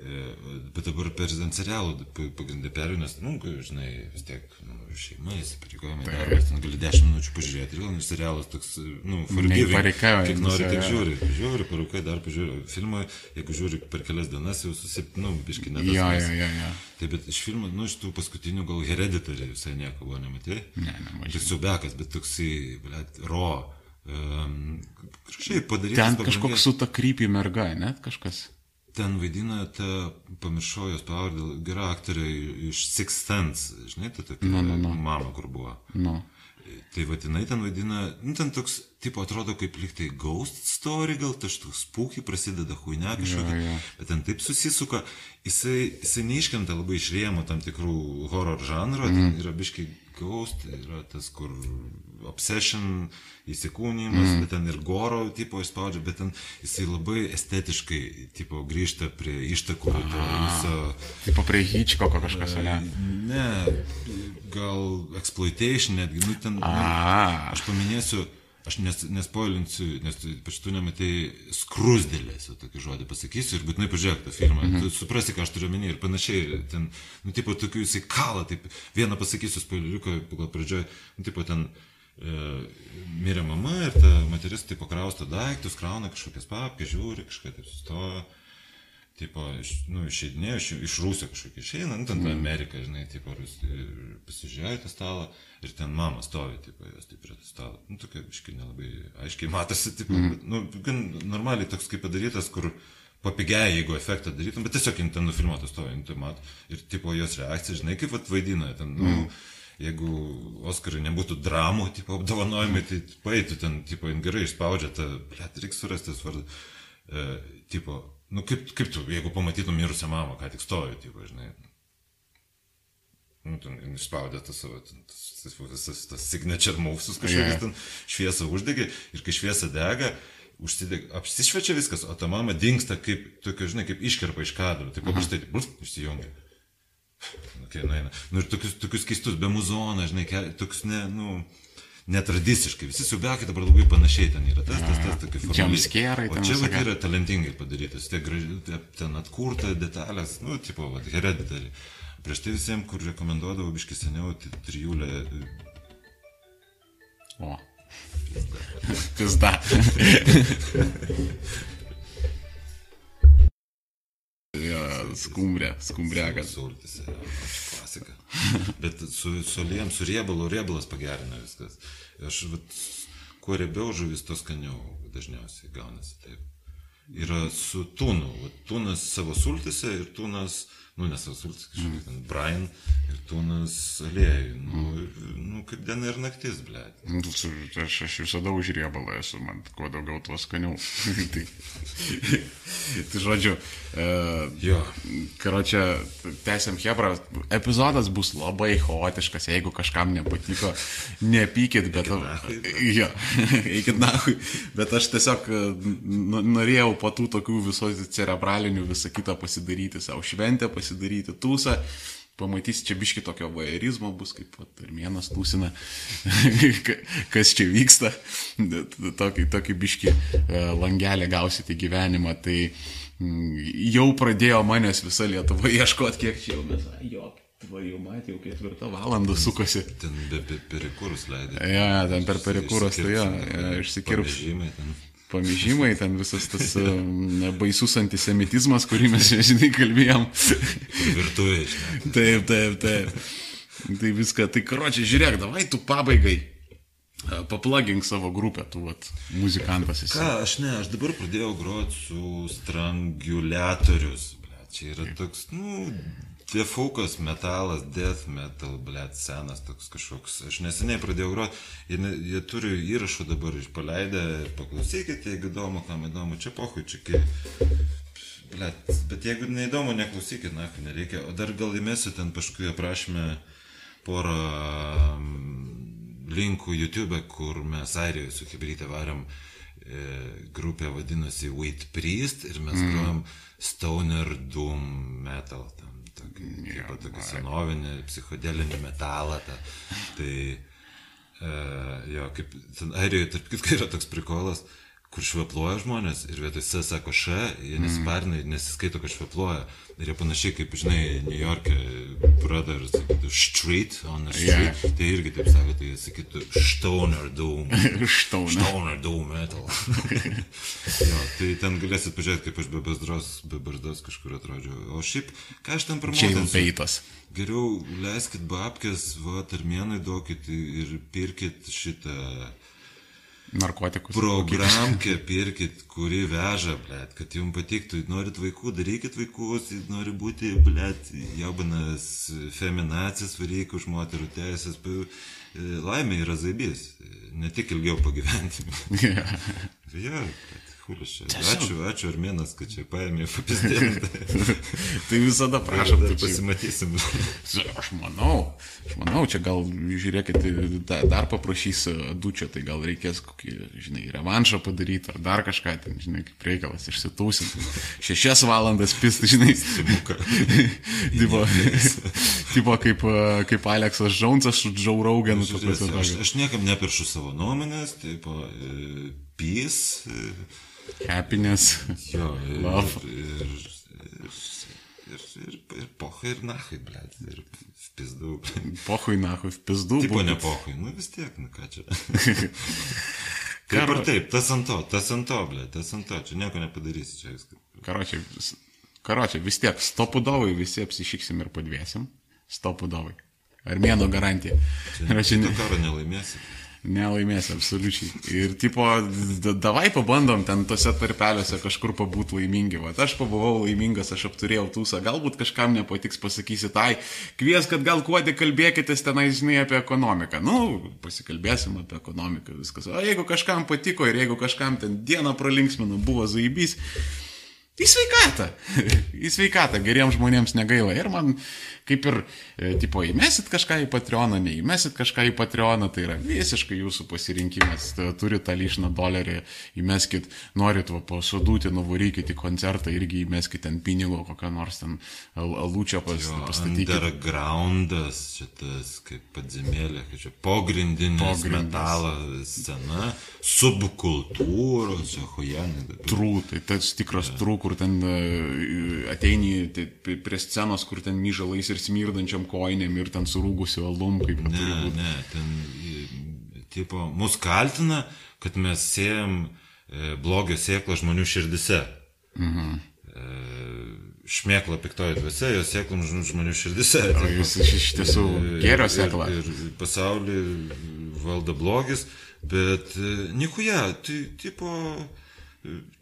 Bet dabar per serialų pagrindė perėjau, nes, nu, žinai, vis tiek nu, šeima, įsipareigojimai, darbas, ten gali 10 minučių pažiūrėti, ir vėl nu, serialas toks, nu, forgiving, kiek nori, tiek žiūri, žiūri, parukai, dar pažiūri, filmą, jeigu žiūri per kelias dienas, jau susip, nu, biški nedaug. Ja, ja, ja, ja. Taip, bet iš filmų, nu, iš tų paskutinių gal hereditary visai nieko buvo nematė. Ne, ne. Tik siubekas, bet toksai, blėt, ro. Um, kažkaip padaryti. Ten kažkoks su ta krypį merga, net kažkas. Ten vaidina ta, pamiršau jos pavardę, gera aktorė iš Six Sense, žinai, ta tokia no, no, no. mama, kur buvo. No. Tai vadinai ten vaidina, nu ten toks, tipo, atrodo kaip liktai ghost story, gal tas toks spūkiai prasideda huine kažkokia, ja, ja. bet ten taip susisuka, jisai, jisai neiškenta labai iš rėmų tam tikrų horror žanro, mm. ten yra biškai ghost, yra tas, kur obsession, įsikūnymas, mm. bet ten ir goro tipo įspaudžia, bet ten jisai labai estetiškai tipo grįžta prie ištakų to viso. Tipo prie Hitchcocko kažkas, ne? Ne, gal exploitation netgi, nu ten, A. ne, aš paminėsiu, aš nes, nespoilinsiu, nes pač tu nematai skrusdėlės, tokį žodį pasakysiu ir būtinai pažiūrėk tą filmą, mm -hmm. tu suprasi, ką aš turiu omeny ir panašiai, ten, nu, tipo, tokių jisai kalą, taip, vieną pasakysiu spoileriuką, gal pradžioj, nu, tipo, ten, e, mirė mama ir ta moteris, tipo, krausto daiktus, krauna kažkokias papkės, žiūri, kažką taip sustoja. Tipo, iš, nu, išeidinėjo iš, iš Rusijos kažkokia išeina, nu, ten mm. Amerika, žinai, tipo, pasižiūrėjo tą stalą ir ten mama stovi, tipo, jos taip prie stalo. Nu, tokia, iškai nelabai aiškiai matosi, tipo, mm. bet, nu, gan normaliai toks kaip padarytas, kur papigiai, jeigu efektą darytum, bet tiesiog ten nufilmuotas stovi, nu, tai mat, ir, tipo, jos reakcija, žinai, kaip vat vaidina, ten, nu, mm jeigu Oskarai nebūtų dramų, tipo, apdovanojimai, tai paėtų ten, tipo, gerai išspaudžia tą, blėt, reikia surasti tas vardas, e, tipo, nu kaip, kaip tu, jeigu pamatytum mirusią mamą, ką tik stovi, tipo, žinai, nu, ten išspaudė tas savo, tas, tas, tas, tas signature movesus kažkokius yeah. ten šviesą uždegė ir kai šviesa dega, užsideg, apsišviečia viskas, o ta mama dinksta kaip, tokia, žinai, kaip iškerpa iš kadro, taip paprastai, bus, išsijungia. Okay, nueina. Nu ir tokius, tokius keistus, be muzoną, žinai, tokius, ne, nu, netradiciškai. Visi siubiakai dabar labai panašiai ten yra. Tas, tas, tas, tokie formaliai. O čia vat, yra talentingai padarytas. Tiek gražiai, ten atkurta detalės, nu, tipo, vat, hereditary. Prieš tai visiems, kur rekomenduodavau biški seniau, tai trijulė. O. Pizda. Jo, skumbrė, skumbrėga. Sultis, klasika. Bet su, su aliem, su riebalu, riebalas pagerina viskas. Aš, vat, kuo riebiau žuvis, to skaniau dažniausiai gaunasi taip. Yra su tūnu. Vat, tūnas savo sultise ir tūnas uh, nu, nesasultis kažkaip, ten Brian ir Tunas aliejų, nu, ir, nu, kaip diena ir naktis, ble. Nu, Aš, aš visada už riebalą esu, man kuo daugiau, tuo skaniau. tai, tai žodžiu, uh, Jo, Karočią, tęsiam Hebra, epizodas bus labai chaotiškas, jeigu kažkam nepatiko, nepykit, bet... Jo, eikit nahui, bet aš tiesiog e, norėjau po tų tokių visokių cerebralinių visą kitą pasidaryti savo šventę, pasidaryti tūsą. Pamatysi, čia biški tokio vairizmo bus, kaip vat Armėnas tūsina, ka- kas čia vyksta, tokį, tokį biški e, langelį gausite gyvenimą. Tai mm, jau pradėjo manęs visa Lietuva ieškoti, kiek čia jau mes, ai, jo, va, jau matė, jau ketvirtą valandą sukosi. ten be, be perikurus leidai. Ja, ten per perikūros, tai jo, ja, išsikirps Žymai ten. visas tas um, baisus antisemitizmas, kurį mes, žinai, kalbėjom. Kur virtuvėje, žinai. taip, taip, taip. Tai viską, tai karočią, žiūrėk, davai tu pabaigai. e, Paplagink savo grupę, tu vat, muzikantas esi. Ką, aš ne, aš dabar pradėjau groti su stranguliatorius. Čia yra toks, nu, defukas metalas, death metal, ble, senas toks kažkoks. Aš neseniai pradėjau groti ne, jie turi įrašų dabar išpaleidę. Paklausykite, jeigu įdomu, kam įdomu, čia pohui, čia kaip. Blet, bet jeigu neįdomu, neklausykit, na, nereikia. O dar gal įmesiu ten paskui aprašymę porą mm, linkų YouTube, kur mes Airijoje su Hebrytė varėm e, grupė vadinosi Wait Priest ir mes mm. grojom Stoner Doom Metal. Tam, tokį, yeah, tokį vai. senovinį psichodelinį metalą. Ta. Tai e, jo, kaip ten Airijoje, tarp kitko, yra toks prikolas, kur švepluoja žmonės ir vietoj S sako š, jie nesiparina ir nesiskaito, kad švepluoja. Ir jie panašiai kaip, žinai, New York'e brother sakytų street on the street. Yeah. Tai irgi taip sako, tai jie sakytų stoner doom. Štauna. Stoner doom metal. jo, tai ten galėsit pažiūrėti, kaip aš be bezdros, be barzdos kažkur atrodžiau. O šiaip, ką aš ten pramokinsiu? Geriau leiskit babkės, va, armėnai duokit ir pirkit šitą Narkotikus. programkę, pirkit, kuri veža, blėt, kad jums patiktų. Norit vaikų, darykit vaikus, nori būti, blėt, jaubanas feminacis, varyk už moterų teisės. pa- Laimė yra zaibys, ne tik ilgiau pagyventi. Ja, hulis čia. Ačiū, ačiū Armėnas, kad čia paėmė papizdėti. tai visada prašom, Tai tai pasimatysim. Aš manau, aš manau, čia gal, žiūrėkit, da- dar paprašys e, dučio, tai gal reikės kokį, žinai, revanšą padaryti ar dar kažką, ten, žinai, kaip reikalas, išsitūsinti. Šešias valandas pist, žinai. tipo, tipo kaip, e, kaip Aleksas Džonsas su Džau prasme, Žiūrėsi, Aš, aš niekam nepiršu savo nuomonės, taip, e, peace, e, Happiness. jo, ir, Love. ir, ir, ir, ir, ir pohai, ir nahai, blėt, ir pizdu. Pohui, nahui, pizdu. Tipo ne pohai, nu vis tiek, nu ką čia. Kaip ir taip, tas ant to, tas ant to, blėt, tas ant to, čia nieko nepadarysi, čia viskas. Karočią, vis- karočią, vis tiek, stopudovai visi apsišyksim ir padvėsim. Stopudovai. Armėno garantija. Karočią, Šito ne, karo nelaimėsi. nelaimės, absoliučiai. Ir tipo, davai pabandom ten tose tarpeliuose kažkur pabūt laimingi. Vat aš pabuvau laimingas, aš apturėjau tūsą. Galbūt kažkam nepatiks, pasakysi tai, kvies, kad gal kuodė kalbėkitės tenai, žinai, apie ekonomiką. Nu, pasikalbėsim apie ekonomiką, viskas. O jeigu kažkam patiko ir jeigu kažkam ten dieną pralinksmino, buvo zaibys. Į sveikatą. Į sveikatą. Geriems žmonėms negaila. Ir man, kaip ir, e, tipo, įmesit kažką į Patreoną, neįmesit kažką į Patreoną, tai yra visiškai jūsų pasirinkimas. Turit tą lyšną dolerį, įmeskit, norit va, pasodūti, nuvarykit į koncertą, irgi įmeskit ten pinigo, kokią nors ten alučią pas, Jo, pastatykit. Undergroundas, šitas kaip padzimėlė, kaip čia pogrindinis Pogrindas. metalas scena, subkultūros, čia hujanai. Trū, tai tas tikras trū, kur ten e, ateini tai, prie scenos, kur ten myžalais ir smirdančiam koinėm ir ten surūgusiu alum, kaip turi Ne, būti. ne, ten, i, tipo, mus kaltina, kad mes sėjam e, blogio sėklą žmonių širdise. Mhm. E, šmėkla piktoji dvasia, jos sėklom žmonių širdise. O jūs iš, tiesų gėrio sėkla. Ir, ir pasaulį valdo blogis, bet e, nikuja, tai tipo, e,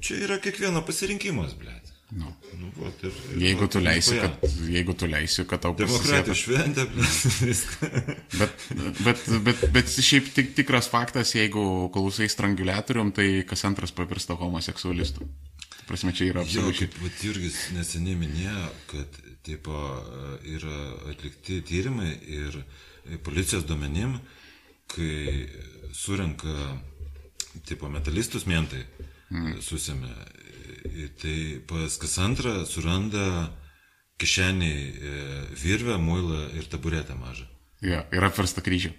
čia yra kiekvieno pasirinkimas, blėt. Nu. Nu, va, ir, ir, Jeigu tu leisi, kad, jeigu tu leisi, kad tau Demokratijos pasisėtų. šventė, viską. Bet, bet, bet, bet šiaip tik, tikras faktas, jeigu klausai stranguliatorium, tai kas antras pavirsta homoseksualistų. Ta prasme, čia yra absoliučiai. vat Jurgis neseniai minėjo, kad tipo, yra atlikti tyrimai ir policijos duomenim, kai surenka tipo, metalistus mentai, mm. susėmė, tai pas kas antrą suranda kišeniai e, virvę, muilą ir taburetę mažą. Ja, yra apversta kryžių.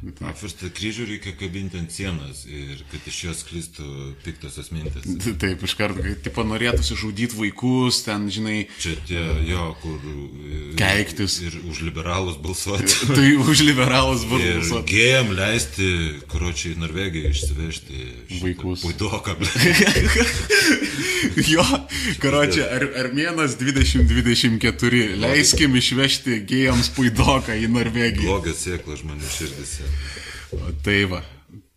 Apverstą kryžių reikia kabinti ant sienos ir kad iš jos sklistų piktosios mintis. Taip, iš karto, kai tipo norėtųsi žudyti vaikus, ten, žinai, Čia tie jo, kur. e, Keiktis. Ir už liberalus balsuoti. tai už liberalus Ir vargus. gėjam leisti, karočiai, į Norvegiją išsivežti Vaikus. Puidoką. jo, karočią, ar, Armėnas 2024, leiskim išvežti gėjams puidoką į Norvegiją. Blogas sėklas žmonių širdise. O Tai va.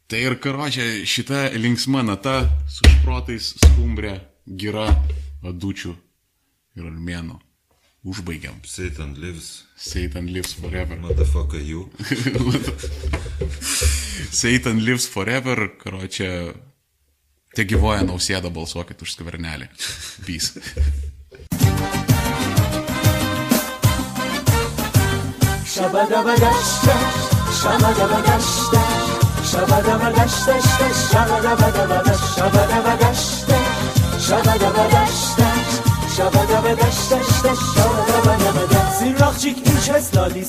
Tai ir karočią, šita linksma nata su šprotais skumbrė, gira, adučių ir armėnų. Užbaigiam. Satan lives. Satan lives forever. Motherfucker you. Satan lives forever, karočią. Te gyvoja nausėda, balsuokit už skvernelį. Peace. شبده و دشته شبده و دشته شبده و دشته شبده و دشته شبده و دشته شبده و دشته شبده و دشته سیراخ چیک ایچ هستادی